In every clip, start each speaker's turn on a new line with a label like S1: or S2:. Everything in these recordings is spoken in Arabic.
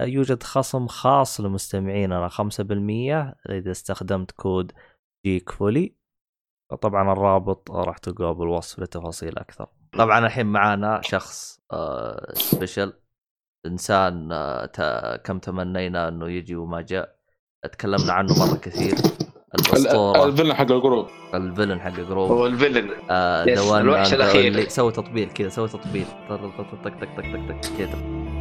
S1: يوجد خصم خاص لمستمعيننا 5% إذا استخدمت كود جيك فولي طبعا الرابط راح تلقاه بالوصف لتفاصيل أكثر طبعا الحين معانا شخص special إنسان آه، كم تمنينا أنه يجي وما جاء تكلمنا عنه مرة كثير
S2: الاسطوره الفيلن حق الجروب
S1: الفيلن حق الجروب
S3: هو الفيلن
S1: آه دوان الوحش الاخير سوي تطبيل كذا سوي تطبيل طق طق طق طق طق كذا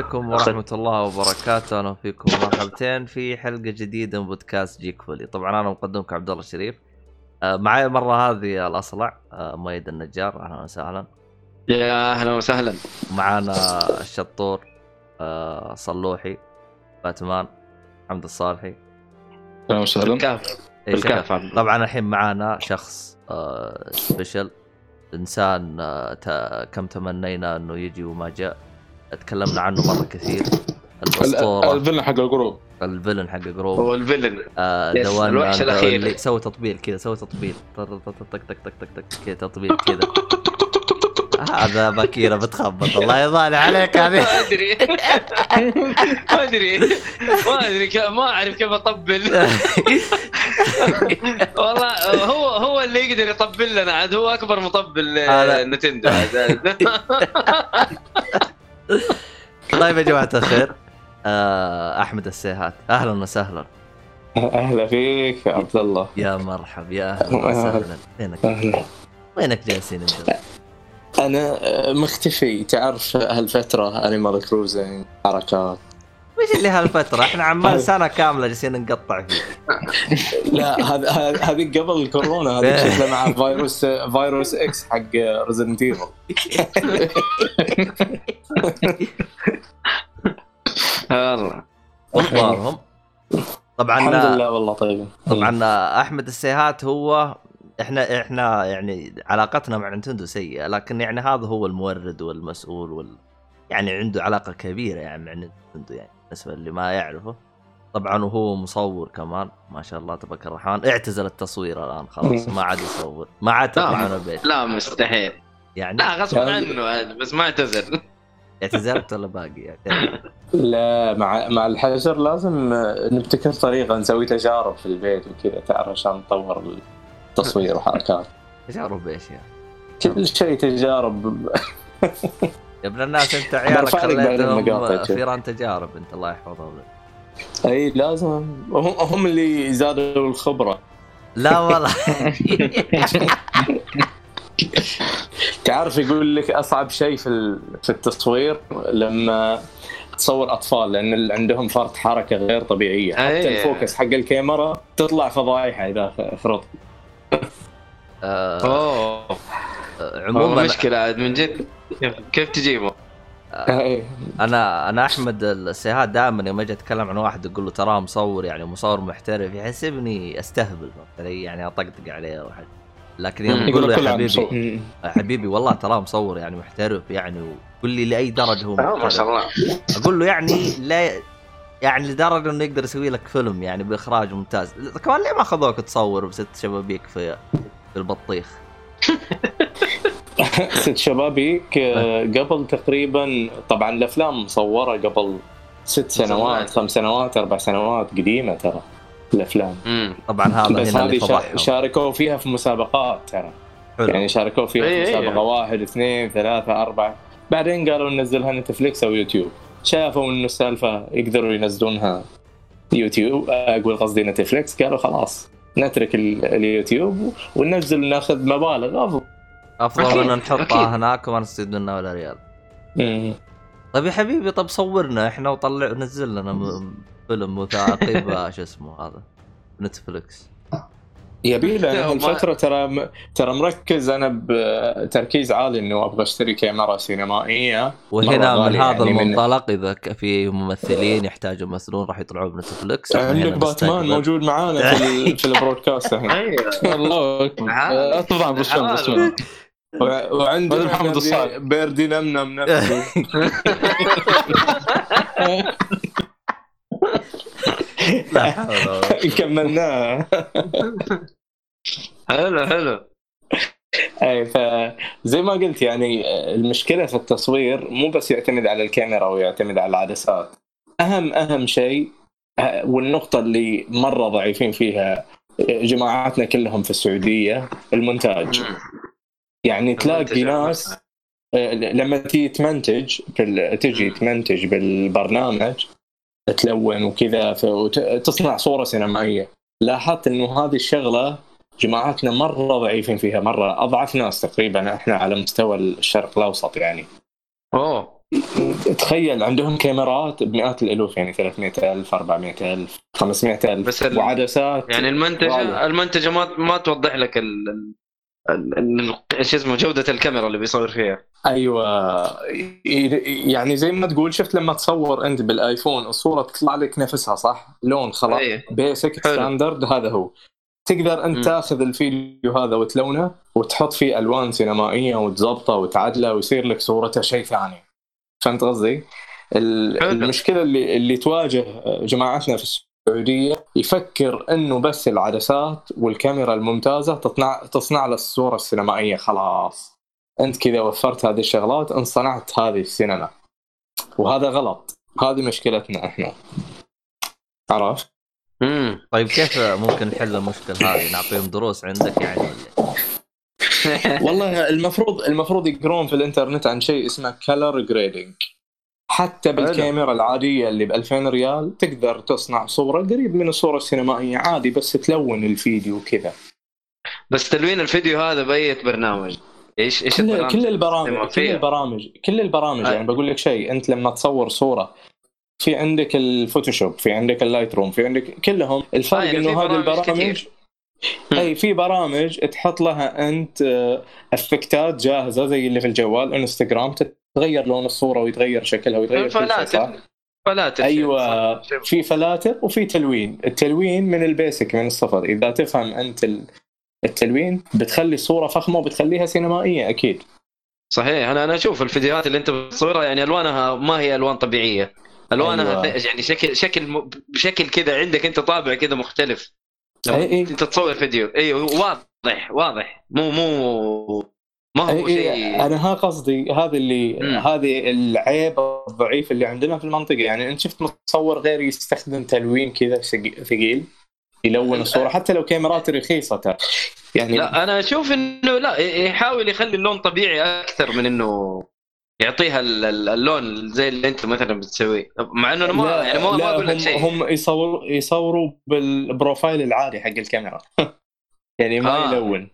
S1: عليكم ورحمة الله وبركاته، أهلا فيكم مرحبتين في حلقة جديدة من بودكاست جيك فولي، طبعا أنا مقدمكم عبد الله الشريف. آه، معي المرة هذه الأصلع آه، مؤيد النجار، أهلا وسهلا.
S3: يا أهلا وسهلا.
S1: معانا الشطور آه، صلوحي باتمان محمد الصالحي.
S2: أهلا وسهلا.
S3: بالكاف.
S1: بالكاف طبعا الحين معانا شخص سبيشل إنسان كم تمنينا إنه يجي وما جاء تكلمنا عنه مرة كثير.
S2: الاسطورة. الفيلن حق الجروب.
S1: الفيلن حق الجروب.
S3: هو الفيلن.
S1: آه دوان الوحش الأخير. سوي تطبيل كذا سوي تطبيل. طق طق طق طق طق طق كذا تطبيل كذا. هذا باكيره بتخبط. الله يضال عليك هذه.
S3: ما أدري. ما أدري. ما أدري ما أعرف كيف أطبل. والله هو هو اللي يقدر يطبل لنا. عاد هو أكبر مطبل نتندو
S1: طيب يا جماعة الخير آه، أحمد السيهات أهلا وسهلا.
S2: أهلا فيك يا عبد الله.
S1: يا مرحب يا أهلا وسهلا. وينك وينك جالسين انت؟
S2: أنا مختفي. تعرف هالفتره أنيمال كروزنج حركات.
S1: إيش اللي هالفترة؟ إحنا عمال سنة كاملة جالسين نقطع فيه.
S2: لا هذا هذه قبل الكورونا هذه شكله مع فيروس فيروس X حق Resident Evil
S3: والله.
S1: أخبارهم؟ طبعا
S2: الحمد لله والله طيب
S1: طبعا أحمد السيهات هو إحنا إحنا يعني علاقتنا مع نينتندو سيئة لكن يعني هذا هو المورد والمسؤول وال يعني عنده علاقة كبيرة يعني مع نينتندو يعني. بالنسبة اللي ما يعرفه. طبعا وهو مصور كمان ما شاء الله تبارك الرحمن. اعتزل التصوير الآن خلاص. ما عاد يصور. ما عاد تطلع من البيت
S3: لا مستحيل. يعني لا غصب عنه بس ما اعتزل.
S1: اعتزلت ولا باقي؟ يعني
S2: لا مع مع الحجر لازم نبتكر طريقة نسوي تجارب في البيت وكذا تعرف عشان نطور التصوير وحركات.
S1: تجارب إيش يعني؟
S2: كل شيء تجارب.
S1: يا ابن الناس انت عيالك خليتهم فيران تجارب انت الله يحفظهم.
S2: أي لازم. هم اللي زادوا الخبرة.
S1: لا والله.
S2: تعرف يقول لك أصعب شيء في في التصوير لما تصور أطفال لأن عندهم فرط حركة غير طبيعية. حتى الفوكس حق الكاميرا تطلع فضايحة إذا فرط
S3: آه. أوه. عموما مشكلة عاد من جد. كيف تجيبه؟
S1: آه. أنا أنا أحمد السيهات دائما يوم أجي أتكلم عن واحد أقول له تراه مصور يعني مصور محترف يحسبني أستهبل يعني أطقطق عليه أو حاجة. لكن يوم يقول له يا حبيبي حبيبي والله تراه مصور يعني محترف يعني وقول لي لأي درجة هو
S3: محترف ما شاء الله.
S1: أقول له يعني لا يعني لدرجة إنه يقدر يسوي لك فيلم يعني بإخراج ممتاز. كمان ليه ما أخذوك تصور بست شبابيك في في البطيخ؟
S2: ست شبابيك آه، قبل تقريبا طبعا الأفلام مصورة قبل ست سنوات خمس سنوات أربع سنوات قديمة ترى الأفلام.
S1: طبعا هذا
S2: بس هذه شاركوا فيها في مسابقات ترى. يعني شاركوا فيها في إيه، إيه. مسابقة واحد اثنين ثلاثة أربعة. بعدين قالوا ننزلها نتفليكس أو يوتيوب. شافوا إنه السالفة يقدروا ينزلونها يوتيوب أقول قصدي نتفليكس قالوا خلاص نترك اليوتيوب وننزل وناخذ مبالغ. افضل
S1: أفضل من نحطها هناك وما نستفيد منها ولا ريال. طيب يا حبيبي طب صورنا إحنا وطلع نزل لنا فيلم وثائقي شو اسمه هذا؟ نتفلكس
S2: يبي له الفترة ترى ترى مركز. أنا بتركيز عالي انه أبغى أشتري كاميرا سينمائية.
S1: وهنا من هذا يعني المنطلق إذا في ممثلين يحتاجوا يمثلون راح يطلعون بنتفلكس
S2: عندك باتمان موجود معانا في, في ال broadcast الحين الله أكبر. طبعا بس وعندنا محمد الصالح. بيردي نمنم نفسه لا حول كملناها
S3: حلو حلو
S2: أي فزي ما قلت يعني المشكلة في التصوير مو بس يعتمد على الكاميرا ويعتمد على العدسات. أهم أهم شيء والنقطة اللي مرة ضعيفين فيها جماعاتنا كلهم في السعودية المونتاج. يعني تلاقي ناس لما تيجي تمنتج تجي تمنتج بالبرنامج تلون وكذا تصنع صورة سينمائية. لاحظت إنه هذه الشغلة جماعتنا مرة ضعيفين فيها مرة أضعف ناس تقريبا إحنا على مستوى الشرق الأوسط يعني.
S3: أوه.
S2: تخيل عندهم كاميرات بمئات الألوف يعني 300000 400000 500000 بس وعدسات.
S3: يعني المنتجه المنتجه ما ما توضح لك ال... شو اسمه جودة الكاميرا اللي بيصور فيها
S2: أيوه يعني زي ما تقول شفت لما تصور أنت بالآيفون الصورة تطلع لك نفسها صح؟ لون خلاص أيه. basic standard هذا هو تقدر أنت م. تاخذ الفيديو هذا وتلونه وتحط فيه ألوان سينمائية وتظبطه وتعدله ويصير لك صورته شيء ثاني فهمت قصدي؟ المشكلة اللي اللي تواجه جماعتنا في السعودية يفكر إنه بس العدسات والكاميرا الممتازة تصنع تصنع له الصورة السينمائية خلاص. أنت كذا وفرت هذه الشغلات ان صنعت هذه السينما. وهذا غلط. هذه مشكلتنا إحنا. عرفت؟
S1: امم طيب كيف ممكن نحل المشكلة هذه؟ نعطيهم دروس عندك يعني
S2: والله المفروض المفروض يقرون في الإنترنت عن شيء اسمه color grading حتى بالكاميرا العادية اللي ب 2000 ريال تقدر تصنع صورة قريب من الصورة السينمائية عادي بس تلون الفيديو كذا
S3: بس تلوين الفيديو هذا بأي برنامج. إيش إيش
S2: كل, كل البرامج كل البرامج كل البرامج يعني بقول لك شيء أنت لما تصور صورة في عندك ال Photoshop في عندك ال Lightroom في عندك كلهم. الفرق آه يعني إنه هذه البرامج إي في برامج تحط لها أنت effect ات جاهزة زي اللي في الجوال إنستغرام تغير لون الصورة ويتغير شكلها ويتغير
S3: فلاتر. فلاتر
S2: أيوه في فلاتر وفي تلوين. التلوين من ال basic من الصفر. إذا تفهم أنت التلوين بتخلي الصورة فخمة وبتخليها سينمائية أكيد.
S3: صحيح. أنا أنا أشوف الفيديوهات اللي أنت بتصورها يعني ألوانها ما هي ألوان طبيعية. ألوانها أيوة. يعني شكل شكل بشكل كذا عندك أنت طابع كذا مختلف. أي أي. أنت تصور فيديو. أيوه واضح واضح. مو مو ما هو
S2: أي شيء أنا ها قصدي هذا اللي هذه العيب الضعيف اللي عندنا في المنطقة. يعني أنت شفت متصور غير يستخدم تلوين كذا ثقيل يلون الصورة حتى لو كاميرات رخيصة.
S3: يعني لا أنا أشوف إنه لا يحاول يخلي اللون طبيعي أكثر من إنه يعطيها اللون زي اللي أنت مثلا بتسويه. مع إنه أنا ما يعني ما, ما أقول لك شيء.
S2: هم يصوروا يصوروا بال profile العادي حق الكاميرا. يعني ما آه. يلون.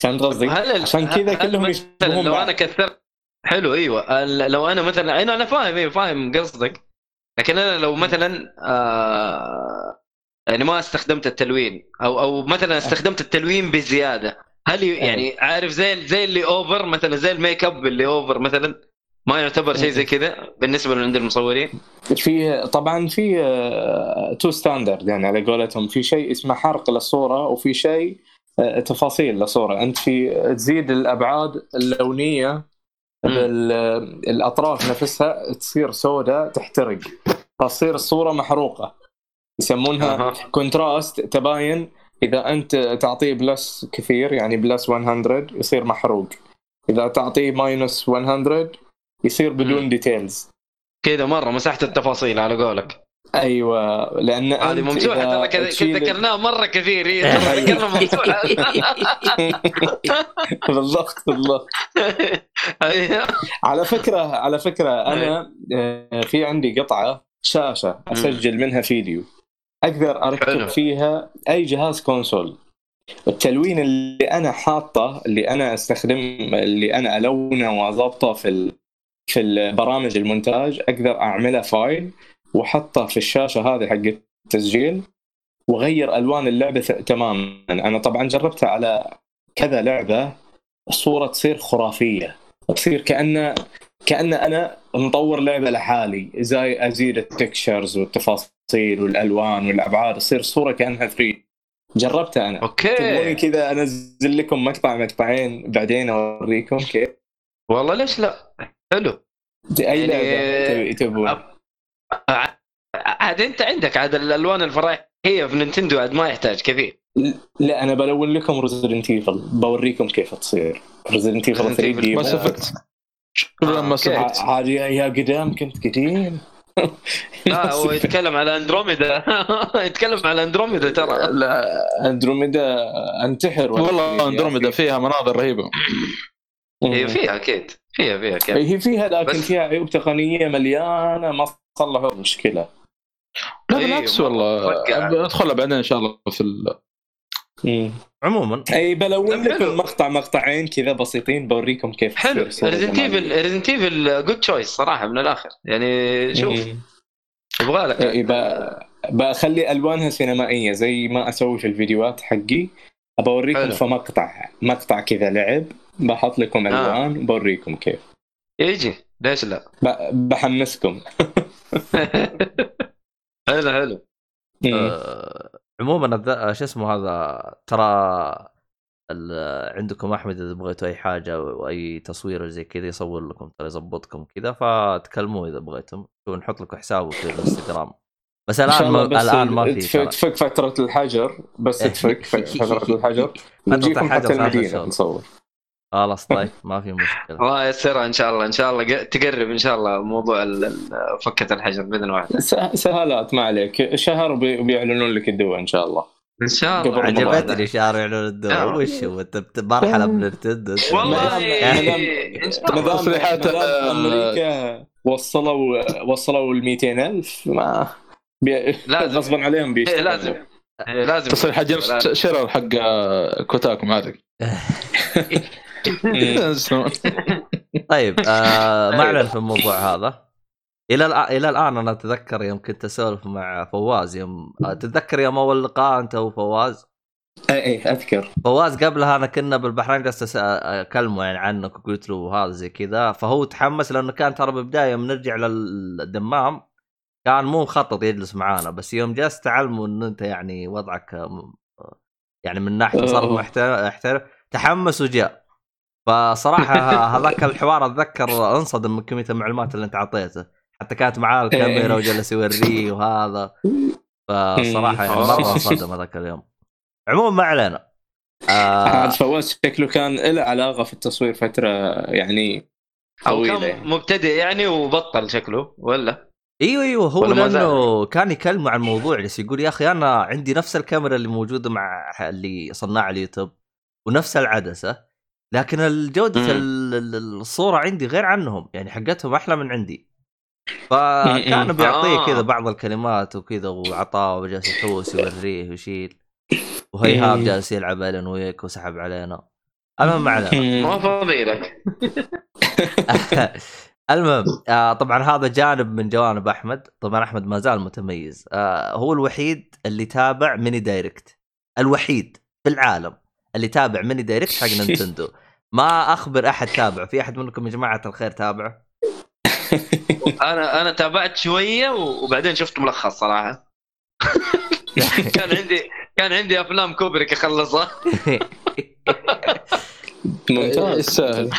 S2: فهمت قصدي؟ عشان كذا كلهم
S3: يشبهون لو أنا كثرت حلو إيوه. لو أنا مثلا أنا فاهم إيوه فاهم قصدك. لكن أنا لو مثلا آه يعني ما استخدمت التلوين أو أو مثلا استخدمت التلوين بزيادة هل يعني عارف زي زي اللي over مثلا زي الميك اب اللي over مثلا ما يعتبر شيء زي كذا بالنسبة لعند المصورين؟
S2: في طبعا في تو آه، standard يعني على قولتهم. في شيء اسمه حرق للصورة وفي شيء تفاصيل للصوره أنت في تزيد الأبعاد اللونية بالاطراف نفسها تصير سوداء تحترق. فتصير الصورة محروقة. يسمونها أه. contrast تباين. إذا أنت تعطيه plus كثير يعني plus 100 يصير محروق. إذا تعطيه minus 100 يصير بدون details
S3: كذا مرة مسحت التفاصيل على قولك.
S2: أيوه لأن
S3: هذه ممسوحه ترى كذا ذكرناها مرة كثير هي ذكرنا ممسوحه
S2: بالضبط بالضبط. على فكرة على فكرة أنا آه، في عندي قطعة شاشة أسجل منها فيديو. أقدر
S3: أركب.
S2: فيها أي جهاز console. التلوين اللي أنا حاطه اللي أنا أستخدم اللي أنا ألونه وأضبطه في. في البرامج المونتاج أقدر أعمله فايل. واحطه في الشاشة هذه حق التسجيل واغير ألوان اللعبة تماما. أنا طبعا جربتها على كذا لعبة الصورة تصير خرافية. تصير كانه كأن أنا مطور لعبة لحالي. زي أزيد التكشرز والتفاصيل والألوان والأبعاد تصير الصورة كأنها 3 جربتها أنا. تبغوني
S3: أوكي
S2: كذا أنزل لكم مقطع مقطعين بعدين أوريكم كيف؟
S3: والله ليش لا؟ حلو.
S2: أي
S3: يعني-
S2: لعبة تبون
S3: عاد انت عندك عاد الالوان الفراحيه في نينتندو عاد ما يحتاج كثير.
S2: لا أنا بلون لكم ريزدنت ايفل بوريكم كيف تصير. ريزدنت ايفل
S3: Resident
S2: 3
S3: Evil.
S2: دي
S4: ماس افكت ماس
S3: أوكي.
S4: افكت
S2: عاد يا قدام كنت قديم.
S3: لا هو يتكلم على اندروميدا يتكلم على اندروميدا ترى.
S2: لا اندروميدا أنتحر.
S4: والله اندروميدا فيها مناظر رهيبة.
S3: هي فيها أكيد. فيها فيها أكيد
S2: هي فيها لكن
S3: بس-
S2: فيها عيوب تقنية مليانة ما صلحوا المشكلة.
S4: لا
S3: إيه،
S4: بالعكس والله. ندخلها بعدين إن شاء الله في ال...
S1: عموما.
S2: اي بلون
S3: حلو.
S2: لكم مقطع مقطعين كذا بسيطين بوريكم كيف
S3: حلو.
S2: Resident.
S3: Evil Resident Evil good choice صراحة من الآخر. يعني شوف. يبغى لك.
S2: إيه، ب- بخلي ألوانها سينمائية زي ما أسوي في الفيديوهات حقي. بوريكم
S3: حلو.
S2: في مقطع مقطع كذا لعب. بحط لكم
S3: آه.
S2: ألوان بوريكم كيف.
S3: يجي. ليش لا؟
S2: ب- بحمسكم.
S3: حلو حلو.
S2: مم.
S1: آه، عموما الذ- شو اسمه هذا؟ ترى ال- عندكم أحمد إذا بغيتوا أي حاجة وأي تصوير زي كذا يصور لكم ترى يظبطكم كذا فتكلموه إذا بغيتم. ونحط لكم حسابه في الإنستغرام. بس
S2: الآن
S1: ما
S2: بس
S1: الآن ما في
S2: تفك. تفك فترة الحجر بس تفك فترة الحجر. نجيكم حتى
S1: المدينة.
S2: نصور.
S1: خلاص طيب ما في مشكلة.
S3: الله ييسرها إن شاء الله إن شاء الله تقرب إن شاء الله موضوع ال- ال- فكة الحجر بإذن واحد
S2: سه- سهالات ما عليك. شهر وبي- وبيعلنون لك الدواء إن شاء الله.
S3: إن شاء الله.
S1: عجبتني شارع يعلن الدور
S3: آه.
S1: وش هو؟ أنت مرحلة من نينتندو
S3: والله
S4: تصريحات، آه،
S2: أمريكا وصلوا وصلوا ال 200000 ما بي...
S3: لازم.
S2: غصبا عليهم
S3: إيه،
S2: بيشتغلوا
S3: لازم. إيه، لازم.
S4: تصريح حق
S3: لازم.
S4: شيرر حق آه، كوتاكو ما عليك
S1: طيب آه ما
S3: أيوة.
S1: اعلن في الموضوع هذا. إلى إلى الآن أنا أتذكر يوم كنت أسولف مع فواز يوم تتذكر يوم أول لقاء أنت وفواز؟
S2: اي اي أذكر.
S1: فواز قبلها أنا كنا بالبحرين جالس أكلمه يعني عنك وقلت له هذا زي كذا. فهو تحمس لأنه كان ترى بالبداية يوم نرجع للدمام كان مو مخطط يجلس معانا بس يوم جلست تعلمه إنه أنت يعني وضعك يعني من
S2: ناحية.
S1: محترم احترم تحمس وجاء. فصراحة هذاك الحوار أتذكر أنصدم من كمية المعلومات اللي أنت أعطيته. حتى كانت معاه الكاميرا وجلس يوريه وهذا. فصراحة يعني مرة أنصدم هذاك اليوم. عموما ما علينا.
S2: عاد
S1: آه
S2: فواز شكله كان له علاقة في التصوير فترة يعني
S3: أو
S2: طويلة
S3: كان
S2: يعني.
S3: مبتدئ يعني وبطل شكله ولا؟
S1: أيوه أيوه هو؟ لأنه كان يكلم عن الموضوع بس يقول يا أخي أنا عندي نفس الكاميرا اللي موجودة مع اللي صناع اليوتيوب ونفس العدسة. لكن الجودة
S3: مم.
S1: ال- ال- الصورة عندي غير عنهم يعني حقتهم أحلى من عندي. فكان
S2: مم.
S1: بيعطيه
S3: آه.
S1: كذا بعض الكلمات وكذا وعطاه وجالس يحوس يوريه ويشيل. وهيهاب. جالس يلعب الين ويك وسحب علينا. المهم ما علينا.
S3: ما فاضي لك
S1: المهم آه طبعا هذا جانب من جوانب أحمد. طبعا أحمد ما زال متميز. آه هو الوحيد اللي تابع ميني دايركت الوحيد في العالم. اللي تابع Mini Direct حق نينتندو ما أخبر أحد تابعه. في أحد منكم يا جماعة الخير تابعه؟
S3: أنا أنا تابعت شوية وبعدين شفت ملخص صراحة. كان عندي كان عندي أفلام كوبريك أخلصها.
S2: ممتاز.
S4: يستاهل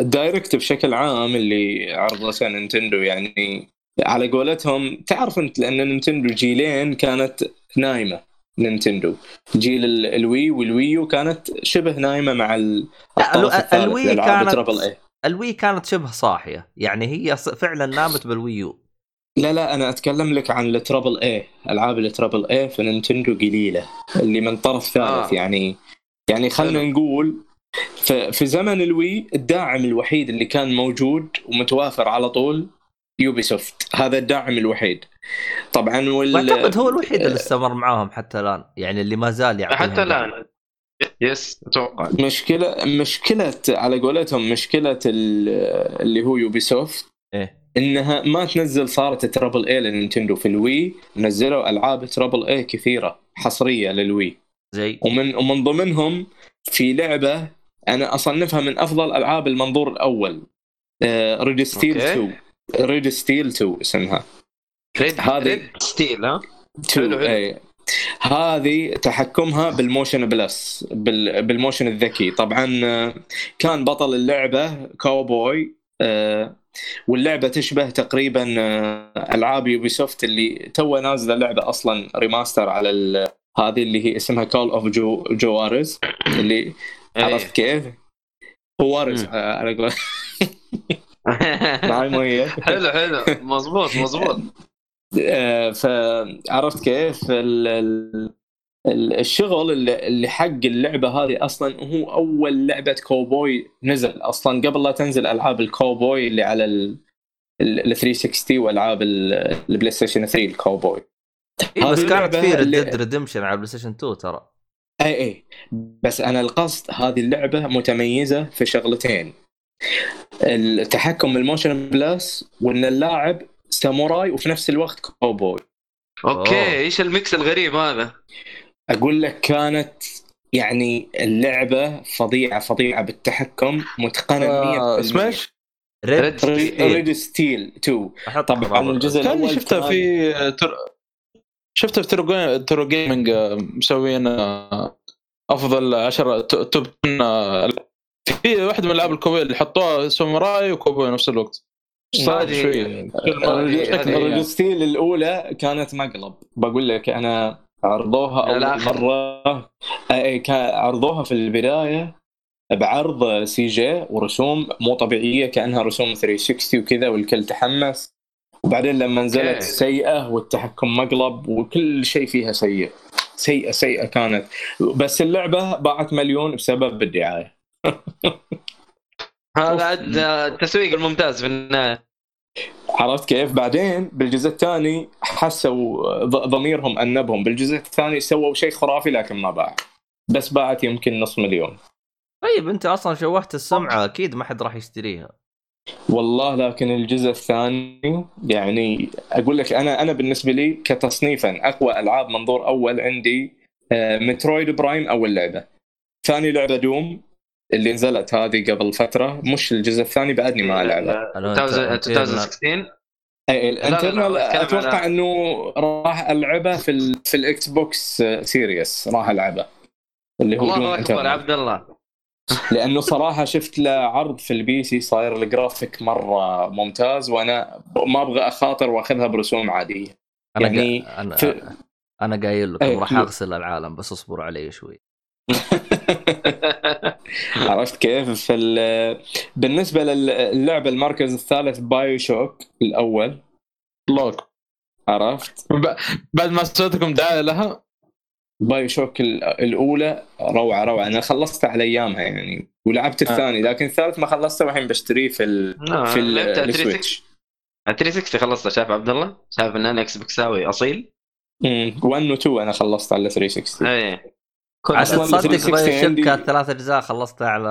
S2: ال Direct بشكل عام اللي عرضته نينتندو يعني على قولتهم تعرف أنت لأن نينتندو جيلين كانت نايمة. نينتندو. جيل ال- ال Wii وال Wii U كانت شبه نايمة مع الطرف الثالث
S1: ال
S2: Wii
S1: كانت-
S2: triple A
S1: ال Wii كانت شبه صاحية. يعني هي فعلا نامت بال Wii U.
S2: لا لا أنا أتكلم لك عن ال triple A ألعاب ال triple A في نينتندو قليلة اللي من طرف ثالث
S3: آه.
S2: يعني. يعني خلينا. نقول في زمن ال Wii الداعم الوحيد اللي كان موجود ومتوافر على طول يوبي سوفت هذا الداعم الوحيد. طبعا وال
S1: واعتقد هو الوحيد اللي استمر معاهم حتى الآن يعني اللي ما زال يعطيهم
S3: حتى. الآن. yes أتوقع.
S2: مشكلة مشكلة على قولتهم مشكلة ال- اللي هو يوبي سوفت
S1: إيه.
S2: إنها ما تنزل صارت triple A للنينتندو في ال Wii نزلوا ألعاب triple A كثيرة حصرية للوي.
S1: زي؟
S2: ومن ومن ضمنهم في لعبة أنا أصنفها من أفضل ألعاب المنظور الأول Red Steel
S3: okay.
S2: 2 Red Steel 2 اسمها
S3: Red
S2: هذه-
S3: Red Steel ها
S2: 2
S3: حلو، حلو.
S2: اي هذه تحكمها بال motion plus بال- بال motion الذكي طبعا كان بطل اللعبة كاوبوي آه، واللعبة تشبه تقريبا آه، ألعاب يوبي سوفت اللي تو نازلة لعبة أصلا remaster على ال- هذه اللي هي اسمها Call of جو Juarez اللي
S3: إيه.
S2: عرفت كيف؟ هوارز
S3: مم.
S2: آه، على قول معي مؤيد
S3: حلو حلو. مضبوط مضبوط
S2: آه، فعرفت كيف ال- ال- ال- الشغل اللي اللي حق اللعبة هذه أصلا هو أول لعبة كوبوي نزل. أصلا قبل لا تنزل ألعاب الكوبوي اللي على ال ال 360 وألعاب ال- ال PlayStation 3 الكوبوي.
S1: إيه بس كانت في Red Redemption على ال PlayStation 2 ترى.
S2: اي اي بس أنا القصد هذه اللعبة متميزة في شغلتين. التحكم بال Motion Plus وإن اللاعب ساموراي وفي نفس الوقت كوبوي
S3: okay
S1: أوه.
S3: إيش ال mix الغريب هذا؟
S2: أقول لك كانت يعني اللعبة فظيعة فظيعة بالتحكم متقنة 100%
S4: آه، اسمه إيش؟
S1: Red
S3: Red Steel.
S2: Red Steel 2
S1: أحط
S2: طبعا. الجزء الأول
S4: شفتها في تر... شفتها في True, True Gaming آه، مسوين آه، أفضل 10 ت- top 10 آه، في واحدة من الألعاب الكوبوي اللي حطوها ساموراي وكوبوي نفس الوقت. صار
S3: هذه-
S4: شوي.
S3: هذه-
S2: Red Steel الأولى كانت مقلب. بقول لك أنا عرضوها أول. مرة. عرضوها في البداية بعرض CG ورسوم مو طبيعية كأنها رسوم 360 وكذا والكل تحمس. وبعدين لما نزلت. سيئة والتحكم مقلب وكل شيء فيها سيء. سيئة سيئة كانت. بس اللعبة باعت مليون بسبب الدعاية.
S3: هذا عاد التسويق الممتاز في النهاية
S2: عرفت كيف؟ بعدين بالجزء الثاني حسوا ض- ضميرهم أنبهم، بالجزء الثاني سووا شيء خرافي لكن ما باع. بس باعت يمكن نص مليون.
S1: طيب أنت أصلا شوهت السمعة أكيد ما حد راح يشتريها
S2: والله لكن الجزء الثاني يعني أقول لك أنا أنا بالنسبة لي كتصنيفا أقوى ألعاب منظور أول عندي آه، Metroid Prime أول لعبة. ثاني لعبة Doom اللي نزلت هذه قبل فترة مش الجزء الثاني بعدني ما العبها.
S1: ألو،
S3: 2000
S1: أنت-
S3: 2016
S2: اي
S3: لا، لا، ال
S2: Eternal
S3: أتوقع
S2: إنه راح العبها في ال في ال Xbox Series راح العبها اللي هو
S3: الله اكبر عبد الله.
S2: لأنه صراحة شفت له عرض في ال PC صاير الجرافيك مرة ممتاز وأنا ما أبغى أخاطر وأخذها برسوم عادية.
S1: أنا
S2: يعني
S1: يعني أنا
S2: في-
S1: أنا قايل لكم
S2: إيه،
S1: راح. أغسل العالم بس اصبروا علي شوي.
S2: عرفت كيف؟ فال... بالنسبة للعبه المركز الثالث BioShock الأول.
S4: لوك.
S2: عرفت؟
S4: ب- بعد ما سويت لكم دعاية لها؟
S2: BioShock ال- الأولى روعة روعة. أنا خلصتها على أيامها يعني ولعبت
S4: آه.
S2: الثاني لكن الثالث ما خلصته والحين بشتريه في ال...
S3: آه،
S2: في ال Switch.
S3: 360 خلصت شايف عبد الله؟ شايف ان أنا إكس بوكساوي أصيل؟
S2: 1 و 2 أنا خلصت على 360
S1: إيه.
S2: أصلاً
S1: تصدق
S2: 360
S1: Bio
S2: عندي-
S1: Shock ثلاث أجزاء خلصتها على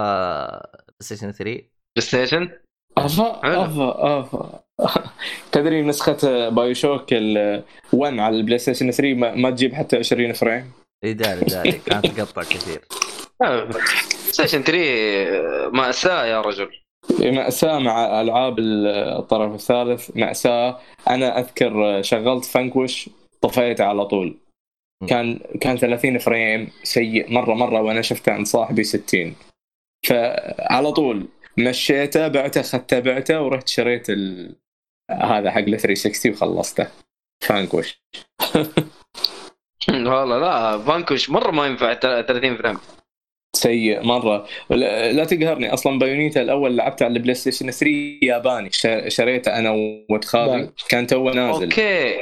S1: بلاي ستيشن 3
S3: بلاي ستيشن
S2: أفا.
S3: أفا.
S2: افا تدري نسخة BioShock ال 1 على ال PlayStation 3 ما, ما تجيب حتى 20 frame؟
S1: اي داري داري كانت تقطع كثير.
S3: آه، PlayStation 3 مأساة يا رجل.
S2: مأساة مع ألعاب الطرف الثالث. مأساة. أنا أذكر شغلت Vanquish طفيته على طول. كان كان 30 frame سيء مرة مرة وأنا شفته عند صاحبي 60 فعلى طول مشيته بعته اخذته بعته ورحت شريت ال... هذا حق ال 360 وخلصته. فانكوش.
S3: والله لا فانكوش مرة ما ينفع 30 frame.
S2: سيء مرة. لا, تقهرني أصلا Bayonetta الأول لعبته على ال PlayStation 3 ياباني شر- شريته أنا خالي
S4: بعد.
S2: كان تو نازل. okay.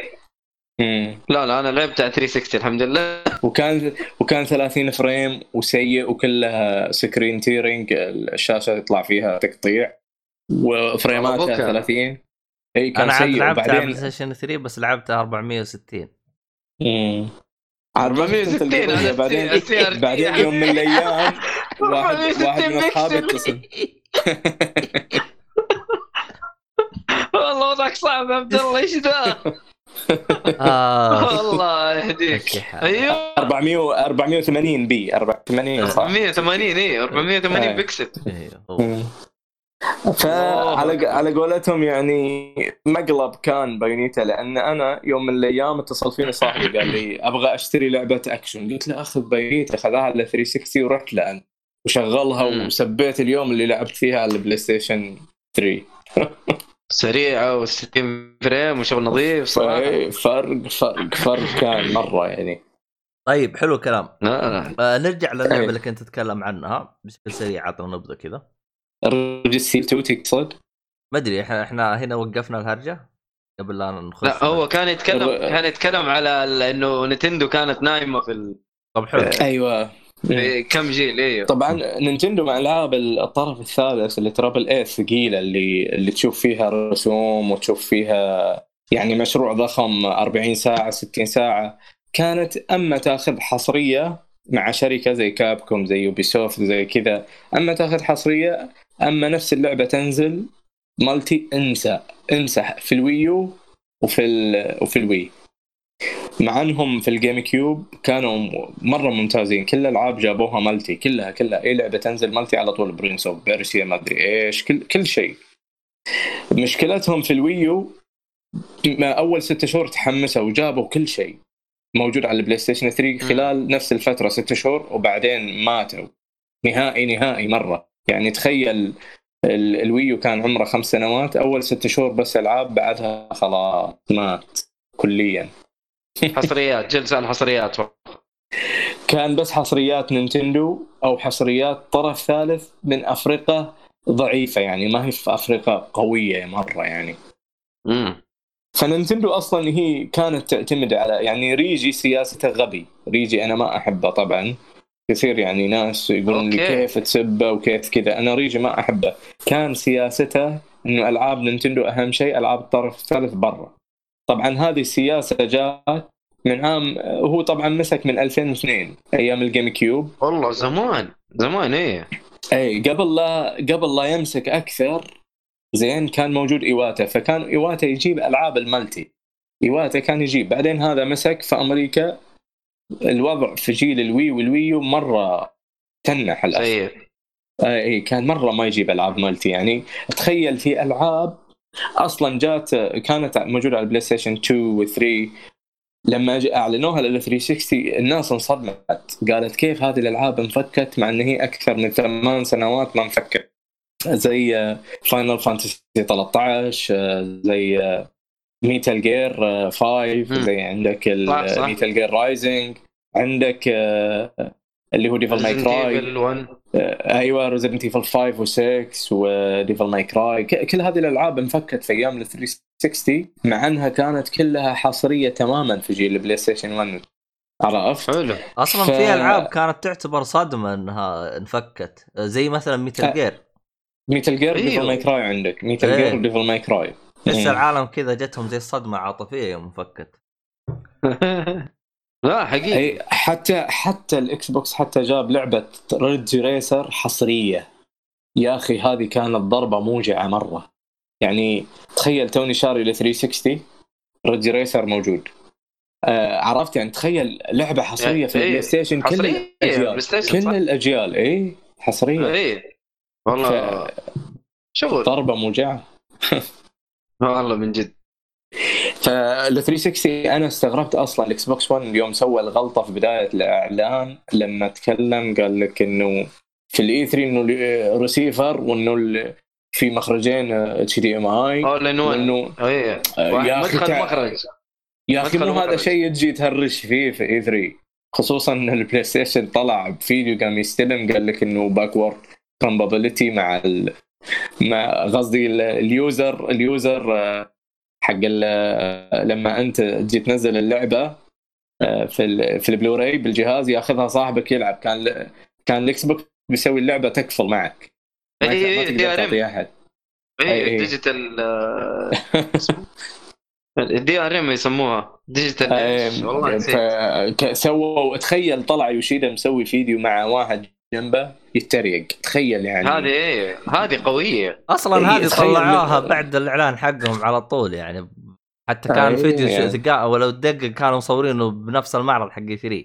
S3: لا لا أنا لعبت على 360 الحمد لله.
S2: وكان وكان 30 frame وسيء وكلها screen tearing الشاشة يطلع فيها تقطيع. وفريماتها
S3: والله بكى.
S2: 30 إي كان
S1: أنا
S2: سيء.
S1: لعبت على
S2: وبعدين
S1: ستيشن 3 بس لعبتها 460
S2: مم. عاد
S3: 460
S2: بعدين
S3: على
S2: بعدين يوم من الأيام واحد
S3: 460
S2: واحد من اصحابي. اتصل
S3: والله وضعك صعب يا عبد الله إيش ذا؟
S1: آه.
S3: والله يهديك. أيوه
S2: 400 480 بي 480 صح
S3: 480 اي 480
S2: إيه.
S3: بكسل
S1: إيه، هو.
S2: مم. فعلى على قولتهم يعني مقلب كان Bayonetta لأن أنا يوم من الأيام اتصل فيني صاحبي قال لي أبغى أشتري لعبة أكشن قلت له أخذ Bayonetta خذاها على 360 ورحت لأن وشغلها. وسبيت اليوم اللي لعبت فيها على ال PlayStation 3
S3: سريعه و60 frame وشغل نظيف صراحة.
S2: فإيه، فرق فرق فرق كان مرة يعني.
S1: طيب حلو الكلام.
S3: لا. لا
S1: آه نرجع للعبة
S2: أي.
S1: اللي كنت تتكلم عنها. بشكل سريع عطنا نبذة كذا.
S2: Red Steel 2 تقصد؟
S1: ما أدري إحنا إحنا هنا وقفنا الهرجة قبل لا نخش
S3: لا هو كان يتكلم كان يتكلم على ال- إنه Nintendo كانت نايمة في, ال...
S1: طب حلو.
S2: أيوه.
S3: في كم جيل أيوه
S2: طبعا Nintendo مع العاب الطرف الثالث اللي triple A الثقيله اللي اللي تشوف فيها رسوم وتشوف فيها يعني مشروع ضخم 40 ساعة 60 ساعة. كانت أما تاخذ حصرية مع شركة زي Capcom زي Ubisoft زي كذا أما تاخذ حصرية أما نفس اللعبة تنزل multi انسى انسى في ال Wii U وفي ال... وفي ال Wii. مع انهم في ال GameCube كانوا مرة ممتازين. كل الألعاب جابوها multi كلها كلها. أي لعبة تنزل multi على طول Prince of Persia ما أدري إيش كل كل شيء. مشكلتهم في ال Wii U ما أول ستة شهور تحمسوا وجابوا كل شيء. موجود على ال PlayStation 3 خلال نفس الفترة ستة شهور وبعدين ماتوا. نهائي نهائي مرة. يعني تخيل ال- ال Wii U كان عمره خمس سنوات أول ستة شهور بس ألعاب بعدها خلاص مات كليا.
S3: حصريات جلسة على الحصريات
S2: كان بس حصريات Nintendo أو حصريات طرف ثالث من أفريقيا ضعيفة يعني ما هي في أفريقيا قوية مرة يعني.
S3: امم
S2: ف Nintendo أصلا هي كانت تعتمد على يعني ريجي سياسته غبي. ريجي أنا ما أحبه طبعا. كثير يعني ناس يقولون لي. كيف تسبه وكيف كذا. أنا ريجي ما أحبه. كان سياسته إنه ألعاب Nintendo أهم شيء ألعاب الطرف الثالث برا. طبعا هذه السياسة جاءت من عام هو طبعا مسك من 2002 أيام ال GameCube.
S3: والله زمان زمان إيه.
S2: أي قبل لا قبل لا يمسك أكثر زين كان موجود ايواتا فكان ايواتا يجيب ألعاب ال multi. ايواتا كان يجيب. بعدين هذا مسك في أمريكا الوضع في جيل ال Wii وال Wii U
S3: مرة
S2: تنح سيء. أي كان مرة ما يجيب ألعاب multi. يعني تخيل في ألعاب أصلا جات كانت موجودة على ال PlayStation 2 و 3 لما أعلنوها لل 360 الناس انصدمت قالت كيف هذه الألعاب انفكت مع إن هي أكثر من ثمان سنوات ما انفكت زي Final Fantasy 13 آه، زي Metal Gear 5
S3: مم.
S2: زي عندك. Metal Gear Rising عندك آه، اللي هو Devil
S3: May
S2: Cry
S3: Evil 1
S2: أيوه Resident Evil 5 و6 و Devil May Cry كل هذه الألعاب انفكت في أيام ال 360 مع أنها كانت كلها حصرية تماما في جيل ال PlayStation 1 عرفت؟
S3: حلو.
S1: أصلا
S2: ف-
S1: في ألعاب كانت تعتبر صدمة إنها انفكت. زي مثلا
S2: Metal
S1: Gear
S2: Metal Gear
S3: أيوه.
S2: Devil May Cry عندك Metal.
S1: Gear
S2: و Devil May Cry
S1: بس
S2: مم.
S1: العالم كذا جتهم زي الصدمه عاطفية يوم انفكت.
S3: لا حقيقي.
S2: أي حتى حتى ال Xbox حتى جاب لعبة Ridge Racer حصرية. يا أخي هذه كانت ضربة موجعة مرة. يعني تخيل توني شاري ل 360 Ridge Racer موجود. آه عرفت؟ يعني تخيل لعبة حصرية في
S3: إيه،
S2: ال PlayStation كل
S3: الأجيال؟
S2: كل الأجيال اي حصرية.
S3: إيه والله. شغل
S2: ضربة موجعة.
S3: والله من جد.
S2: فال 360 أنا استغربت أصلا ال Xbox 1 اليوم سوى الغلطة في بداية الإعلان لما تكلم قال لك إنه في ال E3 إنه ريسيفر وإنه ال- في مخرجين HDMI.
S3: all in 1
S2: وانه
S3: إيه.
S2: آه،
S3: واحد
S2: يا أخي
S3: مدخل مخرج
S2: يا
S3: أخي
S2: مو هذا. شيء تجي تهرج فيه في E3 خصوصا إن ال PlayStation طلع بفيديو قام يستلم قال لك إنه backward compatibility مع ال... مع قصدي ال- ال user ال user آه، حق لما انت تجي تنزل اللعبة آه، في. في البلوراي بالجهاز ياخذها صاحبك يلعب كان كان ال Xbox بيسوي اللعبة تقفل معك ما,
S3: اي
S2: ما
S3: اي
S2: تقدر
S3: دي ار
S2: تعطي
S3: ام
S2: احد.
S3: اي ديجيتال الدي ار ام يسموها ديجيتال؟ والله
S2: سووا تخيل طلع يوشيدا مسوي فيديو مع واحد جنبه يتريق. تخيل يعني.
S3: هذه إيه هذه قوية.
S1: أصلا
S2: إيه،
S1: هذه طلعوها
S2: من-
S1: بعد الإعلان حقهم على طول يعني. حتى كان
S2: إيه،
S1: فيديو
S2: يعني.
S1: ذكاء ولو تدقق كانوا مصورينه بنفس المعرض حق 3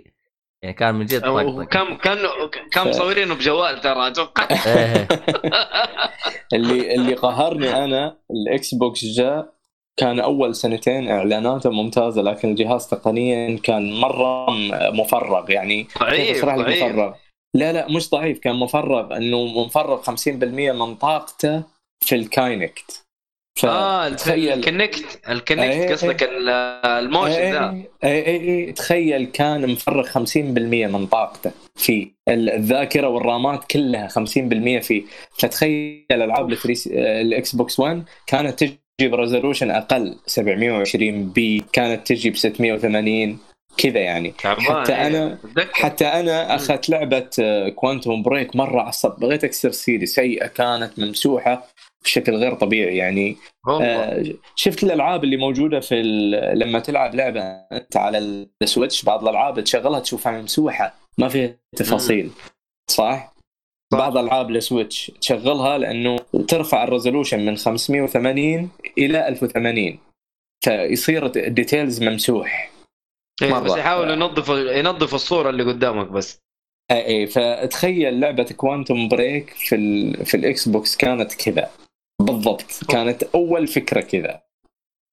S1: يعني كان من جد طقطق
S3: كان كان كان مصورينه بجوال ترى أتوقع.
S1: إيه.
S2: اللي اللي قهرني أنا ال Xbox جاء كان أول سنتين إعلاناته ممتازة لكن الجهاز تقنيا كان مرة مفرغ يعني.
S3: ضعيف
S2: أشرح لك مفرغ؟ لا لا مش ضعيف. كان مفرغ إنه مفرغ 50% من طاقته في ال
S3: Kinect آه
S2: فتخيل
S3: ال Kinect
S2: إيه،
S3: ال Kinect قصدك ال- ال motion ذا.
S2: اي اي تخيل كان مفرغ 50% من طاقته ال- الذاكرة والرامات كلها 50% فيه. فتخيل ألعاب ال Xbox 1 كانت تجي ب resolution أقل 720 p كانت تجي ب 680 كذا يعني. حتى
S3: إيه.
S2: أنا-
S3: أتذكر.
S2: حتى أنا أخذت لعبة Quantum Break مرة عصب بغيت أكسر سيدي سيئة كانت ممسوحة بشكل غير طبيعي يعني. آه، شفت الألعاب اللي موجودة في ال- لما تلعب لعبة أنت على ال Switch بعض الألعاب تشغلها تشوفها ممسوحة ما فيها تفاصيل. صح؟
S3: صح.
S2: بعض العاب ال Switch تشغلها لأنه ترفع ال resolution من 580 إلى 1080 فيصير ال details ممسوح.
S3: إيه،. بس يحاول ينظف ينظف الصورة اللي قدامك بس.
S2: اي اي فتخيل لعبة Quantum Break في ال في ال Xbox كانت كذا. بالضبط. كانت أول فكرة كذا.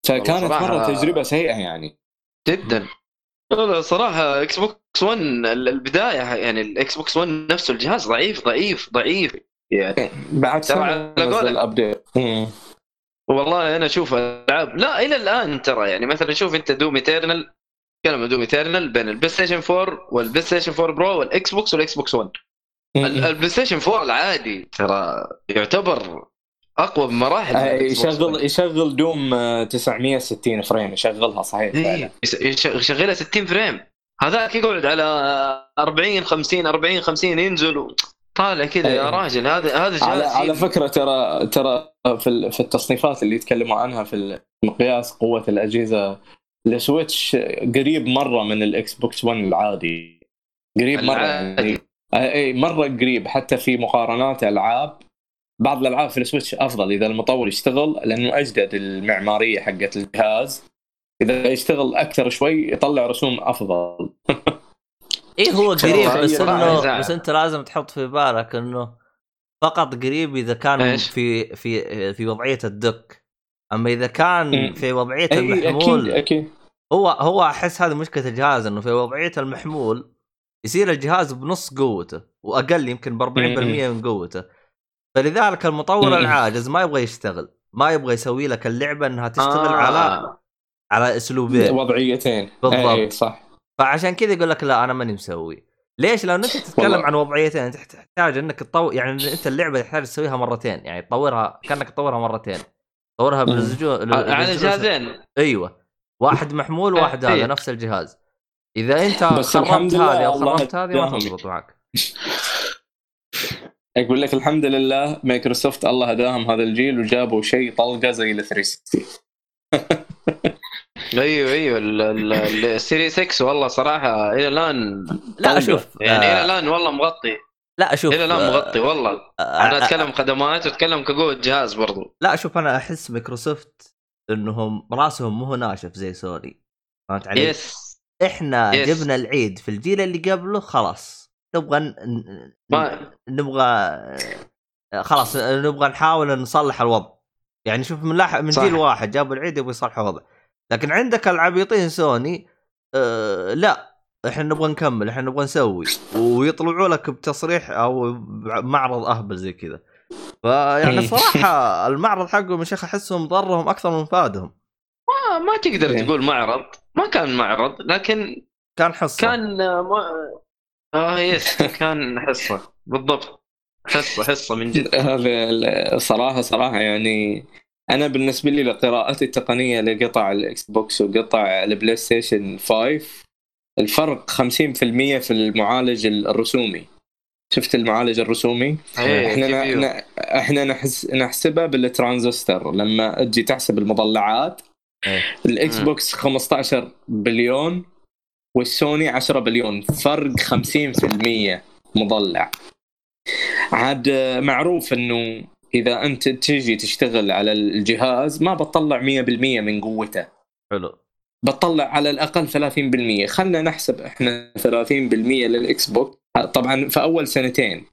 S2: فكانت مرة
S3: صراحة-
S2: تجربة سيئة يعني.
S3: جدا. لا صراحة Xbox 1 ال- البداية يعني ال Xbox 1 نفسه الجهاز ضعيف ضعيف ضعيف. يعني
S2: بعد
S3: ترى
S2: سنة
S3: على.
S2: ال update.
S3: والله أنا أشوف ألعاب. لا إلى الآن ترى يعني مثلا شوف أنت Doom Eternal كلمه Doom Eternal بين ال PlayStation 4 وال PlayStation 4 Pro وال Xbox وال Xbox 1 ال- ال PlayStation 4 العادي ترى يعتبر أقوى بمراحل
S2: آه، يشغل
S3: 1.
S2: يشغل DOOM آه، 960 frame يشغلها صحيح فعلا
S3: إيه، يشغلها 60 frame هذاك يقعد على 40 50 40 50 ينزل طالع كذا يا
S2: أي.
S3: راجل هذا هذا
S2: على على. فكرة ترى ترى في في التصنيفات اللي يتكلموا عنها في مقياس قوة الأجهزة ال Switch قريب مرة من ال Xbox 1 العادي قريب مرة يعني. آه، إي مرة قريب حتى في مقارنات ألعاب بعض الألعاب في السويتش أفضل إذا المطور يشتغل لأنه أجدد المعمارية حقت الجهاز إذا يشتغل أكثر شوي يطلع رسوم أفضل
S1: إيه هو قريب بس
S3: إنه.
S1: بس أنت لازم تحط في بالك إنه فقط قريب إذا كان؟ في في في وضعية الدك أما إذا كان. في
S2: وضعية
S1: المحمول
S2: أكيد أكيد
S1: هو هو أحس هذه مشكلة الجهاز إنه في وضعية المحمول يصير الجهاز بنص قوته وأقل يمكن ب 40% من قوته فلذلك المطور. العاجز ما يبغى يشتغل ما يبغى يسوي لك اللعبة إنها تشتغل
S3: آه.
S1: على على أسلوبين
S2: وضعيتين
S1: بالضبط.
S2: صح
S1: فعشان كذا يقول لك لا أنا ماني مسوي ليش؟ لأن أنت تتكلم
S2: والله.
S1: عن وضعيتين أنت تحتاج إنك تطور يعني أنت اللعبة تحتاج تسويها مرتين يعني تطورها كأنك تطورها مرتين تطورها
S2: مم.
S1: بالزجو
S3: على جهازين.
S1: أيوه. واحد محمول وواحد هذا
S3: إيه.
S1: نفس الجهاز. إذا أنت
S2: بس
S1: خربت
S2: الحمد لله
S1: هذه أو
S2: الله
S1: خربت هذه ما. تضبط معك.
S2: أقول لك الحمد لله مايكروسوفت الله هداهم هذا الجيل وجابوا شيء طلقة زي ال 360
S3: أيوه أيوه. ال- ال- ال- السيري 6 والله صراحة إلى الآن
S1: لا. شوف
S3: يعني إلى
S1: آه.
S3: الآن والله مغطي.
S1: لا شوف
S3: إلى الان
S1: آه،
S3: مغطي والله.
S1: آه،
S3: أنا
S1: آه،
S3: أتكلم خدمات وأتكلم كقوة جهاز برضو.
S1: لا شوف أنا أحس مايكروسوفت إنهم راسهم مو ناشف زي سوني. فهمت علي؟
S3: yes.
S1: إحنا
S3: Yes.
S1: جبنا العيد في الجيل اللي قبله خلاص. نبغى ن-
S3: ما
S1: نبغى خلاص نبغى نحاول نصلح الوضع. يعني شوف من لاح من
S3: صح.
S1: جيل واحد جابوا العيد يبغى يصلحوا الوضع. لكن عندك العبيطين سوني آه لا. إحنا نبغى نكمل إحنا نبغى نسوي. ويطلعوا لك بتصريح أو معرض أهبل زي كذا. فيعني
S2: إيه.
S1: صراحة المعرض حقهم يا شيخ أحسهم ضرهم أكثر من فادهم
S3: ما, ما تقدر
S2: إيه.
S3: تقول معرض. ما كان معرض لكن
S1: كان حصة.
S3: كان آه، ما... آه yes كان حصة. بالضبط. حصة حصة من جد.
S2: هذا صراحة صراحة يعني أنا بالنسبة لي لقراءتي التقنية لقطع ال Xbox وقطع ال PlayStation 5 الفرق 50% في المعالج الرسومي. شفت المعالج الرسومي؟
S3: إيه، إحنا.
S2: ن... إحنا نحس... نحسبها بالترانزستور. لما تجي تحسب المضلعات
S1: إيه.
S2: ال
S3: X.
S2: box 15 بليون والسوني 10 بليون. فرق 50% مضلع. عاد معروف إنه إذا أنت تجي تشتغل على الجهاز ما بتطلع 100% من قوته.
S1: حلو.
S2: بتطلع على الأقل 30% خلنا نحسب إحنا 30% لل Xbox. طبعا في أول سنتين.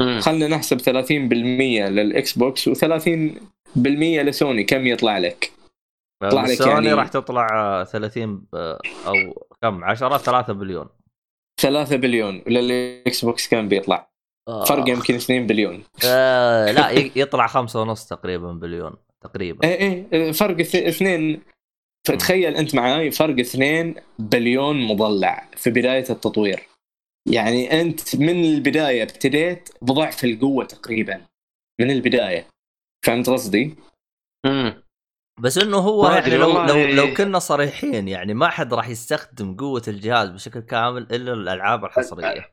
S3: مم.
S2: خلنا نحسب 30% لل Xbox و30% لسوني. كم يطلع لك؟ يطلع لك
S1: سوني
S2: يعني-
S1: راح تطلع آه، 30 آه، أو كم؟ 10 3 بليون.
S2: 3 بليون. لل Xbox كم بيطلع؟
S1: آه.
S2: فرق يمكن 2 بليون.
S1: آه لا يطلع خمسة ونص تقريبا بليون تقريبا.
S2: إيه إيه فرق اث- اثنين فتخيل أنت معاي فرق 2 بليون مضلع في بداية التطوير يعني أنت من البداية ابتديت بضعف القوة تقريبا من البداية فهمت قصدي؟
S3: مم.
S1: بس إنه هو يعني
S3: أدري
S1: لو
S3: والله.
S1: لو لو كنا صريحين يعني ما حد راح يستخدم قوة الجهاز بشكل كامل إلا الألعاب الحصرية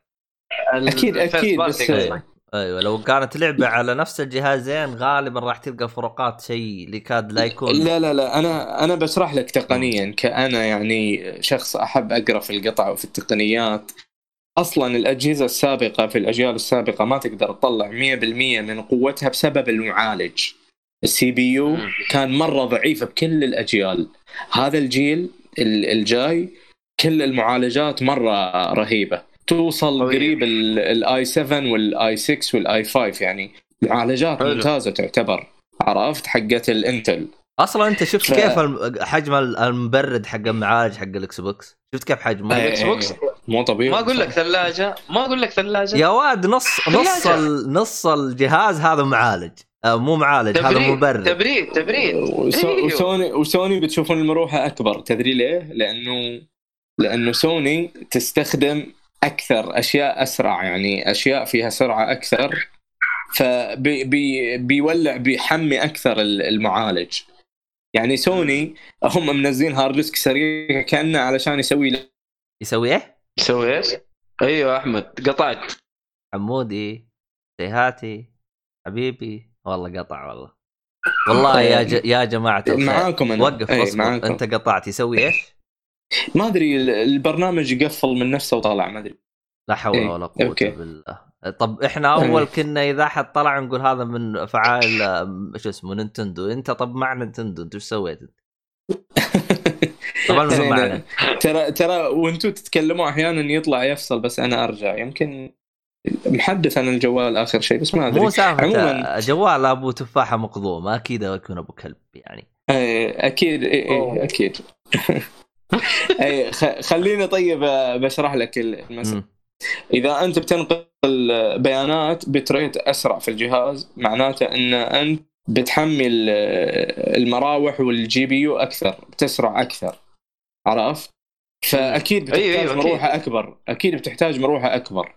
S2: أكيد-
S3: ال first
S2: أكيد،
S3: party
S2: بس-.
S1: أيوه لو كانت لعبة على نفس الجهازين غالبا راح تلقى فروقات شيء اللي كاد لا يكون.
S2: لا لا لا أنا أنا بشرح لك تقنيا كأنا يعني شخص أحب أقرأ في القطع وفي التقنيات. أصلا الأجهزة السابقة في الأجيال السابقة ما تقدر تطلع 100% من قوتها بسبب المعالج. ال
S3: CPU.
S2: كان مرة ضعيف بكل الأجيال. هذا الجيل ال- الجاي كل المعالجات مرة رهيبة. توصل. قريب ال i7 وال i6 وال i5 يعني. معالجات. ممتازة تعتبر عرفت؟ حقت ال
S1: Intel أصلا أنت شفت
S2: ف-
S1: كيف حجم المبرد حق المعالج حق ال Xbox شفت كيف حجمه؟
S2: إيه.
S3: ال Xbox
S2: مو طبيعي.
S3: ما أقول لك ثلاجة ما أقول لك ثلاجة.
S1: يا واد نص نص نص الجهاز هذا معالج. آه مو معالج هذا
S3: تبريد
S1: مبرد.
S3: تبريد تبريد.
S2: وسو-
S3: أيوه.
S2: و Sony و Sony بتشوفون المروحة أكبر. تدري ليه؟ لأنه لأنه سوني تستخدم أكثر أشياء أسرع يعني أشياء فيها سرعة أكثر فبي بي بيولع بيحمي أكثر ال- المعالج. يعني سوني هم منزلين hard disk سريع كأنه علشان يسوي له.
S1: يسوي إيه؟
S3: يسوي إيش؟ أيوه أحمد قطعت.
S1: عمودي سيهاتي حبيبي. والله قطع والله. والله يا ج... يا جماعة الخير.
S2: معاكم أنا.
S1: وقف اصبر.
S2: معاكم.
S1: أنت قطعت. يسوي إيش؟
S2: ما أدري ال- البرنامج يقفل من نفسه وطلع ما أدري
S1: لا حول
S2: إيه،
S1: ولا قوة
S2: okay.
S1: بالله طب إحنا أول
S2: إيه.
S1: كنا إذا أحد طلع نقول هذا من فعال شو اسمه Nintendo أنت طب مع Nintendo أنت إيش سويت انت؟ طبعا
S2: يعني
S1: معنا
S2: ترى ترى وأنتم تتكلموا أحيانا يطلع يفصل بس أنا أرجع يمكن محدث عن الجوال آخر شيء بس ما أدري
S1: مو سالفة
S2: عموماً.
S1: جوال أبو تفاحة مقضومة أكيد يكون أبو كلب يعني
S2: إيه، أكيد إيه،. إيه، أكيد أي خليني طيب آه، بشرح لك المسألة
S1: مم.
S2: إذا أنت بتنقل بيانات ب rate أسرع في الجهاز معناته إن أنت بتحمل آه، المراوح وال GPU أكثر بتسرع أكثر عرفت؟ فأكيد بتحتاج
S3: أيوة، أيوة، أكيد.
S2: مروحة أكبر أكيد بتحتاج مروحة أكبر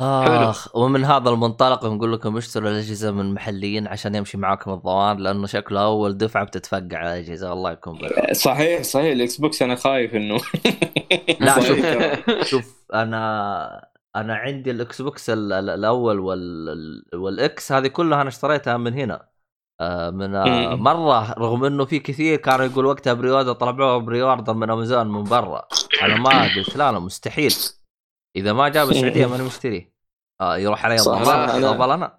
S1: آخ ومن هذا المنطلق نقول لكم اشتروا الأجهزة من محليين عشان يمشي معاكم الضمان لأنه شكله أول دفعة بتتفقع على الأجهزة الله يكون بالعون
S2: صحيح صحيح. ال Xbox أنا خايف إنه
S1: لا شوف. شوف أنا أنا عندي ال Xbox ال- ال- الأول وال وال X هذه كلها أنا اشتريتها من هنا. آه، من آه،. مرة رغم إنه في كثير كانوا يقول وقتها pre-order طلبوها pre-order من أمازون من برا. أنا ما قلت لا لا مستحيل. إذا ما جاب السعودية ماني مشتريه آه يروح علي
S2: صح، أنا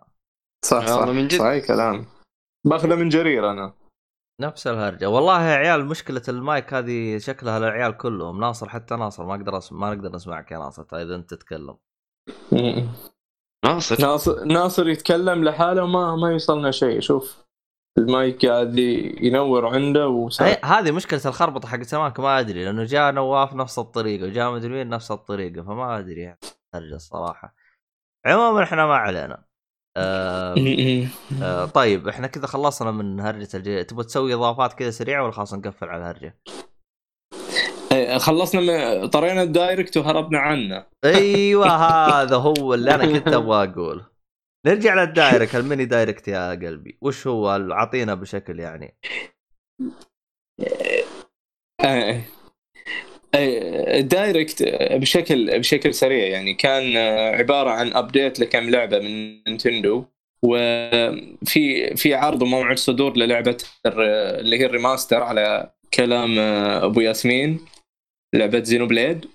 S2: صح صح.
S3: من جد.
S2: صحيح كلام. باخذه من جرير أنا.
S1: نفس الهرجة. والله يا عيال مشكلة المايك هذه شكلها للعيال كلهم. ناصر حتى ناصر ما أقدر أسمع ما نقدر نسمعك يا ناصر إذا أنت تتكلم.
S3: ناصر.
S2: ناصر ناصر يتكلم لحاله وما ما يوصلنا شيء. شوف. المايك قاعد ينور عنده وسا...
S1: هي- هذه مشكلة الخربطة حق سماك ما أدري لأنه جاء نواف نفس الطريقة وجاء مدري مين نفس الطريقة فما أدري يعني هرجه الصراحة. عموما إحنا ما علينا. آه آه طيب إحنا كذا خلصنا من هرجة الجي تبغى تسوي إضافات كذا سريعة ولا خلاص نقفل على الهرجة؟
S2: إيه، خلصنا من طرينا ال direct وهربنا عنه
S1: أيوه هذا هو اللي أنا كنت أبغى أقوله. نرجع لل direct ال mini direct يا قلبي. وش هو؟ اعطينا بشكل يعني.
S2: آه، آه، direct بشكل بشكل سريع يعني. كان عبارة عن update لكم لعبة من Nintendo وفي في عرض وموعد صدور للعبة اللي هي ال remaster على كلام أبو ياسمين لعبة Xenoblade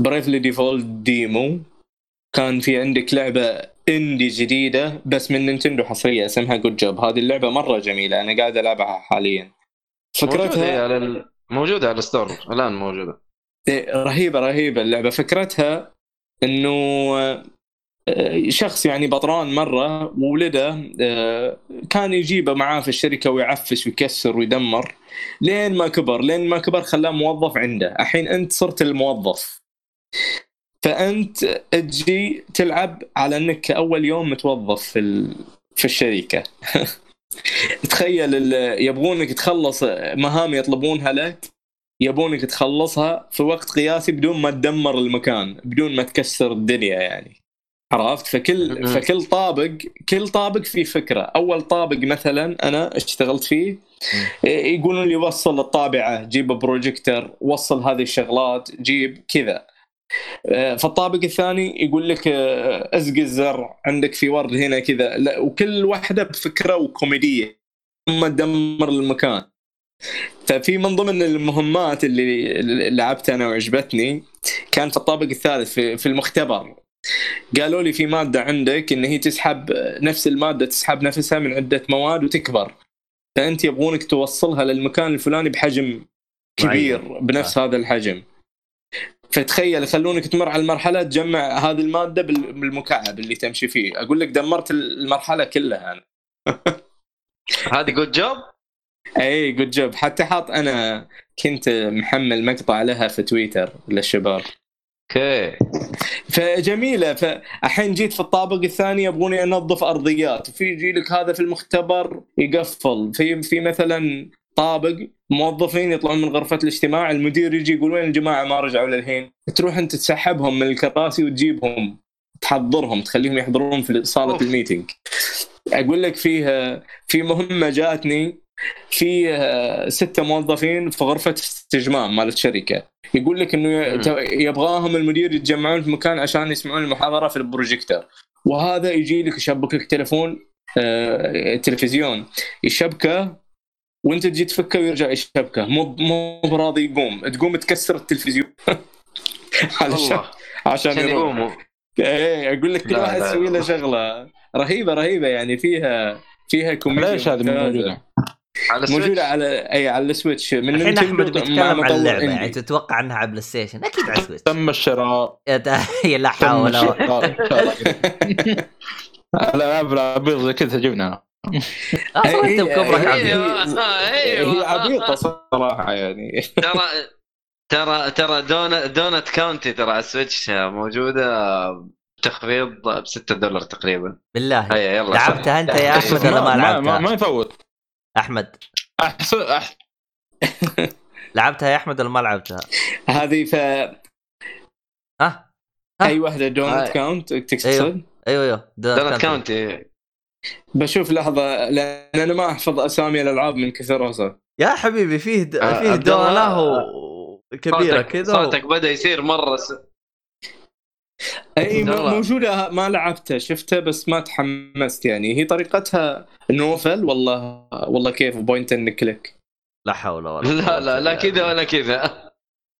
S2: Bravely Default demo كان في عندك لعبة indie جديدة بس من Nintendo حصرية اسمها Good Job هذه اللعبة مرة جميلة أنا قاعد ألعبها حاليا.
S3: فكرتها على ال... موجودة على ال store الآن موجودة.
S2: إيه، رهيبة رهيبة اللعبة. فكرتها إنه آه، شخص يعني بطران مرة وولده آه، كان يجيبه معاه في الشركة ويعفس ويكسر ويدمر. لين ما كبر لين ما كبر خلاه موظف عنده. الحين أنت صرت الموظف. فأنت تجي تلعب على إنك أول يوم متوظف في في الشركة. تخيل يبغونك تخلص مهام يطلبونها لك يبونك تخلصها في وقت قياسي بدون ما تدمر المكان بدون ما تكسر الدنيا يعني. عرفت؟ فكل فكل طابق كل طابق فيه فكرة. أول طابق مثلا أنا اشتغلت فيه يقولون لي وصل الطابعة جيب بروجيكتر وصل هذه الشغلات جيب كذا. فالطابق الثاني يقول لك آه، أزق الزرع. عندك في ورد هنا كذا. وكل واحدة بفكرة وكوميدية. ثم تدمر المكان. ففي من ضمن المهمات اللي لعبتها أنا وعجبتني كان في الطابق الثالث في, في المختبر. قالوا لي في مادة عندك إن هي تسحب نفس المادة تسحب نفسها من عدة مواد وتكبر. فأنت يبغونك توصلها للمكان الفلاني بحجم كبير بنفس آه. هذا الحجم. فتخيل يخلونك تمر على المرحلة تجمع هذه المادة بالمكعب اللي تمشي فيه. أقول لك دمرت المرحلة كلها أنا.
S3: هذه Good Job
S2: إي Good Job حتى حاط أنا كنت محمل مقطع لها في تويتر للشباب.
S3: okay.
S2: فجميلة. فالحين جيت في الطابق الثاني يبغوني أنظف أرضيات. في يجي لك هذا في المختبر يقفل. في في مثلا طابق موظفين يطلعون من غرفة الاجتماع المدير يجي يقول وين الجماعة؟ ما رجعوا للحين. تروح أنت تسحبهم من الكراسي وتجيبهم تحضرهم تخليهم يحضرون في صالة. ال meeting أقول لك فيها في مهمة جاتني في ستة موظفين في غرفة استجمام مال الشركة. يقول لك إنه يبغاهم المدير يتجمعون في مكان عشان يسمعون المحاضرة في البروجيكتور وهذا يجي لك يشبك لك تليفون آه، تلفزيون. يشبكه وانت تجي تفكه ويرجع يشبكه. مو مو براضي يقوم. تقوم تكسر التلفزيون. عشان عشان يقوموا. إيه أقول لك كل واحد يسوي له شغلة. رهيبة رهيبة. يعني فيها فيها كوميديا
S4: ليش هذه موجودة؟
S2: على موجودة على اي على ال Switch.
S1: من الحين أحمد بيتكلم عن اللعبة. يعني تتوقع أنها على PlayStation؟ أكيد على ال Switch.
S4: تم الشراء.
S1: لا حول
S4: الالعاب العبيط زي كذا جبنا.
S1: أصلا انت بكبرك
S2: هي عبيطة صراحة يعني.
S3: ترى ترى ترى Donut Donut County ترى على ال Switch موجودة تخفيض ب 6 دولار تقريبا.
S1: بالله. هيا يلا لعبتها أنت يا أحمد ولا ما لعبتها؟
S4: ما يفوت.
S1: أحمد.
S4: احسن أح...
S1: لعبتها يا أحمد ولا ما لعبتها؟
S2: هذه ف
S1: ها؟
S2: أي واحدة دونت كاونت تقصد؟
S1: أيوه أيوه. أيوه
S3: دونت كاونت
S2: بشوف لحظة لأن أنا ما أحفظ أسامي الألعاب من كثرها
S1: يا حبيبي فيه د... آه فيه دونه كبيره كذا
S3: صوتك و... بدأ يصير مرة س...
S2: أي موجودة ما لعبتها شفتها بس ما تحمست يعني. هي طريقتها novel والله والله كيف point and click.
S1: لا حول ولا
S3: لا لا لا كذا ولا كذا.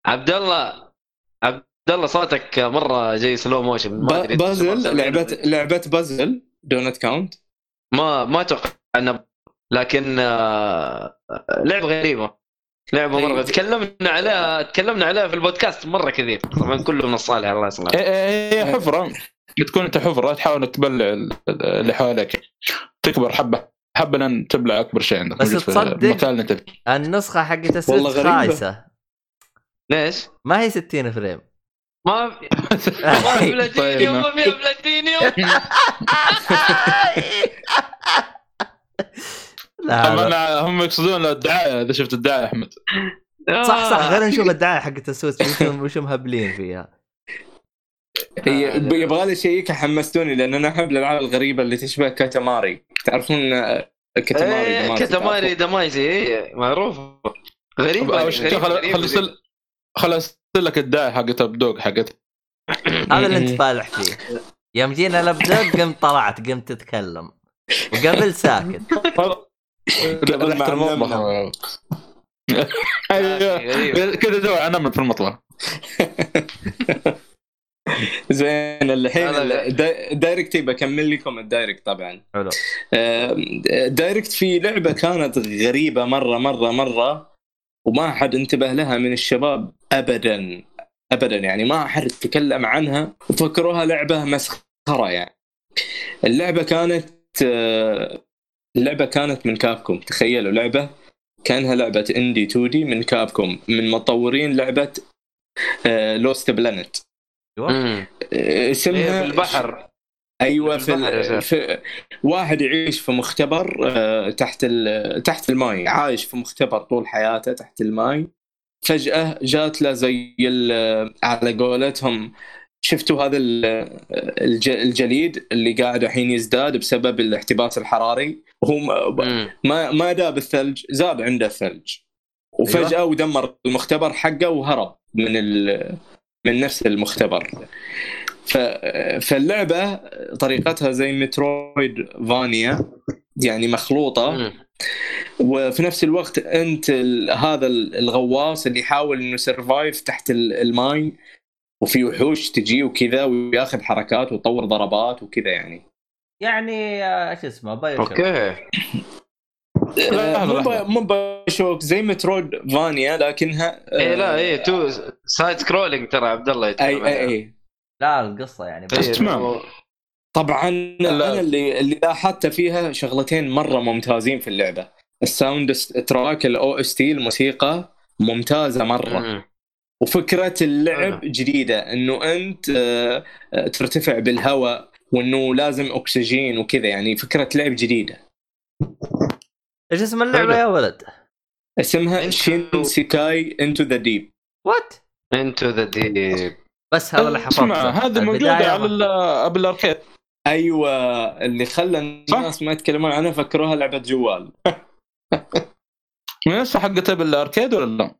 S3: عبد الله عبد الله صوتك مرة جاي slow motion
S2: puzzle لعبة لعبة puzzle Donut County.
S3: ما ما أتوقع انه لكن آه، لعبة غريبة. لعبة مرة تكلمنا عليها تكلمنا عليها في البودكاست مرة كثير. طبعا كله من الصالح الله
S4: هي إيه، إيه، حفرة. تكون أنت حفرة تحاول تبلع اللي حواليك تكبر حبة. حبة لين تبلع أكبر شيء عندك.
S1: بس تصدق النسخة حقت ال Switch خايسة.
S3: ليش؟
S1: ما هي 60 frame.
S3: ما في ما في بلاتينيوم ما فيها بلاتينيوم.
S4: لا هم يقصدون الدعاية إذا شفت الدعاية أحمد.
S1: صح صح. خلينا نشوف الدعاية حقت السويتش وش مهبلين فيها.
S2: هي يبغى لي شيء حمستوني لأن أنا أحب الألعاب الغريبة اللي تشبه كاتاماري. تعرفون آه، كاتاماري دماغي،
S3: كتماري دمايزي إيه، معروف. غريبة
S4: أول لك الداعي حقت الدوق حقت.
S1: هذا اللي أنت فالح فيه. يوم جينا لابدوك قمت طلعت قمت تتكلم. وقبل ساكت.
S2: قبل مع
S4: المطبخ. أيوه.
S3: غريبة.
S4: كذا دور على نمل في المطبخ
S2: زين الحين ال direct بكمل لكم ال direct طبعا.
S1: حلو.
S2: direct في لعبة كانت غريبة مرة مرة مرة. وما حد انتبه لها من الشباب ابدا ابدا. يعني ما حد تكلم عنها. وفكروها لعبة مسخرة يعني. اللعبة كانت آه، اللعبة كانت من Capcom. تخيلوا لعبة كأنها لعبة indie 2D من Capcom. من مطورين لعبة Lost Planet
S1: أيوه.
S3: مم.
S2: آه، اسمها
S3: إيه، البحر
S2: أيوه
S3: في
S2: في, واحد يعيش في مختبر آه، تحت ال... تحت الماي عايش في مختبر طول حياته تحت الماي. فجأة جات له زي ال... على قولتهم شفتوا هذا الج... الجليد اللي قاعد الحين يزداد بسبب الاحتباس الحراري؟ وهو ما-. ما داب الثلج زاد عنده الثلج. وفجأة ودمر المختبر حقه وهرب من ال... من نفس المختبر. فاللعبة طريقتها زي Metroidvania يعني
S3: مخلوطة.
S2: وفي نفس الوقت أنت. هذا ال- الغواص اللي يحاول إنه survive تحت ال- الماي وفي وحوش تجي وكذا وياخذ حركات ويطور ضربات وكذا يعني
S1: يعني آه، إيش اسمه BioShock.
S3: أوكي
S2: آه، مو
S4: لحظة.
S2: ب- مو بشوك زي Metroidvania لكنها آه،
S3: إيه لا إيه تو side scrolling ترى عبد الله أي.
S2: أي أي
S1: لا القصة يعني
S3: إيه،
S4: اسمع.
S3: هو-
S2: طبعا. أنا اللي اللي لاحظت فيها شغلتين مرة ممتازين في اللعبة ال soundtrack ال OST الموسيقى ممتازة مرة
S3: مم.
S2: وفكرة اللعب. جديدة إنه أنت آه، ترتفع بالهواء وإنه لازم أكسجين وكذا يعني فكرة لعب جديدة
S1: إيش اسم
S3: اللعبة.
S1: يا ولد؟
S2: اسمها شين sekai Into the Depth
S1: what؟
S3: Into the Depth
S1: بس هذا اللي حفظته.
S4: هذه
S1: موجودة
S4: على ال- بال
S2: Arcade أيوه اللي خلى الناس ما يتكلمون عنها فكروها لعبة جوال.
S4: من نفسها حقتها بال Arcade ولا لا؟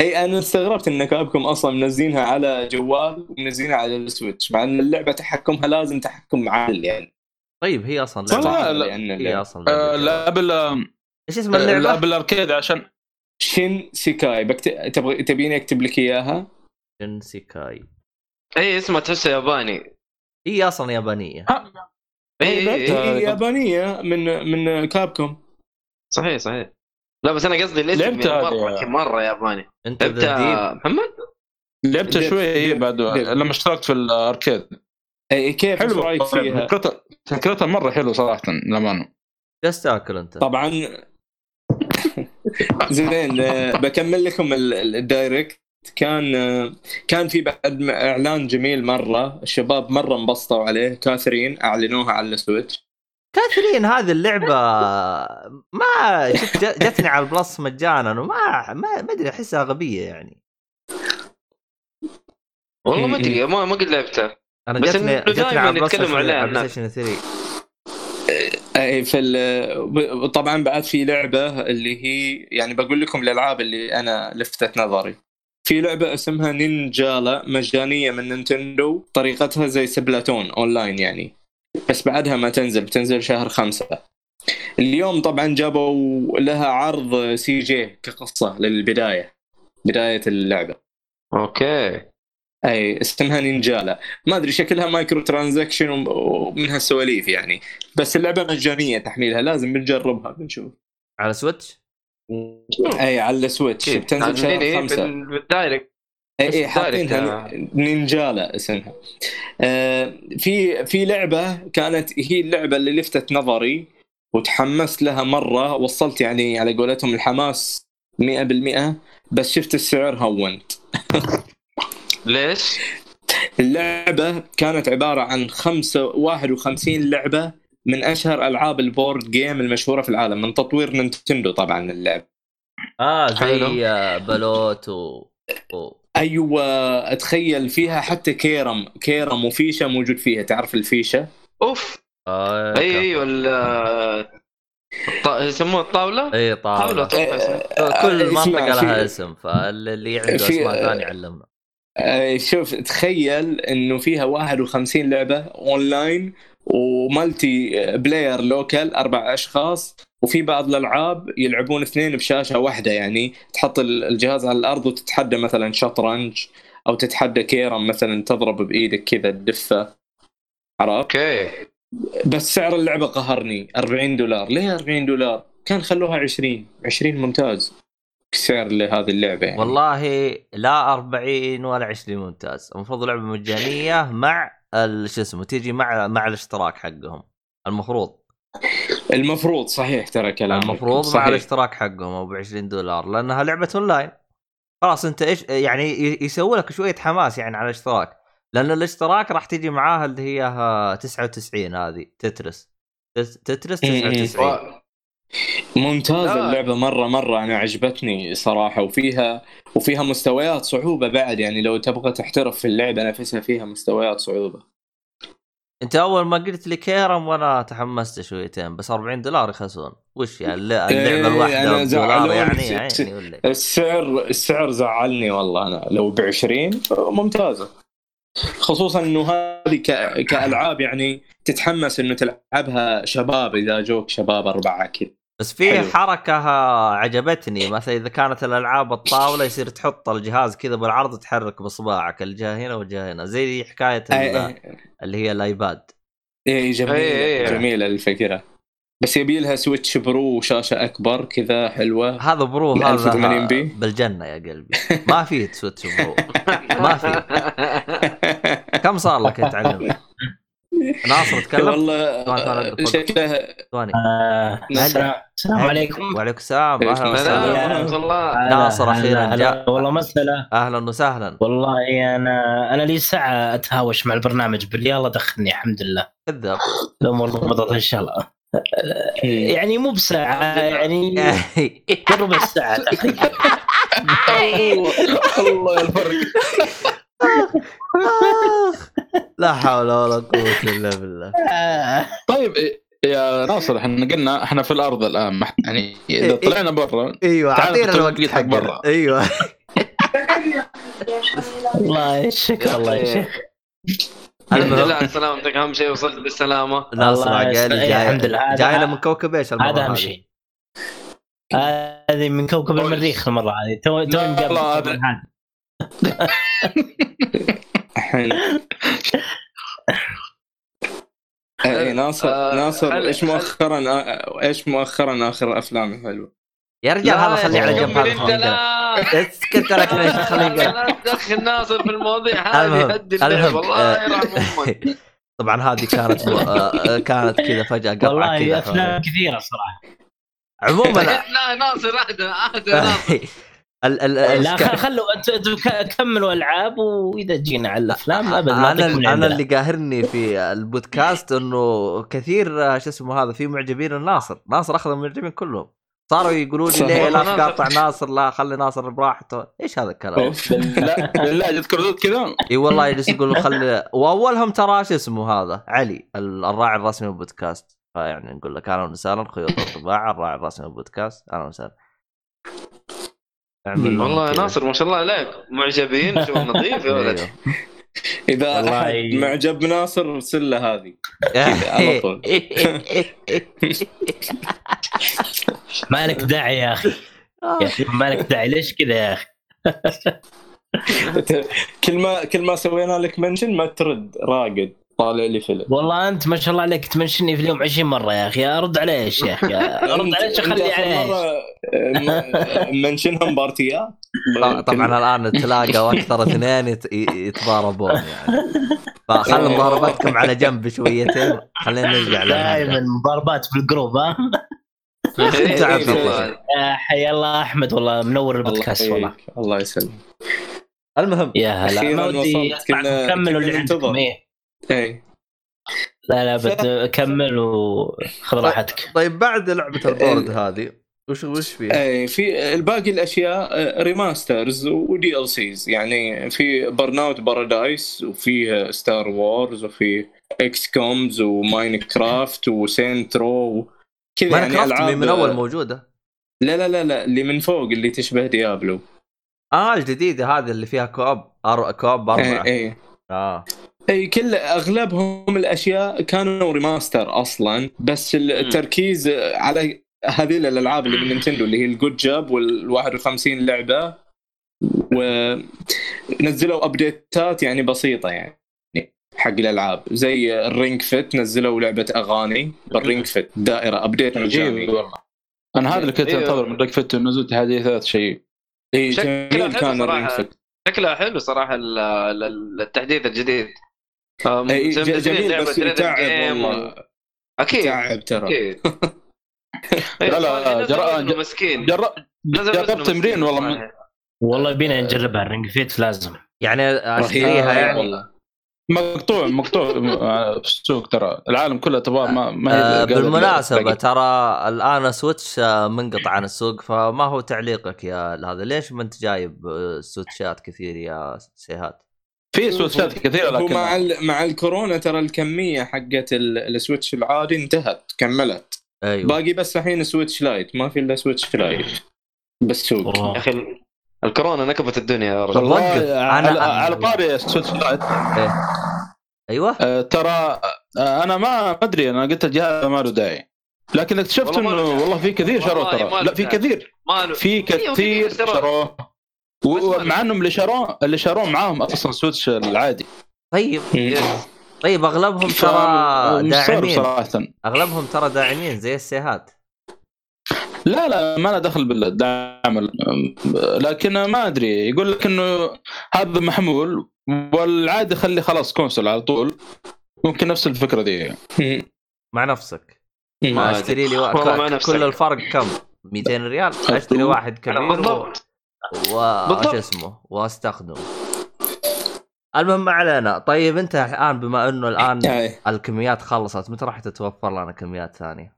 S2: أي أنا استغربت إن Capcom أصلا منزلينها على جوال ومنزلينها على ال Switch مع إن اللعبة تحكمها لازم تحكم عال يعني.
S1: طيب هي
S4: أصلا
S1: لعبة
S4: لا.
S2: لأن
S1: هي
S2: اللعبة-
S1: أصلا
S4: آه، لا بال
S1: إيش اسم
S4: لا
S1: اللعبه؟
S4: بال Arcade عشان
S2: Shin sekai بكت... تبغى تبيني أكتب لك إياها؟
S1: Shinsekai
S3: اي اسمها تحسه ياباني.
S1: هي أصلا يابانية.
S3: اي اي
S4: لعبتها.
S3: اي
S2: هي يابانية من من Capcom.
S3: صحيح صحيح. لا بس أنا قصدي الاسم
S4: لعبت
S3: يعني. مرة مرة ياباني.
S1: أنت ذا
S3: لعبتها محمد؟
S4: لعبتها
S2: لعبت-
S4: شوي هي
S2: لعبت-
S4: بعد
S2: لعبت.
S4: لما اشتركت في ال Arcade.
S2: اي كيف؟
S4: حلو.
S2: رأيك فيها؟
S4: فكرتها فكرتها مرة حلوة صراحة للأمانة.
S1: جالس تاكل أنت.
S2: طبعا. زين آه، بكمل لكم ال- ال- ال Direct. كان كان في بعد إعلان جميل مرة الشباب مرة انبسطوا عليه. Catherine أعلنوها على ال
S1: Switch. Catherine هذه اللعبة ما شفت جتني على ال Plus مجانا وما ما ما أدري أحسها غبية يعني.
S3: والله ما أدري ما ما قد لعبتها. أنا
S1: جتني جتني على ال
S3: Plus عليها
S1: على
S3: الناس.
S1: Station 3
S2: اي في طبعا بعد في لعبة اللي هي يعني بقول لكم الألعاب اللي أنا لفتت نظري. في لعبة اسمها Ninjala مجانية من Nintendo. طريقتها زي Splatoon online يعني. بس بعدها ما تنزل بتنزل شهر خمسة. اليوم طبعا جابوا لها عرض CG كقصة للبداية بداية اللعبة.
S3: أوكي.
S2: أي اسمها Ninjala. ما أدري شكلها microtransaction وم- ومن هالسواليف يعني. بس اللعبة مجانية تحميلها لازم بنجربها بنشوف.
S1: على Switch؟
S2: اي على ال
S3: Switch.
S2: بتنزل شهر
S3: عاملين إيه
S2: خمسة.
S3: بال- بال
S2: Direct
S3: اي
S2: اي حاطينها Ninjala اسمها. آه في في لعبة كانت هي اللعبة اللي لفتت نظري وتحمست لها مرة وصلت يعني على قولتهم الحماس 100% بس شفت السعر هونت.
S3: ليش؟
S2: اللعبة كانت عبارة عن خمسة 51 لعبة من أشهر ألعاب ال board game المشهورة في العالم من تطوير Nintendo طبعا اللعبة
S1: آه زي. آه، بلوت و... و...
S2: أيوه أتخيل فيها حتى كيرم كيرم وفيشة موجود فيها تعرف الفيشة؟
S3: أوف.
S1: آه
S3: أي أيوه يسموها
S1: الطاولة؟
S3: إي
S1: طاولة.
S3: طاولة.
S1: كل
S2: آه، اسمع،
S1: منطقة
S2: في-
S1: لها اسم فاللي عنده
S2: في-
S1: اسماء ثانية علمنا
S2: آه، شوف تخيل إنه فيها 51 لعبة online و multiplayer local أربع أشخاص وفي بعض الألعاب يلعبون اثنين بشاشة واحدة يعني. تحط الجهاز على الأرض وتتحدى مثلا شطرنج أو تتحدى كيرم مثلا تضرب بإيدك كذا الدفه عرفت؟
S3: أوكي.
S2: بس سعر اللعبة قهرني. 40 دولار. ليه 40 دولار؟ كان خلوها 20 20 ممتاز. سعر لهذه اللعبة يعني.
S1: والله لا 40 ولا 20 ممتاز. المفروض لعبة مجانية مع شو اسمه تيجي مع مع الاشتراك حقهم. المفروض.
S2: المفروض صحيح ترى كلامك.
S1: المفروض مع
S2: صحيح.
S1: الاشتراك حقهم أو ب 20 دولار لأنها لعبة أونلاين. خلاص أنت إيش يعني يسوي لك شوية حماس يعني على الاشتراك. لأن الاشتراك راح تجي معاها اللي هي ها 99 هذه تترس. تت- تترس
S2: م- م.
S1: 99
S2: ممتازة
S3: لا.
S2: اللعبة مرة مرة أنا عجبتني صراحة وفيها وفيها مستويات صعوبة بعد يعني لو تبغى تحترف في اللعبة نفسها فيها مستويات صعوبة
S1: أنت أول ما قلت لي كيرم وأنا تحمست شويتين بس 40 دولار يخسون وش يعني الل-
S2: اللعبة
S1: الواحدة
S2: زعلوني.
S1: يعني يعني؟
S2: السعر السعر زعلني والله أنا لو ب 20 ممتازة خصوصا إنه هذه. كألعاب يعني تتحمس إنه تلعبها شباب إذا جوك شباب أربعة كذا
S1: بس في
S2: حلو.
S1: حركة عجبتني مثلا إذا كانت الألعاب الطاولة يصير تحط الجهاز كذا بالعرض تحرك باصبعك الجهة هنا والجهة هنا زي حكاية ال- اللي هي ال iPad
S2: اي جميلة
S3: إيه، إيه.
S2: جميلة الفكرة بس يبي لها Switch Pro وشاشة أكبر كذا حلوة.
S1: هذا
S2: Pro
S1: هذا
S2: 1080 p.
S1: بالجنة يا قلبي. ما في Switch Pro ما في. كم صار لك يتعلم ناصر تكلم؟
S2: والله شكله
S1: ثواني.
S5: آه، السلام عليكم.
S1: وعليكم السلام. أهلا
S3: السلام.
S1: وسهلا
S3: ورحمة الله.
S5: هلا-
S1: ناصر
S5: هلا.
S1: جاء.
S5: والله مسألة.
S1: أهلا وسهلا.
S5: والله أنا أنا لي ساعة أتهاوش مع البرنامج باللي يلا دخلني الحمد لله.
S1: كذاب.
S5: الأمور ضبطت إن شاء الله. يعني مو بساعة يعني قرب الساعة. تقريبا
S4: الله الفرق.
S1: لا حول ولا قوة إلا بالله.
S4: طيب يا ناصر إحنا قلنا إحنا في الأرض الآن ما إحنا- يعني إذا طلعنا برا
S1: أيوه
S4: أعطينا
S1: الوقت
S4: حق
S1: حقنا.
S4: برا.
S1: أيوه.
S5: الله يشك الله يشك
S3: الحمد لله على سلامتك أهم شيء وصلت بالسلامة.
S1: ناصر عقالي. جاي.
S5: الحمد لله.
S1: جاينا من كوكب إيش المرة
S5: هذا أهم
S1: هذه؟
S5: شيء. هذه من كوكب المريخ المرة هذه. تو تو مقابل
S2: اي ناصر
S3: آه،
S2: ناصر
S3: إيش
S2: مؤخرا إيش مؤخرا آخر أفلام حلوة؟
S1: يا رجال هذا خليه على جنب هذا خليه اسكت لك ليش خليه
S3: لا تدخل ناصر في المواضيع هذه هدي والله
S1: آه،
S3: يرحم أمك.
S1: طبعا هذه كانت آه، كانت كذا فجأة قطعه
S5: والله افلام كثيرة صراحة.
S1: عموما
S3: لا ناصر اهدى اهدى ناصر
S1: ال ال
S5: لا خلوا كملوا العاب وإذا جينا على الأفلام ابد ما
S1: أنا
S5: أنا.
S1: اللي قاهرني في البودكاست إنه كثير آه، شو اسمه هذا في معجبين الناصر. ناصر أخذ المعجبين كلهم. صاروا يقولوا لي ليه لا. تقاطع ناصر لا خلي ناصر براحته. إيش هذا الكلام؟
S2: أوف.
S4: لا بالله تذكر ردود كذا؟
S1: إي والله يجلس يقول خلي وأولهم ترى شو اسمه هذا؟ علي ال- الراعي الرسمي للبودكاست فيعني نقول لك أهلا وسهلا خيوط الطباعة الراعي الرسمي للبودكاست أهلا وسهلا.
S3: والله. ناصر ما شاء الله عليك. معجبين شغل نظيف يا ولد.
S1: أيوه.
S5: إذا
S2: أحد
S5: ي-
S2: معجب ناصر ارسل له هذه على طول.
S5: ما لك داعي يا أخي. يا أخي ما لك داعي. ليش كذا يا أخي؟
S2: كل ما كل ما سوينا لك منشن ما ترد راقد. طالع لي فيلم.
S5: والله أنت ما شاء الله عليك تمنشني في اليوم 20 مرة يا أخي. ارد على إيش يا أخي. ارد على إيش اخلي على
S2: م- منشنهم بارتيات؟
S1: طبعا طبعاً الآن تلاقوا أكثر اثنين يت- يتضاربون يعني. فخلوا مضاربتكم على جنب شويتين. خلينا نرجع
S5: دائما. مضاربات في الجروب ها؟
S1: انت عبد
S2: إيه،
S1: الله.
S3: والله.
S5: آه، حيا الله أحمد والله منور البودكاست والله
S2: الله يسلمك
S1: المهم
S5: يا هلا ما ودي كملوا اللي عندكم. إيه
S2: اي
S5: لا لا بد كمل وخذ راحتك
S1: طيب بعد لعبة ال board هذه وش وش فيه؟
S2: اي في الباقي الأشياء remasters و DLCs يعني في برن اوت بارادايس وفيه ستار وورز وفي إكس كومز وماين كرافت وسينترو كذا
S1: يعني
S2: ألعاب
S1: من أول موجودة.
S2: لا لا لا لا اللي من فوق اللي تشبه ديابلو.
S1: آه الجديدة هذه اللي فيها co-op أر... co-op أربعة.
S2: اي اي
S1: آه.
S2: إي كل أغلبهم الأشياء كانوا remaster أصلا بس التركيز على هذه الألعاب اللي من نينتندو اللي هي الجود جاب وال 51 لعبه ونزلوا update ات يعني بسيطة يعني. حق الألعاب. زي الرينج فيت نزلوا لعبة أغاني. بالرينج فيت دائرة update
S4: عجيب
S2: مجاني.
S4: والله. أنا هذا اللي كنت
S3: أيوه.
S4: انتظر من رينج فيت نزلت تحديثات شيء.
S2: اي
S3: شكلها
S2: جميل
S3: حلو
S2: كان. الرينج فيت.
S3: شكلها حلو صراحة ال- ال- التحديث الجديد.
S2: جميل بس تعب والله.
S3: أكيد.
S2: تعب ترى.
S4: لا، لا،
S3: وزنه مسكين.
S4: جر-
S3: نزل وزنه
S4: جربت تمرين والله.
S5: والله بينا نجربها الرينج فيت لازم.
S1: يعني أشتريها يعني.
S4: مقطوع مقطوع. في السوق ترى. العالم كله تبغاه ما ما هي
S1: آه
S4: بالمناسبة.
S1: ترى الآن سويتش آه، منقطع عن السوق فما هو تعليقك يا هذا؟ ليش ما انت جايب آه، سويتشات كثير يا سيهات؟
S4: في سويتشات
S2: كثيرة
S4: لكن
S2: مع ال- مع الكورونا ترى الكمية حقت ال- السويتش العادي انتهت كملت.
S1: أيوه.
S2: باقي بس الحين سويتش لايت ما في إلا سويتش لايت. بالسوق.
S3: يا أخي الكورونا نكبت الدنيا يا رجل.
S4: والله. على,
S1: أنا-
S4: على طاري السويتش لايت
S1: أيوه.
S4: آه، ترى آه، أنا ما ما أدري أنا قلت الجهاز ما له داعي. لكن اكتشفت
S3: إنه.
S4: والله في كثير شروه ترى. لا في. كثير.
S3: له
S4: في
S3: أيوة،
S4: كثير
S3: شروه.
S4: ومع إنهم اللي شروه اللي شروه معاهم أصلا سويتش العادي.
S1: طيب. طيب
S4: أغلبهم
S1: ترى داعمين.
S4: صراحة.
S1: أغلبهم ترى داعمين زي السيهات.
S4: لا لا ما له دخل بالدعم. ال- لكن ما أدري يقول لك إنه هذا محمول والعادي خلي خلاص console على طول. ممكن نفس الفكرة دي.
S1: مع نفسك.
S3: ما.
S1: أشتري لي
S3: والله مع
S1: و...
S3: نفسك.
S1: كل الفرق كم؟ 200 ريال؟ أشتري واحد كبير.
S3: بالضبط.
S1: و...
S3: بالضبط.
S1: شو اسمه؟ واستخدمه. المهم ما علينا. طيب انت الآن بما إنه
S2: الآن.
S1: الكميات خلصت متى راح تتوفر لنا كميات ثانية؟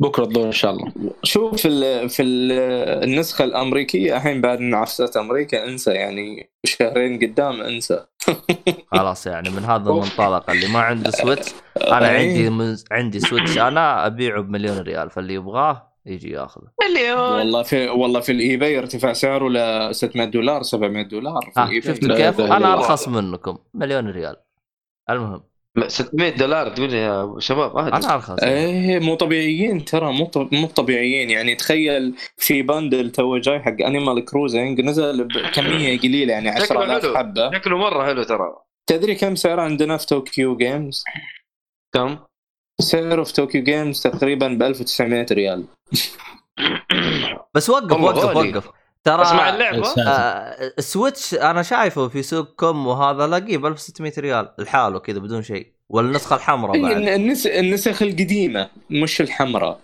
S4: بكرة الظهر إن شاء الله.
S2: شوف في ال في ال النسخة الأمريكية الحين بعد عفسه أمريكا أنسى يعني شهرين قدام أنسى.
S1: خلاص يعني من هذا المنطلق اللي ما عنده سويتش
S2: أنا.
S1: عندي من... عندي سويتش أنا أبيعه بمليون ريال فاللي يبغاه يجي ياخذه.
S3: مليون.
S2: والله في والله في الاي باي ارتفاع سعره ل 600 دولار 700 دولار في الاي
S1: شفتوا كيف؟
S4: أنا.
S1: أرخص منكم مليون ريال. المهم.
S3: 600 دولار تقول يا شباب اهدوا
S1: أنا ارخص
S2: إيه مو طبيعيين ترى مو طب- مو طبيعيين يعني تخيل في bundle تو جاي حق انيمال كروزنج نزل بكمية قليلة يعني
S3: شكله
S2: 10000
S3: حلو.
S2: حبة
S3: شكله مرة حلو ترى
S2: تدري كم سعره عندنا في طوكيو جيمز؟
S3: كم؟
S2: سعره في طوكيو جيمز تقريبا ب 1900 ريال
S1: بس وقف
S3: والله
S1: وقف
S3: غالي.
S1: وقف ترى
S3: بس مع اللعبه
S1: آه السويتش أنا شايفه في سوق كم وهذا الاقيه ب 1600 ريال. لحاله كذا بدون شيء. والنسخه الحمراء
S2: إيه،
S1: بعد.
S2: النس... النسخ القديمة مش الحمراء.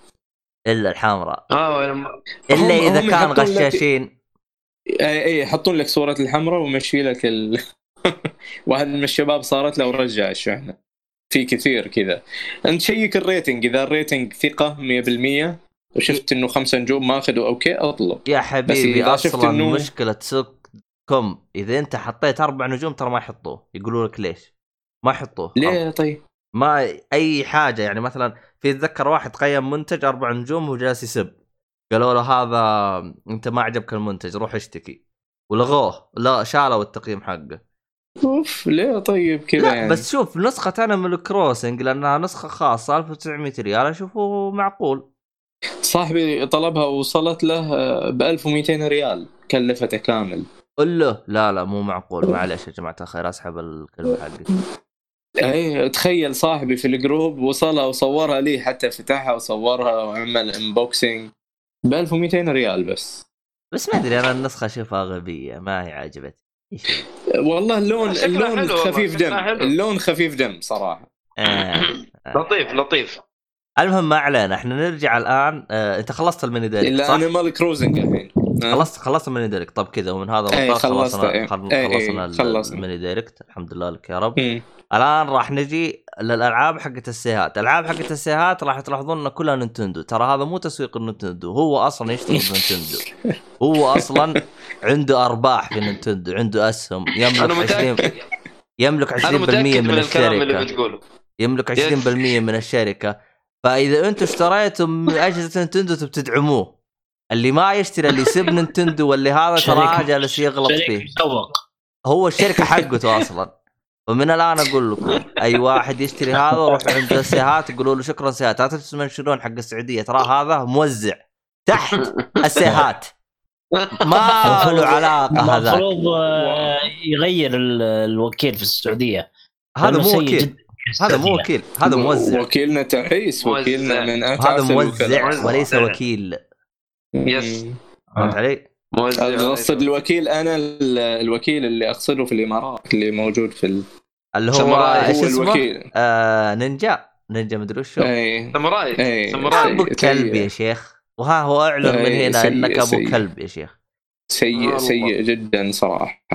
S1: إلا الحمراء.
S3: آه
S1: إلا
S2: هم-
S1: إذا
S2: هم
S1: كان
S2: يحطون لك-
S1: غشاشين.
S2: اي اي يحطون لك صورة الحمراء ومشي لك ال... واحد من الشباب صارت له ورجع الشحنه في كثير كذا. أنت شيك ال rating. إذا ال rating ثقة 100% وشفت إنه خمسة نجوم ماخذ okay اطلب
S1: يا حبيبي
S2: شفت
S1: أصلا
S2: إنه-
S1: مشكلة سوق كم؟ إذا أنت حطيت أربع نجوم ترى ما يحطوه يقولوا لك ليش؟ ما يحطوه
S2: ليه طيب؟
S1: ما أي حاجة يعني مثلا في أتذكر واحد قيم منتج أربع نجوم وهو جالس يسب. قالوا له هذا أنت ما عجبك المنتج روح اشتكي. ولغوه لا شالوا التقييم حقه.
S2: أوف ليه طيب كذا يعني؟
S1: بس شوف نسخة أنا من الكروسنج لأنها نسخة خاصة 1900 ريال أشوفه معقول.
S2: صاحبي طلبها وصلت له ب 1200 ريال كلفته كامل
S1: قل له لا لا مو معقول معلش يا جماعة الخير أسحب الكلمة حقتي
S2: اي تخيل صاحبي في ال group وصلها وصورها لي حتى فتحها وصورها وعمل unboxing ب 1200 ريال بس
S1: بس ما أدري أنا النسخة أشوفها غبية ما هي عجبتني؟
S2: والله اللون اللون خفيف دم. اللون خفيف دم صراحة
S1: آه. آه.
S3: لطيف لطيف
S1: المهم ما علينا إحنا نرجع الآن آه، انت خلصت ال mini
S2: direct
S1: صح؟
S2: انيمال كروزنج الحين. ها؟
S1: خلصت خلصت ال mini direct. طب كذا ومن هذا
S2: خلصت،
S1: خلصنا
S2: إيه. إيه، إيه،
S1: خلصنا ال-
S2: خلصنا.
S1: ال mini direct. الحمد لله لك يا رب.
S2: مم.
S1: الآن راح نجي للألعاب حقت السيهات، الألعاب حقت السيهات راح تلاحظون إن كلها نينتندو، ترى هذا مو تسويق النينتندو، هو أصلا يشتغل بنينتندو. هو أصلا عنده أرباح في نينتندو، عنده أسهم. يملك
S3: أنا
S1: 20
S3: متاكد
S1: يملك 20%
S3: أنا متأكد
S1: من,
S3: من الكلام اللي
S1: الشركة.
S3: بتقوله.
S1: يملك 20% من الشركة. فإذا أنتم اشتريتم أجهزة نينتندو تبي تدعموه. اللي ما يشتري اللي يسب نينتندو واللي هذا ترى جالس يغلط فيه. هو الشركة حقته أصلا. ومن الآن أقول لكم أي واحد يشتري هذا وروح عند السيهات يقولوا له شكرا سيهات لا تنشرون حق السعودية. ترى هذا موزع تحت السيهات ما له علاقة هذا
S5: المفروض آه، يغير ال- الوكيل في السعودية.
S1: هذا مو وكيل. هذا مو. وكيل هذا موزع
S2: وكيلنا تعيس
S3: موزع.
S2: وكيلنا من
S1: هذا
S2: اتعس
S1: موزع
S3: موزع.
S1: وليس وكيل
S3: يس.
S1: فهمت علي؟
S3: موزع
S2: أقصد الوكيل أنا ال- الوكيل اللي أقصده في الإمارات اللي موجود في ال...
S1: اللي هو
S2: إيش
S1: اسمه؟ آه نينجا نينجا مدري وشو
S2: اي
S3: ساموراي
S2: اي
S3: ساموراي
S2: أبو
S1: كلب يا. شيخ وها هو أعلن من
S2: إيه،
S1: هنا إنك
S2: أبو.
S1: كلب يا شيخ
S2: سيء. سيء جدا صراحة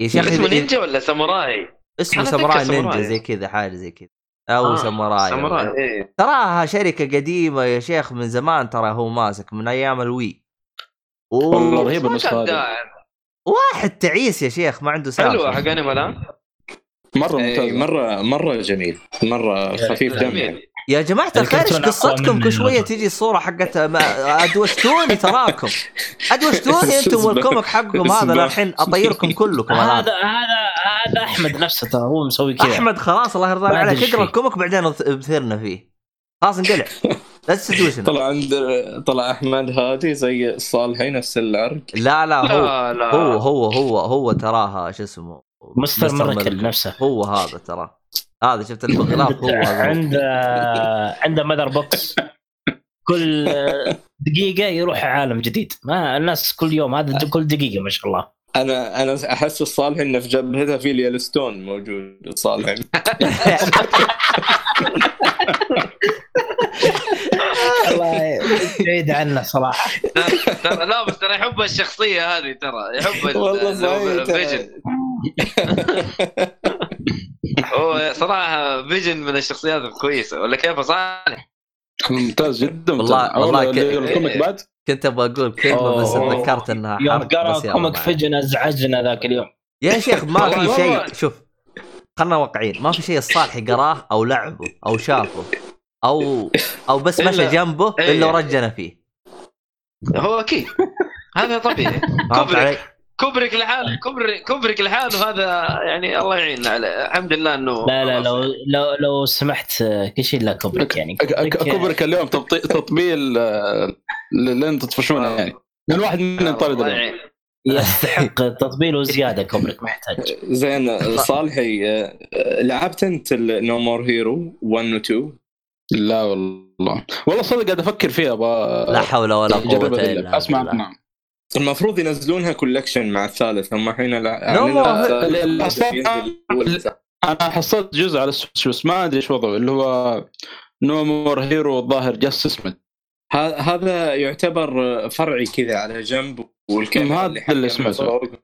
S1: يا شيخ
S3: اسمه نينجا ولا ساموراي؟
S1: اسمه ساموراي. نينجا زي كذا حاجة زي كذا. أو
S3: آه،
S1: ساموراي
S3: ساموراي إيه.
S1: تراها شركة قديمة يا شيخ من زمان ترى هو ماسك من أيام ال
S4: Wii.
S1: والله.
S4: رهيب
S1: واحد تعيس يا شيخ ما عنده سالفه
S3: حلوة حق انمي الان
S4: مرة
S2: اي
S4: ممتاز.
S2: مرة مرة جميل. مرة خفيف دم يعني.
S1: يا جماعة الخير
S5: إيش
S1: قصتكم كل شوية. تجي الصورة حقت ادوشتوني تراكم. ادوشتوني أنتم وال comic حقكم هذا الحين أطيركم كلكم
S5: هذا هذا هذا أحمد نفسه ترى هو مسوي كذا.
S1: أحمد خلاص الله يرضى عليك اقرا
S5: فيه؟
S1: ال comic بعدين بثرنا فيه. خلاص انقلع. لا تستدوشنا
S2: طلع عند طلع أحمد هادي زي صالحي نفس العرق.
S1: لا لا هو
S3: لا لا.
S1: هو هو هو هو تراها شو اسمه
S5: Mister
S1: Miracle.
S5: نفسه.
S1: هو هذا ترى. هذا شفت البغلاف هو هذا.
S5: عنده عنده ماذر بوكس كل دقيقة يروح عالم جديد. ما الناس كل يوم هذا كل دقيقة ما شاء الله.
S2: أنا أنا أحس الصالح إنه في جبهته في اليلستون موجود الصالح.
S5: الله بعيد عنه صراحة.
S3: ترى لا بس ترى يحب الشخصية هذه ترى. يحب ال-
S2: والله صحيح
S3: هو صراحة Vision من الشخصيات الكويسة. ولا كيف صالح؟
S4: ممتاز جدا
S1: والله-. والله
S4: ال comic بعد
S1: كنت أبغى أقول كلمة بس. تذكرت إنها
S5: يوم قرأ
S1: comic.
S5: Vision ازعجنا ذاك اليوم
S1: يا شيخ ما في شيء. شوف خلنا واقعيين ما في شيء الصالح قراه أو لعبه أو شافه أو أو بس مشى جنبه
S3: إيه.
S1: إلا ورجنا فيه
S3: هو أكيد هذا طبيعي كوبريك. كوبريك لحاله كوبريك كوبريك لحاله هذا يعني الله يعيننا عليه الحمد لله إنه
S5: لا لا لو. لو لو سمحت آه، كل شيء إلا كوبريك يعني
S4: ك- ك-
S5: كوبريك-
S4: كوبريك اليوم تطبيل آه، انت تطفشونه يعني. لأن واحد مننا طارد
S3: الله
S4: اليوم.
S3: يعين.
S5: يستحق تطبيل وزيادة كوبريك ما يحتاج
S2: زين صالحي آه، لعبت أنت No More Heroes 1 و 2
S4: لا والله. والله صدق قاعد أفكر فيها أبغى
S1: لا حول ولا
S4: ذي
S1: إلا
S4: اللعبة. أسمع.
S1: بالله.
S4: نعم.
S2: المفروض ينزلونها collection مع الثالث هم الحين لا- الأول.
S4: أنا حصلت جزء على ال Switch بس ما أدري إيش وضعه اللي هو No More Heroes الظاهر Just اسمه.
S2: هذا يعتبر فرعي كذا على جنب والكاميرا
S4: هذا
S2: اللي. مصور.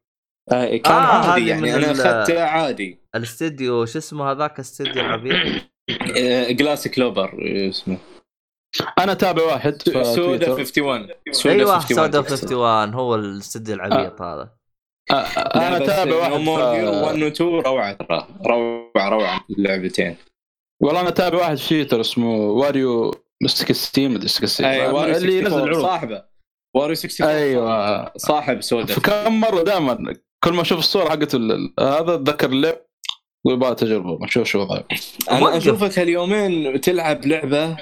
S2: آه، كان
S1: آه،
S2: عادي يعني
S1: أنا
S2: أخذته عادي.
S1: الاستديو شو اسمه هذاك استديو العبيط
S2: Grasshopper اسمه.
S4: أنا أتابع واحد
S2: سودا
S4: تويتر.
S2: 51
S1: أيوه
S2: 51
S1: سودا
S2: تقصد.
S1: 51 هو الاستديو العبيط هذا.
S4: آه، أنا أتابع واحد
S2: هيرو 1
S4: في...
S2: و 2 روعة ترى روعة روعة اللعبتين.
S4: والله أنا أتابع واحد تويتر اسمه واريو ستيم مدري ستيم
S2: اي واريو
S4: اللي ينزل
S2: 64
S4: عروض
S2: صاحبه. واريو 64
S4: أيوه.
S2: صاحب سودا
S4: فكم مرة دائما كل ما أشوف الصورة حقت ال- هذا أتذكر اللعب ويبغى تجربة. نشوف شو وضعه.
S1: أنا.
S2: أشوفك هاليومين تلعب لعبة.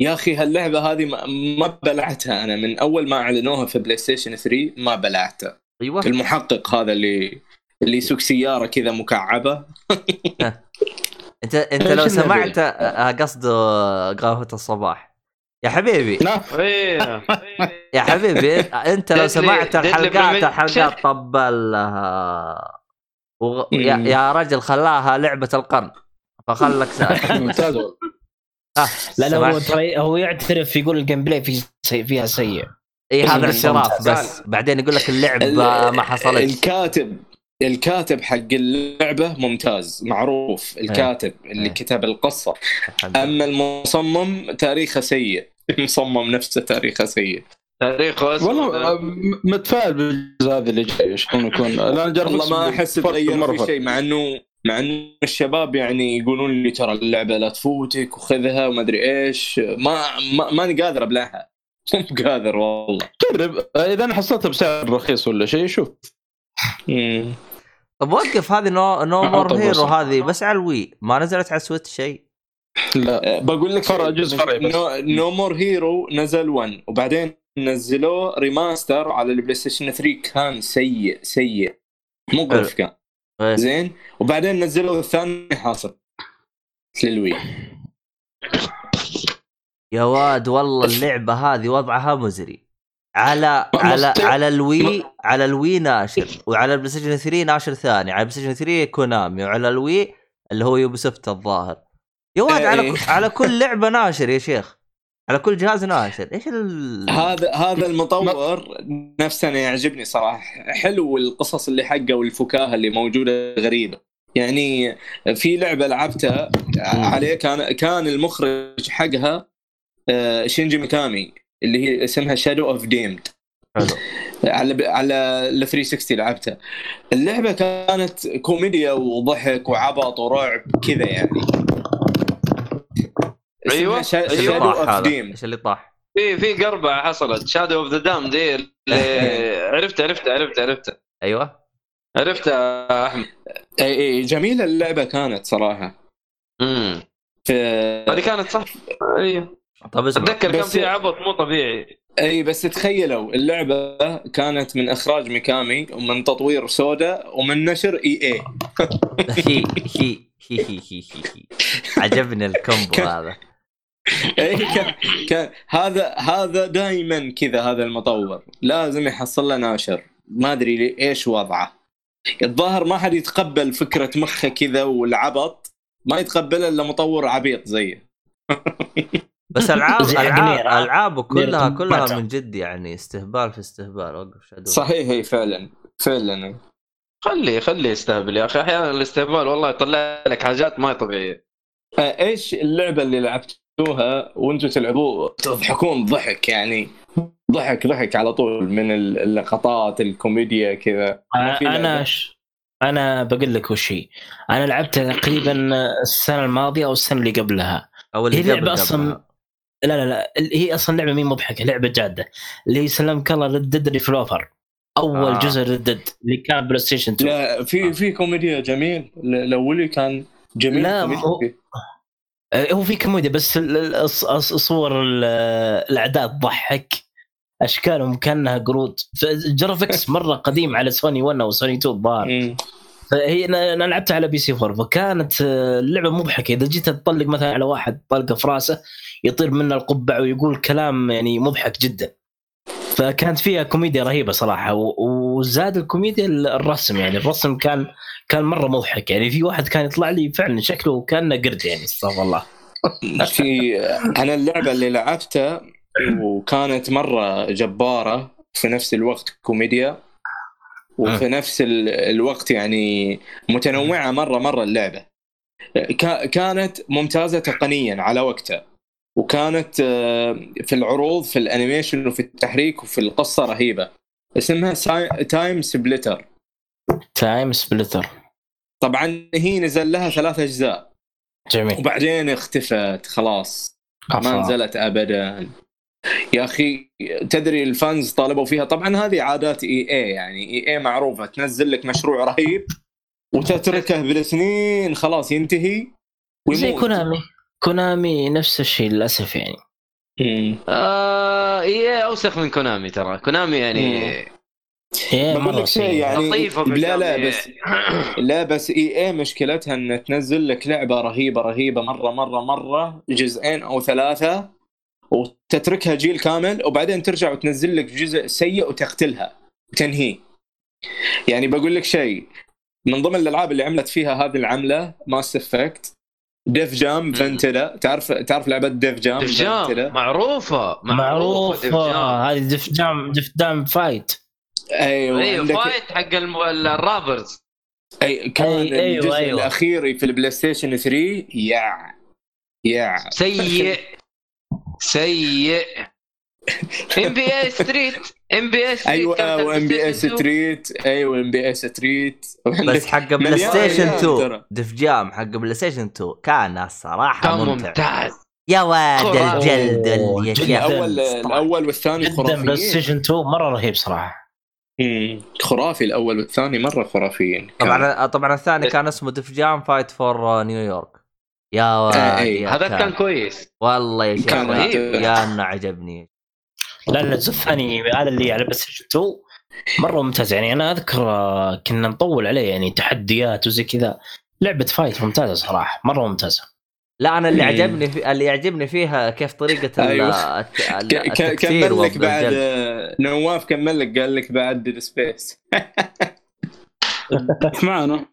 S2: يا أخي هاللعبة هذه ما- ما بلعتها أنا. من أول ما أعلنوها في بلاي ستيشن 3 ما بلعتها.
S1: أيوه.
S2: المحقق هذا اللي اللي يسوق سيارة كذا مكعبة.
S1: انت انت
S4: إيش
S1: لو سمعت آه، قصده قهوة الصباح. يا حبيبي. يا حبيبي انت لو سمعت
S3: Deadly
S1: الحلقات
S3: Premonition.
S1: الحلقات طبل لها وغ... يا,
S2: مم.
S1: يا رجل خلاها لعبة القرن فخلك ساكت.
S4: ممتاز والله.
S1: آه،
S5: لا لا هو؟ ترى هو يعترف يقول ال gameplay في سي فيها سيء.
S1: اي هذا
S5: ممتاز.
S1: اعتراف بس. بعدين يقول لك اللعبة ما حصلت
S2: الكاتب. الكاتب حق اللعبة ممتاز معروف الكاتب اللي
S1: إيه.
S2: كتب
S1: القصة.
S2: أما المصمم تاريخه سيء. المصمم نفسه تاريخه سيء.
S3: تاريخه أسود.
S4: والله آه، متفائل بالجزء هذا اللي جاي شلون يكون
S2: والله ما أحس
S4: فرق
S2: تغير
S4: مرة
S2: في. شيء مع انه مع إنه الشباب يعني يقولون لي ترى اللعبة لا تفوتك وخذها وما أدري إيش. ما ما ماني قادر أبلعها. مو قادر والله.
S4: جرب. إذا أنا حصلتها بسعر رخيص ولا شيء شوف.
S1: طب وقف هذه
S4: No
S1: No More
S4: Heroes.
S1: هذه بس على ال Wii. ما نزلت على ال Switch شيء.
S4: لا.
S2: أه، بقول لك
S4: فرع- جزء فرعي بس.
S2: No More Heroes نزل 1 وبعدين نزلوه remaster على البلاي ستيشن 3 كان سيء سيء. مقرف كان.
S1: إيه.
S2: زين؟ وبعدين نزلوا الثاني حاصل. لل Wii.
S1: يا واد والله اللعبة هذه وضعها مزري. على على على ال Wii على ال Wii ناشر وعلى البلاي ستيشن 3 ناشر ثاني على البلاي ستيشن 3 كونامي وعلى ال Wii اللي هو Ubisoft الظاهر. يا واد
S2: إيه.
S1: على على كل لعبة ناشر يا شيخ. على كل جهاز ناشر. إيش ال...
S2: هذا هذا المطور نفسه أنا يعجبني صراحة. حلو القصص اللي حقه والفكاهة اللي موجودة غريبة. يعني في لعبة لعبتها عليه كان كان المخرج حقها آه، شينجي ميكامي. اللي هي اسمها Shadow of Damned
S1: حلو.
S2: على على ال 360 لعبتها. اللعبة كانت كوميديا وضحك وعبط ورعب كذا يعني.
S1: اللي
S2: Shadow
S1: طاح
S2: of
S1: هذا؟
S2: Damned
S1: إيش اللي طاح؟
S3: في في قربعه حصلت. Shadow of the Damned اللي عرفت عرفت عرفت عرفت
S1: أيوه.
S3: عرفت يا أحمد.
S2: إي إي جميلة اللعبة كانت صراحة.
S3: امم
S2: في
S3: هذه كانت صح؟ أيوه
S1: طب اسمع.
S3: أتذكر كان فيها عبط مو طبيعي.
S2: إي بس تخيلوا اللعبة كانت من إخراج ميكامي ومن تطوير سودا ومن نشر EA.
S1: هي هي هي هي هي هي عجبني ال combo هذا.
S2: إي كان, كان هذا هذا دائما كذا هذا المطور. لازم يحصل له ناشر. ما أدري لي- إيش وضعه. الظاهر ما حد يتقبل فكرة مخه كذا والعبط. ما يتقبلها إلا مطور عبيط زيه.
S1: بس العاب العاب؟ العابه كلها كلها. من جد يعني استهبال في استهبال وقف Shadow
S2: صحيح هي فعلا فعلا.
S3: خليه خليه يستهبل يا أخي. أحيانا الاستهبال والله يطلع لك حاجات ما هي طبيعية.
S2: آه، إيش اللعبة اللي لعبتوها وأنتم تلعبوه؟ تضحكون ضحك يعني. ضحك ضحك على طول من اللقطات الكوميديا كذا.
S5: أنا. أنا بقول لك وش هي. أنا لعبتها تقريبا السنة الماضية أو السنة اللي قبلها.
S1: أو اللي
S5: هي أصلاً-
S1: قبلها.
S5: لا لا لا هي أصلا لعبة مين مضحكة لعبة جادة اللي هي سلمك الله Red Dead Revolver أول
S1: آه.
S5: آه. جزء Red Dead اللي كان PlayStation 2
S2: لا في في كوميديا جميل ال- الاولي كان جميل
S5: لا، هو-. آه، هو في كوميديا بس صور ال- الأعداء تضحك أشكالهم كأنها قرود graphics مرة قديم على سوني 1 أو سوني 2 الظاهر. فهي أنا لعبتها على PS 4 فكانت آه، اللعبة مضحكة. إذا جيت تطلق مثلا على واحد طلقة في راسه يطير منه القبعة ويقول كلام يعني مضحك جدا. فكانت فيها كوميديا رهيبة صراحة وزاد الكوميديا الرسم يعني. الرسم كان كان مرة مضحك يعني. في واحد كان يطلع لي فعلا شكله كأنه قرد يعني استغفر الله.
S2: في أنا اللعبة اللي لعبتها وكانت مرة جبارة في نفس الوقت كوميديا. وفي نفس ال- الوقت يعني متنوعة مرة مرة اللعبة. كا- كانت ممتازة تقنيا على وقتها. وكانت آه، في العروض في ال animation وفي التحريك وفي القصة رهيبة. اسمها
S5: TimeSplitters. TimeSplitters
S2: طبعا هي نزل لها ثلاث أجزاء.
S5: جميل.
S2: وبعدين اختفت خلاص. ما
S5: أفا.
S2: نزلت ابدا. يا أخي تدري ال fans طالبوا فيها طبعا هذه عادات EA يعني EA معروفة تنزل لك مشروع رهيب وتتركه بالسنين خلاص ينتهي
S5: زي
S2: ويموت
S5: كونامي كونامي نفس الشيء للأسف يعني
S2: مم.
S3: آه هي أوسخ من كونامي ترى كونامي يعني
S2: بقول
S5: مرة
S2: لك شيء. يعني
S3: لطيفة
S2: لا لا. بس لا بس إي اي مشكلتها إن تنزل لك لعبة رهيبة رهيبة مرة مرة مرة جزئين أو ثلاثة وتتركها جيل كامل وبعدين ترجع وتنزل لك جزء سيء وتقتلها وتنهيه. يعني بقول لك شيء من ضمن الألعاب اللي عملت فيها هذه العملة Mass Effect Def Jam Vendetta تعرف تعرف لعبة
S3: Def Jam
S2: Def
S3: Jam Vendetta
S5: معروفة
S3: Def Jam.
S5: هذه Def Jam Def Jam Fight
S2: أيوه
S3: أيوه
S2: عندك
S3: Fight حق ال rappers.
S2: أي كان
S5: أي- أيوة،
S2: الجزء
S5: أيوة.
S2: الأخير في ال PlayStation 3 يا يا.
S3: سيء. سيء. NB A Street
S2: NBA Street أيوه و NB A Street أيوه NBA Street
S1: بس حق PlayStation
S2: ريال
S1: 2
S2: ترى.
S1: Def Jam حق PlayStation 2 كان الصراحة
S3: كان
S1: ممتع.
S3: ممتاز.
S1: يا واد. الجلد يا. شيخ
S2: الأول الأول والثاني
S5: جدا Play
S2: خرافيين.
S5: Station 2 مرة رهيب صراحة.
S2: مم. خرافي الأول والثاني مرة خرافيين.
S1: طبعا طبعا الثاني كان اسمه Def Jam Fight for New York يا
S2: آه، إيه.
S1: يا
S3: هذا كان كويس
S1: والله يا شيخ
S2: كان
S3: رهيب.
S1: يا إنه عجبني
S5: لا لا الثاني هذا اللي على PlayStation 2 مرة ممتاز يعني أنا أذكر آه، كنا نطول عليه يعني تحديات وزي كذا لعبة fight ممتازة صراحة مرة ممتازة
S1: لا أنا اللي
S2: مم.
S1: عجبني في... اللي يعجبني فيها كيف طريقة ال-
S2: أيوة.
S1: الت...
S2: كمل لك بعد. آه، نواف كمل لك قال لك بعد Dead Space
S4: معنا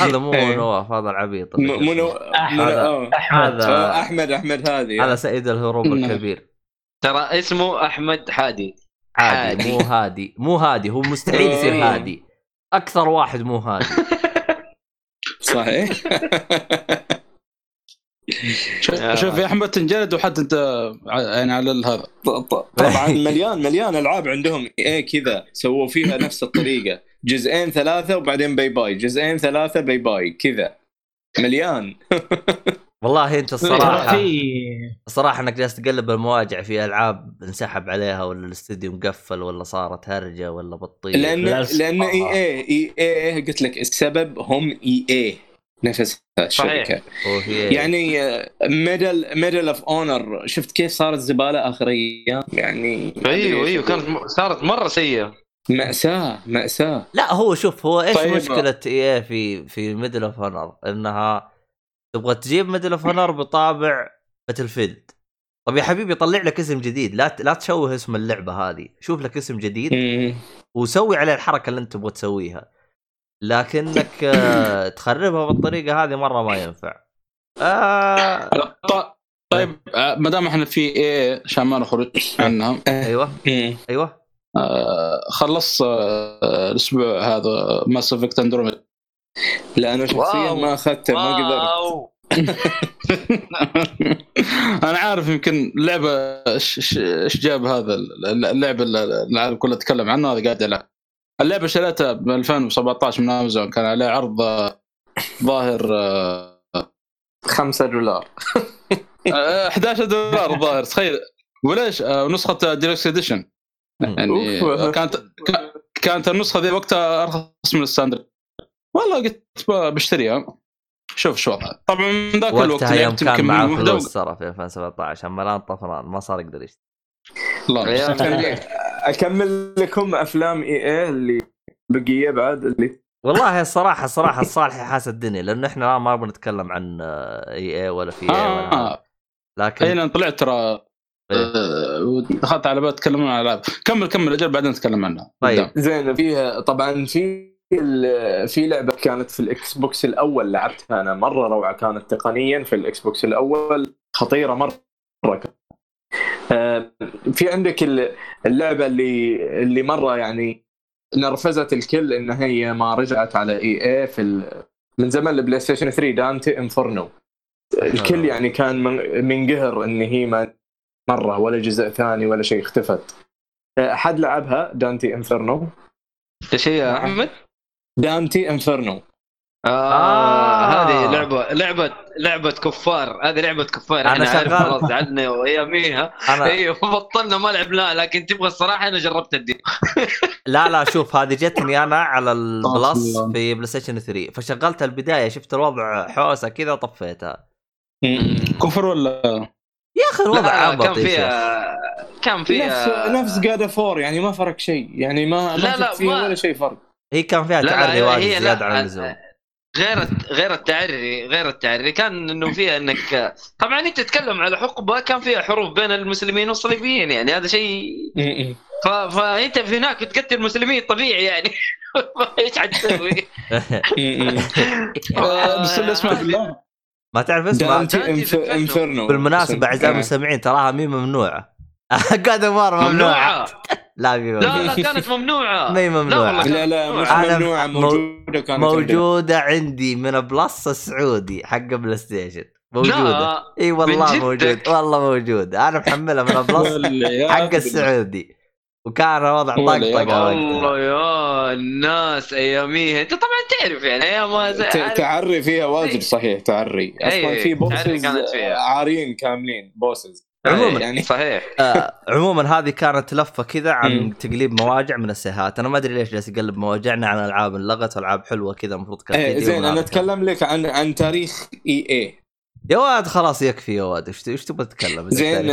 S1: هذا مو
S2: إيه.
S1: نواف هذا العبيط اللي
S2: م- منو
S5: أحمد.
S2: منو- آه.
S5: أحمد
S1: هذا-
S2: آه، أحمد أحمد هذه
S1: هذا سيد الهروب. الكبير
S3: ترى اسمه أحمد حادي
S1: عادي. مو هادي مو هادي هو مستحيل يصير. هادي أكثر واحد مو هادي
S2: صحيح
S4: شوف- يا أحمد تنجلد وحتى أنت يعني على هذا
S2: طبعا مليان مليان ألعاب عندهم إيه كذا سووا فيها نفس الطريقة جزئين ثلاثة وبعدين bye bye جزئين ثلاثة bye bye كذا. مليان.
S1: والله انت الصراحه الصراحة انك جالس تقلب المواجع في ألعاب انسحب عليها ولا الاستوديو مقفل ولا صارت هرجة ولا بطيء.
S2: لأن
S5: لا،
S2: لأن
S5: إي.
S2: إي إي إي قلت لك السبب هم EA نفسها الشركة.
S1: وهي
S2: يعني Medal Medal of Honor شفت كيف صارت زبالة آخر أيام؟ يعني
S3: أيوه أيوه كانت م- صارت مرة سيئة.
S2: مأساة مأساة.
S1: لا هو شوف هو إيش
S4: طيب.
S1: مشكلة EA في Medal of Honor إنها تبغى تجيب Medal of Honor بطابع Battlefield طب يا حبيبي طلع لك اسم جديد. لا لا تشوه اسم اللعبة هذه. شوف لك اسم جديد. وسوي عليه الحركة اللي أنت تبغى تسويها. لكنك تخربها بالطريقة هذه مرة ما ينفع. آه.
S4: ط- طيب آه، ما دام إحنا في EA عشان ما نخرج عنها.
S2: أيوه.
S1: أيوه.
S4: آه، خلص آه، الأسبوع هذا Mass Effect Andromeda
S2: لا أنا شخصيا. ما أخذته ما قدرت.
S4: أنا عارف يمكن لعبة إيش جاب هذا اللعبة اللي العالم كله تكلم عنه هذا قاعد يلعب اللعبة شريتها ب 2017 من أمازون كان عليه عرض آه، ظاهر آه،
S2: 5 دولار.
S4: آه، 11 دولار الظاهر تخيل. وليش؟ نسخة deluxe edition يعني. آه، كانت كا- كانت النسخة ذي وقتها أرخص من ال standard. والله قلت بشتريها. شوف شو وضعها. طبعا من ذاك الوقت
S1: وقتها يوم
S4: لعبت
S1: كان
S4: يمكن
S1: معاه فلوس ترى في 2017 أما الآن طفران ما صار يقدر يشتري.
S4: الله
S2: أكمل لكم أفلام EA اللي بقية بعد اللي
S1: والله الصراحة الصراحة الصالح حاس الدنيا لأنه إحنا ما بنتكلم عن EA ولا في EA ولا هذا.
S4: آه.
S1: لكن
S4: أين طلعت ترى؟ آه، ودخلت على بال تكلمون عن الألعاب. كمل كمل أجل بعدين نتكلم عنها.
S1: طيب.
S2: زين فيها طبعا في ال- في لعبة كانت في الإكس بوكس الأول لعبتها أنا مرة روعة كانت تقنيا في الإكس بوكس الأول خطيرة مرة كانت. آه، في عندك ال- اللعبة اللي اللي مرة يعني نرفزت الكل إن هي ما رجعت على EA في ال- من زمان البلاي ستيشن 3 Dante's Inferno. الكل يعني كان من- منقهر إن هي ما مرة ولا جزء ثاني ولا شيء اختفت. أحد لعبها Dante's Inferno.
S3: إيش هي؟ يا أحمد؟
S2: Dante's Inferno.
S3: آه,
S1: آه.
S3: هذه لعبة لعبة لعبة كفار. هذه لعبة كفار.
S1: أنا
S3: عارف
S1: شغال.
S3: خلاص قعدنا واياميها
S1: أنا
S3: أيوه بطلنا ما لعبناها لكن تبغى الصراحة أنا جربت ال demo
S1: لا لا شوف هذه جتني أنا على ال
S4: Plus.
S1: في بلاي ستيشن 3 فشغلت البداية شفت الوضع حوسة كذا طفيتها
S4: كفر ولا؟
S1: يا أخي الوضع عبط
S3: كان. فيها كان
S2: نفس
S3: فيها
S2: نفس God of War يعني ما فرق شيء. يعني ما
S3: لا، لا،
S2: فيها
S3: ما-
S2: ولا شيء فرق.
S1: هي كان فيها
S3: لا، لا،
S1: تعري
S3: هي-
S1: واجد زيادة عن
S3: آه،
S1: اللزوم.
S3: غير غير التعري غير التعري. كان إنه فيها إنك طبعا أنت تتكلم على حقبة كان فيها حروب بين المسلمين والصليبيين يعني هذا شيء ف... فأنت في هناك تقتل المسلمين طبيعي يعني. إيش حتسوي؟
S4: آه، بس بالله
S1: ما تعرف اسمها
S2: Dante
S3: Dante
S2: Inf-
S3: Inferno.
S2: Inferno
S1: بالمناسبة اعزائي المستمعين تراها مي ممنوعة. قاعد ممنوعة.
S3: ممنوعة.
S1: لا مي
S3: لا لا
S1: موجودة
S3: كانت ممنوعة.
S1: ما هي ممنوعة.
S2: لا لا مش
S1: أنا
S2: ممنوعة
S1: مو-
S2: موجودة كانت.
S1: موجودة عندي من Plus السعودي حق بلاي ستيشن موجودة.
S3: لا
S1: إي والله موجود؟ والله موجود أنا محملها من Plus حق السعودي. وكان وضع طقطقة
S3: والله يا الناس أياميها أنت طبعا تعرف يعني
S2: أيام تعري فيها واجد صحيح تعري أصلا
S3: إيه،
S2: في bosses
S3: كانت فيها.
S2: عاريين كاملين bosses
S1: عموماً.
S2: يعني
S3: صحيح
S1: آه عموما هذه كانت لفة كذا عن. تقليب مواجع من السيهات أنا ما أدري ليش جالس اقلب مواجعنا عن ألعاب انلغت والعاب حلوة كذا المفروض كانت
S2: إيه زين
S1: أنا.
S2: أتكلم لك عن عن تاريخ EA
S1: يا واد خلاص يكفي يا واد. إيش إيش تبغى تتكلم؟
S2: زين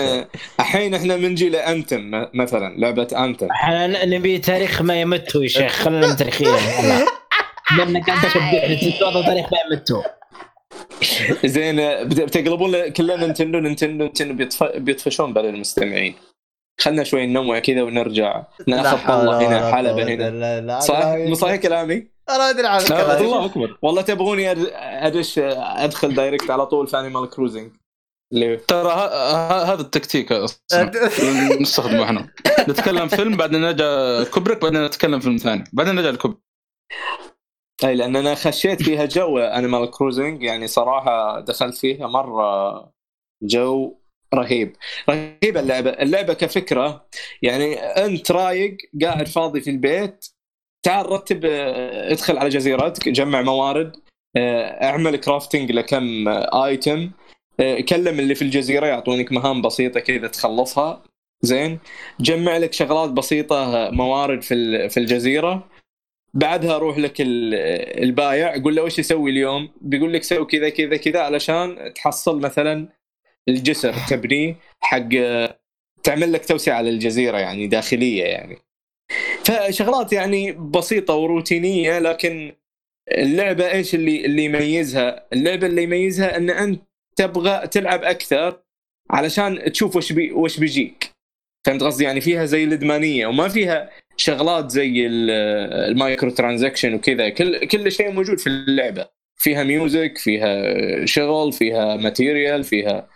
S2: الحين إحنا بنجي لانتم م- مثلا لعبة أنتم.
S5: إحنا نبي تاريخ ما يمتوا يا شيخ. خلينا من تاريخيا والله. لانك انت تتوضا تاريخ ما يمتوا
S2: زين بت- بتقلبون كلنا نتندو نتندو نتندو. بيطف- بيطفشون بعد المستمعين. خلنا شوي ننوع كذا ونرجع. نأخذ طلة هنا حلبة هنا.
S1: لا لا
S2: صح؟ مو صحيح كلامي؟
S1: أنا أدري عن
S2: لا،
S1: الكلام.
S2: الله أكبر. والله تبغوني أد- أدش أدخل direct على طول في Animal Crossing
S4: ترى هذا التكتيك أصلا. نستخدمه إحنا. نتكلم فيلم بعدين نرجع كوبريك بعدين نتكلم فيلم ثاني. بعدين نرجع لكوبريك
S2: أي لأن أنا خشيت فيها جو Animal Crossing يعني صراحة دخلت فيها مرة جو رهيب. رهيبه اللعبة. اللعبة كفكرة. يعني أنت رايق قاعد فاضي في البيت. تعال رتب آه، ادخل على جزيرتك جمع موارد آه، اعمل كرافتنج لكم ايتم آه، كلم اللي في الجزيرة يعطونك مهام بسيطة كذا تخلصها. زين. جمع لك شغلات بسيطة موارد في في الجزيرة. بعدها روح لك ال- البايع. قول له وش يسوي اليوم؟ بيقول لك سوي كذا كذا كذا علشان تحصل مثلا الجسر تبنيه حق تعمل لك توسعة للجزيرة يعني داخلية يعني. فشغلات يعني بسيطة وروتينية لكن اللعبة إيش اللي اللي يميزها؟ اللعبة اللي يميزها إن أنت تبغى تلعب أكثر علشان تشوف وش بي وش بيجيك. فهمت قصدي؟ يعني فيها زي الإدمانية وما فيها شغلات زي ال- ال micro transaction وكذا. كل كل شيء موجود في اللعبة. فيها music فيها شغل فيها material فيها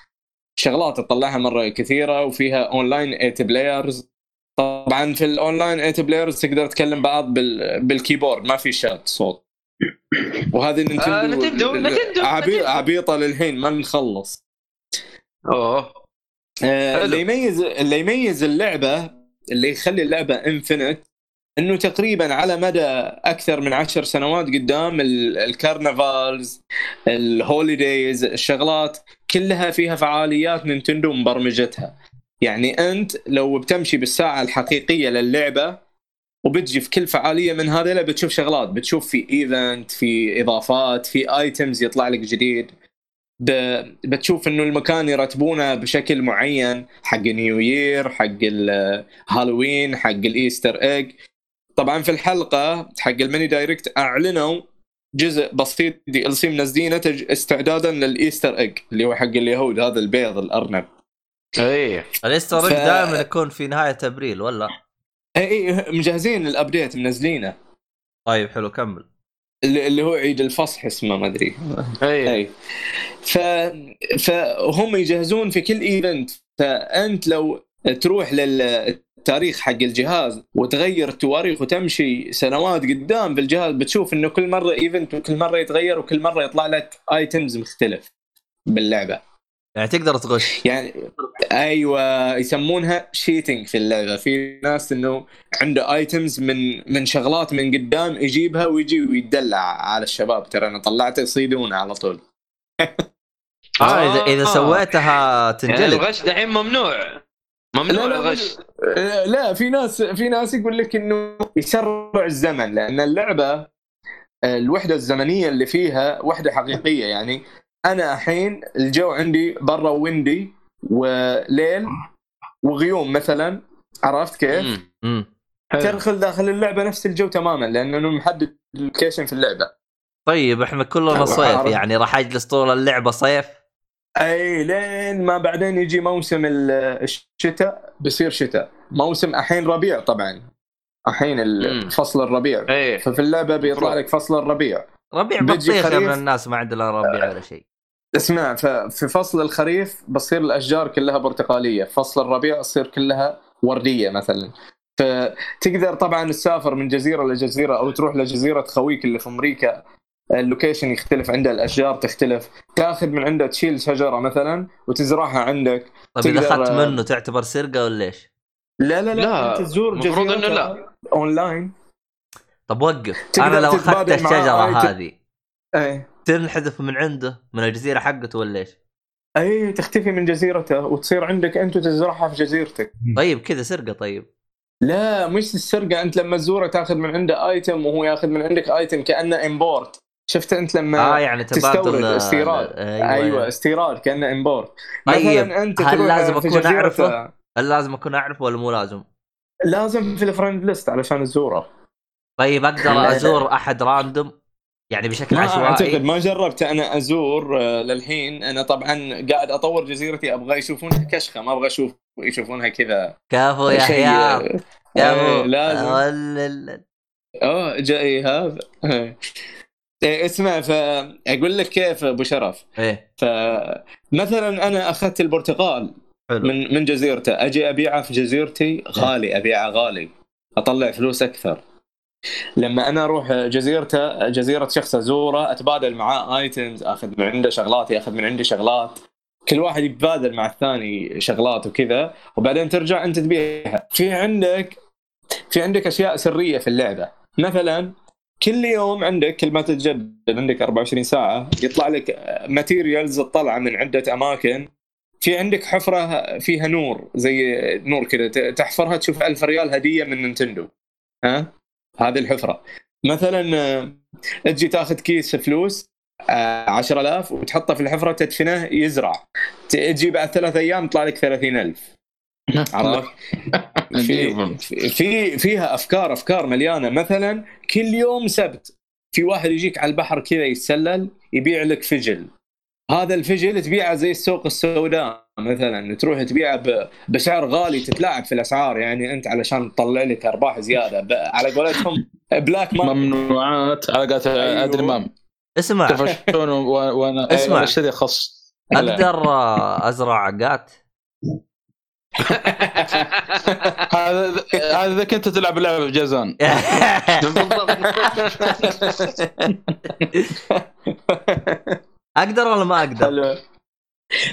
S2: شغلات تطلعها مرة كثيرة وفيها اونلاين 8 players طبعا في الاونلاين 8 players تقدر تتكلم بعض بال... بال keyboard ما في شات صوت وهذه نينتندو
S3: آه، نتندو- نتندو-
S2: عبي...
S3: نتندو.
S2: عبيطة للحين ما نخلص
S3: أوه
S2: آه،. اللي يميز اللي يميز اللعبة اللي يخلي اللعبة infinite إنه تقريبا على مدى أكثر من عشر سنوات قدام ال- الكرنفالز ال holidays الشغلات كلها فيها فعاليات نينتندو مبرمجتها. يعني أنت لو بتمشي بالساعة الحقيقية للعبة وبتجي في كل فعالية من هذه بتشوف شغلات. بتشوف في event في إضافات في items يطلع لك جديد. بتشوف إنه المكان يرتبونه بشكل معين حق New Year حق الهالوين حق ال Easter egg طبعا في الحلقة حق ال mini direct أعلنوا جزء بسيط DLC منزلينه تج- استعدادا لل Easter egg اللي هو حق اليهود هذا البيض الأرنب.
S3: اي
S1: ال Easter
S2: ف-
S1: ف... دائما يكون في نهاية أبريل ولا؟
S2: اي اي مجهزين ال update منزلينه
S1: طيب حلو كمل.
S2: اللي اللي هو عيد الفصح اسمه ما أدري.
S3: اي
S2: اي ف... فهم يجهزون في كل event فأنت لو تروح للتاريخ حق الجهاز وتغير التواريخ وتمشي سنوات قدام بالجهاز بتشوف إنه كل مرة event وكل مرة يتغير وكل مرة يطلع لك items مختلف باللعبة.
S1: يعني تقدر تغش
S2: يعني أيوه يسمونها cheating في اللعبة. في ناس إنه عنده items من من شغلات من قدام يجيبها ويجي ويدلع. على الشباب ترى أنا طلعت يصيدونه على طول.
S1: آه إذا إذا
S3: آه.
S1: سويتها
S3: يعني
S1: تنجلد.
S3: الغش دحين ممنوع. ممنوع
S2: لا، لا،
S3: الغش
S2: لا في ناس في ناس يقول لك إنه يسرع الزمن لأن اللعبة آه، الوحدة الزمنية اللي فيها وحدة حقيقية. يعني أنا الحين الجو عندي برا windy وليل وغيوم مثلا. عرفت كيف؟ تدخل داخل اللعبة نفس الجو تماما لأنه محدد ال location في اللعبة.
S1: طيب إحنا كلنا صيف. يعني راح أجلس طول اللعبة صيف؟
S2: اي لين ما بعدين يجي موسم ال- الشتاء؟ بيصير شتاء. موسم الحين ربيع طبعا. الحين. فصل الربيع.
S3: اي
S2: ففي اللعبة بيطلع لك فصل الربيع.
S1: ربيع بطيخه
S2: خريف.
S1: من الناس ما عندنا ربيع ولا شيء.
S2: اسمع ففي فصل الخريف بتصير الأشجار كلها برتقالية. فصل الربيع تصير كلها وردية مثلا. فتقدر طبعا تسافر من جزيرة لجزيرة أو تروح لجزيرة خويك اللي في أمريكا. اللوكيشن يختلف عنده الأشجار تختلف تاخذ من عنده تشيل شجرة مثلا وتزرعها عندك
S1: طيب
S2: إذا
S1: أخذت منه تعتبر سرقة ولا إيش؟
S2: لا لا لا,
S3: لا،
S2: أنت تزور
S3: المفروض
S2: جزيرة
S3: إنه لا.
S2: أونلاين
S1: طب وقف أنا لو
S2: أخذت
S1: الشجرة
S2: item.
S1: هذه
S2: إيه
S1: تنحذف من عنده من الجزيرة حقته ولا إيش؟
S2: أي تختفي من جزيرته وتصير عندك أنت وتزرعها في جزيرتك
S1: طيب كذا سرقة طيب
S2: لا مش السرقة أنت لما تزوره تاخذ من عنده item وهو ياخذ من عندك item كأنه import شفت أنت لما
S1: آه يعني تبادل
S2: تستورد استيراد.
S1: أيوه,
S2: أيوه استيراد كأنه import
S1: طيب،
S2: أنت
S1: هل لازم
S2: جزيرة-
S1: أعرفه؟ هل لازم أكون أعرفه ولا مو لازم؟
S2: لازم في ال friend list علشان تزوره
S1: طيب
S2: أقدر.
S1: أزور أحد random يعني بشكل
S2: ما أعتقد
S1: عشوائي
S2: ما جربت أنا أزور آه، للحين أنا طبعا قاعد أطور جزيرتي أبغى يشوفونها كشخة ما أبغى أشوف يشوفونها كذا
S1: كفو يا
S2: شيء آه،
S1: كفو
S2: لازم. آه جاي هذا إيه، اسمع فاقول لك كيف أبو شرف.
S1: إيه.
S2: فمثلا أنا أخذت البرتقال
S1: حلو.
S2: من من جزيرته. أجي أبيعه في جزيرتي غالي أبيعه غالي. أطلع فلوس أكثر. لما أنا أروح جزيرته جزيرة شخص ازوره أتبادل معاه ايتمز أخذ من عنده شغلات يأخذ من عندي شغلات. كل واحد يتبادل مع الثاني شغلات وكذا وبعدين ترجع أنت تبيعها. في عندك في عندك أشياء سرية في اللعبة. مثلا كل يوم عندك كل ما تتجدد عندك 24 ساعة يطلع لك materials تطلع من عدة أماكن. في عندك حفرة فيها نور زي نور كذا تحفرها تشوف ألف ريال هدية من نينتندو. ها؟ هذه الحفرة. مثلا آه، تجي تاخذ كيس فلوس آه، 10000 وتحطه في الحفرة تدفنه يزرع. تجي بعد ثلاث أيام يطلع لك 30000 عرفت؟ في
S4: عجيب.
S2: في فيها أفكار أفكار مليانة. مثلا كل يوم سبت في واحد يجيك على البحر كذا يتسلل يبيع لك فجل. هذا الفجل تبيعه زي السوق السوداء مثلا. تروح تبيعه ب- بسعر غالي تتلاعب في الأسعار. يعني أنت علشان تطلع لك أرباح زيادة. على قولتهم black market
S4: ممنوعات. علاقات
S2: أيوه.
S4: عادل امام
S1: اسمع.
S4: وأنا
S1: اسمع.
S4: اشتري
S1: خس؟ أقدر أزرع عقات؟
S4: هذا هذا إذا كنت تلعب لعبه بجازان.
S1: أقدر ولا ما أقدر؟
S2: حلو.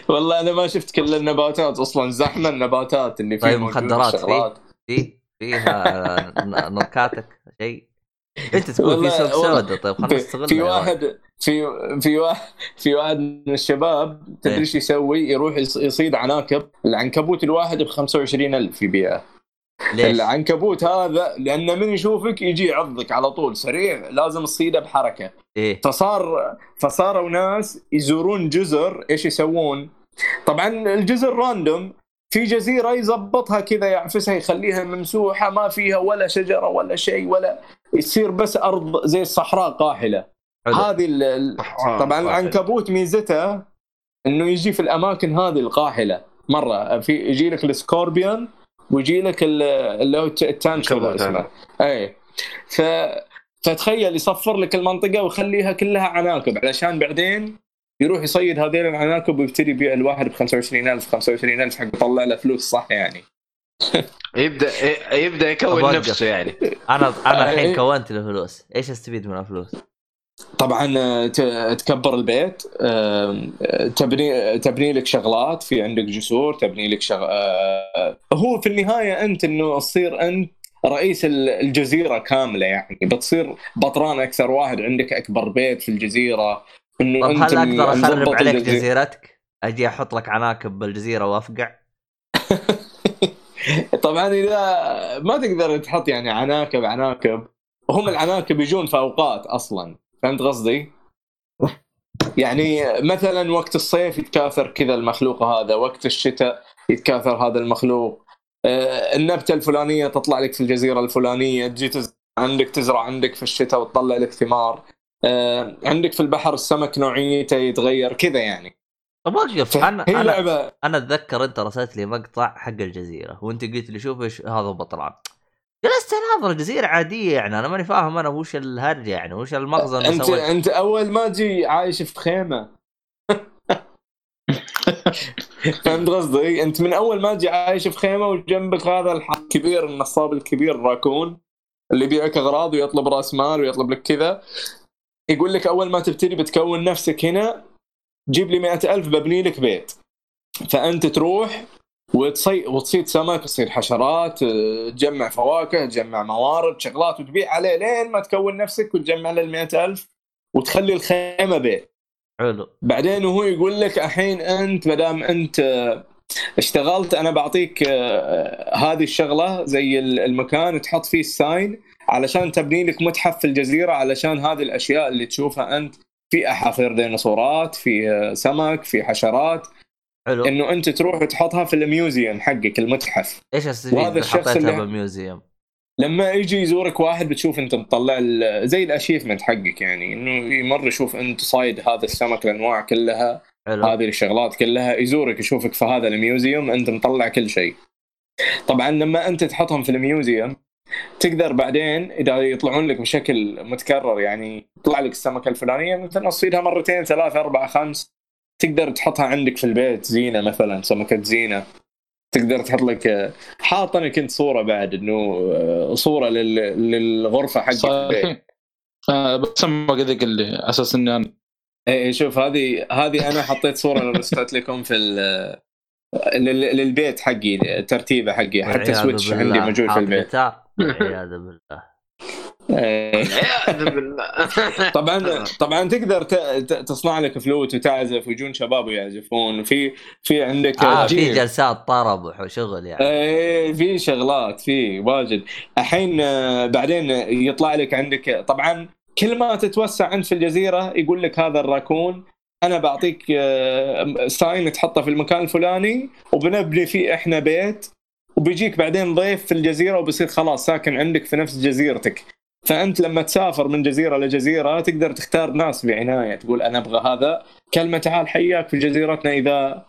S2: والله أنا ما شفت كل النباتات أصلا زحمة النباتات اللي فيه
S1: طيب
S2: موجودة
S1: مخدرات
S2: الشغلات.
S1: في؟ فيها نركاتك شيء؟ انت تقول في سوق سوداء طيب خلينا
S2: في,
S1: نستغل
S2: في واحد في في واحد في واحد من الشباب
S1: إيه.
S2: تدري إيش يسوي؟ يروح يص- يصيد عناكب، العنكبوت الواحد ب 25000 يبيعه.
S1: ليش؟
S2: العنكبوت هذا لأنه من يشوفك يجي يعضك على طول سريع لازم تصيده بحركة.
S1: إيه
S2: فصار فصاروا ناس يزورون جزر إيش يسوون؟ طبعا الجزر راندوم في جزيرة يظبطها كذا يعفسها يخليها ممسوحة ما فيها ولا شجرة ولا شيء ولا يصير بس أرض زي الصحراء قاحلة.
S1: حلو.
S2: هذه ال- طبعا العنكبوت ميزته إنه يجي في الأماكن هذه القاحلة. مرة في يجي لك ال scorpion ويجي لك ال- اللي هو الت- ال
S3: tarantula
S2: اسمه. اي ف فتخيل يصفر لك المنطقة ويخليها كلها عناكب علشان بعدين يروح يصيد هذين العناكب ويبتدي يبيع الواحد ب 25000 25000 حق يطلع له فلوس صح يعني.
S3: يبدأ يبدأ يكون. نفسه يعني
S1: أنا أنا الحين
S2: إيه.
S1: كونت الفلوس إيش أستفيد من الفلوس؟
S2: طبعا آه، تكبر البيت آه، تبني تبني لك شغلات في عندك جسور تبني لك شغ... آه، هو في النهاية أنت إنه تصير أنت رئيس ال- الجزيرة كاملة يعني بتصير بطران أكثر واحد عندك أكبر بيت في الجزيرة إنه
S1: طب
S2: أنت
S1: هل أقدر
S2: أخرب
S1: عليك
S2: الجزيرة.
S1: جزيرتك؟ أجي أحط لك عناكب بالجزيرة وأفقع؟
S2: طبعا إذا ما تقدر تحط يعني عناكب عناكب. هم العناكب يجون في أوقات أصلا. فهمت قصدي؟ يعني مثلا وقت الصيف يتكاثر كذا المخلوق هذا وقت الشتاء يتكاثر هذا المخلوق. آه، النبتة الفلانية تطلع لك في الجزيرة الفلانية تجي تزرع عندك تزرع عندك في الشتاء وتطلع لك ثمار. آه، عندك في البحر السمك نوعيته يتغير كذا يعني.
S1: طب وقف أنا
S2: هي
S1: أنا
S2: لعبة
S1: أنا أتذكر أنت رسلت لي مقطع حق الجزيرة وأنت قلت لي شوف إيش هذا بطلان جلست أناظر الجزيرة عادية يعني أنا ماني فاهم أنا وش الهرجة يعني وش المغزى
S2: انت
S1: سويت
S2: أنت أول ما تجي عايش في خيمة. فهمت قصدي؟ أنت من أول ما تجي عايش في خيمة وجنبك هذا الحق الكبير النصاب الكبير راكون اللي يبيعك أغراض ويطلب رأس مال ويطلب لك كذا. يقول لك أول ما تبتدي بتكون نفسك هنا جيب لي مئة ألف ببني لك بيت. فأنت تروح وتصي... وتصيد سمك تصيد حشرات آه، تجمع فواكه تجمع موارد شغلات وتبيع عليه لين ما تكون نفسك وتجمع له المئة ألف وتخلي الخيمة بيت.
S1: حلو.
S2: بعدين وهو يقول لك الحين أنت ما دام أنت آه، اشتغلت أنا بعطيك آه، هذه الشغلة زي المكان تحط فيه الساين علشان تبني لك متحف في الجزيرة علشان هذه الأشياء اللي تشوفها أنت في احافير ديناصورات في سمك في حشرات.
S1: حلو.
S2: إنه أنت تروح وتحطها في ال museum حقك المتحف.
S1: إيش استفيد
S2: وهذا الشخص
S1: حطيتها
S2: اللي-
S1: بال museum؟
S2: لما يجي يزورك واحد بتشوف أنت مطلع زي ال achievement حقك يعني إنه يمر يشوف أنت صايد هذا السمك الأنواع كلها
S1: حلو.
S2: هذه الشغلات كلها يزورك يشوفك في هذا ال museum أنت مطلع كل شيء. طبعا لما أنت تحطهم في الميوزيوم تقدر بعدين إذا يطلعون لك بشكل متكرر يعني يطلع لك السمكة الفلانية مثلا تصيدها مرتين ثلاثة أربعة خمس. تقدر تحطها عندك في البيت زينة مثلا سمكة زينة. تقدر تحط لك حاط أنا كنت صورة بعد إنه صورة لل- للغرفة حق البيت.
S4: آه، بس ما قد قال لي على أساس إني أنا.
S2: إيه شوف هذه هذه أنا حطيت صورة رسلت لكم في ال- للبيت حقي ترتيبه حقي حتى سويتش عندي. موجود في البيت.
S1: والعياذ بالله
S2: طبعا طبعا تقدر تصنع لك فلوت وتعزف ويجون شباب ويعزفون في في عندك
S1: آه في. جلسات طرب وشغل يعني
S2: إيه في شغلات في واجد الحين آه، بعدين يطلع لك عندك طبعا كل ما تتوسع أنت في الجزيرة يقول لك هذا الراكون أنا بعطيك آه، ساين تحطه في المكان الفلاني وبنبني فيه إحنا بيت وبيجيك بعدين ضيف في الجزيرة وبصير خلاص ساكن عندك في نفس جزيرتك. فأنت لما تسافر من جزيرة لجزيرة تقدر تختار ناس بعناية تقول أنا أبغى هذا. كلمة تعال حياك في جزيرتنا إذا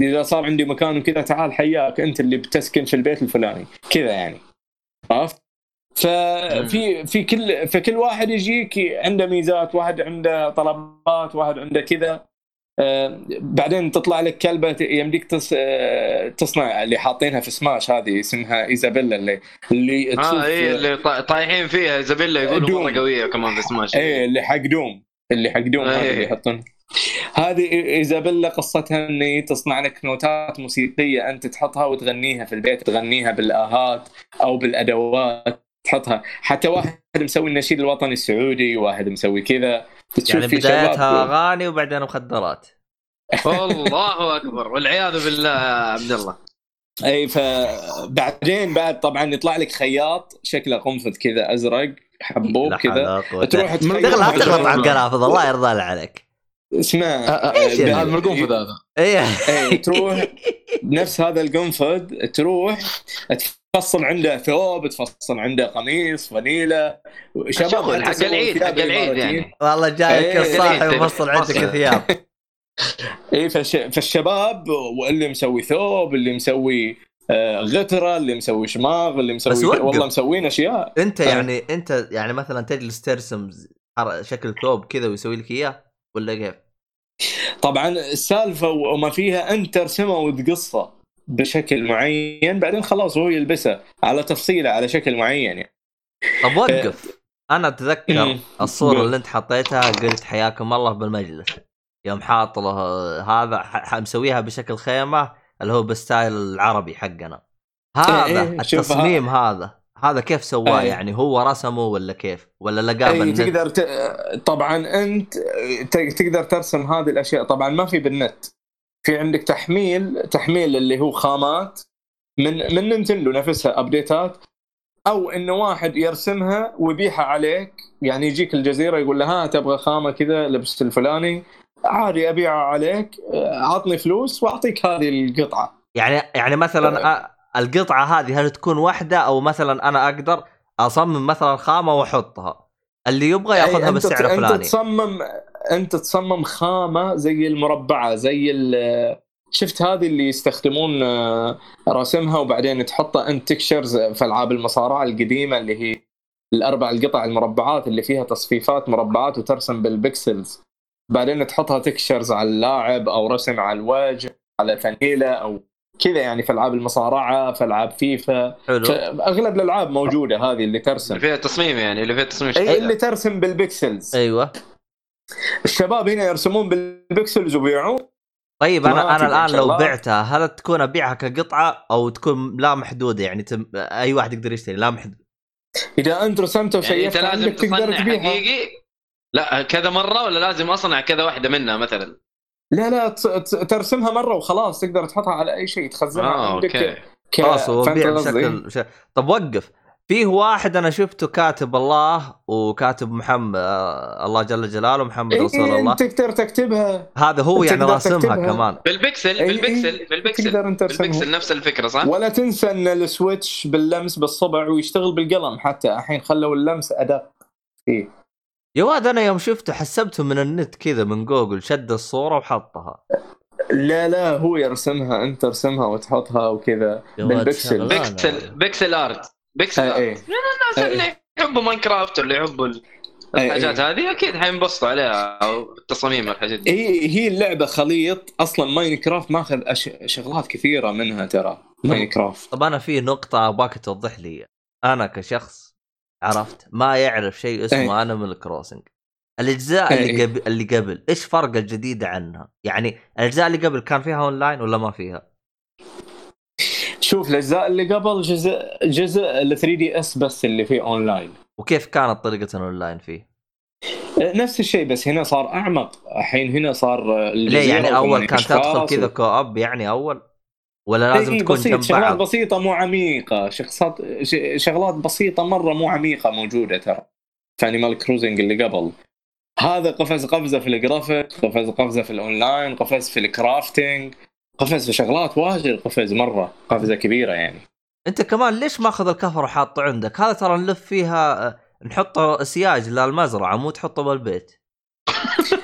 S2: إذا صار عندي مكان وكذا تعال حياك أنت اللي بتسكن في البيت الفلاني. كذا يعني. عرفت؟ ففي في كل فكل واحد يجيك عنده ميزات واحد عنده طلبات واحد عنده كذا. آه، بعدين تطلع لك كلبة يمديك تص... آه، تصنع اللي حاطينها في سماش هذه اسمها إيزابيلا اللي اللي تشوف
S3: آه اي اللي طا- طايحين فيها زبيلا يقولوا
S2: دوم.
S3: مره قوية كمان في سماش
S2: إيه اللي حق دوم. اللي حق دوم هذه
S3: إيه.
S2: اللي يحطون. هذه إيزابيلا قصتها إني تصنع لك نوتات موسيقية أنت تحطها وتغنيها في البيت تغنيها بالآهات أو بالأدوات. تحطها. حتى واحد مسوي النشيد الوطني السعودي واحد مسوي كذا. تشوف
S1: يعني
S2: في
S1: بدايتها أغاني وبعدين مخدرات.
S3: الله أكبر والعياذ بالله يا عبد الله.
S2: أي فبعدين بعد طبعا يطلع لك خياط شكله قنفذ كذا أزرق حبوب كذا. تروح
S1: تغلط لا تغلط على القرافض الله يرضى عليك.
S2: اسمع
S4: آه،
S1: إيش يعني؟
S4: هذا من القنفذ هذا
S1: إيه
S2: إيه تروح نفس هذا القنفذ تروح تفصل عنده ثوب تفصل عنده قميص فانيلا شباب
S3: حق العيد حق العيد. يعني
S1: والله جايك
S2: إيه،
S1: الصاحي
S3: إيه،
S1: وفصل عندك. ثياب
S2: اي فش... فالشباب واللي مسوي ثوب اللي مسوي آه، غترة اللي مسوي شماغ اللي مسوي
S1: بس.
S2: والله مسوين أشياء
S1: أنت
S2: آه.
S1: يعني أنت يعني مثلا تجلس ترسم شكل ثوب كذا ويسوي لك إياه ولا كيف؟
S2: طبعا السالفة وما فيها انت ترسمه وتقصه بشكل معين بعدين خلاص هو يلبسه على تفصيله على شكل معين يعني
S1: طب وقف
S2: أنا
S1: أتذكر.
S2: الصورة.
S1: اللي أنت حطيتها قلت حياكم الله بالمجلس يوم حاط له هذا مسويها بشكل خيمة اللي هو بالستايل العربي حقنا هذا
S2: إيه،
S1: التصميم هذا هذا كيف سواه
S2: إيه.
S1: يعني؟ هو رسمه ولا كيف؟ ولا لقاه
S2: أي
S1: بالنت؟
S2: تقدر ت... طبعا أنت ت- تقدر ترسم هذه الأشياء. طبعا ما في بالنت. في عندك تحميل تحميل اللي هو خامات من من نينتندو نفسها ابديتات أو انه واحد يرسمها ويبيعها عليك. يعني يجيك الجزيرة يقول لها ها تبغى خامة كذا لبس الفلاني. عادي أبيعها عليك. عطني فلوس وأعطيك هذه القطعة.
S1: يعني يعني مثلا القطعة هذه هل تكون واحدة أو مثلا أنا أقدر أصمم مثلا خامة وأحطها؟ اللي يبغى
S2: يأخذها
S1: بالسعر
S2: أنت
S1: الفلاني.
S2: تصمم أنت تصمم خامة زي المربعة زي ال- شفت هذه اللي يستخدمون آه، رسمها وبعدين تحطها أنت تكشرز في ألعاب المصارعة القديمة اللي هي الأربع القطع المربعات اللي فيها تصفيفات مربعات وترسم بالبكسلز بعدين تحطها تكشرز على اللاعب أو رسم على الوجه على فانيلا أو كذا يعني في ألعاب المصارعة في ألعاب فيفا
S1: حلو.
S2: أغلب الألعاب موجودة هذه اللي ترسم.
S3: اللي فيها تصميم يعني اللي فيها تصميم
S2: اي. اللي ترسم بال
S1: pixels. أيوه.
S2: الشباب هنا يرسمون بال pixels ويبيعون
S1: طيب أنا
S2: أنا
S1: الآن لو. بعتها هل تكون أبيعها كقطعة أو تكون لا محدودة؟ يعني تم... أي واحد يقدر يشتري لا محدود
S2: إذا أنت رسمتها
S3: يعني
S2: أنت
S3: لازم
S2: تقدر تبيعها.
S3: حقيقي؟ لا كذا مرة ولا لازم أصنع كذا واحدة منها مثلا؟
S2: لا لا ت- ت- ترسمها مرة وخلاص تقدر تحطها على أي شيء تخزنها
S3: آه
S2: عندك
S3: okay
S2: ك-
S1: خلاص هو؟ بشكل. طب وقف فيه واحد أنا شفته كاتب الله وكاتب محمد آه الله جل جلاله محمد
S2: إيه
S1: رسول
S2: إيه
S1: الله
S2: إنت تقدر تكتبها
S1: هذا هو يعني راسمها
S2: تكتبها.
S1: كمان
S3: بالبكسل
S2: إيه،
S3: بالبكسل بالبكسل
S2: تقدر أنت
S3: بالبكسل نفس الفكرة صح؟
S2: ولا تنسى أن السويتش باللمس بالصبع ويشتغل بالقلم حتى الحين خلوا اللمس أدق فيه
S1: يا واد أنا يوم شفته حسبته من النت كذا من جوجل شد الصورة وحطها.
S2: لا لا هو يرسمها أنت ترسمها وتحطها وكذا
S1: بال
S3: pixel. pixel pixel art
S2: pixel
S3: أي
S2: art.
S3: الناس اللي يحبوا ماينكرافت واللي يحبوا ال- الحاجات. هذه؟ أكيد حينبسطوا عليها أو التصاميم والحاجات دي.
S2: هي هي اللعبة خليط. أصلا ماينكرافت ماخذ أش... شغلات كثيرة منها ترى ماينكرافت.
S1: طب أنا في نقطة ابغاك توضح لي أنا كشخص عرفت ما يعرف شيء اسمه Animal Crossing الأجزاء
S2: إيه،
S1: اللي
S2: إيه.
S1: قبل اللي قبل إيش فرق الجديده عنها؟ يعني الأجزاء اللي قبل كان فيها اونلاين ولا ما فيها؟
S2: شوف الأجزاء اللي قبل جزء جزء ال 3 DS بس اللي فيه اونلاين
S1: وكيف كانت طريقة الاونلاين فيه؟
S2: نفس الشيء بس هنا صار أعمق الحين هنا صار
S1: ليه يعني أول كان تدخل كذا
S2: و-
S1: co-op يعني أول ولا لازم
S2: إيه،
S1: تكون
S2: بسيط
S1: جنب
S2: شغلات
S1: بعض؟
S2: بسيطة مو عميقة شخصات ش- شغلات بسيطة مرة مو عميقة موجودة ترى في Animal Crossing اللي قبل هذا قفز قفزة في الجرافيك قفز قفزة في الاونلاين قفز في ال crafting قفز في شغلات واجد قفز مرة قفزة كبيرة يعني
S1: أنت كمان ليش ماخذ الكفر وحاطه عندك؟ هذا ترى نلف فيها آه، نحطه سياج للمزرعه مو تحطه بالبيت.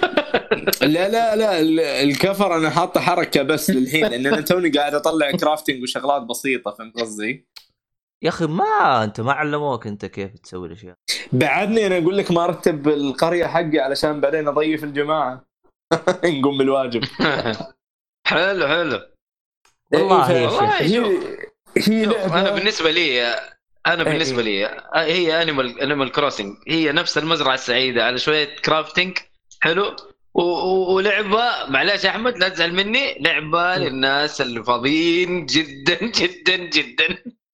S2: لا لا لا ال- الكفر أنا حاطه حركة بس للحين لأن أنا توني قاعد أطلع crafting وشغلات بسيطة فهمت قصدي؟
S1: يا أخي ما أنت ما علموك أنت كيف تسوي الأشياء.
S2: بعدني أنا أقول لك ما أرتب القرية حقي علشان بعدين أضيف الجماعة. نقوم بالواجب.
S3: حلو حلو.
S1: والله
S2: إيه،
S3: والله
S1: شيخ.
S2: هي هي
S3: شوف،
S2: أنا
S3: بالنسبة لي أنا
S2: إيه،
S3: بالنسبة لي هي Animal Animal Crossing هي نفس المزرعة السعيدة على شوية crafting حلو؟ ولعبة معلش أحمد لا تزعل مني لعبة للناس اللي فاضيين جدا جدا جدا.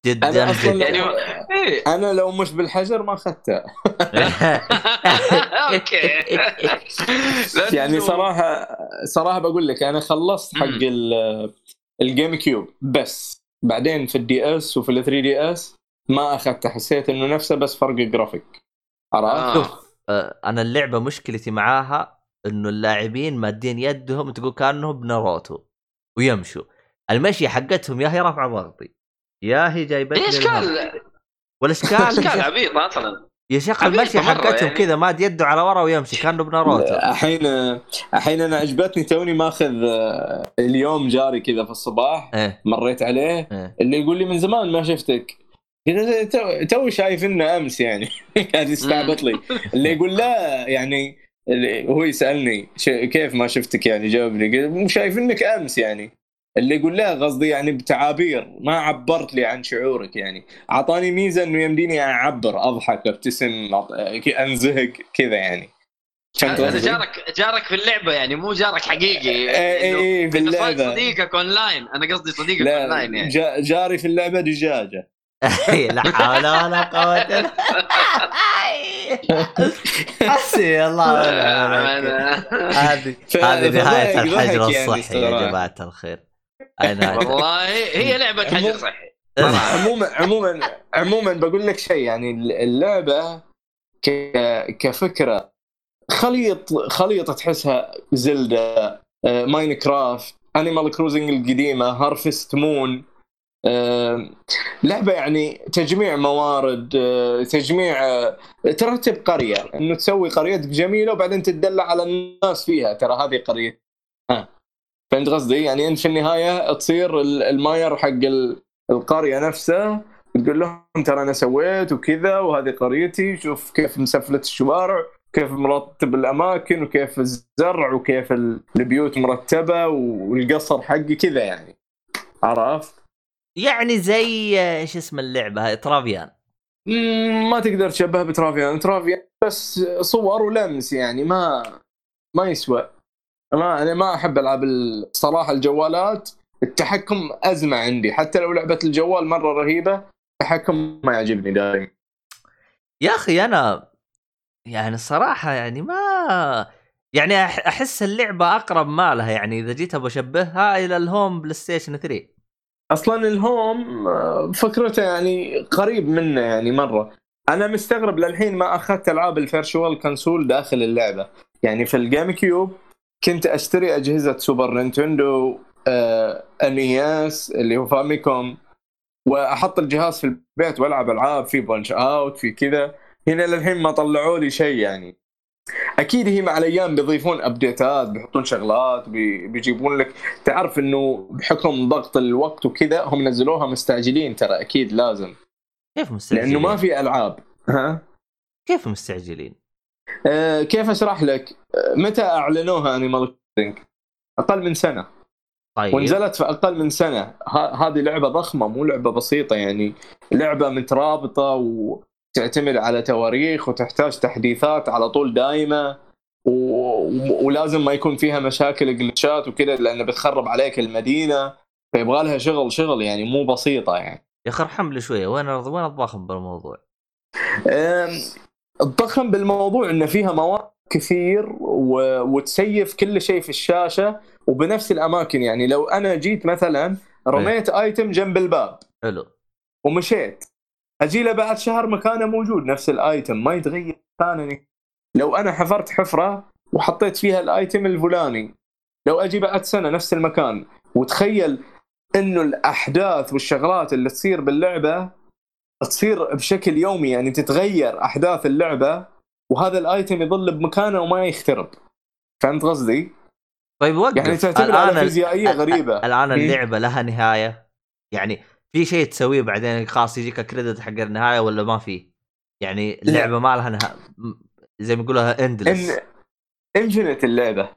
S1: جدا.
S2: أنا أصلا
S1: جدا
S3: يعني
S2: لو-
S3: إيه.
S2: أنا لو مش بالحجر ما
S3: أخذتها. okay.
S2: يعني صراحة صراحة بقول لك أنا خلصت حق ال GameCube بس بعدين في ال DS وفي ال 3 DS ما اخذته حسيت إنه نفسه بس فرق جرافيك عرفت؟
S3: آه.
S1: آه، أنا اللعبة مشكلتي معاها إنه اللاعبين مادين يدهم تقول كأنهم بناروتو ويمشوا. المشي حقتهم يا هي رافعه ضغطي يا هي
S3: هي
S1: الهم.
S3: اشكال
S1: والاشكال
S3: اشكال عبيطه أصلا.
S1: يا شيخ المشي حقتهم
S3: يعني.
S1: كذا ماد يده على ورا ويمشي كأنه بناروتو.
S2: الحين الحين أنا عجبتني توني ماخذ آه، اليوم جاري كذا في الصباح
S1: إيه.
S2: مريت عليه
S1: إيه.
S2: اللي يقول لي من زمان ما شفتك. قلت تو- تو شايف إنه أمس يعني. قاعد يستعبط لي. اللي يقول لا يعني اللي هو يسألني كيف ما شفتك يعني جاوبني مو شايف إنك أمس يعني. اللي يقول لا قصدي يعني بتعابير ما عبرت لي عن شعورك يعني. أعطاني ميزة إنه يمديني أعبر أضحك أبتسم انزهق كذا يعني.
S3: هذا؟ جارك جارك في اللعبة يعني مو جارك حقيقي. إنه-
S2: إيه
S3: إنه صار
S2: باللعبه
S3: صديقك اونلاين أنا قصدي صديقك
S2: لا
S3: اونلاين يعني.
S2: جا- جاري في اللعبة دجاجة.
S1: لا حول ولا قوة إلا حسبي الله. هذه هذه
S2: فضحك-
S1: الحجر
S2: يعني
S1: الصحي يا. جماعة الخير هاي نهاية.
S3: والله هي لعبة حجر صحي
S2: عموما عموما عموما بقول لك شيء يعني اللعبة ك... كفكرة خليط خليط تحسها Zelda آه، Minecraft Animal Crossing القديمة Harvest Moon لعبة يعني تجميع موارد آه، تجميع آه، ترتب قرية إنه تسوي قريتك جميلة وبعدين تدلع على الناس فيها ترى هذه قرية. ها فهمت قصدي؟ يعني أنت في النهاية تصير ال- الماير حق ال- القرية نفسها تقول لهم ترى أنا سويت وكذا وهذه قريتي شوف كيف مسفلت الشوارع كيف مرتب الأماكن وكيف الزرع وكيف ال- البيوت مرتبة والقصر حقي كذا يعني. عرفت؟
S1: يعني زي آه، إيش اسم اللعبة هاي؟ ترافيان.
S2: ما تقدر تشبه بترافيان. ترافيان بس صور ولمس يعني ما ما يسوى. ما أنا ما أحب العاب الصراحه الجوالات التحكم أزمة عندي. حتى لو لعبة الجوال مرة رهيبة التحكم ما يعجبني دائما.
S1: يا أخي أنا يعني الصراحه يعني ما يعني أحس اللعبة أقرب ما لها يعني. إذا جيت بشبهها إلى ال Home PlayStation 3
S2: أصلا ال Home آه، فكرته يعني قريب منه يعني مرة. أنا مستغرب للحين ما أخذت ألعاب ال Virtual Console داخل اللعبة. يعني في ال GameCube كنت أشتري أجهزة Super Nintendo آه NES اللي هو Famicom وأحط الجهاز في البيت وألعب ألعاب في Punch-Out في كذا. هنا للحين ما طلعوا لي شيء يعني. أكيد هي مع الأيام بيضيفون update ات بيحطون شغلات بي- بيجيبون لك. تعرف إنه بحكم ضغط الوقت وكذا هم نزلوها مستعجلين ترى أكيد لازم.
S1: كيف مستعجلين؟
S2: لأنه ما في ألعاب. ها؟
S1: كيف مستعجلين؟
S2: أه كيف أشرح لك؟ أه متى أعلنوها Animal Crossing أقل من سنة.
S1: طيب.
S2: ونزلت في أقل من سنة. ه- هذه لعبة ضخمة مو لعبة بسيطة يعني. لعبة مترابطة وتعتمد على تواريخ وتحتاج تحديثات على طول دائمه و... ولازم ما يكون فيها مشاكل جلتشات وكذا لأنه بتخرب عليك المدينة فيبغى لها شغل شغل يعني مو بسيطة يعني.
S1: يا أخي ارحم لي شوية وين وين الضخم بالموضوع؟
S2: الضخم بالموضوع انه فيها مواد كثير و... وتسيف كل شيء في الشاشة وبنفس الأماكن يعني. لو أنا جيت مثلا رميت ايتم جنب الباب
S1: حلو.
S2: ومشيت أجي له بعد شهر مكانه موجود نفس الآيتم ما يتغير مكانه. لو أنا حفرت حفرة وحطيت فيها الآيتم الفلاني لو أجي بعد سنة نفس المكان وتخيل إنه الأحداث والشغلات اللي تصير باللعبة تصير بشكل يومي يعني تتغير أحداث اللعبة وهذا الآيتم يظل بمكانه وما يخترب. فهمت قصدي؟
S1: طيب وقف.
S2: يعني تعتمد على فيزيائية
S1: غريبة.
S2: الآن.
S1: اللعبة لها نهاية. يعني في شيء تسويه بعدين خلاص يجيك credit حق النهاية ولا ما في؟ يعني اللعبة ما لها نهايه زي ما يقولها endless
S2: and infinite اللعبة.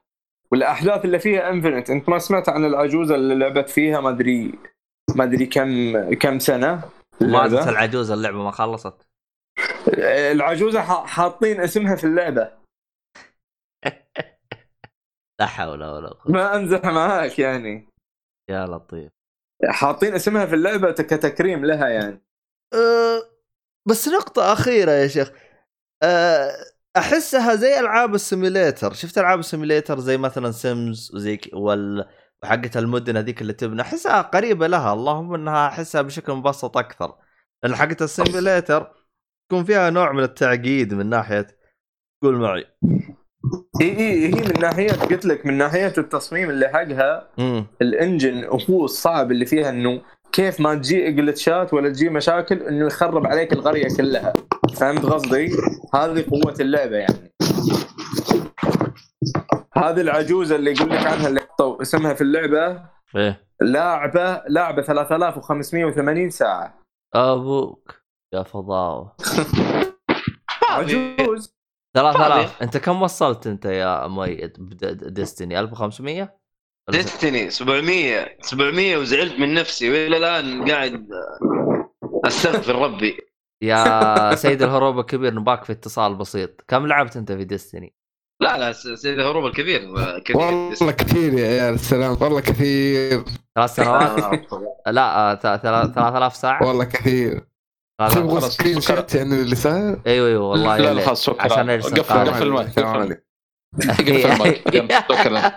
S2: والأحداث اللي فيها infinite أنت ما سمعت عن العجوزة اللي لعبت فيها ما ادري ما أدري كم كم سنة
S1: ماتت
S2: اللعبة.
S1: العجوز اللعبة ما خلصت.
S2: العجوزة ح- حاطين اسمها في اللعبة.
S1: لا حول ولا قوة.
S2: ما امزح معاك يعني.
S1: يا لطيف.
S2: حاطين اسمها في اللعبة كتكريم لها يعني.
S1: أه بس نقطة أخيرة يا شيخ. أه أحسها زي ألعاب ال simulator. شفت ألعاب ال simulator زي مثلا Sims وزي وال وحقة المدن هذيك اللي تبنى؟ أحسها قريبة لها. اللهم أنها أحسها بشكل مبسط أكثر. لأن حقة ال simulator يكون فيها نوع من التعقيد من ناحية. قول معي.
S2: إي إي هي من ناحية قلت لك من ناحية التصميم اللي حقها
S1: ال
S2: engine هو الصعب اللي فيها إنه كيف ما تجي glitch ات ولا تجي مشاكل إنه يخرب عليك القرية كلها. فهمت قصدي؟ هذه قوة اللعبة يعني. هذه العجوزة اللي يقول لك عنها اللي حطوا اسمها في اللعبة.
S1: إيه.
S2: لاعبه لاعبه 3580 ساعة.
S1: أبوك يا فضاوة.
S2: عجوز.
S1: 3000 أنت كم وصلت أنت يا مؤيد ديستني؟ 1500 ولا ست-
S3: ديستني 700 700 وزعلت من نفسي. وإلى الآن قاعد أستغفر ربي.
S1: يا سيد الهروب الكبير نباك في اتصال بسيط. كم لعبت أنت في ديستني؟
S3: لا لا سيد الهروب الكبير كبير
S6: والله كثير يا عيال السلام والله كثير.
S1: ثلاث سنوات؟ لا آه، ث- ثلا- 3000 ساعة؟
S6: والله كثير. تبغى
S4: خلاص،
S6: screenshot يعني اللي صار
S1: أيوه أيوه والله
S4: لا لا
S1: ليت.
S4: خلاص شكرا
S1: عشان
S4: قفل. قفل المايك
S6: السلام
S4: قفل
S6: عليكم
S4: قفل المايك شكرا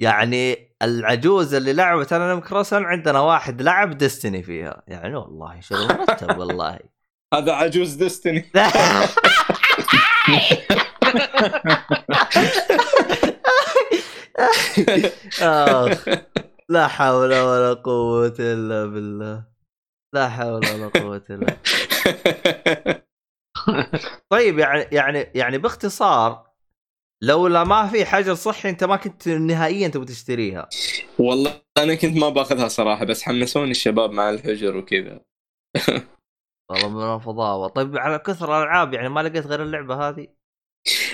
S1: يعني العجوز اللي لعبت Animal Crossing عندنا واحد لعب Destiny فيها يعني والله شغل مرتب والله
S2: هذا عجوز ديستني.
S1: لا حول ولا قوة إلا بالله. لا حول ولا قوة إلا طيب يعني يعني يعني باختصار لولا ما في حجر صحي أنت ما كنت نهائيا تبغى تشتريها.
S2: والله أنا كنت ما باخذها صراحة بس حمسوني الشباب مع الحجر وكذا.
S1: والله من الفضاوه طيب على كثر الألعاب يعني ما لقيت غير اللعبة هذه؟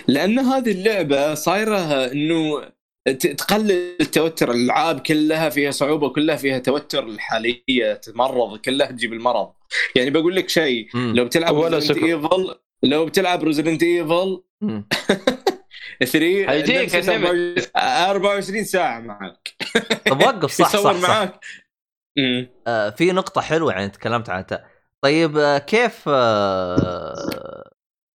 S2: لأن هذه اللعبة صايرة إنه تقلل التوتر الألعاب كلها فيها صعوبة كلها فيها توتر الحالية تمرض كلها تجيب المرض يعني بقول لك شيء. لو بتلعب
S4: Sekiro.
S2: Evil لو بتلعب Resident Evil
S1: مم.
S2: 3
S3: حيجيك
S2: نفس
S3: النمط.
S2: 24 ساعة معك
S1: طب وقف صح
S2: يصور
S1: صح, صح.
S2: معاك مم.
S1: آه في نقطة حلوة يعني تكلمت عنها طيب آه كيف آه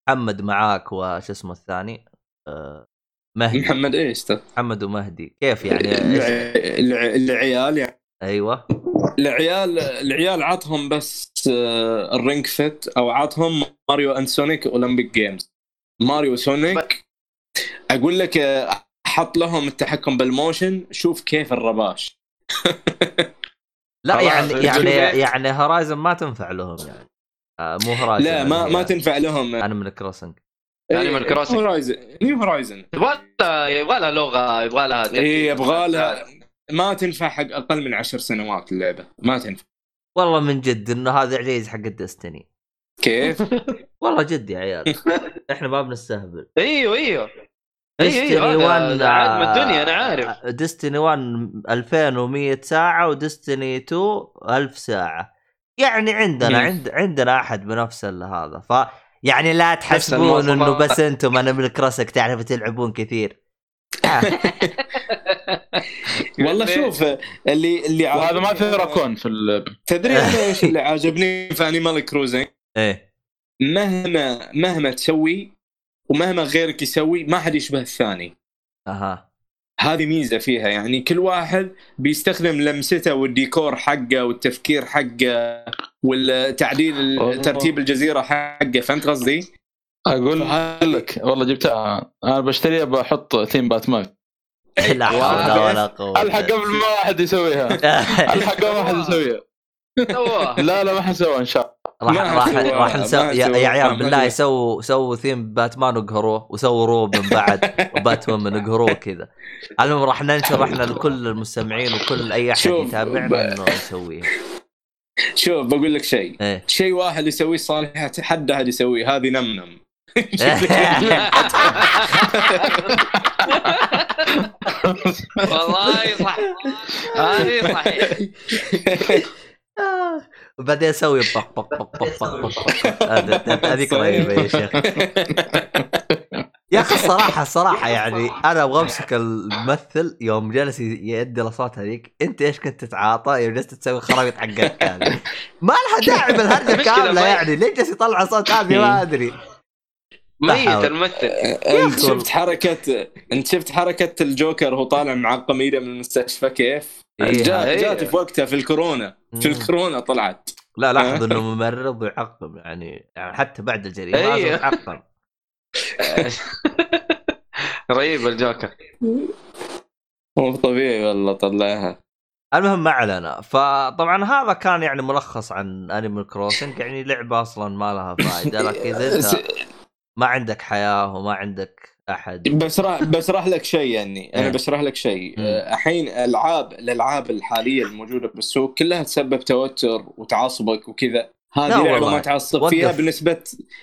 S1: محمد معاك وش اسمه الثاني آه مهدي.
S2: محمد إيش؟
S1: محمد ومهدي. كيف يعني؟
S2: العيال يعني.
S1: أيوه.
S2: العيال العيال عطهم بس آه، ال Ring Fit أو عطهم Mario and Sonic Olympic Games. Mario Sonic أقول لك آه، حط لهم التحكم بال motion شوف كيف الرباش.
S1: لا يعني يعني. يعني Horizon ما تنفع لهم يعني. آه مو Horizon
S2: لا ما ما تنفع لهم.
S1: أنا من Crossing
S3: Animal Crossing.
S2: Horizon New Horizon
S3: يبغى لها يبغى لها لغة يبغى لها
S2: اي. يبغى لها. ما تنفع حق أقل من عشر سنوات اللعبة. ما تنفع.
S1: والله من جد انه هذا عزيز حق ال Destiny
S2: كيف؟
S1: والله جد يا عيال. إحنا ما بنستهبل.
S3: أيوه أيوه.
S1: ديستني
S3: أيوه هذا-
S1: 1
S3: هذا عالم الدنيا أنا عارف.
S1: ديستني 1 2100 ساعة وديستني 2 1000 ساعة. يعني عندنا. عند عندنا أحد بنفس ال- هذا. ف يعني لا تحسبون. إنه بس أنتم أنا من الكراسك تعرفوا تلعبون كثير.
S2: والله شوف اللي اللي
S4: وهذا ما في
S2: عاجبني-
S4: راكون في ال...
S2: تدري أنا إيش اللي عجبني في Animal Crossing
S1: إيه.
S2: مهما مهما تسوي ومهما غيرك يسوي ما حد يشبه الثاني.
S1: أها.
S2: هذه ميزة فيها يعني كل واحد بيستخدم لمسته والديكور حقه والتفكير حقه والتعديل. ترتيب الجزيرة حقه فهمت قصدي؟ أقول
S4: لك والله جبتها أنا بشتريها بحط theme Batman.
S1: لا حول ولا قوة
S4: ألحق قبل ما واحد يسويها. ألحق قبل ما واحد يسويها. لا لا ما حنسويها إن شاء الله.
S1: راح راح راح يا, يا عيال بالله. سووا سووا ثيم باتمان وقهروه وسووا روبن بعد وباتمان من قهروه كذا. المهم راح ننشر إحنا لكل المستمعين وكل
S2: أي أحد
S1: يتابعنا إنه نسويه
S2: شوف بقول لك شيء.
S1: إيه.
S2: شيء واحد يسويه صالح حد أحد يسويه هذه نمنم
S3: والله صح. هذه صحيح.
S1: وبعدين أسوي بق بق بق بق بق بق هذا- هذيك رهيبه يا شيخ. يا أخي الصراحه الصراحه يعني أنا أبغى أمسك الممثل يوم جلس يدي الأصوات هذيك. أنت إيش كنت تتعاطى؟ يوم جلست تسوي خرابيط حقك هذه. ما لها داعي بالهرجة
S3: كاملة
S1: يعني. ليش جالس يطلع صوت هذه؟ ما أدري.
S3: ميت. الممثل
S2: أنت شفت حركه أنت شفت حركة الجوكر وهو طالع مع قميله من المستشفى؟ كيف؟
S1: إيه.
S2: جاء. جات في وقتها في الكورونا في. الكورونا طلعت
S1: لا لاحظ إنه ممرض ويعقم يعني, يعني حتى بعد الجريمة
S3: إيه.
S1: لازم يعقم
S3: رهيب الجوكر
S2: مو طبيعي والله طلعها
S1: المهم ما علينا فطبعا هذا كان يعني ملخص عن Animal Crossing يعني لعبة أصلا ما لها فائده لكن إذا أنت ما عندك حياة وما عندك أحد
S2: بشرح بشرح لك شيء يعني أنا
S1: إيه.
S2: بشرح لك شيء
S1: مم.
S2: آه، الحين العاب الألعاب الحالية الموجودة بالسوق كلها تسبب توتر وتعصبك وكذا هذه
S1: لعبة.
S2: ما تعصب فيها. بنسبة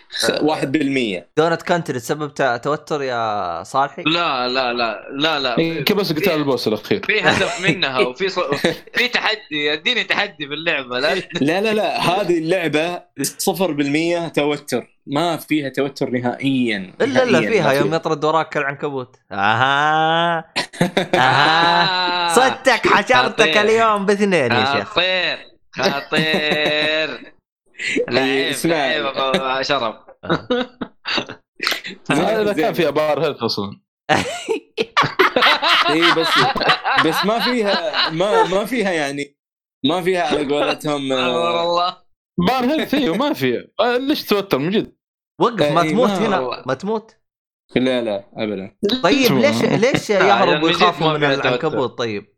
S2: خ- 1%
S1: Donkey Country تسبب ت- توتر يا صالحي؟
S3: لا لا لا لا لا.
S4: يمكن بس قتال البوس الأخير.
S3: في هدف منها وفي ص... في تحدي اديني تحدي في اللعبة لا.
S2: لا لا لا هذه اللعبة 0% توتر. ما فيها توتر نهائيا
S1: إلا
S2: إلا
S1: فيها يوم يطرد وراك العنكبوت أها. أها. صدتك حشرتك. اليوم باثنين يا شيخ.
S3: خطير خطير. لعيب. لعيب أبو شرف
S4: هذا
S2: زين.
S4: كان في أ bar health أصلا.
S2: اي بس بس ما فيها ما ما فيها يعني ما فيها على قولتهم آه،
S3: والله
S4: bar health أيوه ما في. آه، ليش توتر من جد؟
S1: وقف ما
S2: إيه،
S1: تموت
S2: ما-
S1: هنا. ما تموت.
S2: لا لا ابدا.
S1: طيب. ليش ليش
S3: يعني
S1: يهرب
S3: من
S1: ويخافوا
S3: جد
S1: من
S3: فيها
S1: العنكبوت؟ طيب.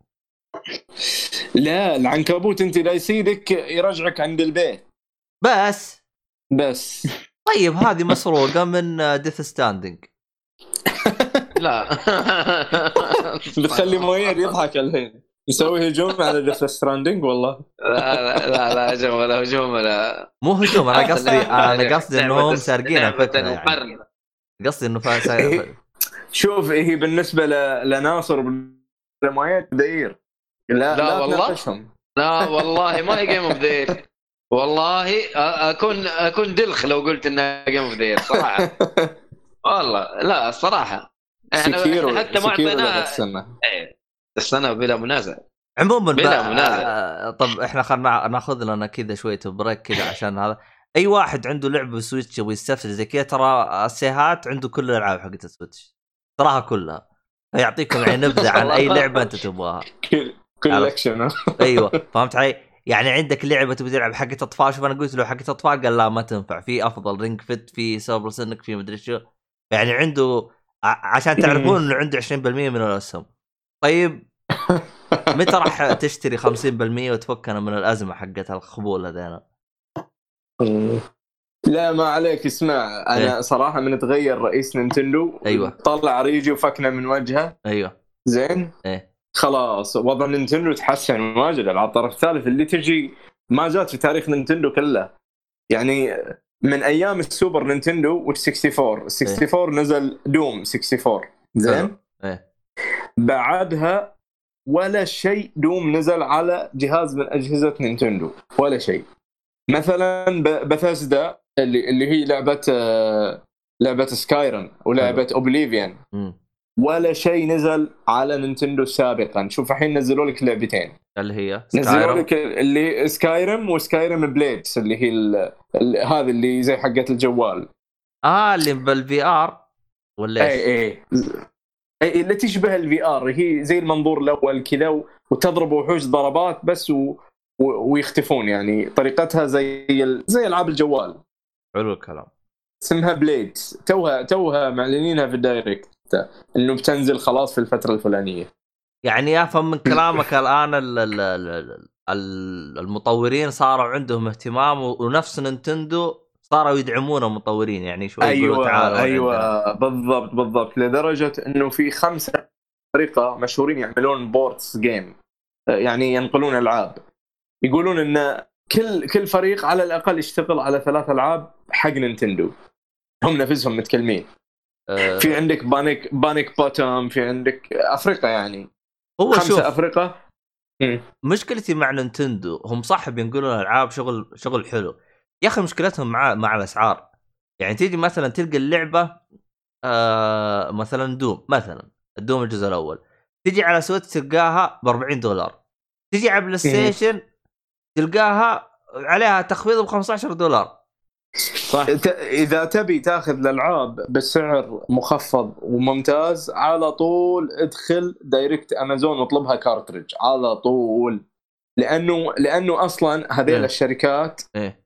S2: لا العنكبوت أنت لا يصيدك يرجعك عند البيت.
S1: بس.
S2: بس.
S1: طيب هذه مسروقة من Death Stranding
S3: لا.
S2: بتخلي موير يضحك الحين. نسوي هجوم على Death Stranding والله.
S3: لا لا لا هجوم ولا هجوم ولا
S1: مو هجوم أنا قصدي أنا قصدي انهم سارقين
S3: الفكرة.
S1: قصدي إنه
S2: شوف هي بالنسبة ل... لناصر بالمؤيد دقير لا
S3: لا
S2: لا
S3: والله. لا والله ما هي game of the والله أكون أكون دلخ لو قلت إنها game of the صراحة. والله لا الصراحه إحنا
S2: Sekiro
S3: إحنا حتى ما اعطيناها السنة السنة بلا منازع.
S1: عموما
S3: بلا
S1: بقى-
S3: منازع.
S1: آه، طب إحنا خلنا ناخذ لنا كذا شوية break كذا عشان هذا. أي واحد عنده لعبة Switch يبغى يستفسر زي كذا ترى السيهات عنده كل الألعاب حقت ال Switch. صراحة كلها. فيعطيكم يعني نبذة عن أي لعبة أنت تبغاها.
S2: كل collection
S1: أيوه فهمت علي؟ يعني عندك لعبة تبي تلعب حقت اطفال شوف أنا قلت له حقت اطفال قال لا ما تنفع. في أفضل Ring Fit في Super Sonic في مدري شو. يعني عنده عشان تعرفون إنه عنده 20% من الأسهم. طيب متى راح تشتري 50% وتفكنا من الأزمة حقت الخبول هذينا؟
S2: لا ما عليك. اسمع أنا
S1: إيه.
S2: صراحة من تغير رئيس نينتندو
S1: أيوة.
S2: طلع ريجي وفكنا من وجهه.
S1: أيوه.
S2: زين؟
S1: إيه.
S2: خلاص وضع نينتندو تحسن واجد على الطرف الثالث اللي تجي ما جات في تاريخ نينتندو كله. يعني من أيام السوبر نينتندو وال64 ال64 نزل Doom 64 زين.
S1: إيه.
S2: بعدها ولا شيء Doom نزل على جهاز من أجهزة نينتندو ولا شيء. مثلا بثاسدا اللي اللي هي لعبة آه، لعبة Skyrim ولعبة
S1: Oblivion.
S2: ولا شيء نزل على نينتندو سابقا. شوف الحين نزلوا لك لعبتين.
S1: اللي هي
S2: نزلوا لك اللي Skyrim و Skyrim Blades اللي هي هذه اللي زي حقه الجوال.
S1: آه اللي بال VR ولا؟
S2: اي اي اي اللي تشبه ال VR هي زي المنظور الأول كذا وتضرب وحوش ضربات بس و... و... ويختفون يعني. طريقتها زي ال... زي ألعاب الجوال.
S1: حلو الكلام.
S2: اسمها Blades توها توها معلنينها في ال Direct. إنه بتنزل خلاص في الفترة الفلانية.
S1: يعني أفهم من كلامك الآن ال ال ال ال المطورين صاروا عندهم اهتمام ونفس نينتندو صاروا يدعمون المطورين يعني شوي
S2: أيوه
S1: تعالوا عندنا.
S2: أيوه بالضبط بالضبط. لدرجة إنه في خمسه فريقه مشهورين يعملون ports game يعني ينقلون ألعاب. يقولون إن كل كل فريق على الأقل يشتغل على ثلاث ألعاب حق نينتندو. هم نفسهم
S1: متكفلين.
S2: في عندك Panic Panic Button في عندك أفريقيا يعني.
S1: هو شوف
S2: خمسه أفريقيا؟ مم.
S1: مشكلتي مع نينتندو هم صح بينقلون العاب شغل شغل حلو. يا أخي مشكلتهم مع مع الأسعار. يعني تيجي مثلا تلقى اللعبة آه مثلا Doom مثلا ال Doom الجزء الأول. تجي على Switch تلقاها ب 40 دولار. تجي على بلاي ستيشن تلقاها عليها تخفيض ب 15 دولار.
S2: صح. إذا تبي تاخذ الألعاب بسعر مخفض وممتاز على طول ادخل direct أمازون واطلبها cartridge على طول. لأنه لأنه أصلا هذيل
S1: إيه.
S2: الشركات
S1: إيه.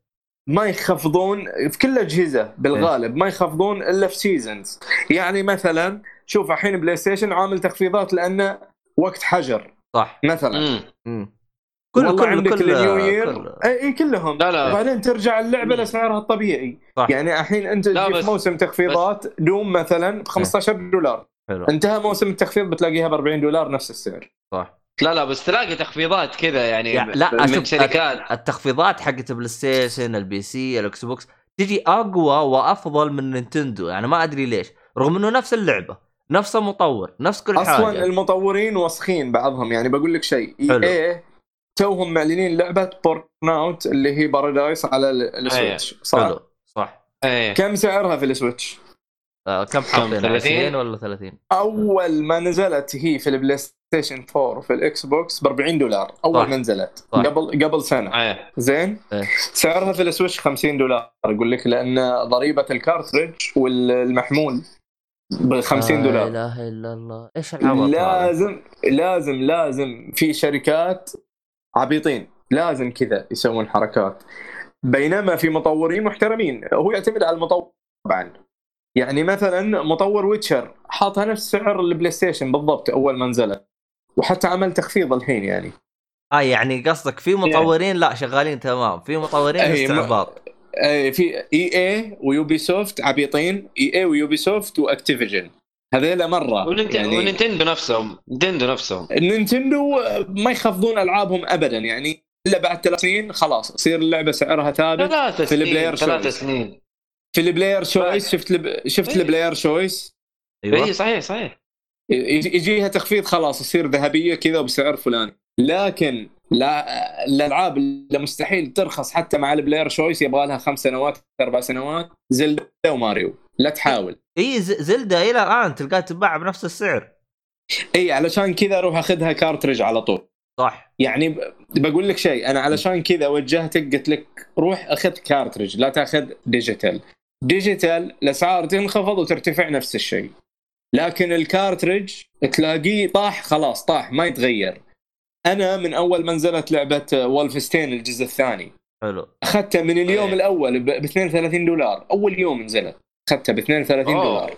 S2: ما يخفضون في كل الاجهزه بالغالب ما يخفضون إلا في seasons يعني مثلا شوف الحين بلاي ستيشن عامل تخفيضات لأنه وقت حجر.
S1: صح.
S2: مثلا.
S3: مم.
S1: مم.
S2: كل كل عندك
S1: كل-
S2: ال new
S1: year
S2: كل- إي كلهم.
S3: لا لا.
S2: وبعدين ترجع اللعبة
S3: مم.
S2: لسعرها الطبيعي.
S1: صح.
S2: يعني الحين أنت
S3: بس-
S2: في موسم تخفيضات Doom مثلا ب 15 دولار.
S1: حلو.
S2: انتهى موسم التخفيض بتلاقيها ب 40 دولار نفس السعر.
S1: صح.
S3: لا لا بس تلاقي تخفيضات كذا يعني,
S1: يعني لا
S3: من
S1: أشوف
S3: شركات.
S1: التخفيضات حقت البلاي ستيشن ال PC الاكس بوكس تجي أقوى وأفضل من نينتندو. يعني ما أدري ليش. رغم إنه نفس اللعبة نفس المطور نفس كل
S2: أصلا
S1: حاجة.
S2: المطورين وسخين بعضهم. يعني بقول لك شيء. إي توهم معلنين لعبة Burnout اللي هي Paradise على ال- ال Switch صح؟
S1: حلو صح.
S3: إيه.
S2: كم سعرها في ال Switch؟
S1: آه كم حاطين
S3: 30
S1: 20 ولا 30
S2: أول ما نزلت هي في البلاي ستيشن 4 وفي الاكس بوكس ب 40 دولار أول
S1: صح.
S2: ما نزلت
S1: صح.
S2: قبل قبل سنة.
S3: إيه.
S2: زين؟
S1: إيه.
S2: سعرها في ال Switch 50 دولار أقول لك لأن ضريبة ال cartridge والمحمول ب 50
S1: لا
S2: دولار.
S1: إله إلا الله. إيش العبط؟
S2: لازم لازم لازم في شركات عبيطين لازم كذا يسوون حركات. بينما في مطورين محترمين هو يعتمد على المطور طبعا. يعني مثلا مطور Witcher حاطها نفس سعر البلاي ستيشن بالضبط أول ما نزلت وحتى عمل تخفيض الحين يعني.
S1: آه يعني قصدك في مطورين لا شغالين تمام. في مطورين استعباط
S2: أي في EA و Ubisoft عبيطين EA و Ubisoft و Activision. هذيلا مرة.
S3: وننت...
S2: يعني
S3: ونينتندو نفسهم. نينتندو نفسهم.
S2: نينتندو ما يخفضون ألعابهم ابدا يعني إلا بعد ثلاث سنين خلاص تصير اللعبة سعرها ثابت.
S3: ثلاث
S2: في
S3: سنين
S2: ال player's
S3: ثلاث
S2: choice.
S3: سنين.
S2: في ال player's choice شفت الب... شفت
S3: إيه.
S2: ال player's
S1: choice؟ أيوه.
S3: اي صحيح صحيح.
S2: يجي- يجيها تخفيض خلاص تصير ذهبية كذا وبسعر فلاني. لكن لا الألعاب اللي مستحيل ترخص حتى مع ال player's choice يبغى لها خمس سنوات أربع سنوات Zelda وماريو. لا تحاول.
S1: اي ز- Zelda إلى الآن تلقاها تتباع بنفس السعر.
S2: اي علشان كذا أروح أخذها cartridge على طول.
S1: صح.
S2: يعني بقول لك شيء أنا علشان كذا وجهتك قلت لك روح أخذ cartridge لا تأخذ digital digital الاسعار تنخفض وترتفع نفس الشيء. لكن ال cartridge تلاقيه طاح خلاص طاح ما يتغير. أنا من أول ما نزلت لعبة Wolfenstein الجزء الثاني.
S1: حلو.
S2: اخذتها من اليوم
S3: إيه.
S2: الأول ب 32 دولار أول يوم نزلت. اخذتها ب 32
S3: أوه.
S2: دولار.
S3: من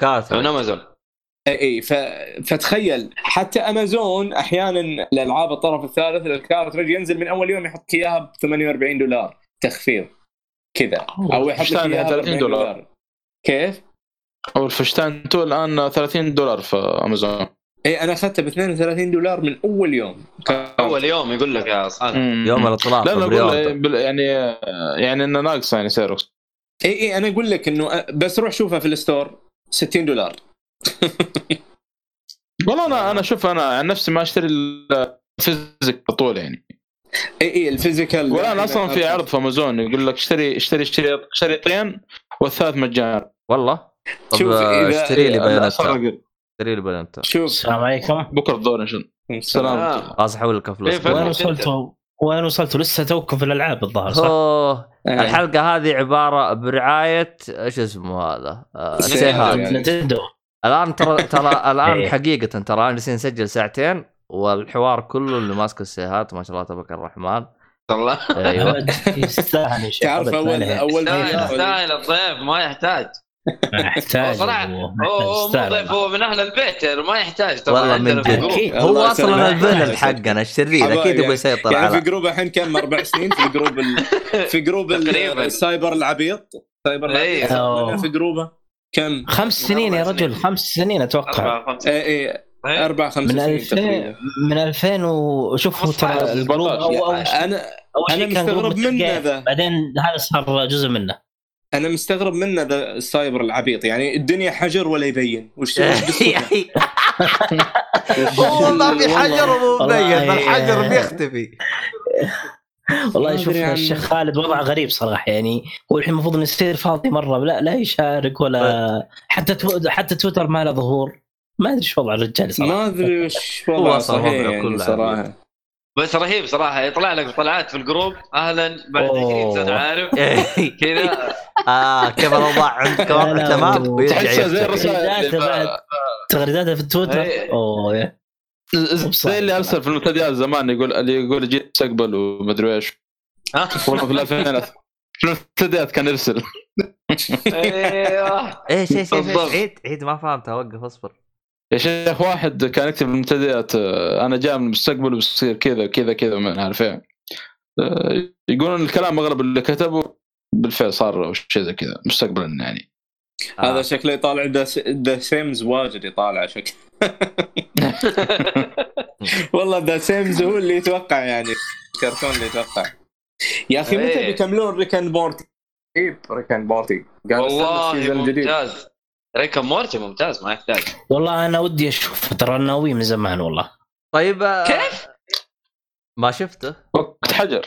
S1: كاتب
S3: أمازون.
S2: إي إيه، ف... فتخيل حتى أمازون أحيانا الألعاب الطرف الثالث الكارترج ينزل من أول يوم يحط اياها ب 48 دولار تخفيض كذا. أو يحط لك اياها ب
S4: 30
S2: 40
S4: دولار.
S2: كيف؟
S4: أو الفشتان 2 الآن 30 دولار في أمازون.
S2: إي أنا أخذتها ب 32 دولار من أول يوم.
S3: أول يوم يقول لك يا صالح
S1: يوم الإطلاق
S4: لا لا يعني يعني إنه ناقص يعني سعره
S2: اي اي أنا أقول لك إنه بس روح شوفها في ال store. 60 دولار.
S4: والله أنا أنا شوف أنا عن نفسي ما أشتري ال physical يعني.
S2: اي اي ال physical.
S4: والان أصلا في عرض في أمازون يقول لك اشتري اشتري اشتري شريطين والثالث مجانا
S1: والله؟ طب
S2: شوف،
S1: اشتري لي Bayonetta
S4: رقم.
S1: اشتري لي Bayonetta
S2: شوف.
S5: السلام عليكم.
S4: بكرة الظهر إن شاء الله. سلام.
S3: آه.
S1: خلاص احول لك فلوس
S3: إيه،.
S5: وين. وصلتوا؟ وين وصلتوا؟ لسه توكم في الألعاب الظاهر صح؟
S1: أوه
S2: إيه.
S1: الحلقة هذه عبارة برعاية إيش اسمه هذا آه،
S2: يعني.
S5: نتندو
S1: الآن ترى ترى الآن
S5: إيه.
S1: حقيقة ترى أنا جالسين نسجل ساعتين والحوار كله اللي ماسك السيهات ما شاء الله تبارك الرحمن
S3: والله
S1: أيوه
S5: يستاهل يا شيخ
S2: تعرف اول. أول
S3: يستاهل
S2: ما
S3: يستاهل الضيف ما يحتاج
S5: يحتاج
S3: صراحة
S5: هو
S3: مو ضيف من أهل البيت يعني ما يحتاج ترى
S1: والله من جد هو
S2: أصلا.
S1: الفيلن حقنا الشرير أكيد يبغى
S2: يعني-
S1: يسيطر
S2: يعني في جروب الحين كم أربع سنين في جروب ال... في جروب. السايبر العبيط سايبر
S3: إيه.
S2: العبيط. في جروبه كم؟
S5: خمس سنين يا رجل خمس سنين
S3: أتوقع خمسة.
S2: إيه إيه
S3: إيه.
S2: أربع خمس
S5: من
S2: سنين
S5: 2000
S2: تقريبا
S5: من 2000 وشوف هو ترى
S3: 15.
S5: الجروب أو أول شيء
S2: أنا
S5: جروب
S2: مستغرب منه. ذا.
S5: بعدين هذا صار جزء منه
S2: أنا مستغرب منه ذا السايبر العبيط يعني الدنيا حجر ولا يبين؟ وش قصته؟
S1: والله في حجر مو مبين
S5: والله-
S1: الحجر بيختفي.
S5: والله شوف الشيخ خالد وضع غريب صراحة يعني هو الحين المفروض إنه يصير فاضي مرة لا لا يشارك ولا حتى تو... حتى تويتر ما له ظهور. ما أدري إيش وضع الرجال صراحة.
S2: ما أدري وش
S1: هو
S2: وضعه صحيح
S1: وضعه
S2: يعني صراحة.
S3: بس رهيب صراحة. يطلع لك طلعات في ال group. أهلا بعد
S5: أوه.
S3: 20 سنه عارف كذا.
S1: آه كيف الاوضاع عندكم؟ تمام. ويرجع
S4: تحسها زي. الرسائل
S5: تغريداته في تويتر.
S3: إيه.
S5: أوه.
S4: زي اللي أرسل في المنتديات زمان يقول اللي يقول جيت مستقبل ومدري
S3: إيش؟
S4: والله في الألفينات. في المنتديات كان يرسل.
S3: أيوه
S1: إيش إيش إيش؟
S3: بالضبط.
S1: عيد عيد ما فهمت. أوقف أصبر.
S4: يا شيخ واحد كان يكتب في المنتديات آه، أنا جاي من المستقبل وبصير كذا كذا كذا ما عارف إيه آه، يقولون الكلام أغلب اللي كتبه بالفعل صار أو شيء زي كذا مستقبلا يعني
S2: هذا
S1: آه.
S2: شكله يطالع ذا سيمز واجد يطالع شكله والله ذا سيمز هو اللي يتوقع يعني الكرتون اللي يتوقع يا أخي متى
S3: إيه.
S2: بيكملون ريكن بورتي؟ رهيب ريكن بورتي قاعد أستنى
S3: والله. ممتاز ريكا مورتي ممتاز ما يحتاج
S5: والله أنا ودي أشوف ترى ناوي من زمان والله
S1: طيب آه،
S3: كيف؟
S1: ما شفته
S4: وقت حجر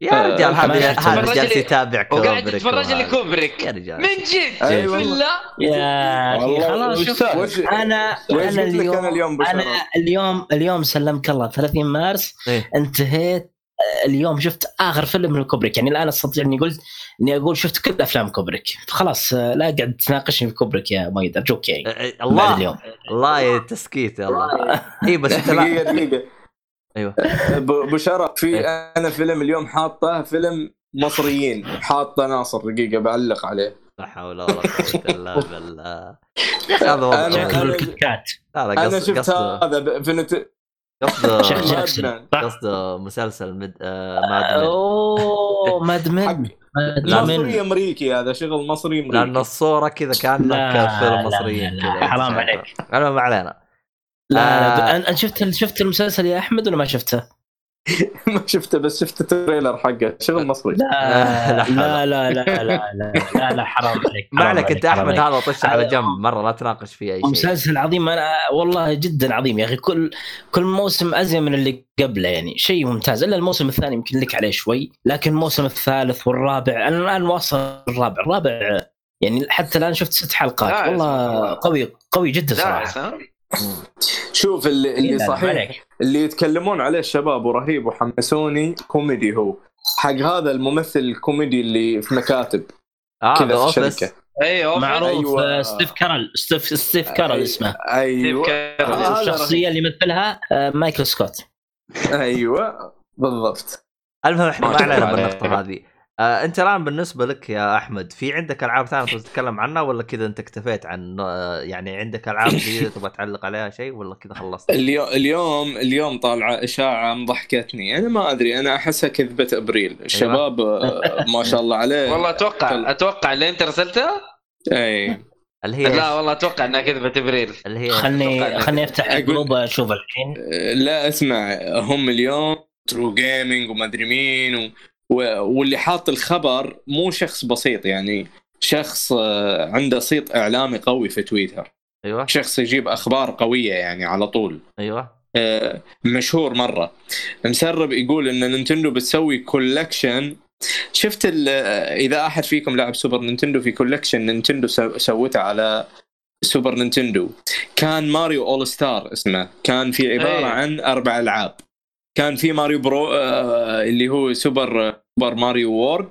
S1: يا
S4: آه،
S1: رجال هذا. هذا جالس
S3: لي-
S1: يتابع
S3: وقاعد
S1: كوبريك
S3: تتفرج لي
S1: وهذا.
S3: كوبريك
S1: يا رجال
S3: من جد
S2: أي
S3: في
S2: والله.
S3: الله
S5: يا
S4: أخي
S5: خلاص شوف
S2: أنا أنا
S5: اليوم
S2: أنا اليوم بشرف؟
S5: أنا اليوم اليوم سلمك الله 30 مارس
S1: إيه.
S5: انتهيت اليوم شفت آخر فيلم من كوبريك يعني الآن أستطيع إني قلت إني أقول شفت كل أفلام كوبريك. خلاص لا قاعد تناقشني في كوبريك يا مؤيد ارجوك يعني.
S1: آه، آه، الله.
S5: اليوم.
S1: الله يا تسكيت يا الله اي بس
S2: دقيقة دقيقة.
S1: أيوه.
S2: ب- أبو شرف في
S1: إيه.
S2: أنا فيلم اليوم حاطه فيلم مصريين. حاطه ناصر دقيقة بعلق عليه.
S1: لا حول ولا قوة إلا بالله. هذا وضع
S2: أنا شفت هذا في.
S1: قصده
S5: شيخ جاكسون؟
S1: قصده مسلسل مد... آه ماد من
S5: أوه ماد
S2: حق.
S5: من ماد
S1: لا،
S5: من
S2: مصري أمريكي هذا شغل مصري
S1: لأن
S2: امريكي
S1: الصورة كذا كأنك
S5: لا،
S1: فيلم
S5: لا،
S1: مصريين
S5: لا،
S1: كذا.
S5: حرام عليك.
S1: أنا ما علينا.
S5: لا
S1: آه.
S5: لا انت شفت شفت المسلسل يا أحمد ولا ما شفته؟
S2: ما شفته بس شفت التريلر حقه شغل مصري
S5: لا
S1: لا
S5: لا لا لا لا لا, لا حرام عليك
S7: ما عليك انت احمد هذا طش على جنب مره لا تناقش فيه اي شيء
S5: مسلسل عظيم أنا والله جدا عظيم يا أخي كل كل موسم ازين من اللي قبله يعني شيء ممتاز الا الموسم الثاني يمكن لك عليه شوي لكن الموسم الثالث والرابع أنا الان واصل الرابع الرابع يعني حتى الان شفت ست حلقات والله قوي قوي جدا
S3: صراحة
S2: شوف اللي, اللي صحيح
S5: عليك.
S2: اللي يتكلمون عليه الشباب ورهيب وحمسوني كوميدي هو حق هذا الممثل الكوميدي اللي في مكاتب
S7: آه
S2: كذا في الشركة
S3: أي office.
S5: معروف
S2: أيوة.
S5: أيوة. ستيف كاريل ستيف ستيف كاريل اسمه
S2: أيوه
S3: ستيف كاريل.
S2: هذا
S5: الشخصية اللي يمثلها آه، مايكل سكوت
S2: أيوه بالضبط
S7: المهم إحنا
S2: ما
S7: علينا
S2: بالنقطة.
S7: هذه آه انت الان بالنسبة لك يا أحمد في عندك ألعاب ثانية تبغى تتكلم عنها ولا كذا انت اكتفيت عن آه، يعني عندك ألعاب جديده تبغى تعلق عليها شيء ولا كذا خلصت؟
S2: اليوم اليوم اليوم طالعة إشاعة مضحكتني أنا ما أدري أنا أحسها كذبه أبريل الشباب آه، ما شاء الله عليه.
S3: والله أتوقع أتوقع اللي أنت رسلتها
S2: اي
S7: اللي هي
S3: لا والله أتوقع إنها كذبه أبريل.
S7: اللي هي
S5: خلني خلني أفتح
S2: ال
S5: group أشوف الحين.
S2: آه، لا اسمع هم اليوم ترو جيمينج وما أدري مين. واللي حاط الخبر مو شخص بسيط يعني شخص آه، عنده صيت إعلامي قوي في تويتر.
S7: أيوه.
S2: شخص يجيب أخبار قوية يعني على طول.
S7: أيوه.
S2: آه، مشهور مرة. مسرب يقول إن نينتندو بتسوي collection شفت آه، إذا أحد فيكم لعب سوبر نينتندو في collection نينتندو سو- سوته على سوبر نينتندو. كان ماريو أول ستارز اسمه. كان في عبارة
S3: أي.
S2: عن أربع ألعاب. كان في ماريو برو آه، اللي هو سوبر سوبر ماريو وورلد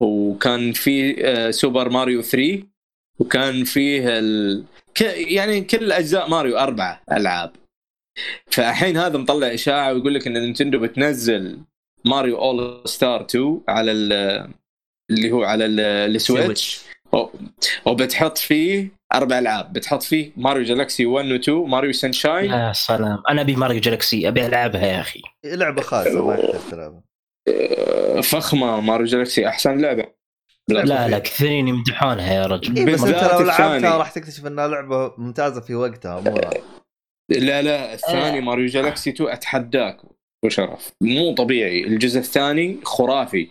S2: وكان في آه، سوبر ماريو 3 وكان فيه ال... ك... يعني كل أجزاء ماريو أربعة ألعاب. فالحين هذا مطلع إشاعة ويقول لك إن نينتندو بتنزل ماريو أول ستارز 2 على ال... اللي هو على ال- السويتش. وبتحط فيه أربع ألعاب. بتحط فيه ماريو جالاكسي 1 و 2 ماريو سانشاين
S5: يا سلام. أنا أبي ماريو جالاكسي أبي ألعبها يا أخي.
S1: لعبة خاصة ما تلعبها.
S2: آه، فخمة ماريو جالاكسي أحسن لعبة.
S5: لا لا كثيرين يمدحونها يا رجل.
S1: إيه بس
S2: أنت
S1: لو لعبتها. راح تكتشف إنها لعبة ممتازة في وقتها مو لا.
S2: لا الثاني
S5: آه.
S2: ماريو جالاكسي 2 أتحداك أبو شرف مو طبيعي. الجزء الثاني خرافي.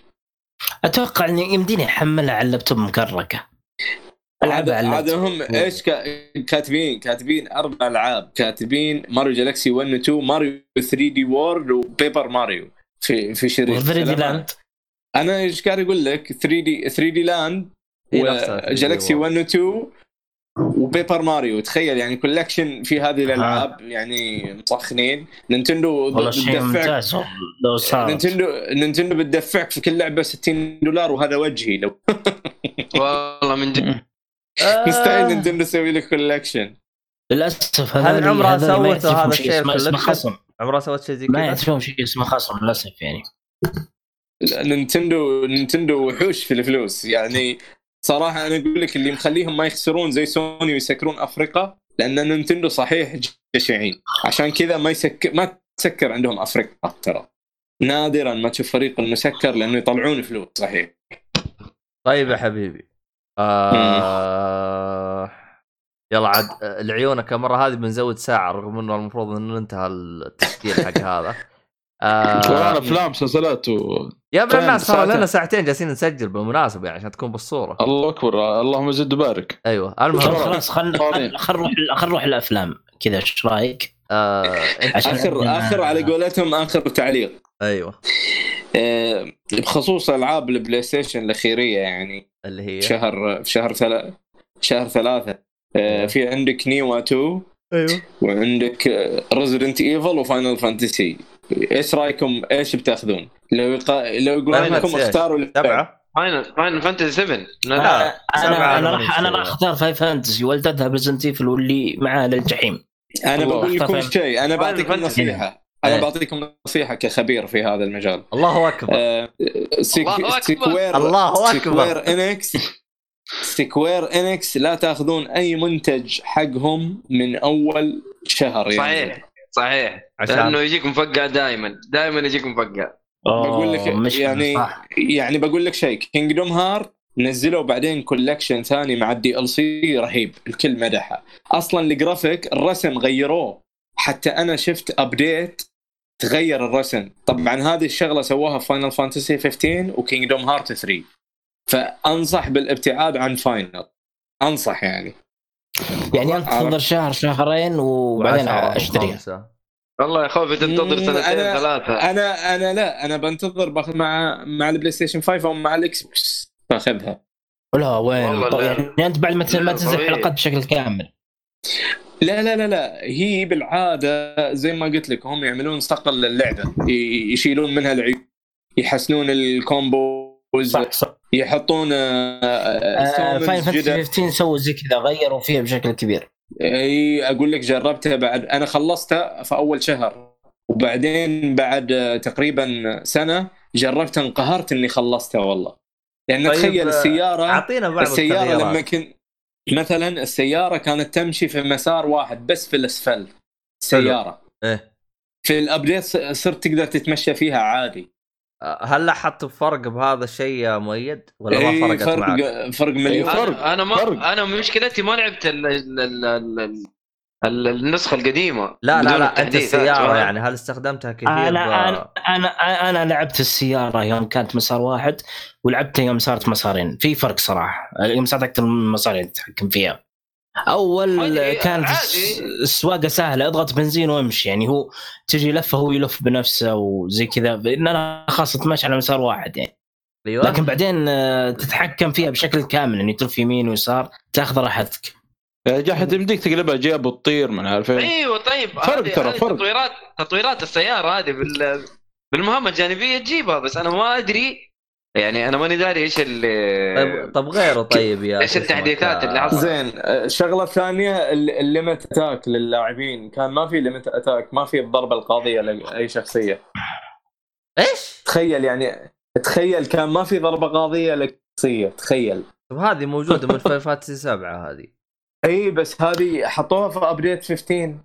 S5: أتوقع إني يمديني أحملها على اللابتوب مكركة.
S2: عاد
S5: اللابتوب.
S2: هم إيش كا- كاتبين كاتبين أربع ألعاب. كاتبين ماريو جالاكسي 1 و 2 ماريو 3D وورلد وبيبر ماريو في في شريط
S5: وفريدي
S2: سلام.
S5: لاند
S2: أنا إيش قاعد أقول لك؟ 3D 3D لاند
S1: هي نفسها 3D
S2: وجالاكسي
S1: وورلد.
S2: 1 و 2 وبيبر ماريو تخيل يعني collection في هذه الألعاب يعني مسخنين. نينتندو
S5: والله شيء
S2: بتدفعك
S5: ممتاز. لو صار
S2: نينتندو نينتندو بتدفعك في كل لعبة 60 دولار وهذا وجهي لو.
S3: والله من جد.
S2: مستحيل نينتندو تسوي لك collection
S5: للأسف
S1: هل
S5: هذول
S1: عمرها
S5: ما
S1: سوت هذا الشيء
S5: اسمه؟ خصم.
S1: عمرها سوت شيء زي
S5: ما
S1: كذا؟
S5: يعرفون شيء اسمه خصم للأسف يعني.
S2: نينتندو نينتندو وحوش في الفلوس. يعني صراحة أنا أقول لك اللي مخليهم ما يخسرون زي سوني ويسكرون أفريقيا لأن نينتندو صحيح جشعين. عشان كذا ما يسكر ما تسكر عندهم أفريقيا ترى. نادرا ما تشوف فريق مسكر لأنه يطلعون فلوس صحيح.
S1: طيب يا حبيبي. آه... يلا عاد آه، لعيونك المره هذه بنزود ساعة رغم إنه المفروض انه انتهى التسجيل حق هذا
S4: ورانا
S1: آه...
S4: أفلام مسلسلات و...
S1: يا ابن الناس صار
S4: ساعتين.
S1: لنا ساعتين جالسين نسجل بالمناسبة يعني عشان تكون بالصورة
S4: الله أكبر اللهم زد وبارك
S5: أيوه
S1: المهم
S5: خلاص خل
S4: طبيعي.
S5: خل نروح خل نروح الأفلام كذا إيش رأيك؟
S1: آه...
S2: اخر آخر على قولتهم آخر تعليق
S1: أيوه.
S2: آه، بخصوص ألعاب البلاي ستيشن الأخيرية يعني.
S1: اللي هي؟
S2: شهر في شهر ثلاثة شهر ثلاثة. آه، في عندك نيوه 2
S1: أيوه.
S2: وعندك ريزدنت ايفل وفاينل فانتسي إيش رأيكم؟ إيش بتأخذون؟ لو يقا... لو يقولون لكم؟ اختاروا.
S1: سبعة.
S3: فاينل فاينل فانتسي 7 لا لا
S1: لا، سبعة
S5: أنا
S1: أنا
S5: أنا راح
S1: أنا
S5: راح. أختار فاينل فانتسي ولدتها بريزدنت ايفل واللي معاه للجحيم.
S4: أنا.
S2: بقول لكم شيء.
S3: أنا
S2: بعطيكم. نصيحة. أنا
S1: إيه.
S2: بعطيكم نصيحة كخبير في هذا المجال.
S1: الله أكبر.
S2: آه، سيك...
S3: الله.
S2: سيكوير. سكوير انكس سكوير إنكس لا تأخذون أي منتج حقهم من أول شهر يعني.
S3: صحيح. صحيح.
S1: عشان-
S3: لأنه يجيك مفقع دائما دائما يجيك مفقع.
S2: بقول لك يعني
S5: صح.
S2: يعني بقول لك شيء. كينجدوم هارت نزلوا بعدين collection ثاني مع ال DLC رهيب. الكل مدحه. أصلا الجرافيك الرسم غيروه. حتى أنا شفت update تغير الرسم. طبعا هذه الشغلة سووها فاينل فانتسي 15 وكينجدوم هارت 3 فأنصح بالابتعاد عن فاينل أنصح يعني.
S5: يعني انتظر شهر شهرين وبعدين
S7: أشتريها.
S3: والله يا خوفي تنتظر سنتين
S2: أنا-
S3: ثلاثة.
S2: أنا أنا لا أنا بنتظر باخذ مع مع البلاي ستيشن 5 أو مع الإكس بوكس. باخذها.
S5: لا وين. يعني أنت بعد ما تنزل. حلقات بشكل كامل.
S2: لا لا لا لا. هي بالعادة زي ما قلت لك هم يعملون صقل للعبه يشيلون منها العيوب يحسنون ال combos
S5: صح صح.
S2: يحطون آه، فاينل.
S5: فانتسي 15 سووا زي كذا غيروا فيها بشكل كبير.
S2: إي أقول لك جربتها بعد أنا خلصتها في أول شهر وبعدين بعد آه، تقريبا سنة جربتها انقهرت إني خلصتها والله. لأن
S7: طيب،
S2: تخيل
S7: آه،
S2: السيارة
S7: أعطينا بعض
S2: السيارة لما
S7: التغييرات.
S2: كنت مثلا السيارة كانت تمشي في مسار واحد بس في الأسفل سيارة
S7: إيه
S2: في الأبديت ص- صرت تقدر تتمشى فيها عادي
S7: هل لاحظت فرق بهذا الشيء يا مؤيد ولا ما فرقت
S2: فرق
S7: معك؟
S2: فرق مليون
S4: فرق.
S3: أنا ما
S4: فرق.
S3: أنا مشكلتي ما لعبت ال ال ال ال ال ال النسخة القديمة
S7: لا لا لا أنت
S3: السيارة؟
S7: يعني هل استخدمتها كثير أنا
S5: أنا أنا أنا لعبت السيارة يوم كانت مسار واحد ولعبتها يوم صارت مسارين. في فرق صراحة. يوم صارت أكثر من مسارين تتحكم فيها.
S3: أول
S5: كانت السواقة سهلة اضغط بنزين وامشي. يعني هو تجي لفة هو يلف بنفسه وزي كذا. ان أنا خلاص أتمشى على مسار واحد يعني.
S7: أيوه.
S5: لكن بعدين آه، تتحكم فيها بشكل كامل يعني تلف يمين ويسار تاخذ راحتك.
S4: يا جحد يمديك تقلبها جيب وتطير من عارف إيه.
S3: أيوه طيب
S4: فرق ترى،
S3: هذه
S4: فرق.
S3: تطويرات تطويرات السيارة هذه بال بالمهام الجانبية تجيبها بس أنا ما أدري يعني أنا ماني داري إيش اللي
S7: طيب طب غيره طيب يا اسمك،
S3: التحديثات اللي حصلت؟
S2: زين الشغلة الثانية ال limit attack للاعبين. كان ما في limit attack ما في الضربه القاضية لأي شخصية.
S7: إيش؟
S2: تخيل يعني تخيل كان ما في ضربة قاضية لشخصية تخيل.
S7: طب هذه موجودة من Final Fantasy 7 هذه.
S2: إي بس هذه حطوها في update 15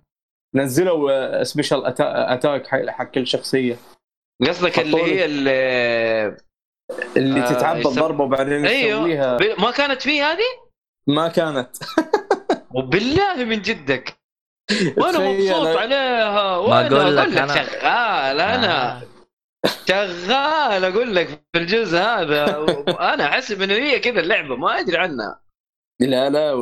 S2: نزلوا آه، special attack حق كل شخصية.
S3: قصدك اللي هي اللي
S2: اللي
S3: آه،
S2: تتعبى الضربه وبعدين
S3: إيوه.
S2: تسويها.
S3: ما كانت فيه هذه؟
S2: ما كانت.
S3: وبالله من جدك.
S2: وأنا.
S3: مبسوط عليها.
S7: ما
S3: وأنا
S7: أقول لك أنا-
S3: شغال أنا
S7: آه.
S3: شغال أقول لك في الجزء هذا. أنا احسب انه هي كذا اللعبة ما أدري عنها.
S2: لا لا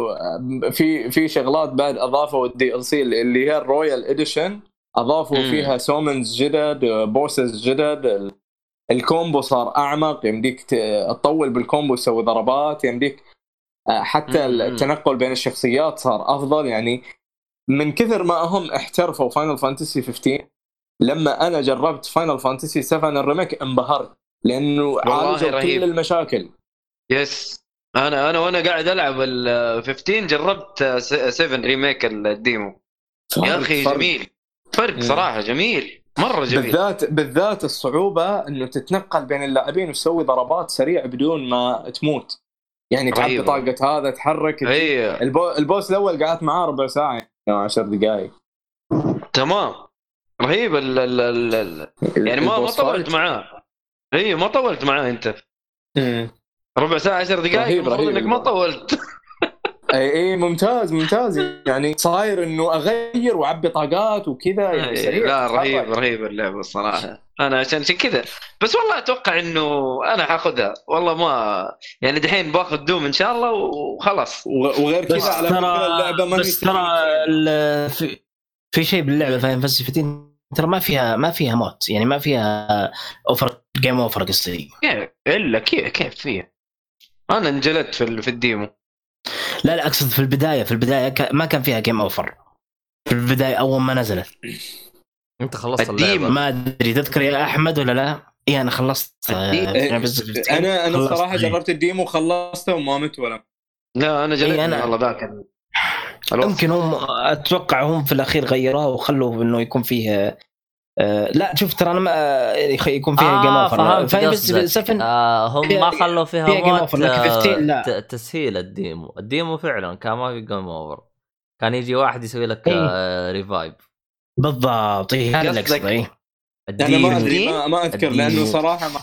S2: في في شغلات بعد أضافوا ال DLC اللي هي ال Royal Edition أضافوا
S3: مم.
S2: فيها summons جدد bosses جدد ال- ال combo صار أعمق يمديك تطول بال combo تسوي ضربات يمديك آه، حتى. التنقل بين الشخصيات صار أفضل يعني من كثر ما هم احترفوا Final Fantasy 15 لما أنا جربت Final Fantasy 7 ال remake انبهرت لأنه عالجوا. كل المشاكل
S3: yes أنا أنا وأنا قاعد العب ال 15 جربت 7 remake ال demo. يا أخي
S2: فرق.
S3: جميل. فرق
S2: مم.
S3: صراحة جميل. مرة جميل.
S2: بالذات بالذات الصعوبة انه تتنقل بين اللاعبين وتسوي ضربات سريع بدون ما تموت. يعني تعبي. طاقة هذا تحرك.
S3: اي
S2: البو... البوس الأول قعدت معاه ربع ساعة يعني 10 دقائق
S3: تمام. رهيب ال ال ال ال يعني ما ما طولت. معاه. اي ما طولت معاه أنت.
S2: مم.
S3: ربع ساعة 10 دقائق
S2: رهيب، رهيب.
S3: إنك ما. طولت.
S2: إي إي ممتاز ممتاز. يعني صاير إنه أغير وأعبي طاقات وكذا يعني سريع.
S3: لا. رهيب رهيب اللعبه الصراحة. أنا عشان عشان كذا. بس والله أتوقع إنه أنا حاخذها. والله ما يعني دحين باخذ Doom إن شاء الله وخلاص.
S2: وغ- وغير كذا على فكرة
S5: ترى
S2: اللعبة ما
S5: بس ترى ال- في في شيء باللعبة Final 15 ترى ما فيها ما فيها موت يعني ما فيها over game over قصدي.
S3: كيف؟ إلا كيف كيف فيها؟ أنا انجلدت في ال- في ال demo
S5: لا لا أقصد في البداية في البداية ك- ما كان فيها game over في البداية أول ما نزلت
S7: أنت خلصت. اللعبة
S5: ما أدري تذكر يا أحمد ولا لا؟ إي أنا خلصت آه،
S3: ال demo.
S5: Final Fantasy 15.
S2: أنا
S5: أنا.
S2: الصراحه جربت ال demo وخلصته وما مت ولا
S3: لا أنا جلدت
S5: إي، أنا-
S3: والله ذاك.
S5: يمكن هم أتوقع هم في الأخير غيروها وخلوا إنه يكون فيه آه لا شوف ترى أنا ما آه، يكون فيها
S7: game
S5: آه
S7: over
S5: Fantasy 7
S7: آه هم ما خلوا فيها,
S5: فيها
S7: game
S5: over، لكن 15 لا.
S7: آه، تسهيل ال demo ال demo فعلا كان ما في game over كان يجي واحد يسوي لك
S5: إيه.
S7: آه revive
S5: بالضبط إيه، هذا اللي أقصده إيه.
S2: أنا ما
S3: أدري؟
S2: ما, ما
S7: أذكر.
S2: لأنه صراحة ما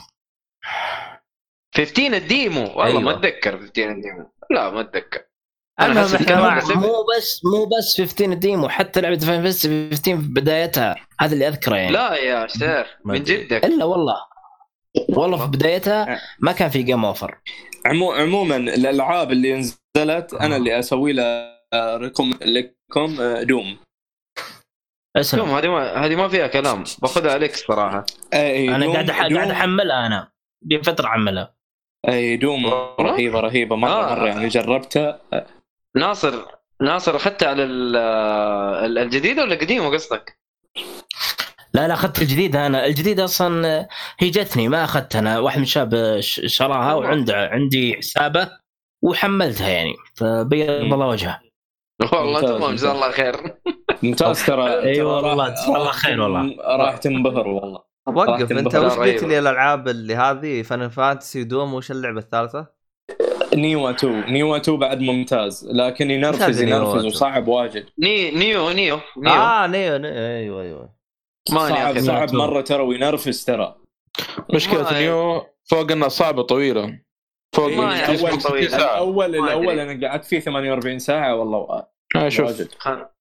S3: 15 ال demo والله
S7: أيوة.
S3: ما أتذكر 15 ال demo لا ما أتذكر
S5: المهم إحنا
S3: أحسب.
S5: مو بس مو بس 15 demo حتى لعبة Final Fantasy 15 في بدايتها هذا اللي أذكره يعني.
S3: لا يا شيخ من. جدك.
S5: إلا والله. والله في بدايتها ما كان في game over
S2: عمو عموما الألعاب اللي نزلت أنا اللي أسوي لها ريكوم لكم آه، دوم
S5: اسلم
S3: شوف هذه ما هذه ما فيها كلام. باخذها عليك صراحة.
S2: أي
S5: أنا
S2: دوم-
S5: قاعد
S2: دوم-
S5: قاعد أحملها أنا. دي فترة أحملها.
S2: أي دوم رهيبة رهيبة. مرة
S3: آه.
S2: مرة يعني جربتها.
S3: ناصر ناصر اخذتها على ال- ال- الجديدة ولا القديمه قصدك؟
S5: لا لا أخذت الجديدة أنا الجديدة أصلا هي جتني ما أخذتها أنا واحد من الشباب ش- شراها وعنده عندي حسابه وحملتها يعني فبيض. الله وجهه
S3: والله تمام جزاه. الله خير
S2: ممتاز ترى
S5: أي
S2: ترى
S5: والله، جزاه الله خير والله.
S2: راح تنبهر والله
S7: وقف
S2: أنت.
S7: وش قلت. لي الألعاب اللي هذه Final Fantasy Doom وش اللعبة الثالثة؟
S2: Nioh 2 Nioh 2 بعد ممتاز لكن ينرفز ينرفز
S7: 2؟
S2: وصعب واجد
S3: ني Nioh Nioh Nioh
S7: آه Nioh, Nioh. أيوه أيوه
S3: ماني
S2: صعب. صعب. مرة ترى وينرفز ترى
S4: مشكلة
S3: ما-
S4: Nioh فوق انها صعبة طويلة فوق
S3: ما يعني الأول طويل.
S2: الأول
S3: ما
S2: أنا قعدت فيه 48 ساعة والله
S4: آه شوف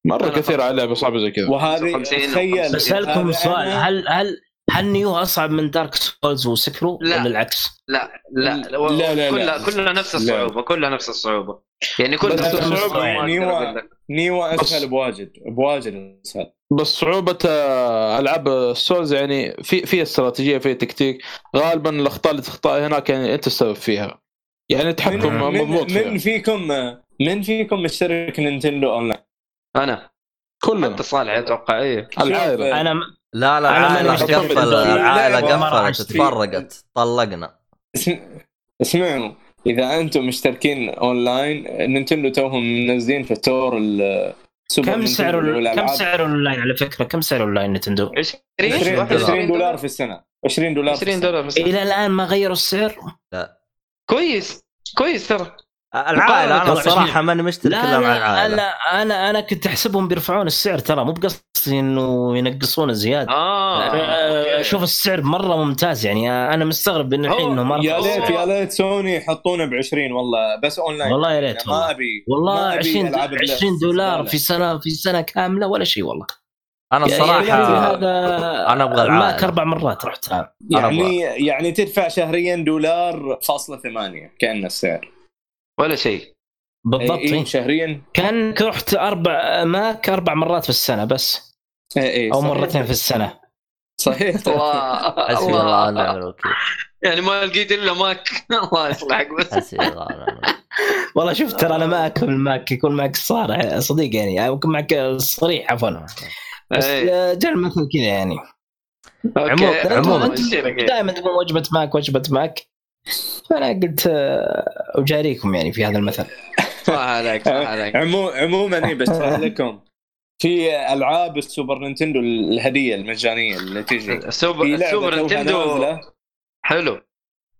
S3: مرة
S4: كثير. على لعبه صعبه زي كذا
S2: وهذه
S3: 50
S2: تخيل هذا
S5: سؤال هل هل هل Nioh أصعب من Dark Souls و Sekiro
S3: لا.
S5: ولا العكس؟
S3: لا لا.
S2: لا، لا، لا.
S3: كلها كلها نفس الصعوبة كلها نفس الصعوبة. يعني كل
S4: الصعوبة
S2: Nioh-
S4: بس-
S2: أسهل بواجد بواجد أسهل.
S4: بس صعوبة آه، ألعاب ال Souls يعني في في استراتيجية في تكتيك. غالبا الأخطاء اللي تخطئها هناك يعني أنت السبب فيها. يعني تحكم مضبوط
S2: من, من فيكم من فيكم مشترك Nintendo Online؟
S3: أنا.
S4: كلنا.
S3: حتى صالح أتوقع إيه.
S4: العائلة.
S2: شوف،
S5: أنا
S7: لا لا العائله. قفل العائله
S2: لا،
S7: قفلت. تفرقت طلقنا
S2: اسم- اسمعوا إذا أنتم مشتركين online Nintendo توهم منزلين في تور السوبر
S5: كم
S2: Nintendo
S5: سعر ال- كم. سعر الأونلاين على فكرة كم سعر ال online Nintendo؟
S3: 20
S2: 20
S7: دولار.
S2: 20 دولار في السنة 20 دولار في
S3: 20
S2: السنة.
S3: دولار بس
S5: إلى الآن ما غيروا السعر؟
S3: كويس كويس ترى
S7: العائلة
S5: أنا
S7: الصراحه ماني مشترك
S5: لا
S7: الا مع العائلة
S5: أنا أنا أنا كنت أحسبهم بيرفعون السعر ترى مو بقصدي إنه ينقصون
S3: زيادة
S5: آه
S3: آه،.
S5: أشوف السعر مرة ممتاز يعني أنا مستغرب إنه الحين إنه ما
S2: يا ليت. يا ليت سوني يحطونه ب 20 والله بس اونلاين
S5: والله يا ريت
S2: ما
S5: والله.
S2: أبي
S5: والله
S2: ما أبي
S5: 20
S2: ألعاب بلاي
S5: 20 دولار. في سنة في سنة كاملة ولا شيء والله أنا
S7: الصراحه
S5: أخي هذا
S7: أنا أبغى
S5: ماك
S7: العائلة.
S5: أربع مرات رحتها
S2: يعني يعني تدفع شهريا دولار فاصلة ثمانية كأنه السعر
S3: ولا شيء.
S5: بالضبط.
S2: إيه
S5: إيه.
S2: شهريا.
S5: كان رحت أربع ماك أربع مرات في السنة بس.
S2: إيه إيه
S5: أو
S2: صحيح.
S5: مرتين في السنة.
S2: صحيح.
S3: الله
S7: حسبي الله ونعم الوكيل.
S3: يعني ما لقيت إلا ماك. الله يصلحك بس.
S7: حسبي الله ونعم الوكيل.
S5: والله شوف ترى أنا ما اكل معك يكون معك صار صديق يعني أو يكون معك صريح عفوا. بس
S3: إيه.
S5: جاء المثل كذا يعني.
S7: عموما- عموما.
S5: دائما تقول وجبة ماك وجبة ماك. فانا قلت آه، أجاريكم يعني في هذا المثل.
S3: صح عليك صح عليك.
S2: عمو عموما إيه بشرح لكم. في ألعاب ال Super Nintendo الهدية المجانية اللي تجي ال
S3: Super
S2: ال
S3: Super
S2: Nintendo
S3: حلو.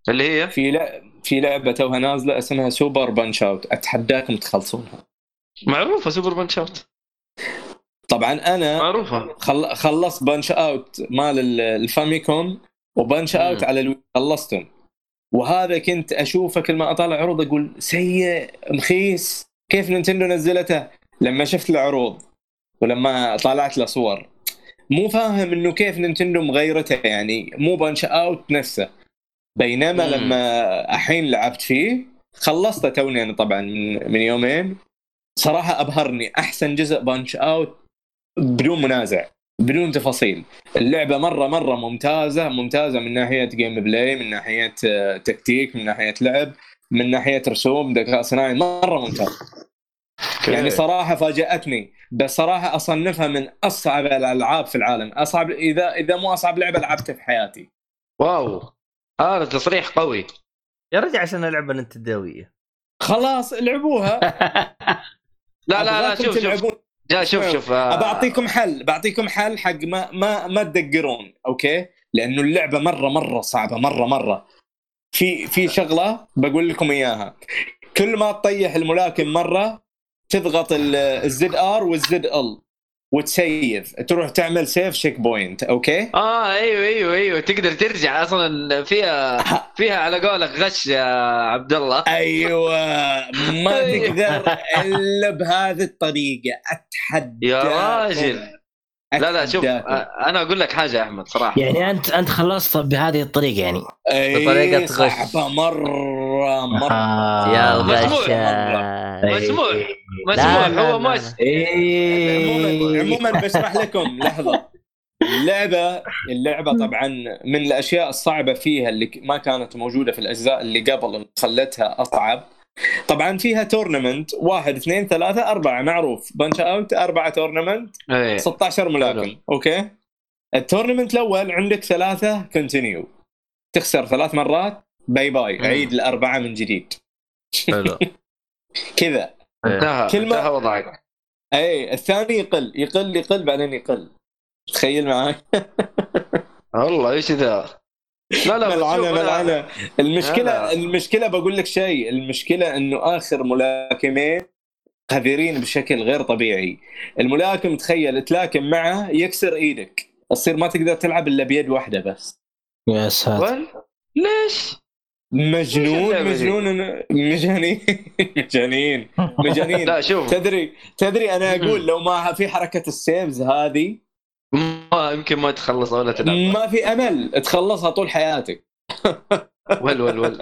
S3: اللي هي؟
S2: في لع... في لعبة توها نازلة اسمها Super Punch-Out. أتحداكم تخلصونها.
S3: معروفة Super Punch-Out.
S2: طبعا أنا
S3: معروفة.
S2: خل... خلصت Punch-Out مال ال- ال Famicom و
S3: Punch-Out.
S2: على ال Wii خلصتهم. وهذا كنت أشوفه كل ما اطالع عروض أقول سيء مخيس كيف نينتندو نزلته؟ لما شفت العروض ولما طالعت له صور. مو فاهم إنه كيف نينتندو مغيرته يعني مو Punch-Out نفسه. بينما
S3: مم.
S2: لما الحين لعبت فيه خلصته توني أنا طبعا من, من يومين. صراحة أبهرني أحسن جزء Punch-Out بدون منازع. بدون تفاصيل. اللعبة مرة مرة ممتازة ممتازة من ناحية gameplay من ناحية آه، تكتيك من ناحية لعب من ناحية رسوم ذكاء صناعي مرة ممتاز. يعني صراحة فاجأتني بس صراحة أصنفها من أصعب الألعاب في العالم. أصعب إذا إذا مو أصعب لعبة لعبتها في حياتي.
S3: واو. هذا تصريح قوي.
S7: يا رجل عشان اللعبه النتندويه
S2: خلاص العبوها
S3: لا لا لا شوف شوف. جا شوف شوف آه،
S2: بعطيكم حل بعطيكم حل حق ما ما ما تدقرون أوكي؟ لأنه اللعبة مرة مرة صعبة مرة مرة. في في شغلة بقول لكم إياها. كل ما تطيح الملاكم مرة تضغط ال ZR وال ZL. وت save. تروح تعمل save checkpoint okay؟
S3: آه أيوه أيوه أيوه. تقدر ترجع أصلا فيها فيها على قولك غش يا عبد الله
S2: أيوه. ما تقدر إلا بهذه الطريقة. اتحدى
S3: يا راجل. لا لا شوف آه، أنا أقول لك حاجة يا أحمد صراحة.
S5: يعني أنت أنت خلصت بهذه الطريقة يعني.
S1: بطريقة غش.
S2: صعبه مرة مرة.
S5: آه.
S1: يا لا،
S3: مسموح
S1: لا،
S3: هو
S1: لا.
S2: عموما. عموما بشرح لكم لحظة. اللعبة اللعبة طبعا من الأشياء الصعبة فيها اللي ما كانت موجودة في الأجزاء اللي قبل اللي خلتها أصعب. طبعا فيها tournament. واحد اثنين ثلاثة أربعة. معروف. Punch-Out أربعة tournament.
S3: إيه.
S2: 16 ملاكم. okay. ال tournament الأول عندك ثلاثة continue تخسر ثلاث مرات. bye bye
S3: مم.
S2: عيد الأربعة من جديد. كذا.
S3: انتهى.
S2: كلمة-
S3: انتهى وضعك.
S2: اي الثاني يقل. يقل يقل بعدين يقل. تخيل معي
S3: والله إيش ذا؟ لا لا
S2: ملعنه ملعنه المشكلة
S3: لا.
S2: المشكلة بقول لك شيء المشكلة إنه آخر ملاكمين قذرين بشكل غير طبيعي الملاكم تخيل تلاكم معه يكسر إيدك تصير ما تقدر تلعب إلا بيد واحدة بس
S5: يا ساتر؟
S3: ليش؟
S2: مجنون؟ مجنون مجانين مجانين مجانين
S3: لا شوف
S2: تدري تدري أنا أقول لو ما في حركة السيفز هذه
S3: ما يمكن ما تخلص ولا تلعب.
S2: ما في أمل. تخلصها طول حياتك.
S3: ول ول ول.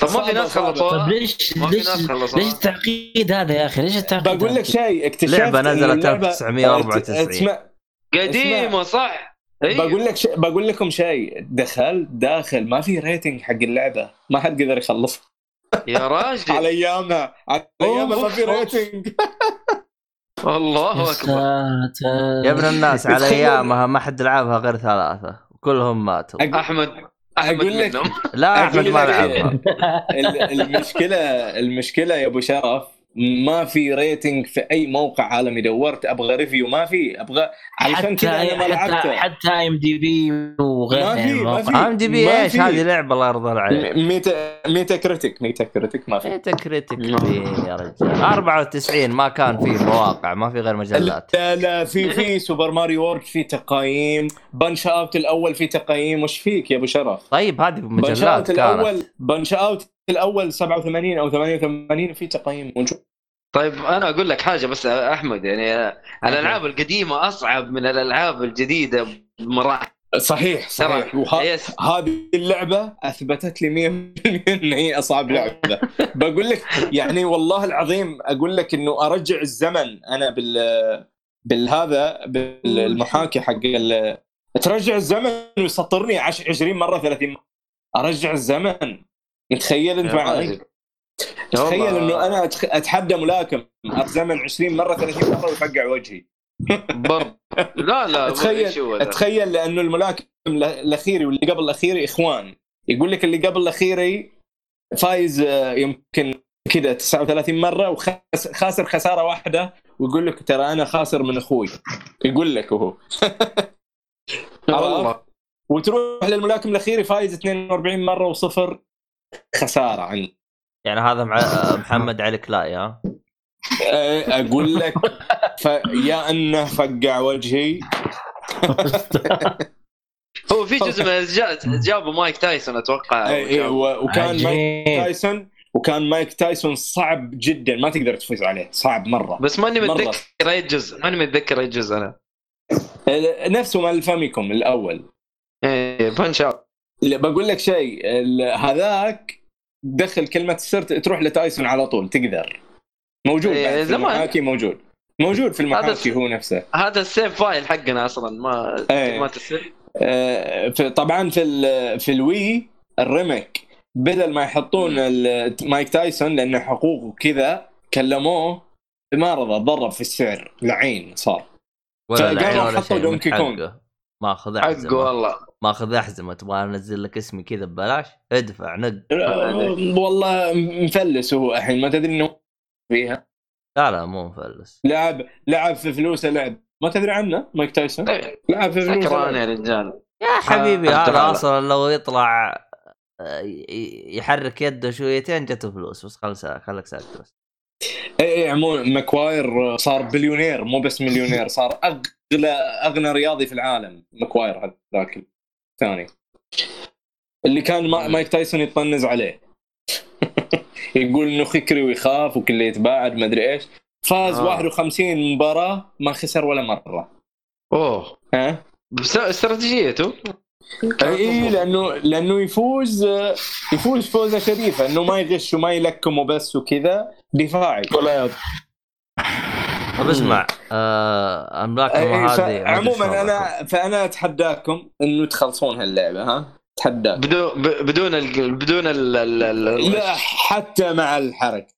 S3: طب ما في ناس. خلصوها.
S5: طيب ليش ليش ليش التعقيد هذا يا أخي؟ ليش التعقيد
S2: بقول لك؟ شيء اكتشفت
S1: لعبة
S2: إنه
S1: نزلت
S2: اللعبة-
S1: 1994.
S2: اسمع
S3: قديمة صح؟ أيوه.
S2: بقول لك شيء بقول لكم شيء. دخلت داخل. ما في rating حق اللعبة. ما حد قدر يخلصها.
S3: يا راجل.
S2: على ايامها على ايامها ما في. ريتنج
S3: الله
S5: أكبر.
S1: يا ابن الناس على أيامها ما حد لعبها غير ثلاثة. كلهم ماتوا.
S3: احمد
S2: أقول لك-
S1: لا أحمد ما لعبها.
S2: ال- المشكلة المشكلة يا أبو شرف ما في ريتنج في أي موقع عالمي. دورت أبغى ريفيو ما في. أبغى علشان
S5: حتى
S2: كذا أنا ما
S5: حتى
S2: لعبتها
S5: حتى ام دي بي وغيرها
S2: ما
S5: يعني
S2: في- ما
S5: مواقع.
S2: في.
S1: ام دي بي
S2: ما إيش.
S1: هذه لعبة الله يرضى عليك.
S2: ميتا ميتا كريتيك ميتا كريتيك ما في.
S1: ميتا كريتيك مين يا رجال. 94 ما كان في مواقع ما في غير مجلات.
S2: لا لا في في سوبر ماريو وورد في تقايم. Punch-Out الأول في تقايم. وش فيك يا أبو شرف؟
S1: طيب هذه
S2: Punch
S1: مجلات
S2: Out
S1: كانت.
S2: الأول Punch-Out الأول 87 أو 88 في تقايم موجود
S3: طيب أنا أقول لك حاجة بس أحمد يعني الألعاب القديمة أصعب من الألعاب الجديدة بمراحل.
S2: صحيح صحيح. وه...
S3: yes
S2: هذه اللعبة أثبتت لي 100% إن هي أصعب لعبة. بقول لك يعني والله العظيم أقول لك إنه أرجع الزمن أنا بال بالهذا بالمحاكي حق ال... ترجع الزمن ويسطرني عش- 20 مرة 30 مرة. أرجع الزمن. متخيل
S3: أنت
S2: معي. تخيل. إنه أنا أتحدى ملاكم الزمن 20 مرة 30 مرة ويفقع وجهي.
S3: برضه. لا لا
S2: تخيل-؟ تخيل لأنه الملاكم ال- الاخيري واللي قبل الاخيري إخوان. يقول لك اللي قبل الأخيري فايز آه، يمكن كذا 39 مرة وخاسر خسارة واحدة ويقول لك ترى أنا خاسر من أخوي. يقول لك هو.
S3: والله
S2: وتروح للملاكم الأخيري فايز 42 مرة وصفر. خسارة عنده
S1: يعني هذا مع محمد علي كلاي ها؟
S2: آه، أقول لك فيا أنه فقع وجهي.
S3: هو في جزء من جابوا مايك تايسون أتوقع.
S2: أي- أي، و- وكان مايك. تايسون وكان مايك تايسون صعب جدا. ما تقدر تفوز عليه صعب مرة.
S3: بس ماني. متذكر أي جزء ماني متذكر أي جزء أنا.
S2: نفسه مال الفاميكوم
S3: الأول. إيه
S2: Punch-Out. بقول لك شيء ال- هذاك دخل كلمة السر تروح لتايسون على طول تقدر. موجود
S3: إيه، زمان.
S2: المحاكي موجود. موجود في
S3: هذا
S2: المحاكي هو نفسه.
S3: هذا ال save file حقنا أصلا ما
S2: إيه.
S3: ما تسر
S2: آه، طبعا في ال- في ال Wii ال remake بدل ما يحطون ال- مايك تايسون لأنه حقوق وكذا كلموه ما رضى ضرب في السعر لعين صار.
S1: ولا
S2: فقالوا حطوا دونكي كونغ.
S1: ماخذ
S3: حقه
S1: أحزمة.
S3: والله.
S1: ماخذ أحزمة. تبغى أنزل لك اسمي كذا ببلاش؟ ادفع نق.
S2: والله مفلس هو الحين. ما تدري إنه فيها؟
S1: لا لا مو مفلس.
S2: لعب لعب في فلوسه لعب ما تدري عنه مايك تايسون؟
S3: إيه،
S2: لعب في فلوسه
S3: سكران
S2: لعب.
S3: يا رجال.
S1: يا حبيبي
S3: آه،
S1: هذا. أصلا لو يطلع آه، يحرك يده شويتين جته فلوس. بس خلص خليك ساكت بس.
S2: اي اي عموما ماكواير صار بليونير مو بس millionaire صار اغلى أغنى رياضي في العالم ماكواير هذاك الثاني. اللي كان ما- مايك تايسون يطنز عليه. يقول إنه خكري ويخاف وكله يتباعد ما أدري إيش. فاز
S3: آه.
S2: 51 مباراة ما خسر ولا مرة.
S3: أوه.
S2: ها؟
S3: بس استراتيجيته
S2: إي لأنه لأنه يفوز يفوز فوزة شريفة إنه ما يغش وما يلكم وبس وكذا دفاعي.
S4: ولا
S1: طب أسمع. آه املاكهم
S2: أي، ف-
S1: هذه
S2: عموما انا فأنا أتحداكم إنه تخلصون هاللعبة ها؟ اتحداك
S3: بدون ب- بدون ال... بدون ال... ال... ال...
S2: لا حتى مع الحركه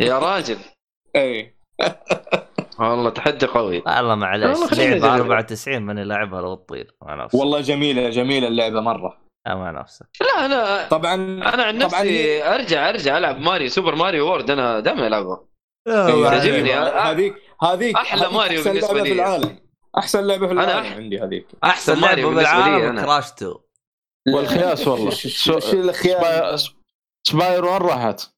S3: يا راجل.
S2: اي
S3: والله تحدي قوي.
S1: والله
S3: خلينا
S1: لعبة
S3: نجرب.
S1: 94 ماني لاعبها لو تطير مع نفسك.
S2: والله جميلة جميلة اللعبة مرة.
S1: آه، مع نفسك.
S3: لا أنا
S2: طبعا
S3: أنا عن
S2: طبعاً
S3: نفسي
S2: هي-
S3: ارجع أرجع ألعب ماريو Super Mario World أنا دائما العبها
S2: إيه،
S3: تعجبني.
S2: أيوة. هذيك هذيك هذيك
S3: ماريو
S2: أحسن
S3: بالنسبة
S2: لعبة
S3: لي.
S2: في العالم. أحسن لعبة في
S3: أنا
S2: العالم
S3: أح-
S2: عندي هذيك.
S1: أحسن
S3: ماريو
S1: لعبة
S3: بالنسبة لي
S1: بالعالم
S3: أنا
S1: Crash 2
S4: والخياس والله.
S2: شو
S4: Spy- Spyro وين راحت؟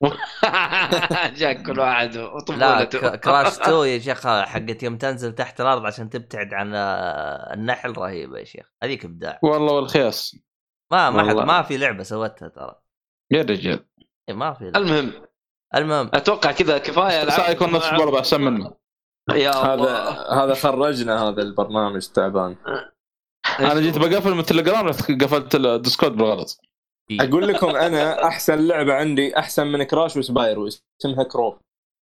S3: جاك كل واحد
S1: لا
S3: وطفولته
S1: ك- Crash 2 يا شيخ حقت يوم تنزل تحت الأرض عشان تبتعد عن آه، النحل رهيبة يا شيخ. هذيك إبداع.
S4: والله والخياس.
S1: ما ما حد. ما في لعبة سوتها ترى.
S4: يا رجال.
S1: إيه، ما في لعبة.
S3: المهم
S1: المهم.
S3: أتوقع كذا كفاية العاب
S4: سايكون نفس برضه احسن منه
S3: يا
S2: هذا
S3: الله.
S2: هذا خرجنا هذا البرنامج تعبان.
S4: أنا جيت بقفل من التليجرام رحت قفلت ال Discord بالغلط.
S2: أقول لكم أنا أحسن لعبة عندي أحسن من Crash و Spyro اسمها Croc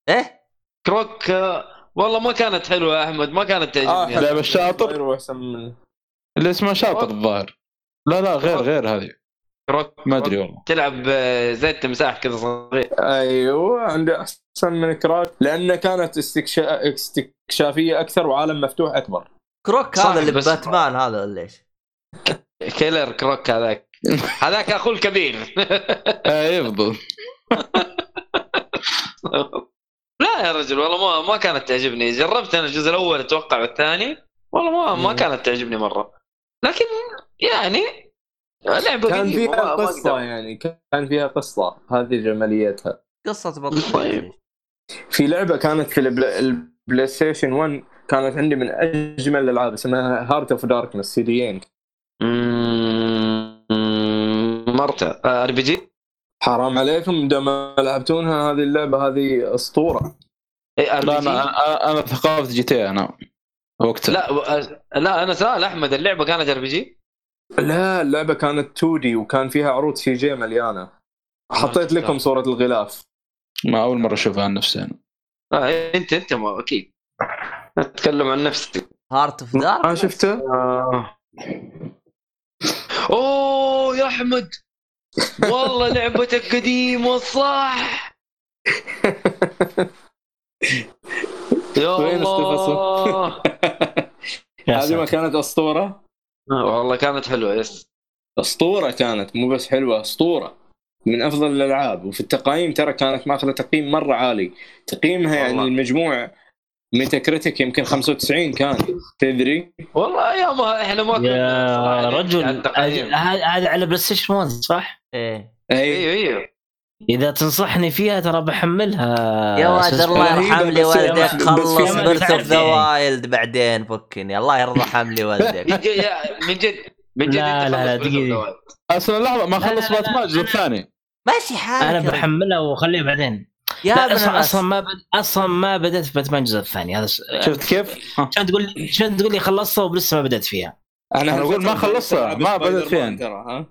S1: إيه؟
S3: Croc آه، والله ما كانت حلوة يا أحمد ما كانت
S2: آه
S3: تعجبني.
S4: الشاطر.
S2: Spyro احسن من
S4: اللي اسمه شاطر الظاهر. لا لا غير غير هذه. ما أدري والله.
S3: تلعب آه، زي التمساح كذا صغير.
S2: أيوه عندي أحسن من كراش لانها كانت استكشا... استكشافية أكثر وعالم مفتوح أكبر.
S1: كروك هذا اللي
S3: بس-
S1: باتمان هذا ولا إيش؟
S3: كيلر كروك هذاك. هذاك اخوه الكبير.
S4: اي بالضبط
S3: لا يا رجل والله ما ما كانت تعجبني. جربت أنا الجزء الأول أتوقع والثاني والله ما ما. كانت تعجبني مرة. لكن يعني لعبة
S2: كان فيها
S3: قصة.
S2: يعني كان فيها قصة هذه جماليتها.
S1: قصة بطيئه
S3: طيب.
S2: في لعبة كانت في البلا... ال PlayStation 1 كانت عندي من أجمل الألعاب اسمها Heart of Darkness CD ين
S3: مم، مرتا RPG؟
S2: حرام عليكم دام لعبتونها هذه اللعبة هذه أسطورة.
S3: R
S4: لا PG؟ أنا أنا, أنا ثقافة GTA وقتها.
S3: لا لا أنا سؤال أحمد اللعبة كانت RPG؟
S2: لا اللعبة كانت 2D وكان فيها عروض CG مليانة. حطيت لكم صورة الغلاف.
S4: ما أول مرة أشوفها عن نفسي أنا.
S3: آه أنت أنت ما أكيد. أتكلم عن نفسي.
S1: Heart of Dark
S2: ما شفته؟
S3: آه. أوه يا أحمد. والله لعبتك قديمة صح. يا الله.
S5: يا
S2: هذه ما. كانت أسطورة؟
S3: والله كانت حلوة yes.
S2: اسطورة كانت مو بس حلوة اسطورة. من أفضل الألعاب. وفي التقييم ترى كانت ماخذة تقييم مرة عالي. تقييمها يعني. المجموع Metacritic يمكن 95 كان. تدري؟
S3: والله ايامها إحنا ما كنا
S5: يا
S3: صراحة
S5: رجل. هذا على PlayStation 1 صح؟
S1: إيه.
S2: اي
S3: أيوه أيوه
S5: إذا تنصحني فيها ترى بحملها
S1: يا ولد الله يرحم لي
S2: بس
S1: خلص
S5: Breath
S1: of
S5: the؟
S1: Wild بعدين فكني الله يرحم لي والدك
S3: من جد من جد
S5: لا، لا،.
S3: بالدوام.
S4: أصلا لحظة ما خلص باتمان الجزء الثاني
S1: ماشي حالك أنا.
S5: بحملها واخليها بعدين
S1: يا ابن أصلا.
S5: أصلا ما بد... أصلا ما بدأت في باتمان الجزء الثاني هذا.
S4: شفت كيف؟
S5: عشان تقول لي عشان تقول لي خلصتها ولسه ما بدأت فيها
S4: أنا أقول ما خلصتها، ما بدأت فيها.
S2: ترى ها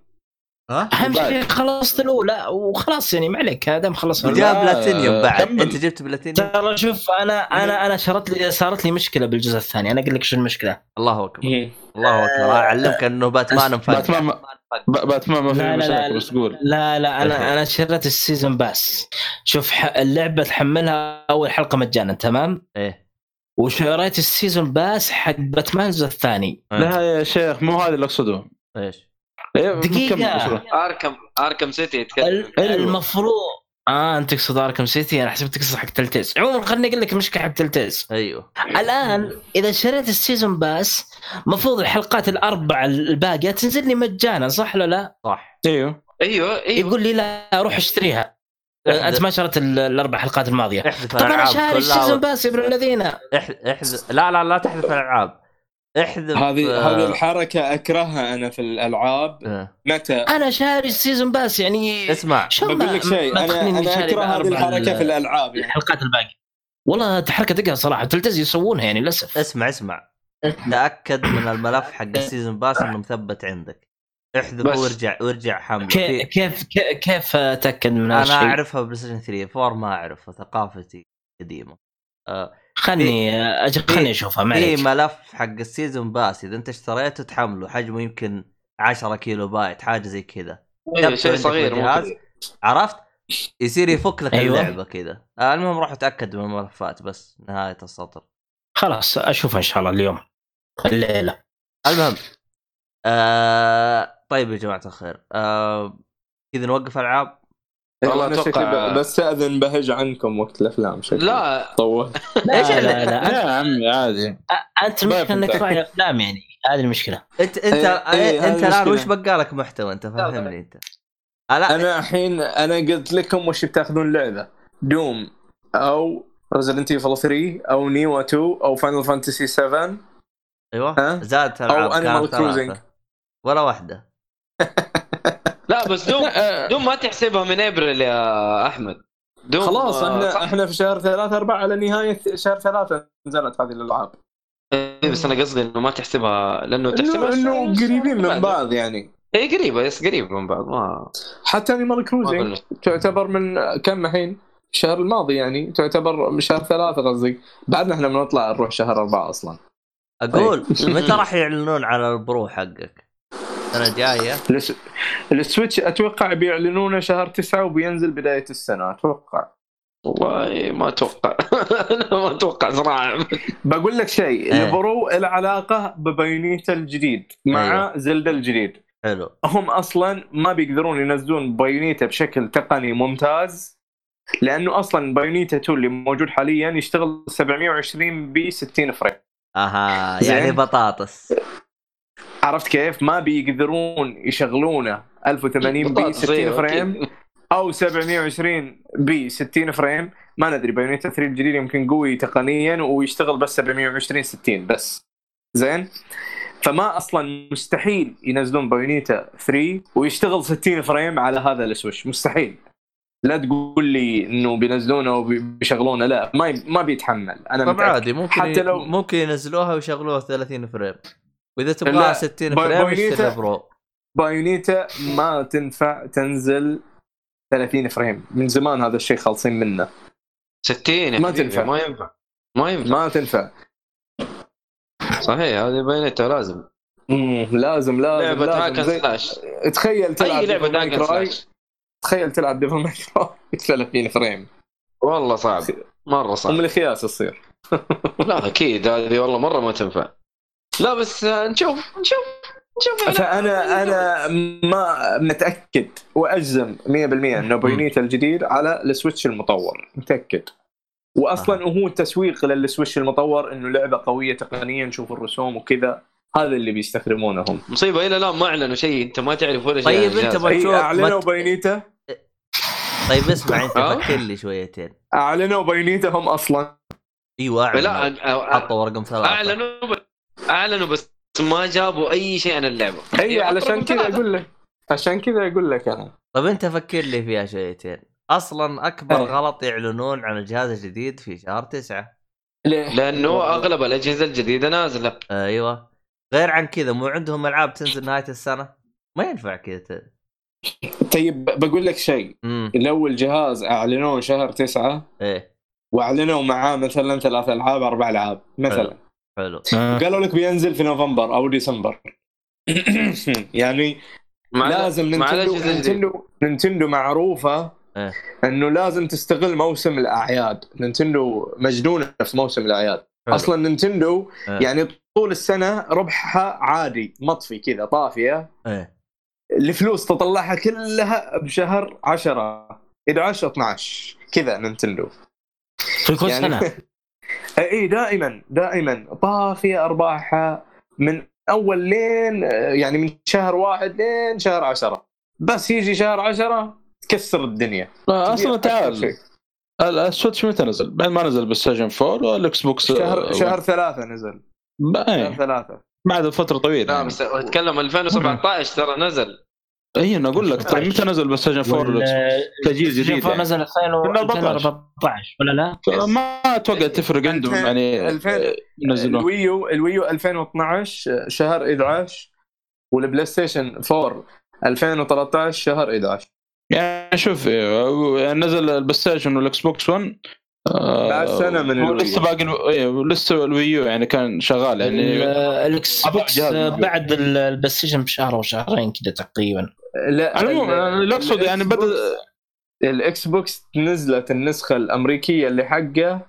S1: ها؟
S4: أهم.
S5: شيء خلصت الأولى وخلاص يعني ما عليك دام خلصت
S1: وجاب بلاتينيوم بعد.
S4: كمل.
S1: أنت جبت بلاتينيوم؟
S5: ترى شوف أنا أنا أنا صارت لي صارت لي مشكلة بالجزء الثاني. أنا أقول لك شو المشكلة؟
S1: الله أكبر.
S2: مم.
S1: الله أكبر. أعلمك أنه باتمان مفجع
S4: باتمان ما- باتمان ما
S5: لا،
S4: في مشاكل
S5: لا.
S4: بس قول.
S5: لا لا أنا أنا شريت ال season pass شوف ح... اللعبة تحملها أول حلقة مجانا تمام؟
S1: إيه.
S5: وشريت ال season pass حق باتمان الجزء الثاني.
S4: لا يا شيخ مو هذا اللي أقصده.
S1: إيش؟
S4: إيه،
S5: دقيقة.
S4: كمل بسرعة.
S3: Arkham Arkham City يتكلم.
S5: المفروض آه أنت تقصد Arkham City؟ أنا حسبت تقصد حق Telltale عموما خليني أقول لك مشكله حق Telltale
S1: أيوه.
S5: الآن إذا شريت ال season pass مفروض الحلقات الأربع الباقية تنزل لي مجانا صح ولا لا؟
S1: صح.
S4: أيوه.
S3: أيوه أيوه.
S5: يقول لي لا روح أشتريها. أنت ما شريت ال- الأربع حلقات الماضية.
S1: احذف
S5: طب
S1: أنا
S5: شاري
S1: ال
S5: season
S1: و-
S5: pass يا ابن الذين.
S1: اح- احذف. لا لا لا تحذف الألعاب. احذف
S2: هذه
S1: آه،
S2: هذه الحركة أكرهها أنا في الألعاب.
S1: آه.
S2: متى؟
S5: أنا شاري ال season pass يعني
S1: اسمع.
S5: شو
S2: بقول لك شيء أنا
S5: شاري
S2: أكره هذه الحركة
S5: ال-
S2: في الألعاب يعني.
S5: الحلقات الباقيه والله حركة دقها صراحة Telltale يسوونها يعني للأسف.
S1: اسمع اسمع. تأكد من الملف حق ال season pass إنه مثبت عندك. احذفه
S3: بس.
S1: وارجع وارجع حمله.
S5: كيف كيف كيف- كيف أتأكد من هذا
S1: أنا؟ أعرفها PlayStation 3 4 ما أعرفها ثقافتي قديمة. آه،
S5: خلني أج- خلني أشوفها ما
S1: في
S5: عليك.
S1: ملف حق ال season pass. إذا أنت اشتريته تحمله حجمه يمكن 10 كيلو بايت حاجة زي كذا.
S3: إيه، شيء صغير.
S1: عرفت؟ يصير يفك لك
S5: أيوة.
S1: اللعبة كذا. آه، المهم روح اتأكد من الملفات بس نهاية السطر.
S5: خلاص اشوفها إن شاء الله اليوم. الليلة.
S1: المهم آه طيب يا جماعة الخير. آه كذا نوقف ألعاب.
S3: والله أتوقع-
S2: شكلي ب- بستاذن بهج عنكم وقت الأفلام شكلي
S3: لا
S2: طول
S1: إيش
S5: لا لا, لا.
S4: يا عمي عادي
S5: أنت المشكلة
S4: إنك.
S5: تراعي افلام يعني هذه المشكلة
S1: أنت أنت
S2: إيه، إيه، أنت
S1: الآن وش. بقى لك محتوى أنت فهمني أنت آه، لا
S2: أنا الحين أنا قلت لكم وش بتاخذون لعبة Doom أو Resident Evil 3 أو Nioh 2 أو Final Fantasy 7 أيوه؟
S1: زادت كانت
S2: Crossing.
S1: ثلاثة. ولا واحدة
S3: لا بس
S4: Doom آه،
S3: Doom ما تحسبها من ابريل يا أحمد Doom
S2: خلاص
S3: آه،
S2: إحنا
S3: صح.
S2: إحنا في شهر 3 4 على نهاية شهر 3 نزلت هذه الألعاب
S3: إيه، بس أنا قصدي إنه ما تحسبها لأنه
S2: انه
S3: تحسبها
S2: إنه قريبين من
S3: بعد.
S2: بعض يعني
S3: اي قريبة yes قريبه من بعض ما
S2: حتى Animal
S3: ما
S2: Crossing
S3: أقول-
S2: تعتبر من كم الحين؟ الشهر الماضي يعني تعتبر من شهر ثلاثة قصدي بعدنا إحنا بنطلع نروح شهر أربعة أصلا
S1: أقول متى راح يعلنون على ال Pro حقك؟ السنة الجاية.
S2: الس- ال Switch أتوقع بيعلنونه شهر تسعة وبينزل بداية السنة أتوقع.
S3: والله ما أتوقع. أنا ما أتوقع صراحة.
S2: بقول لك شيء
S1: إيه.
S2: ال Pro له علاقة ب Bayonetta الجديد مع
S1: أيوة.
S2: Zelda الجديد.
S1: حلو.
S2: هم أصلا ما بيقدرون ينزلون Bayonetta بشكل تقني ممتاز لأنه أصلا Bayonetta 2 اللي موجود حاليا يشتغل 720 ب 60
S1: frame.
S2: أها.
S1: يعني بطاطس.
S2: عرفت كيف؟ ما بيقدرون يشغلونه 1080 ب 60 frame أو 720 ب 60 frame. ما ندري Bayonetta 3 الجديد يمكن قوي تقنيا ويشتغل بس 720 60 بس. زين؟ فما أصلا مستحيل ينزلون Bayonetta 3 ويشتغل 60 frame على هذا ال Switch. مستحيل. لا تقول لي إنه بينزلونه وبيشغلونه لا ما ي- ما بيتحمل. أنا
S1: طب
S2: متأكد.
S1: عادي ممكن
S2: حتى لو
S1: ممكن ينزلوها ويشغلوها 30 frame. وإذا
S2: لا،
S1: تبغاها 60
S2: باي-
S1: frame
S2: Bayonetta-
S1: اشتري Pro.
S2: Bayonetta ما تنفع تنزل 30 frame. من زمان هذا الشيء خالصين منه.
S3: 60 يا
S2: ما تنفع.
S3: ما ينفع. ما ينفع.
S2: ما تنفع.
S3: صحيح هذه بينتها لازم.
S2: مم. لازم لازم لازم.
S3: hack and
S2: زي...
S3: slash
S2: تخيل تلعب
S3: اي
S2: ماي
S3: hack
S2: and
S3: slash
S2: تخيل تلعب Devil May Cry 30 frame.
S3: والله صعب. مرة
S2: أم
S3: صعب
S2: الخياس تصير
S3: لا أكيد. هذه والله مرة ما تنفع. لا بس آه، نشوف نشوف نشوف
S2: فانا أنا ما متأكد وأجزم 100% إنه Bayonetta الجديد على ال Switch المطور متأكد. واصلا هو التسويق لل Switch المطور إنه لعبة قوية تقنيا نشوف الرسوم وكذا. هذا اللي بيستخدمونه هم
S3: مصيبة إلى الان ما أعلنوا شيء. أنت ما تعرف ولا شيء.
S1: طيب
S2: اي
S1: بتشوف- أعلنوا
S2: Bayonetta
S1: طيب اسمع أنت
S3: ها؟
S1: فكر لي شويتين.
S2: أعلنوا Bayonetta هم أصلا.
S1: أيوه أعلنوا.
S3: لا
S1: حطوا رقم ثلاثة.
S3: أعلنوا أعلنوا بس ما جابوا أي شيء عن اللعبة.
S2: اي
S3: إيه،
S2: علشان
S3: رقم
S2: كذا. أقول لك عشان كذا أقول لك أنا.
S1: طيب أنت فكر لي فيها شويتين. أصلا أكبر
S2: إيه.
S1: غلط يعلنون عن الجهاز الجديد في شهر تسعة.
S2: ليه؟
S3: لأنه أغلب الأجهزة الجديدة نازلة.
S1: أيوه. غير عن كذا مو عندهم ألعاب تنزل نهاية السنة؟ ما ينفع كذا. ت-
S2: طيب بقول لك شيء. لو الجهاز أعلنوه شهر تسعة
S1: إيه.
S2: وأعلنوا معاه مثلا ثلاث ألعاب أربع ألعاب مثلا.
S1: حلو
S5: آه.
S2: قالوا لك بينزل في نوفمبر أو ديسمبر يعني
S3: مع
S2: لازم
S3: Nintendo.
S2: Nintendo Nintendo معروفة
S1: إيه.
S2: إنه لازم تستغل موسم الأعياد Nintendo مجنونة في موسم الأعياد
S1: حلو.
S2: أصلا Nintendo
S1: إيه.
S2: يعني طول السنة ربحها عادي مطفي كذا طافية
S1: إيه
S2: الفلوس تطلعها كلها بشهر 10 11 12 كذا Nintendo
S5: في كل
S2: يعني
S5: سنة
S2: اي دائما دائما. طافيه ارباحها من أول لين يعني من شهر واحد لين شهر عشرة. بس يجي شهر عشرة تكسر الدنيا.
S4: آه،
S2: أصلا
S4: تعال. ال Switch متى نزل؟ بعد ما نزل PlayStation 4 وال Xbox
S2: شهر شهر ثلاثة نزل.
S4: ب-
S2: شهر
S4: إيه،
S2: ثلاثة.
S4: بعد فترة طويلة
S3: لا
S4: يعني.
S3: بس أتكلم 2017 ترى نزل.
S4: اي أنا أقول لك ترى متى نزل 4 وال Xbox؟ جيل جديد يعني.
S5: نزل 2014 ولا لا؟
S4: ما أتوقع تفرق عندهم
S2: 2000
S4: يعني
S2: 2000
S4: ينزلون
S2: الويو الويو 2012 شهر 11 وال PlayStation 4 2013 شهر 11
S4: يعني شوف آه، نزل ال PlayStation وال Xbox 1 آه،
S2: بعد سنة من ال Wii U.
S4: ولسه باقي الو- إيه، ولسه ال Wii U يعني كان شغال
S5: ال-
S4: يعني
S5: ال
S4: Xbox.
S5: بعد ال- ال PlayStation بشهر أو شهرين كذا تقريبا
S2: لا
S4: على العموم
S2: ال-
S4: أنا اللي أقصد يعني بدا
S2: ال Xbox نزلت النسخة الأمريكية اللي حقه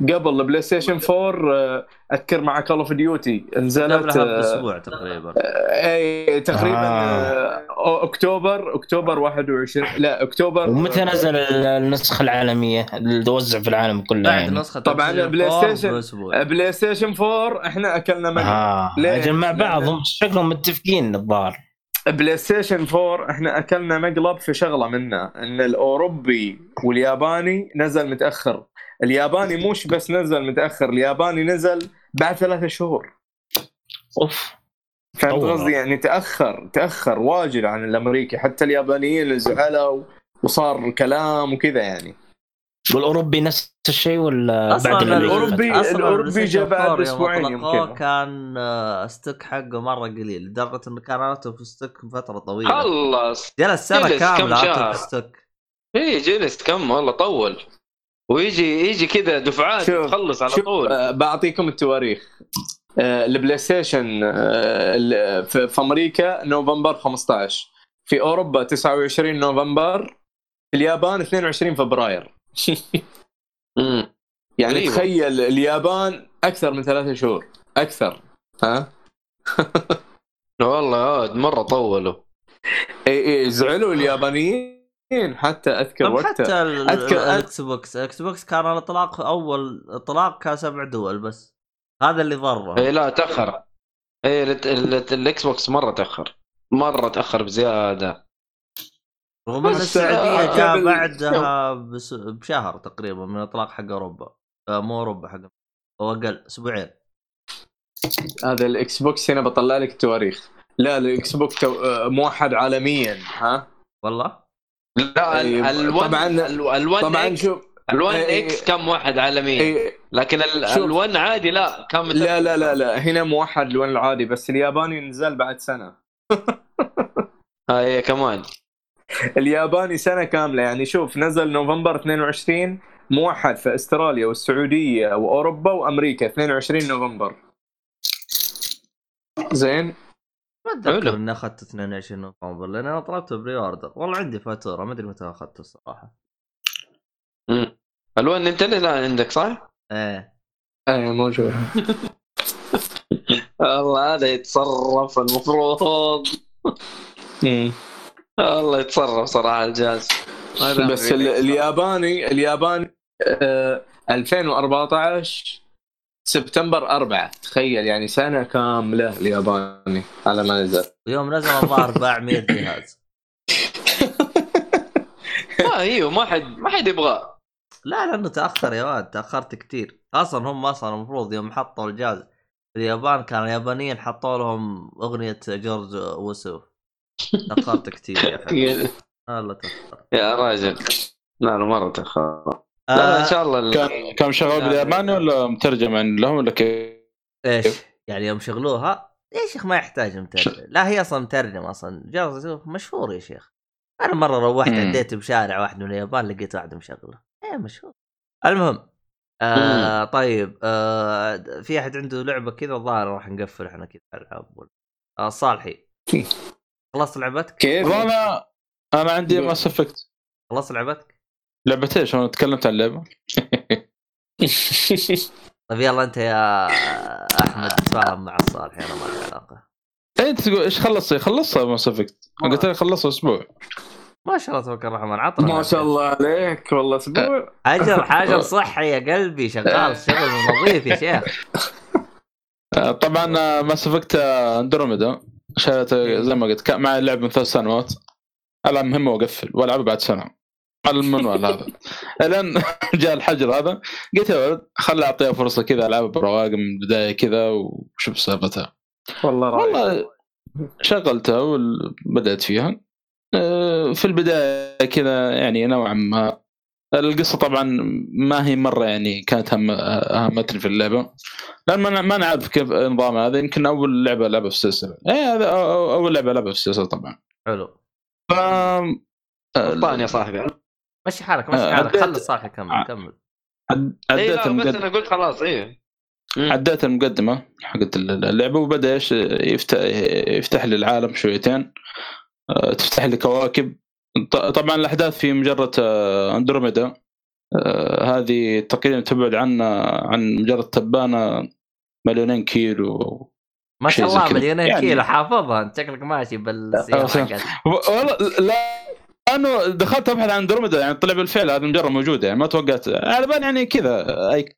S2: قبل ال PlayStation 4 آه، أذكر مع Call of Duty نزلت
S1: قبلها
S2: آه،
S1: باسبوع تقريبا.
S2: أي تقريبا
S5: آه.
S2: آه. أكتوبر أكتوبر 21 لا أكتوبر.
S5: ومتى نزل ال- النسخة العالمية؟ اللي توزع في العالم كله
S1: بعد
S5: يعني.
S1: نسخة
S2: طبعاً
S1: ال
S2: Play
S1: ال
S2: PlayStation
S1: باسبوع
S2: PlayStation 4 إحنا أكلنا مقلب
S5: آه
S2: ليه؟
S5: أجل مع
S2: لأن-
S5: بعضهم شكلهم متفقين الظاهر.
S2: PlayStation 4 إحنا اكلنا مقلب في شغلة منه إن الأوروبي والياباني نزل متأخر. الياباني مش بس نزل متأخر الياباني نزل بعد ثلاثة شهور.
S5: أوف.
S2: فهمت. قصدي؟ يعني تأخر تأخر واجد عن الأمريكي. حتى اليابانيين زعلوا وصار كلام وكذا يعني.
S5: والأوروبي نفس الشيء ولا بعد
S1: أصلاً
S2: الأوروبي
S1: ال PlayStation
S2: جاء بعد
S1: 4 يوم
S2: أسبوعين
S1: أطلقوه
S2: يمكن.
S1: كان آه، stock حقه مرة قليل لدرجة انه كان out of stock فترة طويلة.
S3: خلص
S1: جلس سنه كاملة
S3: شهر.
S1: out of stock.
S3: اي جلس كم؟ والله طول. ويجي يجي كذا دفعات تخلص على طول.
S2: آه، بعطيكم التواريخ. آه، ال PlayStation آه، ال- في في أمريكا نوفمبر 15 في أوروبا 29 نوفمبر. في اليابان 22 فبراير. يعني
S3: غريبة.
S2: تخيل اليابان أكثر من ثلاثة شهور. أكثر. ها؟
S3: والله عاد مرة طولوا.
S2: إي إي زعلوا اليابانيين. حتى
S1: أذكر
S2: وقتها.
S1: حتى ال-
S2: أذكر-
S1: الاكس بوكس الاكس بوكس كان الإطلاق أول إطلاق كان سبع دول بس. هذا اللي ضره.
S3: إي لا تأخر. إي الاكس بوكس مرة تأخر. مرة تأخر بزيادة.
S1: رغم ان
S2: بس،
S1: السعودية
S2: آه،
S1: جاء بعدها بس بشهر تقريبا من الإطلاق حق أوروبا. آه، مو أوروبا حق أو أقل أسبوعين.
S2: هذا الإكس بوكس هنا بطلع لك التواريخ. لا الإكس بوكس تو- آه، موحد عالميا ها؟
S1: والله؟
S3: لا
S2: أي،
S3: ال1
S2: طبعاً-
S3: ال1
S2: طبعا شوف
S3: ال1
S2: إيه،
S3: إكس كم واحد عالميا.
S2: إيه،
S3: لكن. ال1 عادي لا كم
S2: لا لا لا لا هنا موحد الوان العادي بس الياباني نزل بعد سنة.
S3: هاي كمان.
S2: الياباني سنة كاملة. يعني شوف نزل نوفمبر 22 موحد في أستراليا والسعودية وأوروبا وأمريكا 22 نوفمبر. زين؟
S1: ما أتذكر.
S3: حلو.
S1: إني أخذت 22 نوفمبر لأن أنا طلبته بري أوردر. والله عندي فاتورة ما أدري متى أخذته الصراحة.
S3: مم. ال1 انت اللي لا عندك صح؟
S1: إيه.
S2: إيه موجود
S3: والله هذا يتصرف المفروض. والله يتصرف صراحة الجهاز
S2: بس ال- الياباني الياباني آه، 2014 سبتمبر 4 تخيل يعني سنة كاملة الياباني. على ما نزل
S1: ويوم نزل الظاهر باع 100 جهاز.
S3: ما إيوه ما حد ما حد يبغاه.
S1: لا لأنه تأخر يا ولد تأخرت كثير أصلا هم أصلا المفروض يوم حطوا الجهاز في اليابان كان اليابانيين حطوا لهم أغنية جورج وسوف تأخرت كثير يا أخي والله تأخر.
S3: يا راجل. لا لا مرة تأخر. لا لا إن
S1: آه
S3: شاء الله ال-
S4: كان كان شغال بالياباني ولا مترجم عن لهم ولا كيف؟
S1: إيش؟ يعني يوم شغلوها؟ يا شيخ ما يحتاج مترجم. لا هي أصلا مترجم أصلا. وسوف مشهور يا شيخ. أنا مرة روحت. عديت بشارع واحد من اليابان لقيت واحد مشغله. إيه مشهور. المهم آه طيب آه في أحد عنده لعبة كذا الظاهر راح نقفل إحنا كذا العاب. آه صالحي. خلصت لعبتك؟
S2: كيف؟
S4: أنا أنا عندي. Mass Effect
S1: خلصت لعبتك؟
S4: لعبة إيش؟ أنا تكلمت عن اللعبة.
S1: طيب يلا أنت يا أحمد تفاهم مع الصالحي أنا ما لي علاقة.
S4: إيه، أنت تقول إيش خلصت؟ خلصت Mass
S1: Effect
S4: قلت لك خلصت أسبوع.
S1: ما شاء الله تبارك الرحمن. عطنا
S2: ما شاء الله عليك والله أسبوع.
S1: اجر حاجة صحي يا قلبي شغال شغل نظيف يا شيخ.
S4: آه، طبعا Mass Effect Andromeda شريتها زي ما قلت كان معي لعب من ثلاث سنوات. العب مهمة واقفل والعبها بعد سنة. على المنوال هذا؟ الين جاء الحجر هذا. قلت يا ولد خلي اعطيها فرصة كذا العبها برواق من البداية كذا وشوف سالفتها
S2: والله رائع.
S4: والله شغلتها وبدات فيها. آه، في البداية كذا يعني نوعا ما القصة طبعا ما هي مرة يعني كانت هم اهمتني في اللعبة. لأن ما ما نعرف كيف نظام هذا. يمكن أول لعبة لعبها في السلسلة. إيه هذا أول لعبة لعبها في السلسلة طبعا.
S7: حلو.
S4: ف
S3: غلطان يا صاحبي.
S7: مشي حالك مشي
S4: آه،
S7: حالك.
S4: عديت-
S7: خلي يكمل
S4: آه.
S7: كمل.
S4: عد-
S3: اي
S4: عديت
S3: بس
S4: المقدمة.
S3: أنا قلت خلاص إيه.
S4: عديت المقدمة حقت اللعبة وبدأ إيش يفتح يفتح لي العالم شويتين. آه، تفتح لي كواكب. طبعا الأحداث في مجره آه، أندروميدا. آه، هذه تقريبا تبعد عنا عن مجره تبانة مليونين كيلو
S7: ما شاء الله. مليونين
S4: يعني-
S7: كيلو حافظها. أنت شكلك ماشي بالسياره
S4: آه، والله لا أنا دخلت أبحث عن أندروميدا يعني طلع بالفعل هذه مجره موجوده يعني ما توقعت. على بالي يعني كذا اي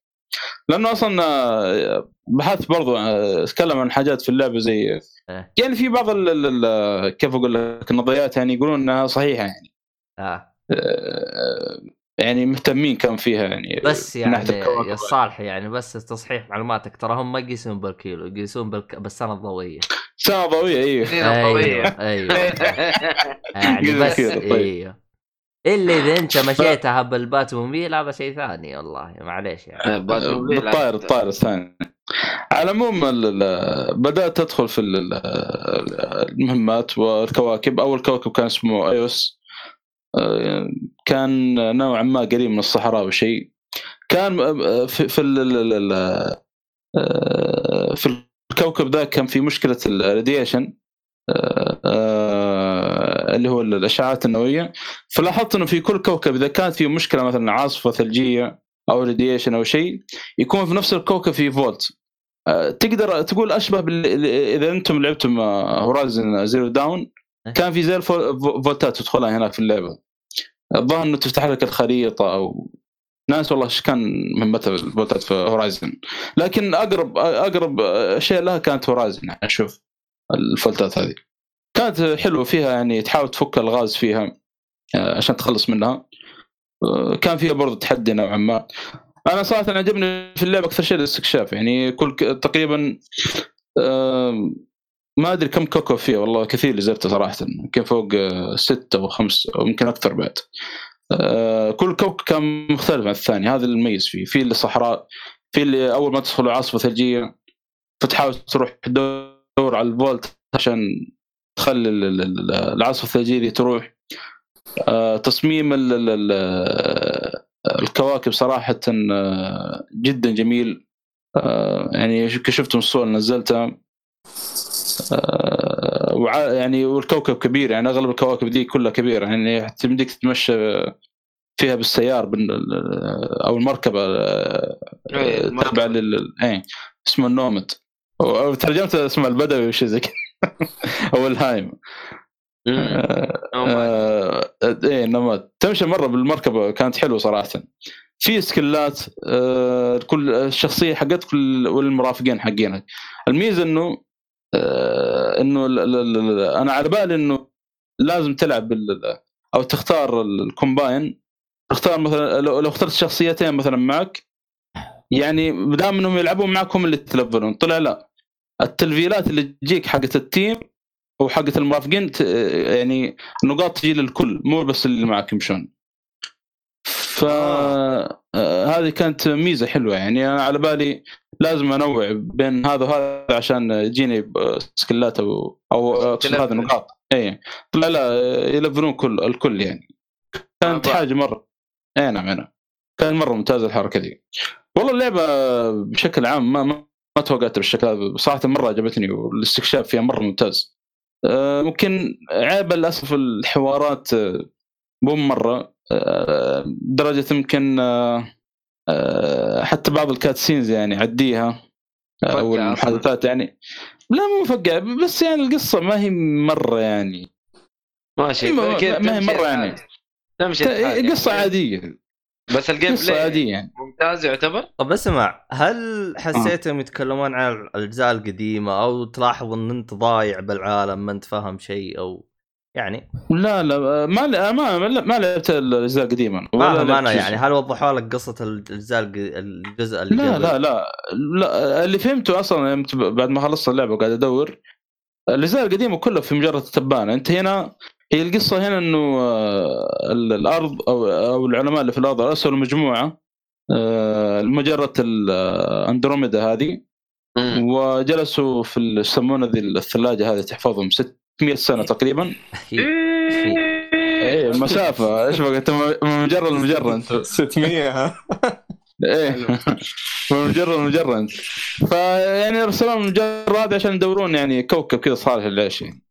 S4: لأنه أصلا آه، بحثت برضو آه، أتكلم عن حاجات في اللعبة زي
S7: إيه.
S4: يعني في بعض ال ال كيف أقول لك النظريات يعني يقولون إنها صحيحة يعني
S7: آه.
S4: آه، يعني مهتمين كان فيها يعني
S7: بس يعني. يا صالح يعني بس تصحيح معلوماتك ترى هم ما يقيسون بالكيلو يقيسون بالك... بالسنه الضوئيه
S4: سنة ضوئية أيوه
S7: أيوه أيوه يعني بس. أيوه الا إذا أنت مشيتها بالباتموبيل هذا شيء ثاني والله معليش يعني.
S4: بالطائر الطائر الثاني. على العموم ال- ال- بدأت ادخل في ال- ال- المهمات والكواكب. أول كوكب كان اسمه إيوس. آه، كان نوعا ما قريب من الصحراء وشيء كان آه، في في ال- ال- ال- آه، في الكوكب ذا كان في مشكلة ال radiation اللي هو الاشعاعات النوويه فلاحظت إنه في كل كوكب إذا كانت في مشكلة مثلا عاصفة ثلجية أو radiation أو شيء يكون في نفس الكوكب في vault آه، تقدر تقول أشبه بال... إذا أنتم لعبتم Horizon Zero Dawn كان في زي الفولتات تدخلها هناك في اللعبة. الظاهر إنه تفتح لك الخريطة أو ناس والله إيش كان مهمتها الفولتات في Horizon لكن أقرب أقرب شيء لها كانت Horizon يعني أشوف الفولتات هذه. كانت حلوة فيها يعني تحاول تفك الغاز فيها آه، عشان تخلص منها. آه، كان فيها برضه تحدي نوعا ما. أنا صراحة عجبني في اللعبه أكثر شيء الاستكشاف يعني كل تقريبا آم، ما أدري كم كوكب فيها والله كثير اللي زرته صراحة يمكن فوق آه، ستة أو خمس أو يمكن أكثر بعد. آه، كل كوكب كان مختلف عن الثاني هذا المميز فيه. في اللي صحراء في اللي أول ما تدخل عاصفه ثلجيه فتحاول تروح تدور على الفولت عشان تخلي ال- ال- ال- العاصفه الثلجيه تروح. آه، تصميم ال- ال- ال- الكواكب صراحة آه، جدا جميل. آه، يعني شفت من الصور نزلتها؟ وع- يعني والكوكب كبير يعني أغلب الكواكب دي كلها كبيرة. يعني تمديك تتمشى فيها بالسيار بال- أو المركبة
S3: إيه، المركبة.
S4: تابعه لل إيه اسمه النومد أو ترجمته اسمه البدوي وشي زي كذا. أو الهايم. آه، آه، إيه نوماد تمشي مرة بالمركبة كانت حلوة صراحة. في سكلات آه، كل الشخصية حقت كل والمرافقين حقينك. الميزة إنه آه، إنه أنا على بالي إنه لازم تلعب بال- أو تختار الكومباين. تختار مثلا لو اخترت شخصيتين مثلا معك يعني دام إنهم يلعبون معك هم اللي تلفلون. طلع لا. التلفيلات اللي تجيك حقت التيم وحقت المرافقين ت- يعني نقاط تجي للكل مو بس اللي معك يمشون ف آه، هذه كانت ميزة حلوة يعني. أنا على بالي لازم أنوع بين هذا وهذا عشان يجيني سكلات أو أو هذه نقاط اي لا لا يلفلون كل الكل يعني. كانت
S3: آه،
S4: حاجة مرة. اي نعم أي نعم. كان مرة ممتازة الحركة دي. والله اللعبة بشكل عام ما ما, توقعت بالشكل هذا. صراحة مرة عجبتني والاستكشاف فيها مرة ممتاز. آه، ممكن عيب للأسف الحوارات آه، مو مرة. آه، درجة يمكن حتى بعض الكاتسينز يعني عديها
S3: أو
S4: المحادثات يعني. لا مو مفقع بس يعني القصة ما هي مرة يعني.
S3: ماشي
S4: ما- هي مرة يعني.
S3: تمشي
S4: قصة
S3: يعني.
S4: عادية.
S3: بس
S4: ال
S3: gameplay
S4: عاديه يعني.
S3: ممتاز يعتبر؟
S7: طب اسمع هل حسيتهم يتكلمون عن الأجزاء القديمة أو تلاحظ إن أنت ضايع بالعالم ما أنت فاهم شيء أو
S1: يعني؟
S4: لا لا ما ما ما, ما لعبت الأجزاء القديمة.
S1: ما
S4: لعبت أنا.
S1: يعني هل وضحوا لك قصة الأجزاء الج- الجزء اللي
S4: لا؟ لا لا لا اللي فهمته أصلا بعد ما خلصت اللعبة وقاعد أدور الأجزاء القديمة كلها في مجرد تبانة. أنت هنا هي القصة هنا إنه آه، ال- الأرض أو أو العلماء اللي في الأرض أرسلوا مجموعة آه، لمجره ال- آه، أندروميدا هذه. وجلسوا في يسمونها ذي الثلاجة هذه تحفظهم 600 سنة تقريبا. إيه المسافه إيش بقى؟ أنت م- مجرد المجرة أنت.
S2: 600 ها؟
S4: إيه. مجرد مجرد أنت. فيعني أرسلوا المجره هذه عشان يدورون يعني كوكب كذا صالح للعيش يعني.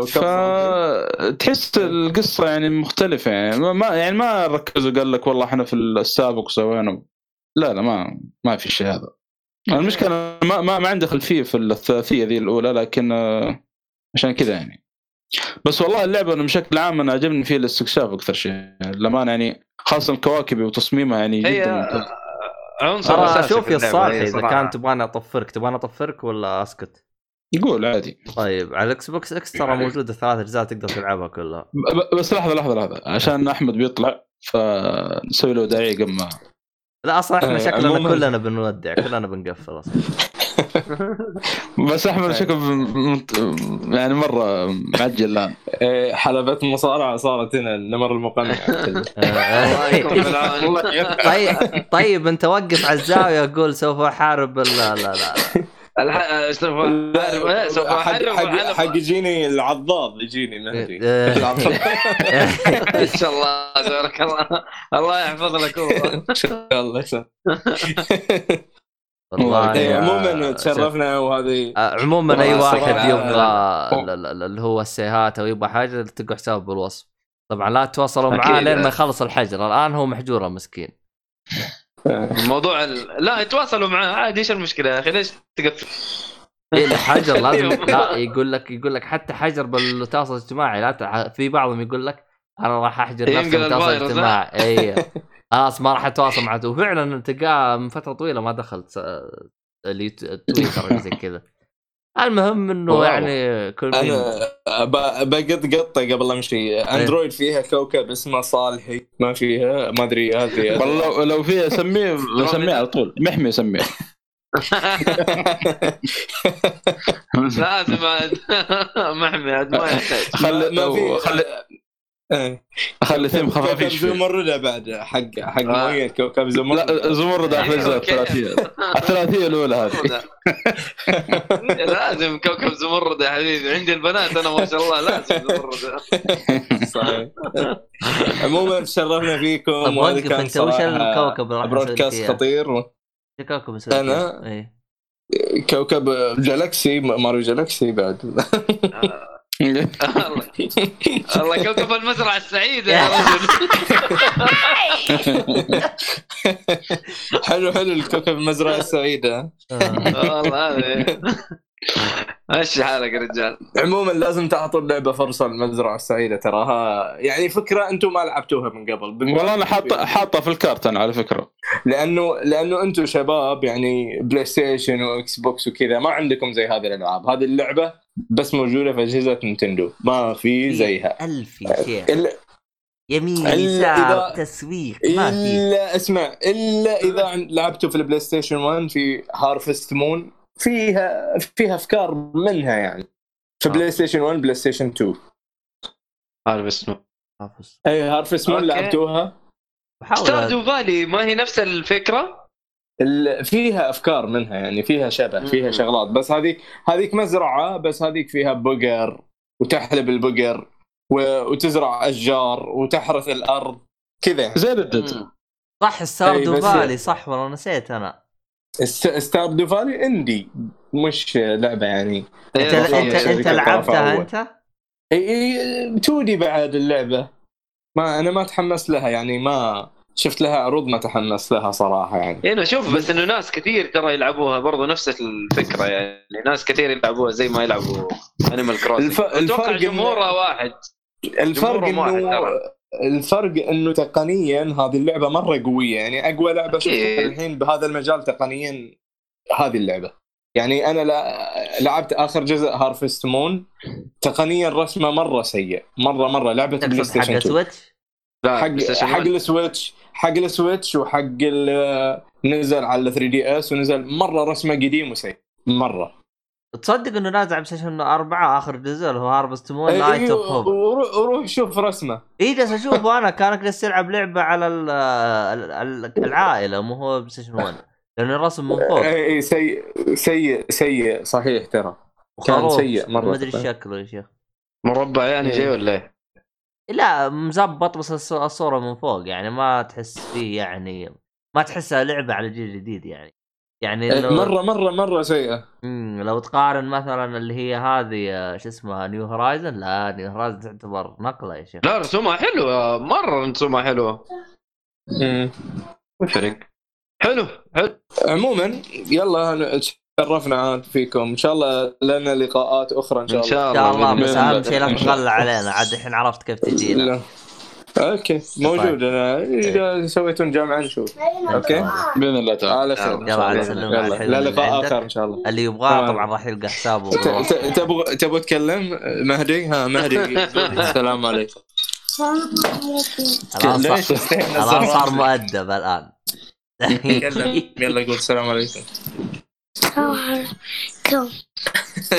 S4: فتحس القصة يعني مختلفة. يعني ما- ما يعني ما ركزوا قال لك والله إحنا في السابق سوينا. لا لا ما ما في شيء هذا. المشكلة ما ما, ما عندي خلفية في الثلاثيه ذي الأولى لكن آه، عشان كذا يعني. بس والله اللعبة أنا بشكل عام أنا عجبني فيها الاستكشاف أكثر شيء. للأمانة يعني خاصة كواكبي وتصميمها يعني جدا
S3: هي
S4: ممتاز.
S3: عنصر أساسي
S1: شوف يا الصالح
S3: إذا.
S1: كان تبغاني أطفرك تبغاني أطفرك ولا أسكت؟
S4: يقول عادي.
S1: طيب على الاكس بوكس إكس ترى موجودة ثلاث أجزاء تقدر تلعبها كلها.
S4: بس لحظة لحظة لحظة. عشان أحمد بيطلع فنسوي له داعيه قبل ما
S1: لا أصلا إحنا
S2: آه،
S1: شكلنا
S2: عموماً-
S1: كلنا بنودع كلنا بنقفل أصلا.
S4: بس أحمد شكله بم- يعني مرة معجل الآن.
S2: إيه، حلبة مصارعة صارت هنا النمر المقنع.
S1: آه،. طيب طيب أنت وقف على الزاوية قول سوف أحارب. لا لا لا,
S3: سوف احارب إيه، سوف
S2: حق
S3: احارب
S2: حق. حق يجيني العضاض يجيني ما أدري.
S1: آه،
S3: إن شاء الله تبارك الله. الله يحفظ لك والله.
S2: إن شاء الله
S1: والله
S2: إيه، عموما تشرفنا وهذه
S1: آه، عموما
S2: أي
S1: واحد يبغى ال- ال- ال- اللي هو السيهات أو يبغى حاجة تلقوا حسابه بالوصف. طبعا لا تتواصلوا معاه. لين ما يخلص الحجر. الآن هو محجور مسكين.
S3: الموضوع ال... لا يتواصلوا معاه. عادي إيش المشكلة يا أخي؟ ليش تقفل؟
S1: إيه لا، حجر لازم. لا يقول لك يقول لك حتى حجر بالتواصل الاجتماعي لا تع... في بعضهم يقول لك أنا راح أحجر نفسي بالتواصل الاجتماعي اي خلاص ما راح أتواصل معه. وفعلا تلقاه من فترة طويلة ما دخلت س- اليوت- التويتر زي كذا. المهم إنه
S2: واو.
S1: يعني كل
S2: أنا ب- بقط قطة قبل أمشي. أندرويد فيها كوكب اسمه صالحي. ما فيها ما أدري هذه
S4: والله لو- فيها سميه سميه على طول. محمي سميه
S3: لازم محمي عاد ما يحتاج.
S4: خلي
S2: ما في
S4: خلي
S2: إيه.
S4: خلي ثيم
S2: كوكب
S4: خفافيش فيه.
S2: زمردة بعد حق حق
S3: آه.
S2: مؤيد كوكب زمردة
S4: لا زمرد أحلى اجزاء
S3: أوكي.
S4: الثلاثية الثلاثية الأولى هذه
S3: لازم كوكب زمرد يا حبيبي عندي البنات أنا ما شاء الله لازم زمرد
S2: صحيح عموما تشرفنا فيكم وهذا
S1: وقف
S2: كان
S1: أنت وش
S2: صراحة
S1: الكوكب
S2: برودكاست؟ خطير أنا؟
S1: إياه؟ إيه.
S2: كوكب جالكسي ماريو جالكسي بعد
S3: الله. الله كوكب المزرعة السعيده يا رجل.
S2: حلو حلو الكوكب المزرعة السعيده
S1: آه.
S3: والله. هذه مشي حالك يا رجال.
S2: عموما لازم تعطوا اللعبة فرصة المزرعه السعيدة تراها يعني فكرة أنتم ما لعبتوها من قبل.
S4: والله أنا حاطه حاطة في ال cart أنا على فكرة.
S2: لأنه لأنه أنتم شباب يعني بلاي ستيشن واكس بوكس وكذا ما عندكم زي هذه الألعاب. هذه اللعبة بس موجودة في أجهزة نينتندو. ما في زيها.
S1: يا شيخ.
S2: الا
S1: يمين
S2: إلا
S1: يسار
S2: إذا-
S1: تسويق ما في.
S2: الا اسمع إلا إذا عن- لعبتوا في البلاي ستيشن 1 في Harvest Moon فيها فيها أفكار منها يعني في. بلاي ستيشن 1 بلاي ستيشن 2
S3: هذا اسمه
S2: اي Harvest Moon
S3: أوكي.
S2: لعبتوها
S3: Stardew Valley ما هي نفس الفكرة
S2: ال- فيها أفكار منها يعني فيها شبه فيها. شغلات بس هذيك هذيك مزرعة بس هذيك فيها بقر وتحلب البقر و- وتزرع أشجار وتحرث الأرض كذا يعني.
S4: زي ردد
S3: مم.
S1: صح Stardew
S2: أي بس-
S1: Valley صح والله نسيت أنا
S2: ست- Stardew Valley indie مش لعبة يعني.
S1: انت
S3: إيه،
S1: انت
S2: أنت
S1: لعبتها. أنت؟
S2: اي تودي بعد اللعبة. ما أنا ما تحمست لها يعني ما شفت لها عروض ما تحمست لها صراحة يعني.
S3: هنا شوف بس إنه ناس كثير ترى يلعبوها برضو نفس الفكرة يعني. ناس كثير يلعبوها زي ما يلعبوا Animal Crossing
S2: الف- أتوقع
S3: جمهورها واحد.
S2: الفرق
S3: إنه.
S2: الفرق إنه تقنيا هذه اللعبة مرة قوية. يعني أقوى لعبة شفتها
S3: أكيد.
S2: الحين بهذا المجال تقنيا هذه اللعبة. يعني أنا لا لعبت آخر جزء Harvest Moon تقنيا رسمه مرة سيء. مرة مرة. لعبة
S1: Play حق
S2: Station 2
S1: Switch
S3: لا
S2: حق حق
S3: 1.
S2: ال Switch. حق ال Switch وحق نزل على 3 DS ونزل مرة رسمه قديم وسيء. مرة.
S1: تصدق إنه نازل على PlayStation 4 آخر جزء اللي هو Harvest Moon
S2: أي،
S1: of Hope
S2: وروح وروح شوف رسمه
S1: اي جالس أشوفه أنا كانك جالس تلعب لعبة على ال- ال- ال- العائله مو هو PlayStation 1 لأن الرسم من فوق
S2: اي إي، سيء سيء سيء صحيح ترى كان. سيء مرة.
S1: ما أدري شكله يا شيخ
S3: مربع يعني
S2: إيه.
S3: جاي ولا إيه؟
S1: لا مزبط بس الص- الصورة من فوق يعني ما تحس فيه يعني ما تحسها لعبة على جيل جديد يعني يعني
S2: إيه،
S1: لو
S2: مره مره مرة سيئة.
S1: مم، لو تقارن مثلا اللي هي هذه آه، شو اسمها New Horizon لا New Horizon تعتبر نقلة يا شيخ.
S3: لا رسومها حلوة. مرة رسومها حلوة.
S2: مم.
S3: يفرق حلو حلو.
S2: عموما يلا تشرفنا عاد فيكم. إن شاء الله لنا لقاءات أخرى إن شاء الله.
S3: شاء
S1: إن شاء الله بس
S2: بإذن الله.
S1: اهم شيء لا
S2: إن شاء
S1: تغلى علينا. عاد الحين عرفت كيف تجينا.
S2: أوكي موجود. أنا إذا سويتون جامعة نشوف. أوكي؟
S4: بإذن الله تعالى
S2: على خير.
S1: يلا، على
S2: لا لقاء. اخر إن شاء الله.
S1: اللي يبغاه. طبعا راح يلقى حسابه.
S2: تبغى تبغى تتكلم مهدي؟ ها مهدي. السلام عليكم.
S1: الآن
S2: ليش؟
S1: صار مؤدب الآن.
S2: تكلم. يلا قول السلام عليكم.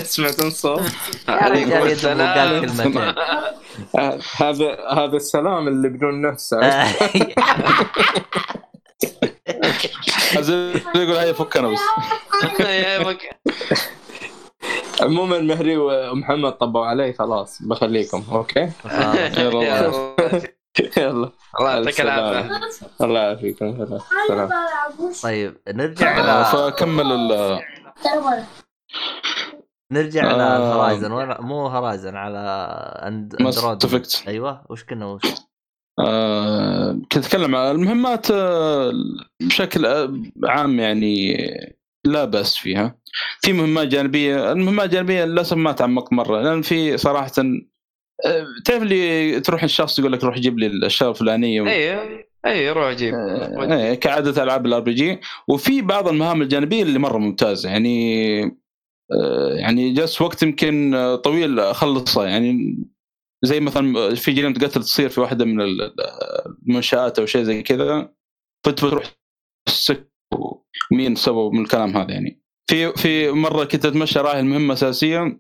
S2: سمعتون الصوت؟
S1: يا رجال. وقال كلمتين.
S2: هذا هذا السلام اللي بدون نفس
S1: آه.
S4: عزيز يقول هيا فكنا بس.
S2: عموما مهدي ومحمد طبوا علي خلاص بخليكم أوكي؟
S4: يلا.
S2: يلا.
S3: الله يعطيك العافية.
S2: الله يعافيكم. سلام
S1: طيب نرجع
S4: آه،
S1: إلى
S4: فكمل ال-
S1: نرجع إلى
S4: آه.
S1: Horizon ولا مو Horizon على And
S4: Mass
S1: Andromeda
S4: Effect
S1: أيوه. وش كنا وش؟
S4: آه، كنت أتكلم عن المهمات آه، بشكل آه، عام يعني لا بأس فيها. في مهمات جانبية المهمات الجانبية للأسف ما تعمقت مرة لأن في صراحة آه، تعرف اللي تروح الشخص يقول لك روح جيب لي الأشياء الفلانية و...
S3: اي اي روح جيب.
S4: آه، إيه، كعادة ألعاب ال RPG وفي بعض المهام الجانبية اللي مرة ممتازة يعني يعني جلس وقت يمكن آه، طويل اخلصها يعني زي مثلا في جريمه قتل تصير في واحدة من ال- المنشآت أو شيء زي كذا كنت بتروح السك ومين سبب من الكلام هذا يعني. في في مرة كنت أتمشى رايح المهمة أساسية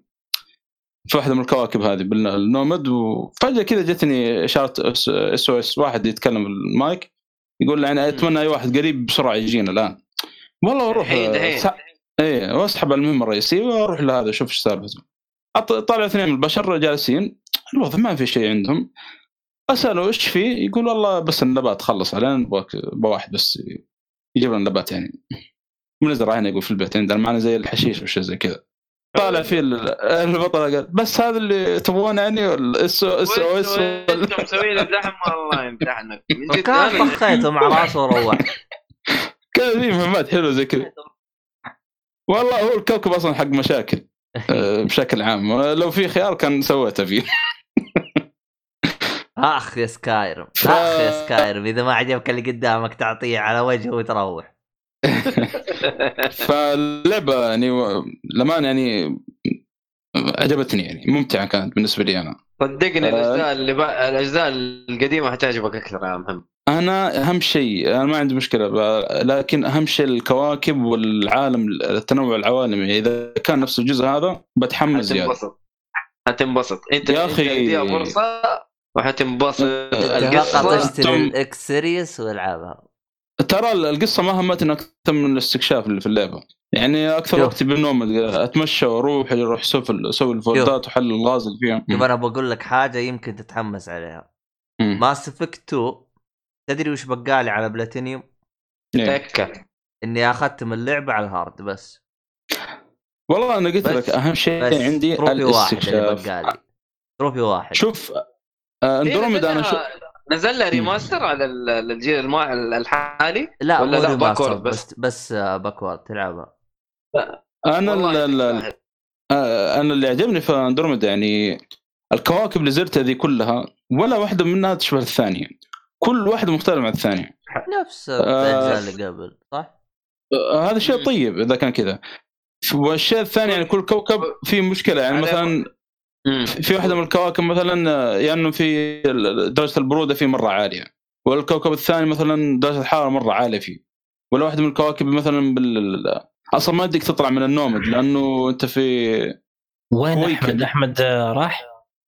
S4: في واحدة من الكواكب هذه بال Nomad وفجأة كذا جتني إشارة SOS واحد يتكلم بالمايك يقول يعني أتمنى أي واحد قريب بسرعة يجينا الآن. والله أروح إيه وأسحب على المهمة الرئيسية وأروح لهذا أشوف إيش سالفته طالع اثنين من البشر جالسين الوضع ما في شيء عندهم. اساله إيش فيه يقول والله بس النبات خلص علينا نبغاك بواحد بس يجيب لنا نبات يعني. منزرع هنا يقول في البيت عندنا معنا زي الحشيش وشيء زي كذا. طالع فيه ال- البطل قال بس هذا اللي تبغونه يعني؟ ولا SOS OS
S3: أنتم مسوين الزحمه والله جد
S1: كان طخيته مع راسه وروح.
S4: كذا في مهمات حلوة زي كذا. والله هو الكوكب أصلا حق مشاكل آه، بشكل عام. لو في خيار كان سويته فيه.
S1: أخ يا سكايرم
S4: ف-
S1: أخ يا سكايرم إذا ما عجبك اللي قدامك تعطيه على وجهه وتروح.
S4: فاللعبة يعني لمان يعني عجبتني يعني ممتعة كانت بالنسبة لي أنا.
S3: صدقني
S4: آه.
S3: الأجزاء اللي بقى الأجزاء القديمة حتعجبك أكثر يا مهم
S4: أنا أهم شيء أنا ما عندي مشكلة لكن أهم شيء الكواكب والعالم التنوع العوالمي. إذا كان نفس الجزء هذا بتحمس زيادة.
S3: حتنبسط. حتنبسط. أنت
S4: يا.
S3: اديها فرصة وحتنبسط. القصة
S1: اشتري.
S4: ال
S1: X Series والعبها
S4: ترى القصة ما همتني أكثر من الاستكشاف اللي في اللعبة. يعني أكثر
S1: شوف.
S4: وقتي بال Nomad أتمشى وأروح أروح أسوي أسوي ال vault ات وحل الغاز اللي فيها.
S1: شوف أنا بقول لك حاجة يمكن تتحمس عليها. Mass Effect 2 تدري وش بقالي على بلاتينيوم؟
S4: إيه.
S3: تكه
S1: إني اختم اللعبة على ال hard بس.
S4: والله أنا قلت لك أهم شيء
S1: بس
S4: عندي
S1: trophy واحد اللي بقالي. trophy واحد.
S4: شوف آه، أندروميدا أنا شوف
S3: نزل لها remaster على ال- الجيل الحالي؟
S1: لا
S3: ولا لا backward
S1: بس
S3: بس؟
S1: آه، backward تلعبها.
S3: أنا
S4: ال-. آه، أنا اللي عجبني في أندروميدا يعني الكواكب اللي زرتها ذي كلها ولا واحدة منها تشبه الثانية. كل واحدة مختلفه عن الثانية
S1: نفس
S4: آه.
S1: الأجزاء اللي قبل صح؟
S4: آه، هذا شيء. طيب إذا كان كذا والشيء الثاني يعني كل كوكب فيه مشكلة يعني مثلا. في واحدة من الكواكب مثلا آه، يا إنه في درجة البرودة فيه مرة عالية والكوكب الثاني مثلا درجة الحرارة مرة عالية فيه ولا واحدة من الكواكب مثلا بال أصلا ما يديك تطلع من النومد لأنه أنت في
S5: وين. أحمد أحمد آه، راح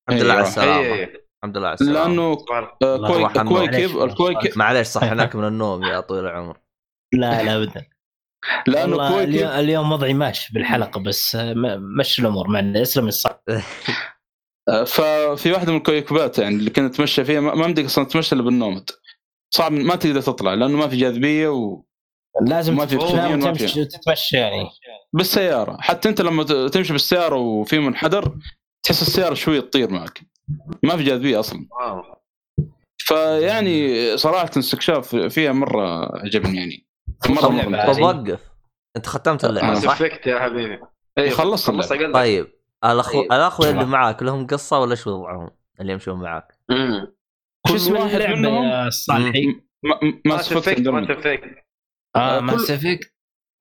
S7: الحمد لله على. السلامة
S3: إيه.
S7: الحمد لله على
S4: السلامة
S3: لأنه الله.
S4: آه،. الكويكب
S5: معليش.
S4: الكويكب
S7: معليش صحناك من النوم يا طويل العمر
S5: لا لا ابدا
S4: لأنه
S5: والله اليوم,
S4: كويكب
S5: اليوم وضعي ماشي بالحلقة بس مشي الأمور معنا اسلم الصح
S4: آه، ففي واحدة من الكويكبات يعني اللي كنت أتمشى فيها ما ما بدك أصلا تتمشى إلا بالنومد صعب ما تقدر تطلع لأنه ما في جاذبية و...
S5: لازم
S4: ما في
S5: وتمشي تتمشى يعني
S4: بالسيارة حتى أنت لما تمشي بالسيارة وفي منحدر تحس السيارة شوي تطير معك ما في جاذبية أصلا
S3: واو.
S4: فيعني صراحة استكشاف فيها مرة عجبني يعني مرة
S5: طب
S7: مرة وقف أنت ختمت اللعبه.
S3: Mass
S7: صح؟
S3: Effect يا حبيبي أيوه
S4: خلصت
S3: خلصت
S4: اللعبة.
S3: أقل
S7: طيب الاخو
S3: طيب.
S7: الاخوه اللي معاك لهم قصة ولا شو وضعهم اللي يمشون معاك؟
S3: مم.
S5: شو
S4: كل
S5: اسم
S4: واحد
S5: اللعبة
S4: منهم
S5: يا صالحي؟
S4: ما ما Mass
S3: Effect
S4: Effect
S3: آه Mass
S5: Effect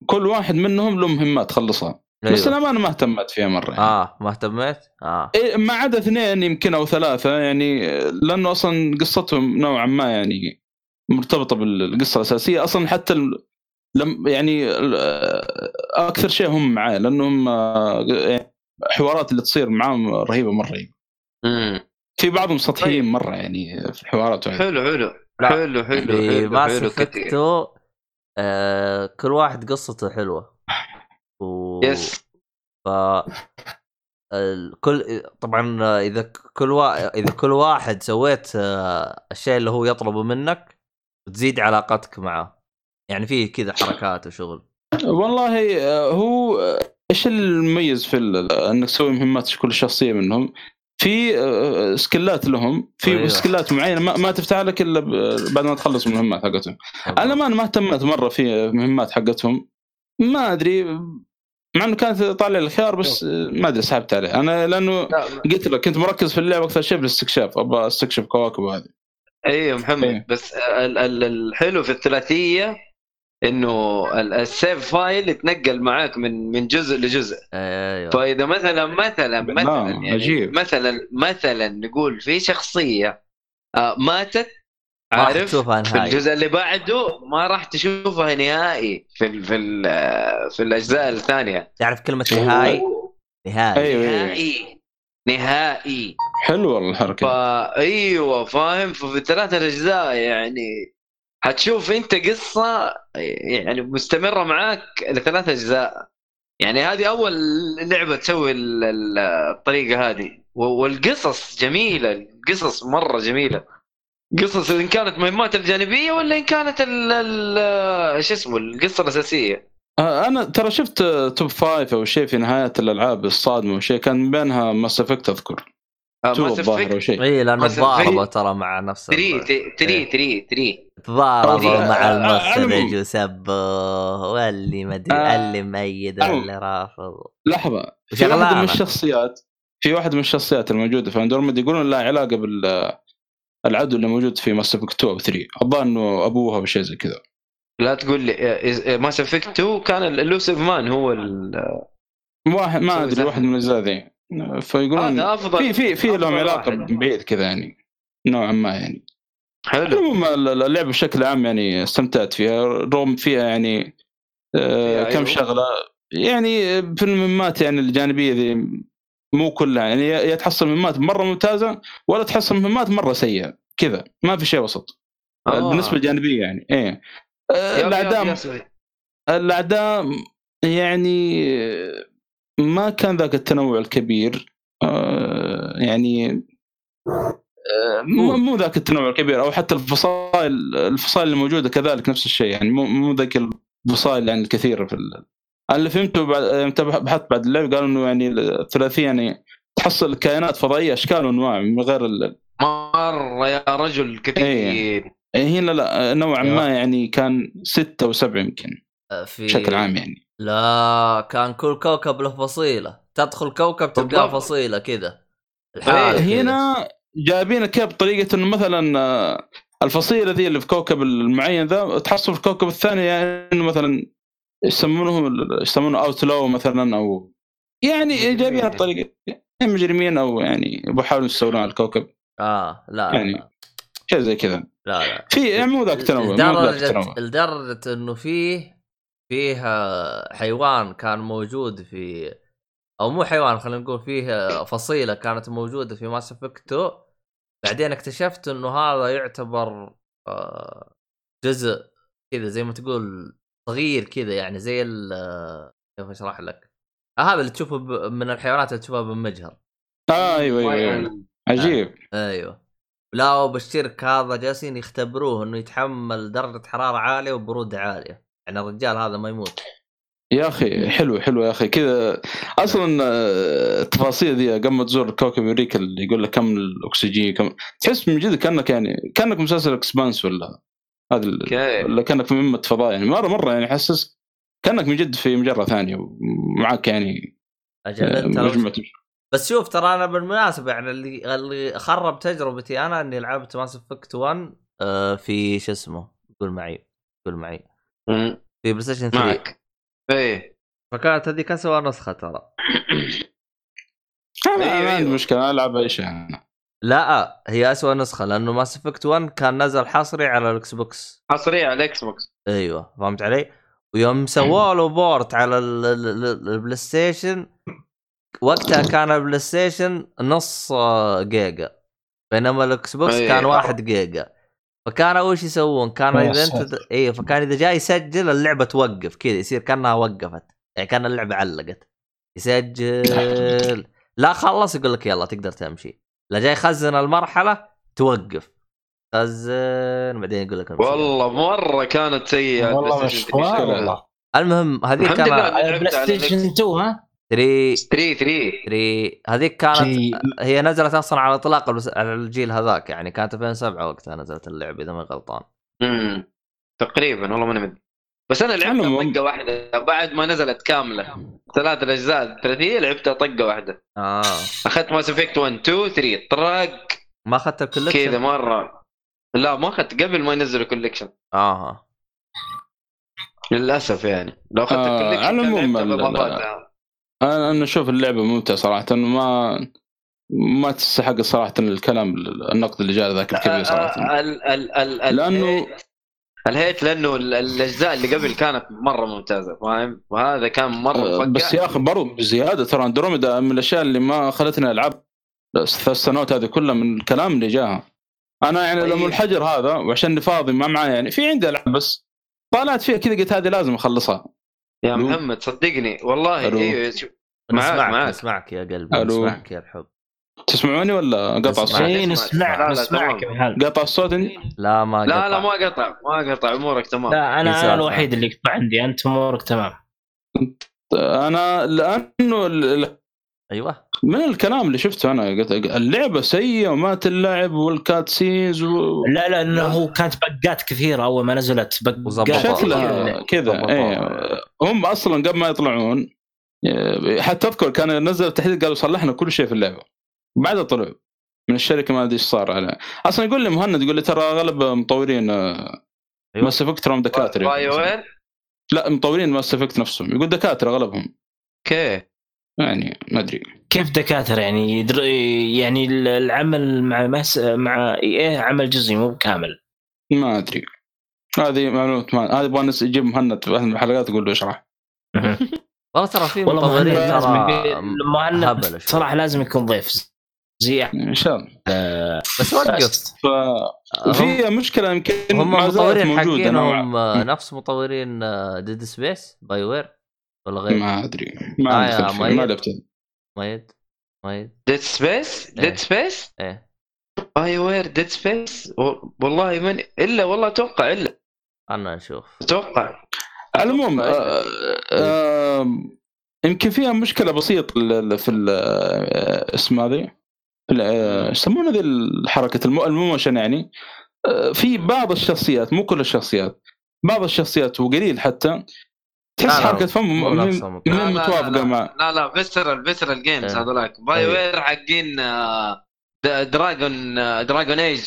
S4: كل واحد منهم له مهمات تخلصها بس
S7: أيوة.
S4: أنا ما ما اهتمت فيها مرة يعني.
S7: آه ما اهتميت؟ آه
S4: إيه، ما عدا اثنين يمكن أو ثلاثة يعني لأنه أصلا قصتهم نوعا ما يعني مرتبطة بالقصة الأساسية أصلا حتى. لم يعني ال- أكثر شيء هم معاه لأنهم آه، يعني الحوارات اللي تصير معاهم رهيبة مرة
S3: مم.
S4: في بعضهم سطحيين
S3: طيب.
S4: مرة يعني في الحوارات وهذا.
S3: حلو حلو. حلو حلو حلو حلو كثير
S7: effect two آه كل واحد قصته حلوة.
S3: yes
S7: ف الكل طبعا إذا كل وا... إذا كل واحد سويت آه، الشيء اللي هو يطلبه منك تزيد علاقتك معه. يعني في كذا حركات وشغل.
S4: والله آه، هو آه، إيش المميز في ال- إنك تسوي مهمات كل شخصية منهم؟ في سكلات لهم. في
S7: أيوة.
S4: سكلات معينة ما, ما تفتح لك إلا ب- بعد ما تخلص المهمات حقتهم. أنا ما ما اهتمت مرة في مهمات حقتهم. ما أدري مع إنه كانت طالع الخيار بس ما أدري سحبت عليه. أنا لأنه
S3: لا
S4: قلت لك كنت مركز في اللعبه أكثر شيء في الاستكشاف أبغى أستكشف كواكب وهذه
S3: أيوه محمد
S4: إيه.
S3: بس ال- ال- الحلو في الثلاثية إنه ال- السيف فايل يتنقل معاك من من جزء لجزء.
S7: أيوه.
S3: فإذا مثلا مثلا
S4: لا،
S3: مثلا يعني
S4: عجيب.
S3: مثلا مثلا نقول في شخصية آه، ماتت عارف؟
S7: تشوفها
S3: في
S7: نهائي.
S3: الجزء اللي بعده ما راح تشوفها نهائي. في ال في ال في الأجزاء الثانية.
S7: تعرف كلمة نهائي؟ نهائي.
S4: أيوه أيوه.
S3: نهائي. نهائي.
S4: حلو والله الحركه
S3: فايوه فاهم؟ ففي الثلاثة اجزاء يعني حتشوف أنت قصة يعني مستمرة معاك لثلاث أجزاء. يعني هذه أول لعبة تسوي ال- ال- الطريقة هذه. والقصص جميلة القصص مرة جميلة. قصص إن كانت مهمات الجانبية ولا إن كانت ال ال- شو اسمه القصة الأساسية؟
S4: آه، أنا ترى شفت آه، top five أو شيء في نهاية الألعاب الصادمة وشيء كان من بينها Mass Effect أذكر. two
S3: ماس
S4: الظاهر أو
S3: effect
S4: شيء.
S7: اي
S3: لأنه
S7: تضاربوا ترى مع نفس
S3: 3
S7: ال-
S3: 3 3 3
S7: تضاربوا مع
S4: آه،
S7: المخرج
S4: المهم.
S7: وسبوه واللي ما أدري
S4: آه،
S7: اللي
S4: المهم.
S7: واللي رافض.
S4: لحظة. في. واحدة من الشخصيات في واحدة من الشخصيات الموجودة في أندروميد يقولون لها علاقة بال العدو اللي موجود في Mass Effect 2 أو 3 الظاهر إنه أبوها أو شيء زي كذا
S3: لا تقول لي ماس افكت 2 كان الـ Illusive Man هو ال-
S4: واحد ما
S3: أدري.
S4: واحد من الأجزاء ذي فيقولون
S3: هذا أفضل
S4: في في في لهم
S3: علاقة.
S4: بعيد كذا يعني نوعا ما يعني
S3: حلو
S4: المهم اللعبة بشكل عام يعني استمتعت فيها رغم فيها يعني آه
S3: فيها
S4: كم
S3: عيوب.
S4: شغلة يعني في المهمات يعني الجانبية ذي مو كلها. يعني يا تحصل مهمات مرة ممتازة ولا تحصل مهمات مرة سيئة. كذا. ما في شيء وسط.
S3: آه.
S4: بالنسبة للجانبيه يعني.
S3: إيه.
S4: الاعداء الاعداء يعني ما كان ذاك التنوع الكبير. آه، يعني آه، مو مو ذاك التنوع الكبير. أو حتى الفصائل الفصائل الموجودة كذلك نفس الشيء. يعني مو مو ذاك الفصائل يعني الكثيرة في اللي فهمته بعد بحثت بعد اللعب قالوا إنه يعني الثلاثية يعني تحصل كائنات فضائية إشكال وأنواع من غير ال...
S3: مرة يا رجل كثير
S4: إيه. هنا لا نوعا ما يعني كان ستة أو سبعه يمكن
S7: في
S4: بشكل عام يعني
S7: لا كان كل كوكب له فصيلة تدخل كوكب تلقاه. فصيلة كذا
S3: إيه،
S7: كذا.
S4: هنا جايبينك كيف بطريقة إنه مثلا آه، الفصيلة ذي اللي في كوكب المعين ذا تحصل في الكوكب الثاني يعني إنه مثلا يسمونهم يسمونه outlaw مثلا أو يعني جايبين الطريقة يعني. مجرمين أو يعني بيحاولوا يستولون على الكوكب.
S1: آه لا
S4: يعني
S1: لا.
S4: شيء زي كذا.
S1: لا, لا.
S4: في يعني مو ذاك تنوع مو ذاك
S1: لدرجة
S4: تنوع
S1: لدرجة إنه فيه فيه آه، حيوان كان موجود في أو مو حيوان خلينا نقول فيه فصيلة كانت موجودة في Mass Effect two. بعدين اكتشفت إنه هذا يعتبر آه، جزء كذا زي ما تقول صغير كذا يعني زي ال آه، كيف أشرح لك؟ آه هذا اللي تشوفه ب- من الحيوانات اللي تشوفها بالمجهر
S4: آه أيوه أيوه, أيوة. عجيب.
S1: أيوه. لا وبالشركة هذا جالسين يختبروه إنه يتحمل درجة حرارة عالية وبرودة عالية. يعني الرجال هذا ما يموت.
S4: يا أخي حلو حلو يا أخي. كذا أصلا آه، التفاصيل ذي قبل ما تزور الكوكب يوريك اللي يقول لك كم الأكسجين كم تحس من جد كأنك يعني كأنك مسلسل Expanse ولا هذا ال-
S3: أوكي.
S4: ولا كأنك في مهمة فضاء يعني. مره مرة يعني حسس كأنك من جد في مجرة ثانية ومعك يعني
S1: أجل
S4: آه، مجموعة
S1: بس شوف ترى أنا بالمناسبة يعني اللي اللي خرب تجربتي أنا إني لعبت Mass Effect 1 آه، في شو اسمه؟ قول معي قول معي. في PlayStation 3
S3: معك. إيه.
S1: فكانت هذيك اسوء نسخة ترى.
S4: أنا
S3: أيوة،
S4: ما عندي
S3: أيوة.
S4: مشكلة ألعب أي شيء أنا.
S1: لا هي اسوء نسخة لأنه Mass Effect 1 كان نزل حصري على ال Xbox
S3: حصريه على ال Xbox
S1: أيوه فهمت علي؟ ويوم سووا له port على ال- ال- ال- ال PlayStation وقتها كان ال PlayStation نص جيجا بينما ال Xbox
S3: أي.
S1: كان واحد جيجا فكانوا وش يسوون؟ كان إذا
S5: أنت.
S1: أيوه فكان إذا جاي يسجل اللعبة توقف كذا يصير كأنها وقفت يعني كأن اللعبة علقت يسجل لا خلص يقول لك يلا تقدر تمشي لا جاي يخزن المرحلة توقف. خزن بعدين يقول لك
S3: والله مرة كانت سيئة
S5: والله مشوار
S3: 3.
S5: والله.
S1: المهم هذيك
S3: الحمد لله
S5: PlayStation 2 ها؟
S1: 3
S3: 3 3
S1: 3 هذيك كانت هي نزلت أصلا على إطلاق على الجيل هذاك يعني كانت 2007 وقتها نزلت اللعبة إذا ما غلطان.
S3: امم تقريبا والله ماني مدري بس أنا
S4: أنا
S3: لعبتها
S4: مم-
S3: طقة واحدة. بعد ما نزلت كاملة. ثلاث الاجزاء الثلاثيه لعبتها طقة واحدة.
S1: آه.
S3: أخذت Mass Effect 1 2 3 طرق.
S1: ما أخذت ال collection
S3: كذا مرة. لا ما أخذت. قبل ما ينزلوا collection
S1: آه.
S3: للأسف يعني. لو أخذت
S4: آه،
S3: ال
S4: collection
S3: على
S4: العموم أنا أنا أشوف اللعبة ممتعة صراحة. ما ما تستحق صراحة الكلام النقد اللي جاء ذاك الكبير صراحة.
S3: آه، ال ال ال ال
S4: لأنه
S3: ال hate لأنه ال- الأجزاء اللي قبل كانت مرة ممتازة فاهم وهذا كان مرة
S4: آه،
S3: مفقع
S4: بس يا أخي برضو بزياده ترى أندروميدا من الأشياء اللي ما خلتني ألعب الثلاث سنوات هذه كلها من الكلام اللي جاها أنا يعني
S3: طيب.
S4: لما الحجر هذا وعشان فاضي ما معي يعني في عندي ألعاب بس طالعت فيها كذا قلت هذه لازم أخلصها
S3: يا. محمد صدقني والله. أيوه
S1: نسمعك
S3: معاك.
S1: نسمعك يا قلبي. نسمعك يا الحب
S4: تسمعوني ولا قطع. الصوت؟
S5: اي
S3: اسمع. لا،
S5: نسمعك
S3: لا،
S4: قطع الصوت عندي؟
S1: لا ما
S3: لا
S1: قطع.
S3: لا ما قطع ما قطع أمورك تمام
S5: لا
S1: أنا.
S5: أنا الوحيد اللي يقطع عندي أنت أمورك تمام
S4: أنا لأنه ال-
S1: أيوه
S4: من الكلام اللي شفته أنا قلت اللعبة سيئة وما تلعب والكات سينز و...
S5: لا لا إنه هو كانت بقات كثيرة أول ما نزلت بقات.
S4: شكلها كذا. إيه هم أصلا قبل ما يطلعون إيه، حتى أذكر كان نزل تحديث قالوا صلحنا كل شيء في اللعبة بعدها طلعوا من الشركة ما أدري إيش صار على. أصلا يقول لي مهند يقول لي ترى أغلب مطورين
S1: أيوة.
S4: Mass Effect ترى
S3: دكاترة. BioWare
S4: لا مطورين Mass Effect نفسهم. يقول دكاترة أغلبهم.
S3: أوكي.
S4: يعني ما أدري.
S5: كيف دكاترة؟ يعني يدر... يعني العمل مع مس... مع إيه عمل جزئي مو كامل
S4: ما أدري. هذه معلومة ما هذه يبغى نس- يجيب مهند في واحد من الحلقات يقول له اشرح
S1: والله ترى في مطورين ترى
S5: مهند. صراحة لازم يكون ضيف. زي
S4: إن شاء الله.
S5: آه،
S1: بس وقف
S4: ف
S1: هم,
S4: في مشكلة يمكن
S1: هم
S4: نوعاً.
S1: حقينهم آه، نفس مطورين Dead Space BioWare ولا غير؟
S4: ما أدري. ما
S1: آه.
S4: ما لعبت
S1: ميد ميد
S3: Dead Space
S1: إيه.
S3: Dead
S1: Space
S3: إيه. BioWare Dead Space والله من إلا والله
S1: أتوقع إلا.
S3: أنا
S4: أشوف. أتوقع. آه، آه، يمكن فيها مشكلة بسيطة ال- ال- في ال- آه، اسم هذه يسمونها ذي الحركة المو- ال motion يعني. في بعض الشخصيات مو كل الشخصيات بعض الشخصيات وقليل حتى تحس حركة فم
S1: مو
S4: من- متوافقه مع
S3: لا لا facial facial
S1: games.
S3: هذولاك. BioWare حقين Dragon Dragon
S4: Age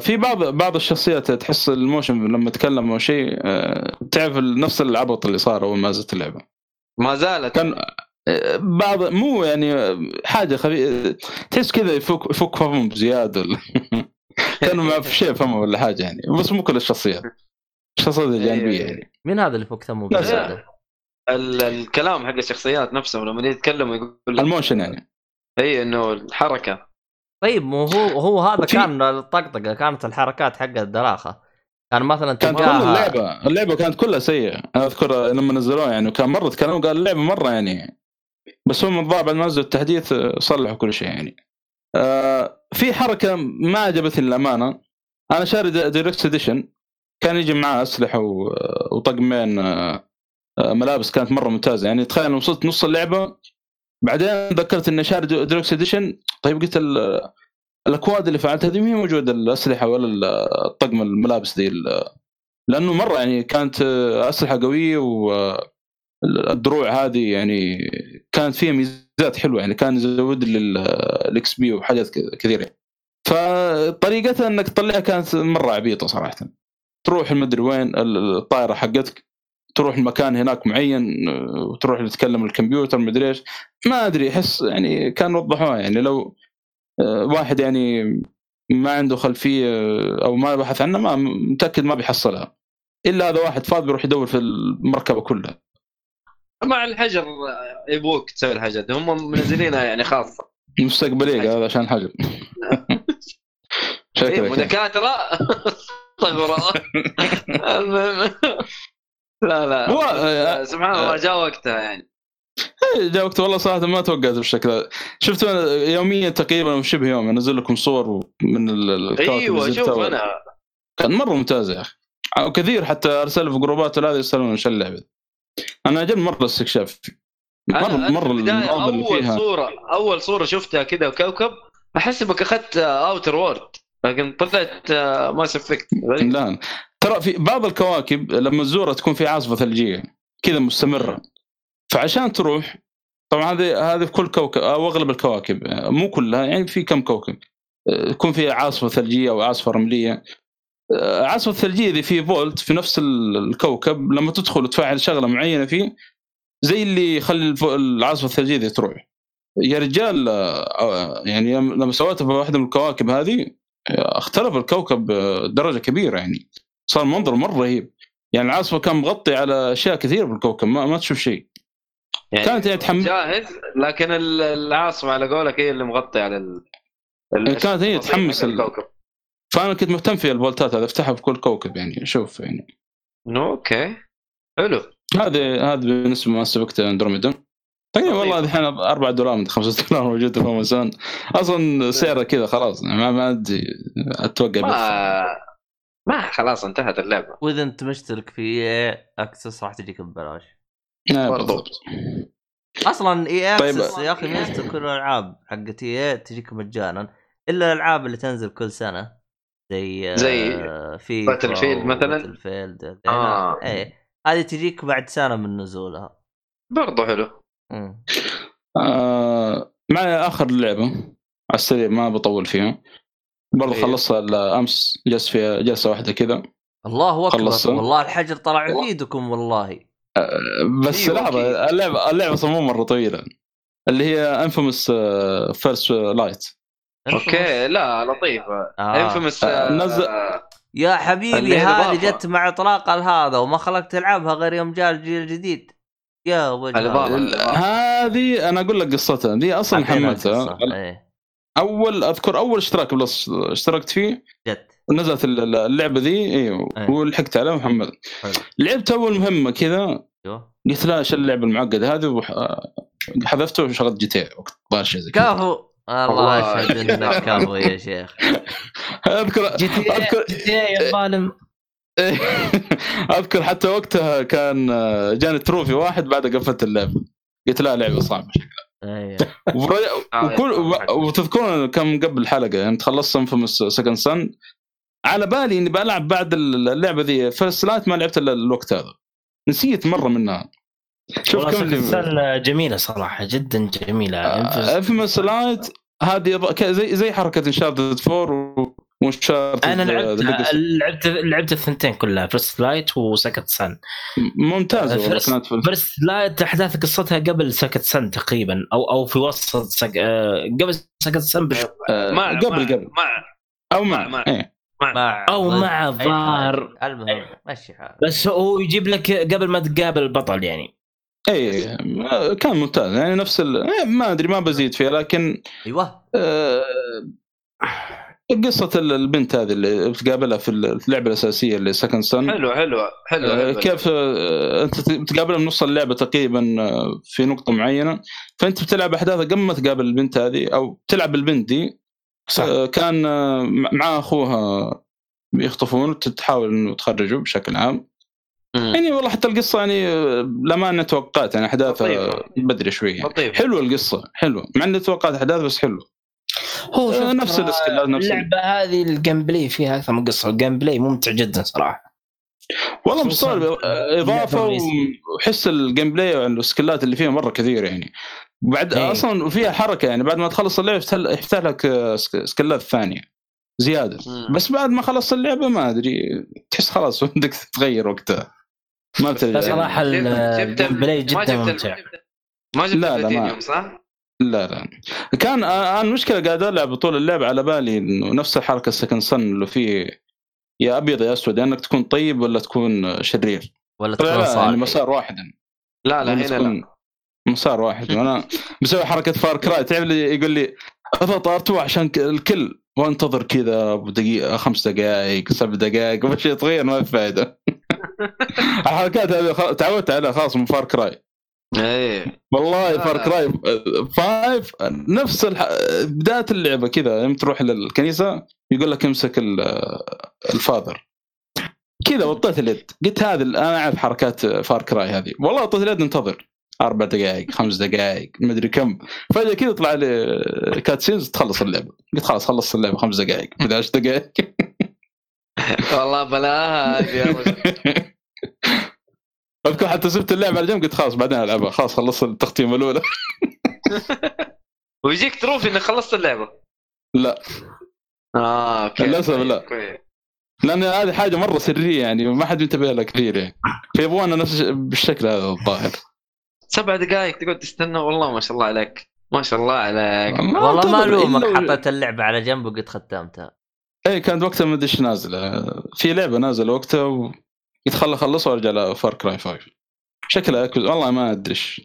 S4: في بعض بعض الشخصيات تحس ال motion لما تكلم أو شيء آه، تعرف نفس العبط اللي صار أول ما نزلت اللعبة.
S3: ما زالت.
S4: كان بعض مو يعني حاجة خفيفه تحس كذا يفك يفك فمهم بزياده ولا- كانوا ما في شيء فمه ولا حاجة يعني. بس مو كل الشخصيات. الشخصيات الجانبيه يعني.
S1: مين هذا اللي ثمه
S4: لا،
S1: بزيادة؟
S3: ال- الكلام حق الشخصيات نفسهم لما يتكلموا يقول
S4: الموشن يعني.
S3: أي إنه الحركة.
S1: طيب مو هو هو هذا
S4: في-
S1: كان الطقطقة كانت الحركات حق الدراخة. كان مثلا
S4: كانت كل اللعبه اللعبة كانت كلها سيئة. أنا أذكر لما نزلوها يعني وكان مرة تكلموا قال اللعبة مرة يعني بس هم الظاهر بعد ما نزلوا التحديث آه، صلحوا كل شيء يعني. آه في حركة ما عجبتني للأمانة. أنا شاري deluxe edition كان يجي معاه أسلحة و- وطقمين آه، آه، ملابس كانت مرة ممتازة. يعني تخيل وصلت نص اللعبة. بعدين ذكرت إني شاري deluxe edition طيب قلت ال- الأكواد اللي فعلتها دي ما هي موجودة الأسلحة ولا ال- الطقم الملابس دي لأنه مرة يعني كانت آه، أسلحة قوية والدروع هذه يعني كانت فيها ميزات حلوة يعني كان يزود لي ال XP وحاجات كثيرة. فطريقتها إنك تطلعها كانت مرة عبيطة صراحة. تروح المدري وين ال- الطائرة حقتك تروح المكان هناك معين وتروح تتكلم الكمبيوتر مدري إيش. ما أدري أحس يعني كان وضحوها يعني لو واحد يعني ما عنده خلفية أو ما بحث عنها ما متأكد ما بيحصلها. إلا هذا واحد فاضي بيروح يدور في المركبة كلها.
S3: مع الحجر يبوك تسوي الحاجات دي. هم منزلينها يعني خاصة.
S4: مستقبلية هذا عشان حجر
S3: إيه،
S4: شكلك. يعني.
S3: ودكاتره استغفر الله المهم. لا لا.
S4: هو آه،
S3: سبحان الله جاء وقتها يعني.
S4: جاء وقت والله صراحة ما توقعت بالشكل هذا شفت أنا يوميا تقريبا أو شبه يوم انزل لكم صور من أيوه
S3: شوف. أنا.
S4: كان مرة ممتازه يا أخي. وكثير حتى أرسل في جروبات هذه يسالون إيش اللعبة. أنا عجبني مرة الاستكشاف
S3: أنا-
S4: مره
S3: مرة
S4: المناظر اللي
S3: أول
S4: فيها.
S3: صوره أول صورة شفتها كذا وكوكب احسبك أخذت Outer Worlds لكن طلعت Mass Effect
S4: لا ترى في بعض الكواكب لما تزورها تكون في عاصفة ثلجيه كذا مستمرة. فعشان تروح طبعا هذه هذه في كل كوكب أو أغلب الكواكب مو كلها يعني في كم كوكب يكون في عاصفة ثلجية أو عاصفة رملية. العاصفه الثلجية دي في فولت في نفس الكوكب لما تدخل وتفعل شغلة معينة فيه زي اللي يخلي العاصفه الثلجية دي تروح. يا رجال آه، يعني لما سويتها في واحدة من الكواكب هذه آه، اختلف الكوكب آه، درجة كبيرة يعني. صار منظر مرة رهيب. يعني العاصفة كان مغطي على أشياء كثيرة بالكوكب ما, ما تشوف شيء.
S3: يعني
S4: كانت يعني تحمل
S3: جاهز لكن ال- العاصفة على قولك هي اللي مغطيه على ال...
S4: كانت هي تحمس ال-
S3: الكوكب.
S4: فأنا كنت مهتم في ال vault ات هذا أفتحها في كل كوكب يعني شوف يعني.
S3: أوكي. حلو.
S4: هذه هذا بالنسبة ل Mass Effect Andromeda. تقريبا والله الحين 4 دولار من 5 دولار موجودة في أمازون. أصلا سعرها كذا خلاص ما ما أدري أتوقع بس.
S3: ما ما خلاص انتهت اللعبة.
S1: وإذا أنت مشترك في Access راح تجيك ببلاش.
S3: برضو.
S4: بالضبط.
S1: أصلا EA
S4: طيب.
S1: Access يا أخي ميزته كل الألعاب حقت EA تجيك مجانا إلا الألعاب اللي تنزل كل سنة. زي
S3: زي
S1: في
S3: Battlefield مثلاً؟
S1: Battlefield
S3: آه.
S1: إيه هذه تجيك بعد سنة من نزولها
S3: برضو حلو.
S4: آه معي آخر لعبة على السريع ما بطول فيها برضو
S3: إيه.
S4: خلصها أمس جلس فيها جلسة واحدة كذا
S1: الله أكبر
S4: خلصت.
S1: والله الحجر طلع في ايدكم والله
S4: بس
S3: أيوة، لحظة.
S4: اللعبة اللعبة أصلا مو مرة طويلة اللي هي Infamous First Light
S3: okay لا لطيفه
S1: آه.
S3: Infamous
S4: آه، نزل-
S1: يا حبيبي هذه. جت مع إطلاق هذا وما خلقت تلعبها غير يوم جاء الجيل الجديد يا وجه.
S4: هذه أنا أقول لك قصتها دي
S1: أصلا
S4: حملتها
S1: القصة. إيه
S4: أول أذكر أول اشتراك Plus اشتركت فيه
S1: جت
S4: نزلت ال- اللعبة ذي أيوه
S1: إيه.
S4: ولحقت عليها محمد. لعبت أول مهمة كذا
S1: أيوه
S4: قلت لا إيش اللعبة المعقدة هذه وح- حذفته وشغلت GT وقت ظهر شيء زي كذا
S1: كفو الله
S3: والله.
S1: اشهد إنك كفو يا شيخ.
S4: اذكر
S5: GT
S4: اذكر
S5: إيه يا ظالم
S4: أذكر حتى وقتها كان جاني trophy واحد بعد قفلت اللعبة. قلت لا لعبة صعبة
S1: أيوه.
S4: وري-
S3: آه،
S4: وكل وتذكرون كم قبل الحلقة يعني تخلصت Infamous Second Son على بالي إني بلعب بعد اللعبة ذي First Light ما لعبت إلا الوقت هذا. نسيت مرة منها. شوف كم اللي
S5: جميلة صراحة جدا جميلة.
S4: Infamous Light هذه زي زي حركة Uncharted 4 و... و
S5: Uncharted أنا
S4: The
S5: لعبت. لعبت لعبت الثنتين كلها First Light
S4: و Second
S5: Son
S4: ممتازة والله
S5: First Light أحداث قصتها قبل Second Son تقريبا أو أو في وسط سك... آه، قبل Second Son
S4: آه،
S3: مع
S4: قبل
S3: مع
S4: قبل.
S3: مع
S4: أو مع,
S3: مع-
S4: إيه.
S7: مع
S5: أو مع الظاهر.
S7: المهم مشي حالك.
S5: بس هو يجيب لك قبل ما تقابل البطل يعني.
S4: اي آه، كان ممتاز يعني نفس ال... إيه، ما أدري ما بزيد فيه لكن
S7: أيوه
S4: آه، قصة البنت هذه اللي بتقابلها في اللعبة الأساسية اللي Second Son
S3: حلو حلو حلو, حلو.
S4: كيف آه، أنت بتقابلها من نص اللعبة تقريبا آه، في نقطة معينة فأنت بتلعب أحداثها قبل ما تقابل البنت هذه أو تلعب البنت دي
S5: صح.
S4: آه، كان آه، مع أخوها بيخطفون تحاول إنه تخرجه بشكل عام. يعني والله حتى القصة يعني لما توقعت يعني احداثها. بدري شوي يعني. حلوة القصة حلوة مع إني توقعت أحداث بس حلو
S5: هو
S4: آه،
S5: شوف
S4: نفس السكيلات، نفس ال-
S5: اللعبة هذه ال gameplay فيها أكثر من قصة ال gameplay ممتع جدا صراحة
S4: والله مستغرب آه، إضافة.
S5: وحس ال
S4: gameplay وال skill ات اللي فيها مرة كثير يعني بعد
S5: إيه.
S4: أصلا فيها حركة يعني بعد ما تخلص اللعبة يفتح لك آه، سك- skill ات ثانية زيادة
S3: مم.
S4: بس بعد ما خلصت اللعبة ما أدري تحس خلاص ودك تغير وقتها ما ترجع
S5: صراحة ال-
S3: جبت-
S5: ال gameplay
S3: ما
S5: جدا
S3: جبت-
S5: ممتع.
S3: ما جبت
S4: لا، لا، ما-
S3: صح؟
S4: لا لا. كان أنا المشكلة قاعد ألعب طول اللعب على بالي إنه نفس الحركة ال Second Son اللي فيه يا أبيض يا أسود يا إنك تكون طيب ولا تكون شرير.
S7: ولا تكون
S4: لا يعني
S7: صالح
S4: مسار واحد.
S3: لا لا
S4: ولا
S3: هنا لا.
S4: مسار واحد. وأنا مسوي حركة Far Cry تعرف اللي يقول لي اضغط R عشان الكل. وأنتظر كذا بدقيقة خمس دقائق سبع دقائق وش يتغير ما في فائده الحركات هذه تعودت عليها خلاص من Far Cry
S3: إيه.
S4: والله
S3: لا، Far.
S4: Cry Five نفس الح... بداية اللعبة كذا يوم تروح للكنيسة يقول لك امسك ال- ال Father. كذا وطيت اليد. قلت هذه أنا أعرف حركات Far Cry هذه. والله وطيت اليد انتظر. أربع دقائق خمس دقائق مدري كم. فجأة كذا طلع لي cutscenes تخلص اللعبة. قلت خلاص خلصت اللعبة خمس دقائق 11 دقائق
S3: والله بلاها هذه يا رجل.
S4: اذكر حتى سبت اللعبة على جنب قلت خلاص بعدين ألعبها. خلاص خلصت التختيمه الأولى.
S3: ويجيك trophy إنك خلصت اللعبة.
S4: لا.
S3: آه okay
S4: للأسف لا.
S3: كويس.
S4: لأن هذه حاجة مرة سرية يعني ما حد ينتبه لها كثير يعني. فيبغونا نفس بالشكل هذا الظاهر.
S3: سبع دقائق تقعد تستنى والله ما شاء الله عليك. ما شاء الله عليك.
S7: والله ما
S4: ألومك
S7: حطيت اللعبة على جنب وقد ختمتها.
S4: اي كانت وقتها ما أدري إيش نازلة. في لعبة نازلة وقتها وقلت خل اخلصها وأرجع لفار كراي 5 شكلها أكل... والله ما أدري إيش.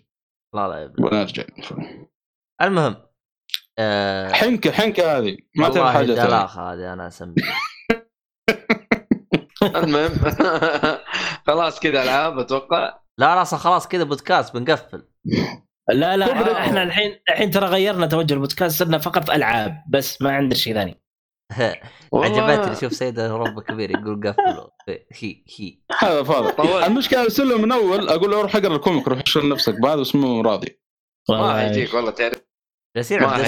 S7: لا لا.
S4: ولا ارجع
S7: المهم آه
S4: حنكة حنكه هذه. ما تعرف حاجة ثانية.
S7: دلاخه هذه أنا أسميها.
S3: المهم خلاص كذا العاب أتوقع.
S7: لا لا خلاص كذا بودكاست بنقفل.
S5: لا لا احنا- إحنا الحين الحين ترى غيرنا توجه البودكاست صرنا فقط ألعاب بس ما عندنا شيء ثاني.
S7: عجبتني شوف سيد رب كبير يقول قفلوا. هي هي.
S4: هذا فاضي.
S3: طولت.
S4: المشكلة أرسل له من أول أقول له روح اقرأ الكوميك روح اشتغل نفسك بهذا اسمه راضي.
S3: ما يجيك والله تعرف.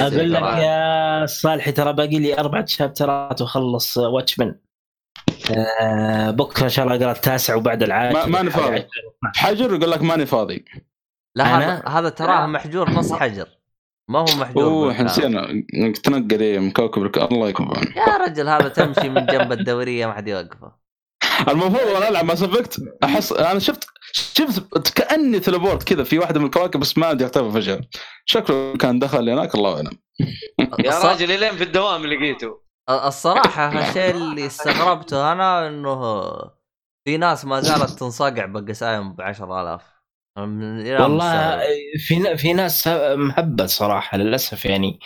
S5: أقول لك. يا صالحي ترى باقي لي أربع شابترات وأخلص واتشمان آه بكرة إن شاء الله أقرأ التاسع وبعد العاشر.
S4: ما- ماني فاضي. حجر يقول لك ماني فاضي.
S7: لا هذا هذا تراه محجور نص حجر. ما هو محجور
S4: أوه
S7: إحنا.
S4: نسينا انك تنقل إيه من كوكب الك... الله يكون بعونه
S7: يا رجل هذا تمشي من جنب الدورية ما حد يوقفه.
S4: المفروض وأنا ألعب Mass Effect أحس أنا شفت شفت كأني teleport كذا في واحدة من الكواكب بس ما ادري اختفى فجأة. شكله كان دخل هناك الله أعلم.
S3: يا راجل. إلين في الدوام لقيته.
S7: الصراحة الشيء اللي استغربته أنا إنه في ناس ما زالت تنصقع بقسايم ب 10000 من- يا
S5: والله. في في ناس مهبل صراحة للأسف يعني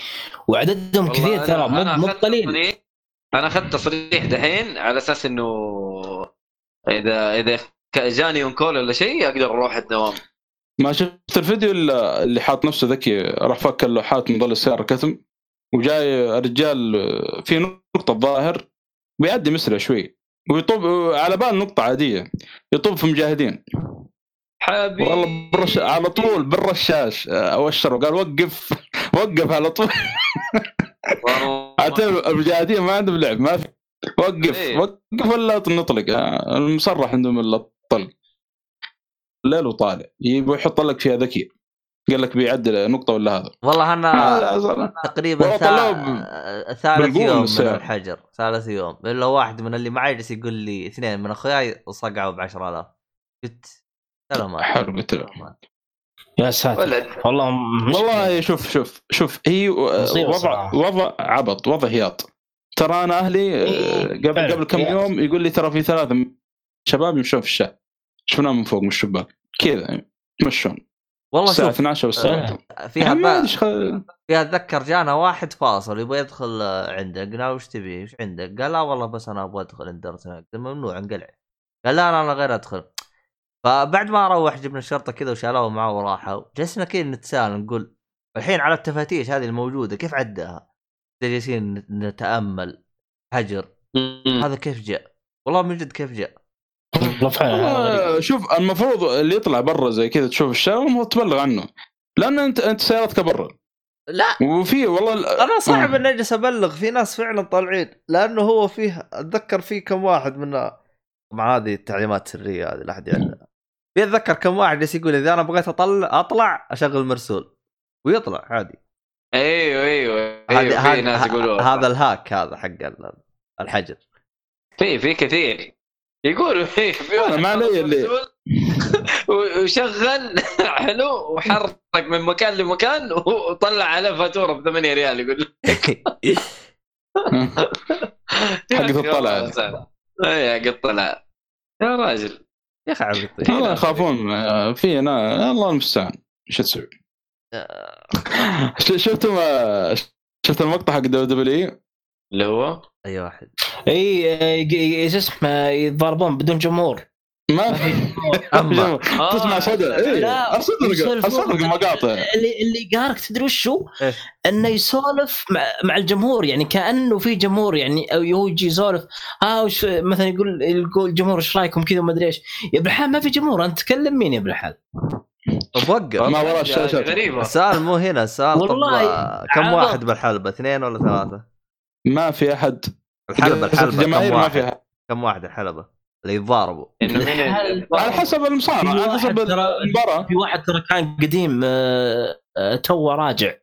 S5: وعددهم كثير
S3: أنا-
S5: ترى
S3: أنا
S5: مو قليل
S3: تصريح- أنا أخذت تصريح دحين على أساس إنه إذا إذا جاني اون كول ولا شيء أقدر أروح الدوام.
S4: ما شفت الفيديو اللي اللي حاط نفسه ذكي راح فك اللوحات من ظل السيارة كتم وجاي رجال في نقطة الظاهر بيعدي مسرع شوي ويطب على بال نقطة عادية يطب في مجاهدين.
S3: حبيبي.
S4: والله برش على طول بالرشاش. اوشر وقال وقف. وقف على طول.
S3: والله.
S4: اعتبر المجاهدين ما عندهم لعب. ما في. وقف.
S3: إيه.
S4: وقف ولا نطلق آه، المصرح عندهم إلا الطلق. الليل وطالع. يبغى يحط لك فيها ذكي. قال لك بيعدل نقطة ولا هذا.
S1: والله
S4: أنا
S1: تقريبا ثا... ثالث يوم من. الحجر. ثالث يوم. إلا واحد من اللي معي جالس يقول لي اثنين من اخوياي صقعوا ب 10000 قلت سلامات
S4: حلو قلت له
S5: يا ساتر.
S3: ولد
S5: والله مشكلة.
S4: والله شوف شوف شوف هي وضع. وضع عبط وضع هياط. ترى أنا أهلي آه،
S5: إيه،
S4: قبل
S5: فعلا،
S4: قبل كم. يوم يقول لي ترى في ثلاثة شباب يمشون في الشارع شفناهم من فوق من الشباك. كذا يمشون.
S1: والله
S4: الساعة
S1: شوف
S4: 12 والساعة
S5: آه.
S1: فيها
S4: يعني ما
S1: ب...
S4: خ-
S1: فيها أتذكر جانا واحد فاصل يبغى يدخل آه، عندك. قلنا له وش تبي؟ وش عندك؟ قال لا والله بس أنا أبغى أدخل قلت ممنوع انقلع. قال لا لا أنا غير أدخل. فبعد ما روح جبنا الشرطة كذا وشالوه معه وراحوا. جلسنا كذا نتساءل نقول الحين على التفاتيش هذه الموجودة كيف عداها؟ جالسين نتأمل. حجر. هذا كيف جاء؟ والله من جد كيف جاء؟
S4: شوف المفروض اللي يطلع برا زي كذا تشوف الشارع المفروض تبلغ عنه. لأن انت أنت سيارتك برا.
S1: لا.
S4: وفي والله ال-
S1: أنا صعب. إني أجلس أبلغ. في ناس فعلا طالعين. لأنه هو فيه أتذكر في كم واحد من مع هذه التعليمات السرية هذه لا أحد يعلمها في اتذكر كم واحد جالس يقول إذا أنا بغيت اطلع أطلع أشغل مرسول. ويطلع عادي.
S3: أيوه أيوه
S1: هذا
S3: في
S1: هذا
S3: ناس يقولوا
S1: هذا الهاك هذا حق ال- الحجر.
S3: في في كثير. يقولوا في
S4: ما علي اللي-
S3: وشغل حلو وحرك من مكان لمكان وطلع عليه فاتورة ب 8 ريال يقول.
S4: حقت الطلعة.
S3: اي حق الطلعه يا راجل.
S1: يا أخي عبيط
S4: والله يخافون آه، في أنا الله المستعان. إيش تسوي؟ ش- شفتوا ما- شفت المقطع حق دبليو؟ دبليو
S3: اللي هو؟
S1: أي واحد.
S5: إي آه، إيش اسمه يتضاربون بدون جمهور.
S4: ما في. تسمع صدى اي اصدق. أصدق المقاطع
S5: اللي اللي قارك تدري وشو؟
S1: إيش؟
S5: إنه يسولف مع, مع الجمهور يعني كأنه في جمهور يعني أو هو يجي يسولف آه وش مثلا يقول يقول الجمهور إيش رأيكم كذا وما أدري إيش يا ابن الحال ما في جمهور أنت تكلم مين يا ابن الحال؟
S1: طب وقف
S4: ما وراء الشاشات
S3: غريبة
S1: السؤال مو هنا السؤال
S5: والله
S1: كم. واحد بالحلبة اثنين ولا ثلاثة؟
S4: ما في أحد
S1: الحلبة الحلبة كم
S4: الجماهير ما في
S1: واحد؟
S4: أحد
S1: كم واحد الحلبة؟ اللي يتضاربوا.
S4: على حسب المصارعة
S5: في
S4: على
S5: واحد
S4: حسب
S5: ترى-
S4: المباراة.
S5: في واحد ترى كان قديم آه، آه، توه راجع.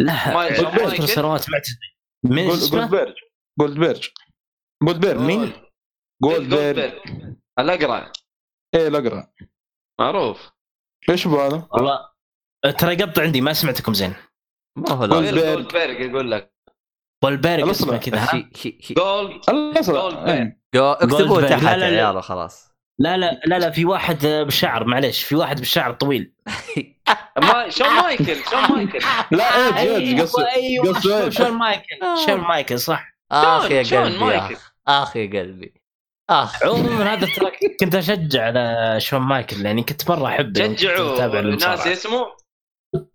S5: له عشر؟ سنوات معتزل من؟
S4: جولدبرج جولدبرج جولدبرج
S5: مين؟
S4: جولدبرج
S3: الاقرع
S4: إيه الاقرع
S3: معروف.
S4: إيش هو هذا؟
S5: والله آه، ترى قطع عندي ما سمعتكم زين.
S1: ما هو
S4: جولد-
S1: لازم
S4: جولدبرج.
S3: جولدبرج يقول لك.
S4: الأصل.
S5: اسمه كذا
S3: جولد
S4: الازرق إيه.
S5: جولدبرج.
S1: تحت.
S5: لا،
S1: يا
S5: لا، لا.
S1: عيال خلاص.
S5: لا لا لا لا في واحد بالشعر معلش في واحد بالشعر طويل.
S3: ما شون مايكل شون مايكل.
S4: لا ايج ايج قصد أيوه
S5: شون-
S4: إيج.
S5: شون مايكل شون مايكل. صح.
S1: اخ يا قلبي. اخ يا قلبي. اخ
S5: عموما هذا ترى كنت أشجع على شون مايكل يعني كنت مرة أحبه
S3: شجعوا
S5: أتابع
S3: ناس
S5: المصارعة.
S3: اسمه؟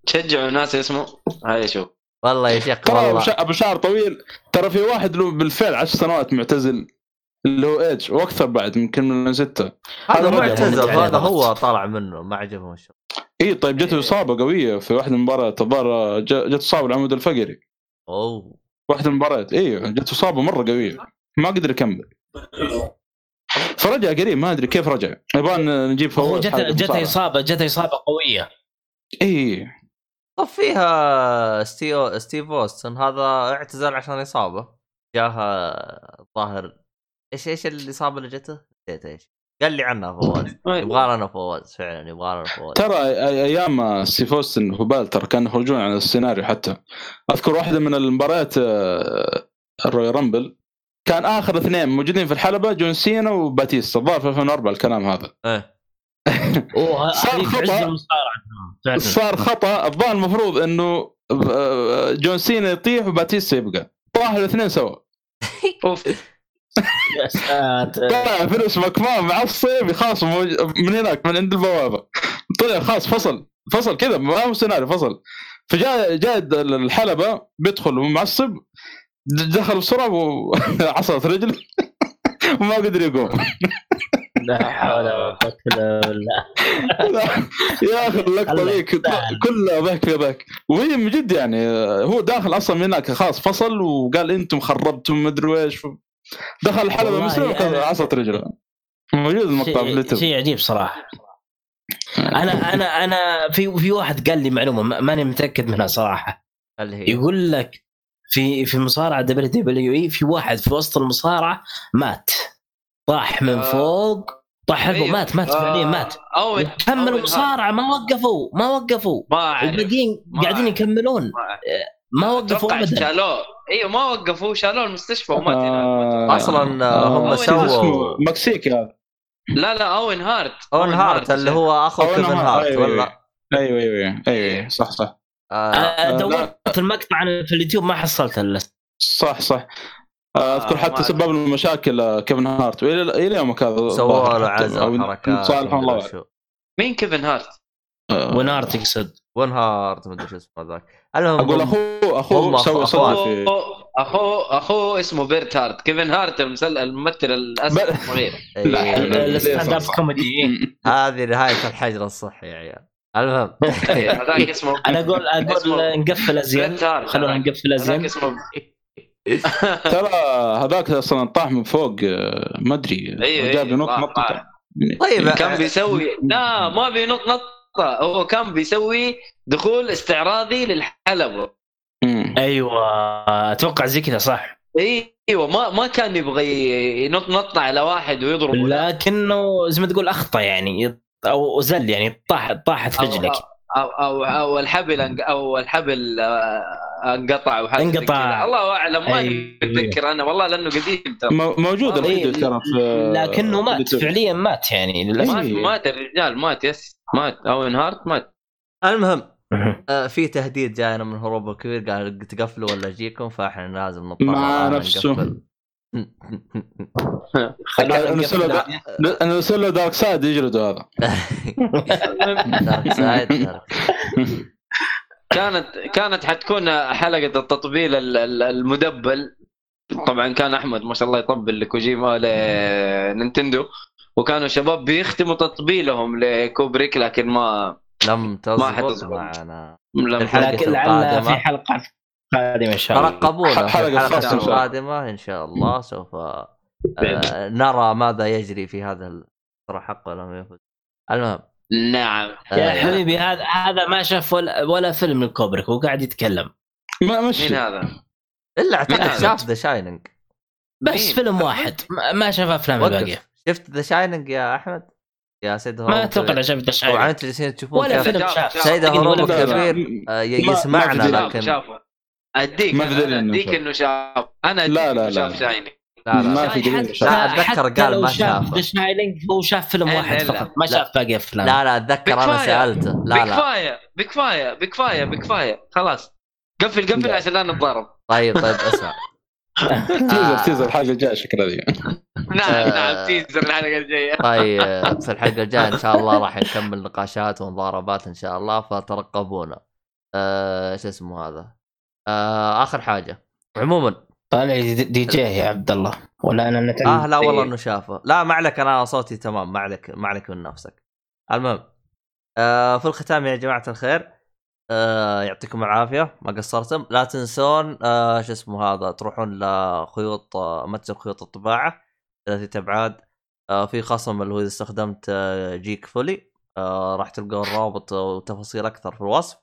S3: شجعوا ناس اسمه؟ هاي شوف.
S1: والله يا شيخ والله.
S4: ابو شعر طويل. ترى في واحد له بالفعل عشر سنوات معتزل. اللي هو ايج وأكثر بعد يمكن من سته
S1: هذا معتزل. هذا هو طلع منه ما عجبه الشغل
S4: إي طيب جته إصابة قوية في واحدة من المباريات الظاهر جت إصابة العمود الفقري.
S1: أوه.
S4: واحدة من المباريات أيوه جت إصابة مرة قوية. ما قدر يكمل. فرجع قريب ما أدري كيف رجع. يبغى نجيب
S5: هو
S4: فواز
S5: جته
S4: حلقة
S5: جته
S4: مصارعة.
S5: إصابة جته إصابة قوية.
S4: إي.
S1: طب فيها ستيو ستيف أوستن هذا اعتزل عشان إصابة. جاها الظاهر إيش إيش الإصابة اللي جته؟ نسيت إيش. قال لي عنها فواز. يبغى لنا فواز فعلا يبغى لنا فواز.
S4: ترى أيام ستيف أوستن ترى كانوا يخرجون عن السيناريو حتى. أذكر واحدة من المباريات آه، ال Royal Rumble. كان آخر اثنين موجودين في الحلبة جون سينا وباتيستا. الظاهر في 2004 الكلام هذا.
S5: إيه.
S4: صار
S5: فعلا.
S4: صار خطأ. الظاهر المفروض إنه آه، جون سينا يطيح وباتيستا يبقى. طاحوا الاثنين سوا.
S3: أوف.
S5: يا ساتر.
S4: طلع فينش مكمان معصب خلاص من هناك من عند البوابة. طلع خلاص فصل فصل كذا ما هو سيناريو فصل. فجاء جاء الحلبة بيدخل ومعصب دخل بسرعة وعصت رجله. وما قدر يقوم.
S5: لا حول ولا قوة إلا بالله.
S4: يا أخي
S5: اللقطة
S4: ذيك. كلها ضحك في ضحك وهي من جد يعني هو داخل أصلا من هناك خلاص فصل وقال أنتم خربتم مدري إيش دخل
S5: الحلبة
S4: مسلم عصت رجله موجود المقطع في
S5: شيء
S4: اليوتيوب
S5: شيء عجيب صراحة. أنا أنا أنا في في واحد قال لي معلومة ما- ماني متأكد منها صراحة.
S1: اللي هي؟
S5: يقول لك في في مصارعة WWE في واحد في وسط المصارعة مات. طاح من
S3: آه.
S5: فوق طاح حلبه
S3: أيوه.
S5: مات مات فعليا
S3: آه،
S5: مات. كملوا
S3: أوين
S5: مصارعة ما وقفوا ما وقفوا. الباقيين قاعدين. يكملون.
S3: ما-
S5: ما وقفوا ابدا.
S3: شالوه. أيوه ما وقفوا شالوه المستشفى ومات هناك
S4: آه،
S8: أصلا آه، هم سووا
S4: اسمه مكسيكي هذا
S3: لا لا أوين هارت.
S1: اون هارت اللي هو
S4: أخو
S1: كيفن
S4: هارت،
S1: هارت
S4: أيوة،
S1: ولا
S4: أيوه أيوه أيوه أيوه صح صح.
S1: آه
S5: آه،
S4: لا.
S5: دورت المقطع في اليوتيوب ما حصلت إلا.
S4: صح صح. آه، أذكر
S3: آه،
S4: حتى
S3: ما-
S4: سبب المشاكل آه، كيفن هارت. إلى يومك هذا
S1: سووا له
S4: أو
S1: حركات
S4: صالح الله.
S3: مين كيفن هارت؟
S4: آه،
S5: ونار تقصد
S1: ون هارت مدري شو اسمه ذاك. المهم
S4: أقول
S1: هم-
S4: اخوه اخوه
S1: أخو-
S4: سوى في
S3: اخوه اخوه اسمه بيرت هارت كيفن هارت المسل... الممثل الأسد
S4: بل-
S3: الصغير
S1: إيه،.
S5: الستاند
S4: أب.
S5: كوميدي
S1: هذه نهاية الحجر الصحي يا عيال. المهم.
S3: إيه، هذاك اسمه
S5: أنا أقول
S3: أقول
S5: نقفل ازين خلونا. نقفل ازين
S4: ترى هذاك أصلا طاح من فوق آه، ما أدري.
S3: أيوه،
S4: جاب نط نط.
S1: طيب
S3: كان بيسوي لا ما بينط نطه هو كان بيسوي دخول استعراضي للحلبة
S4: مم.
S5: أيوه أتوقع زي كذا صح
S3: إيوه ما ما كان يبغى ينط نطه على واحد ويضرب
S5: لكنه زي ما تقول أخطأ يعني أو زل يعني طاح طاحت
S3: أو-
S5: رجلك
S3: أو أو أو الحبل أنق- أو الحبل آه، انقطع أو
S5: انقطع.
S3: الله أعلم ما. اتذكر أنا والله لأنه قديم ترى
S4: مو- موجود
S3: آه،
S4: الفيديو
S5: إيه،
S4: ترى في
S5: لكنه مات. فعليا مات يعني للأسف
S3: مات. مات الرجال مات yes مات. أوين هارت مات.
S1: المهم آه، في تهديد جاينا من هروب الكبير قال تقفلوا ولا أجيكم؟ فاحنا لازم نضطر
S4: مع نفسه.
S5: أنا
S4: أرسل له Dark Side يجلده هذا.
S1: Dark Side
S3: كانت كانت حتكون حلقة التطبيل ال- ال- المدبل. طبعا كان أحمد ما شاء الله يطبل لكوجيما لنينتندو وكانوا شباب بيختموا تطبيلهم لكوبريك لكن ما
S1: لم تزبط
S3: حتزبط.
S1: معنا.
S3: لم
S5: لكن لعل في. حلقة قادمة إن شاء الله.
S4: حلقة
S1: الحلقة
S4: خاصة إن شاء الله.
S1: سوف آه، نرى ماذا يجري في هذا ال- ترى حق ولا ما يفوز. المهم.
S3: نعم.
S5: يا
S1: آه،
S5: حبيبي هذا هذا ما شاف ولا, ولا فيلم الكوبريك وقاعد يتكلم.
S4: ما مش
S3: مين هذا؟
S1: إلا
S3: أعتقد؟
S1: شاف ذا شايننج
S5: بس
S3: مين؟
S5: فيلم واحد. ما, ما شاف أفلام
S1: الباقية. شفت ذا شايننج يا أحمد يا سيد
S5: ما أتوقع
S1: كبير.
S5: شاف ذا
S1: طبعا
S5: شايف
S1: أنتم جالسين تشوفون
S5: ولا فيلم
S3: شاف-.
S1: سيد
S5: لكن
S1: هروب
S5: شاف.
S1: آه، يسمعنا لكن
S3: شافه أديك
S4: ما أديك. إنه شاف
S3: أنا أديك
S4: لا، لا،
S3: شاف
S4: لا.
S3: شايني
S1: لا لا
S4: ما
S1: لا
S4: في دليل
S5: حتى
S1: قال ما
S5: شاف. ذا شايلينج هو شاف فيلم واحد. فقط ما
S1: لا.
S5: شاف باقي أفلام
S1: لا لا أتذكر أنا
S3: بكفاية.
S1: سألته لا لا
S3: بكفايه بكفايه بكفايه بكفايه خلاص قفل قفل. عشان لا نتضارب
S1: طيب طيب اسمع
S4: teaser teaser الحلقة الجاية شكلها ذي
S3: نعم
S1: آه.
S3: نعم teaser الحلقة الجاية.
S1: طيب في الحلقة الجاية إن شاء الله راح نكمل نقاشات ومضاربات إن شاء الله فترقبونا. آه شو اسمه هذا؟ آه آخر حاجة. عموما.
S5: طالع دي دي جي يا عبد الله. ولا أنا نتعلم
S1: آه لا والله إنه شافه. لا ما عليك أنا صوتي تمام ما عليك ما عليك من نفسك. المهم آه في الختام يا جماعة الخير. آه يعطيكم العافية. ما قصرتم. لا تنسون آه شو اسمه هذا تروحون لخيوط آه متجر خيوط الطباعة ثلاثة ابعاد آه في خصم اللي هو إذا استخدمت آه جيك فولي. آه راح تلقوا الرابط وتفاصيل أكثر في الوصف.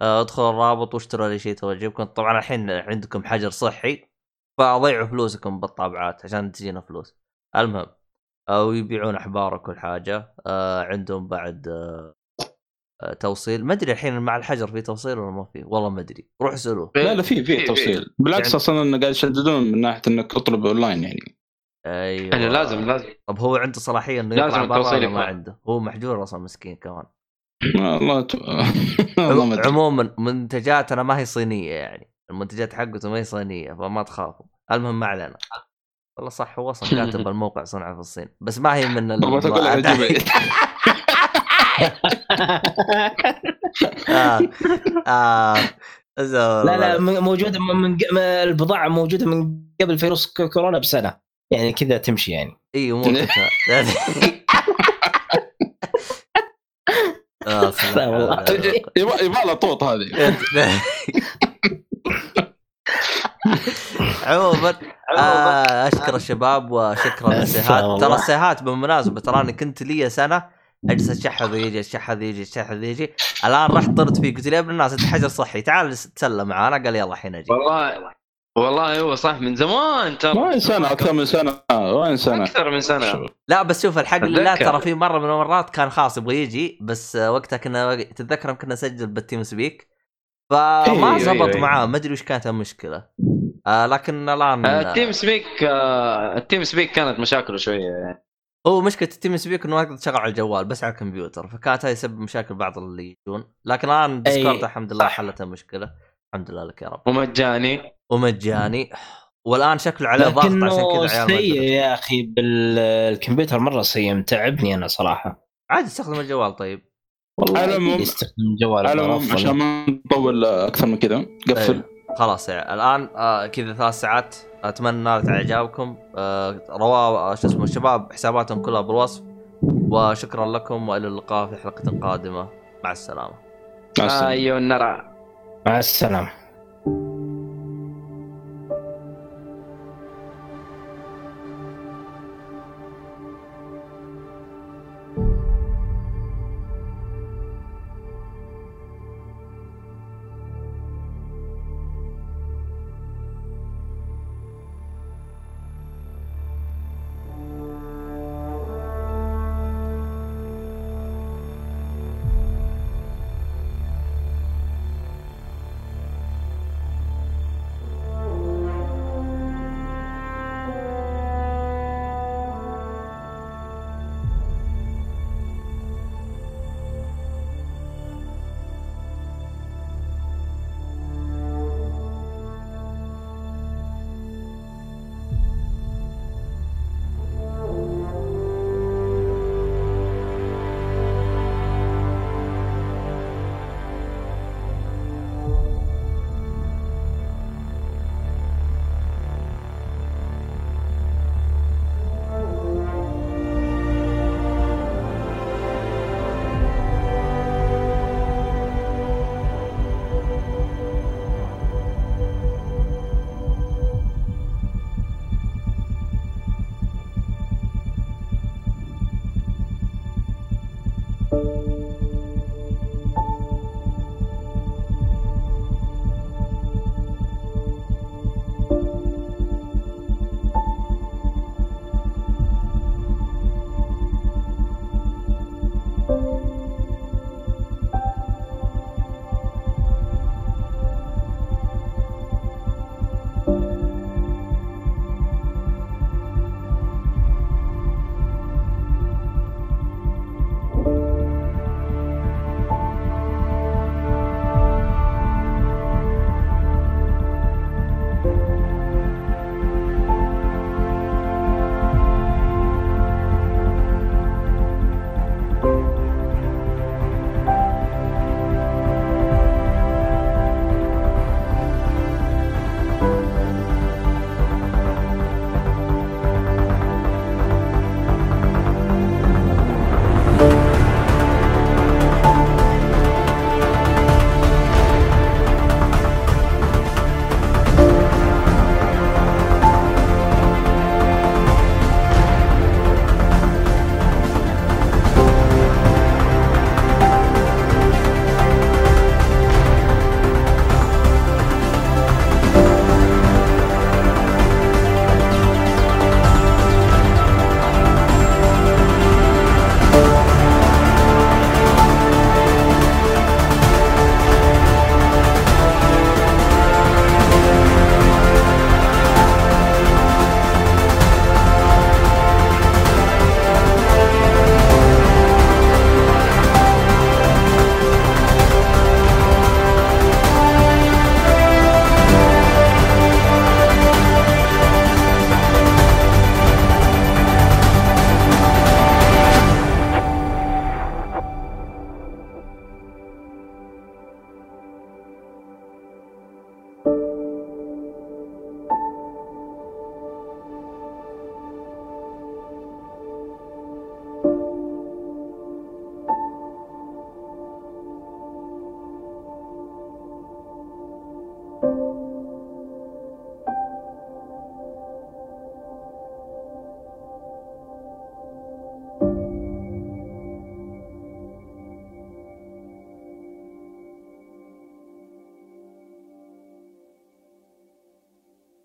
S1: آه ادخلوا الرابط واشتروا أي شيء توجبكم طبعا الحين عندكم حجر صحي فضيعوا فلوسكم بالطابعات عشان تجينا فلوس. المهم آه ويبيعون أحبار وكل حاجة. آه عندهم بعد آه، توصيل. ما أدري الحين مع الحجر في توصيل ولا ما في؟ والله ما أدري. روح اسألوه.
S4: لا لا في في توصيل. بالعكس
S1: يعني-
S4: أصلا إنه قاعد يشددون من ناحية انك تطلب أونلاين يعني.
S1: أيوه.
S3: يعني لازم لازم.
S1: طب هو عنده صلاحية إنه
S3: لازم التوصيل
S1: ولا ما. عنده؟ هو محجور أصلا مسكين كمان.
S4: والله.
S1: عموما منتجاتنا ما هي صينية يعني. المنتجات حقته ما هي صينية فما تخافوا. المهم ما علينا. والله صح هو أصلا كاتب الموقع صنع في الصين. بس ما هي من ال- آه. آه.
S5: لا لا موجوده من البضاعه موجوده من قبل فيروس كورونا بسنه يعني كذا تمشي يعني
S1: اي مو آه،.
S4: يبغى له طوط هذه
S1: عموما آه اشكر الشباب وشكرا للسيهات. ترى السيهات بالمناسبه تراني كنت لي سنه اجلس اشحذ ويجي اشحذ يجي اشحذ يجي الان رحت طرت فيه قلت له يا ابن الناس انت حجر صحي تعال تسلم معانا. قال يلا الحين أجي.
S3: والله والله هو صح من زمان ترى.
S4: وين سنه أكثر من سنة. وين سنه
S3: أكثر من سنة.
S1: لا بس شوف الحق لله. ترى في مرة من المرات كان خلاص يبغى يجي بس آه، وقتها كنا تتذكر يوم كنا نسجل بال TeamSpeak؟ فما
S3: أيوه،
S1: زبط
S3: أيوه، أيوه.
S1: معاه ما أدري وش كانت المشكلة. آه لكن الآن
S3: آه، ال TeamSpeak آه، ال TeamSpeak كانت مشاكله شوية. يعني
S1: هو مشكلة ال TeamSpeak إنه ما تقدر تشغل على الجوال بس على الكمبيوتر فكانت هاي سبب مشاكل بعض اللي يجون. لكن الان
S5: Discord
S1: الحمد لله. حلت المشكلة الحمد لله لك يا رب.
S3: ومجاني.
S1: ومجاني. والآن شكله عليه ضغط عشان كذا عيال
S5: سيء. يا أخي بالكمبيوتر مرة سيء متعبني أنا صراحة.
S1: عادي استخدم الجوال طيب.
S5: والله
S4: على العموم-
S5: أكيد يستخدم الجوال
S4: على العموم. عشان ما نطول أكثر من كذا. قفل.
S1: أيوه. خلاص يعني الآن آه كذا ثلاث ساعات. أتمنى نالت إعجابكم. آه رواه آه، شو اسمه الشباب حساباتهم كلها بالوصف. وشكرا لكم وإلى اللقاء في حلقة قادمة. مع السلامة.
S4: مع السلامة.
S3: أيوه نرى.
S5: مع السلامة.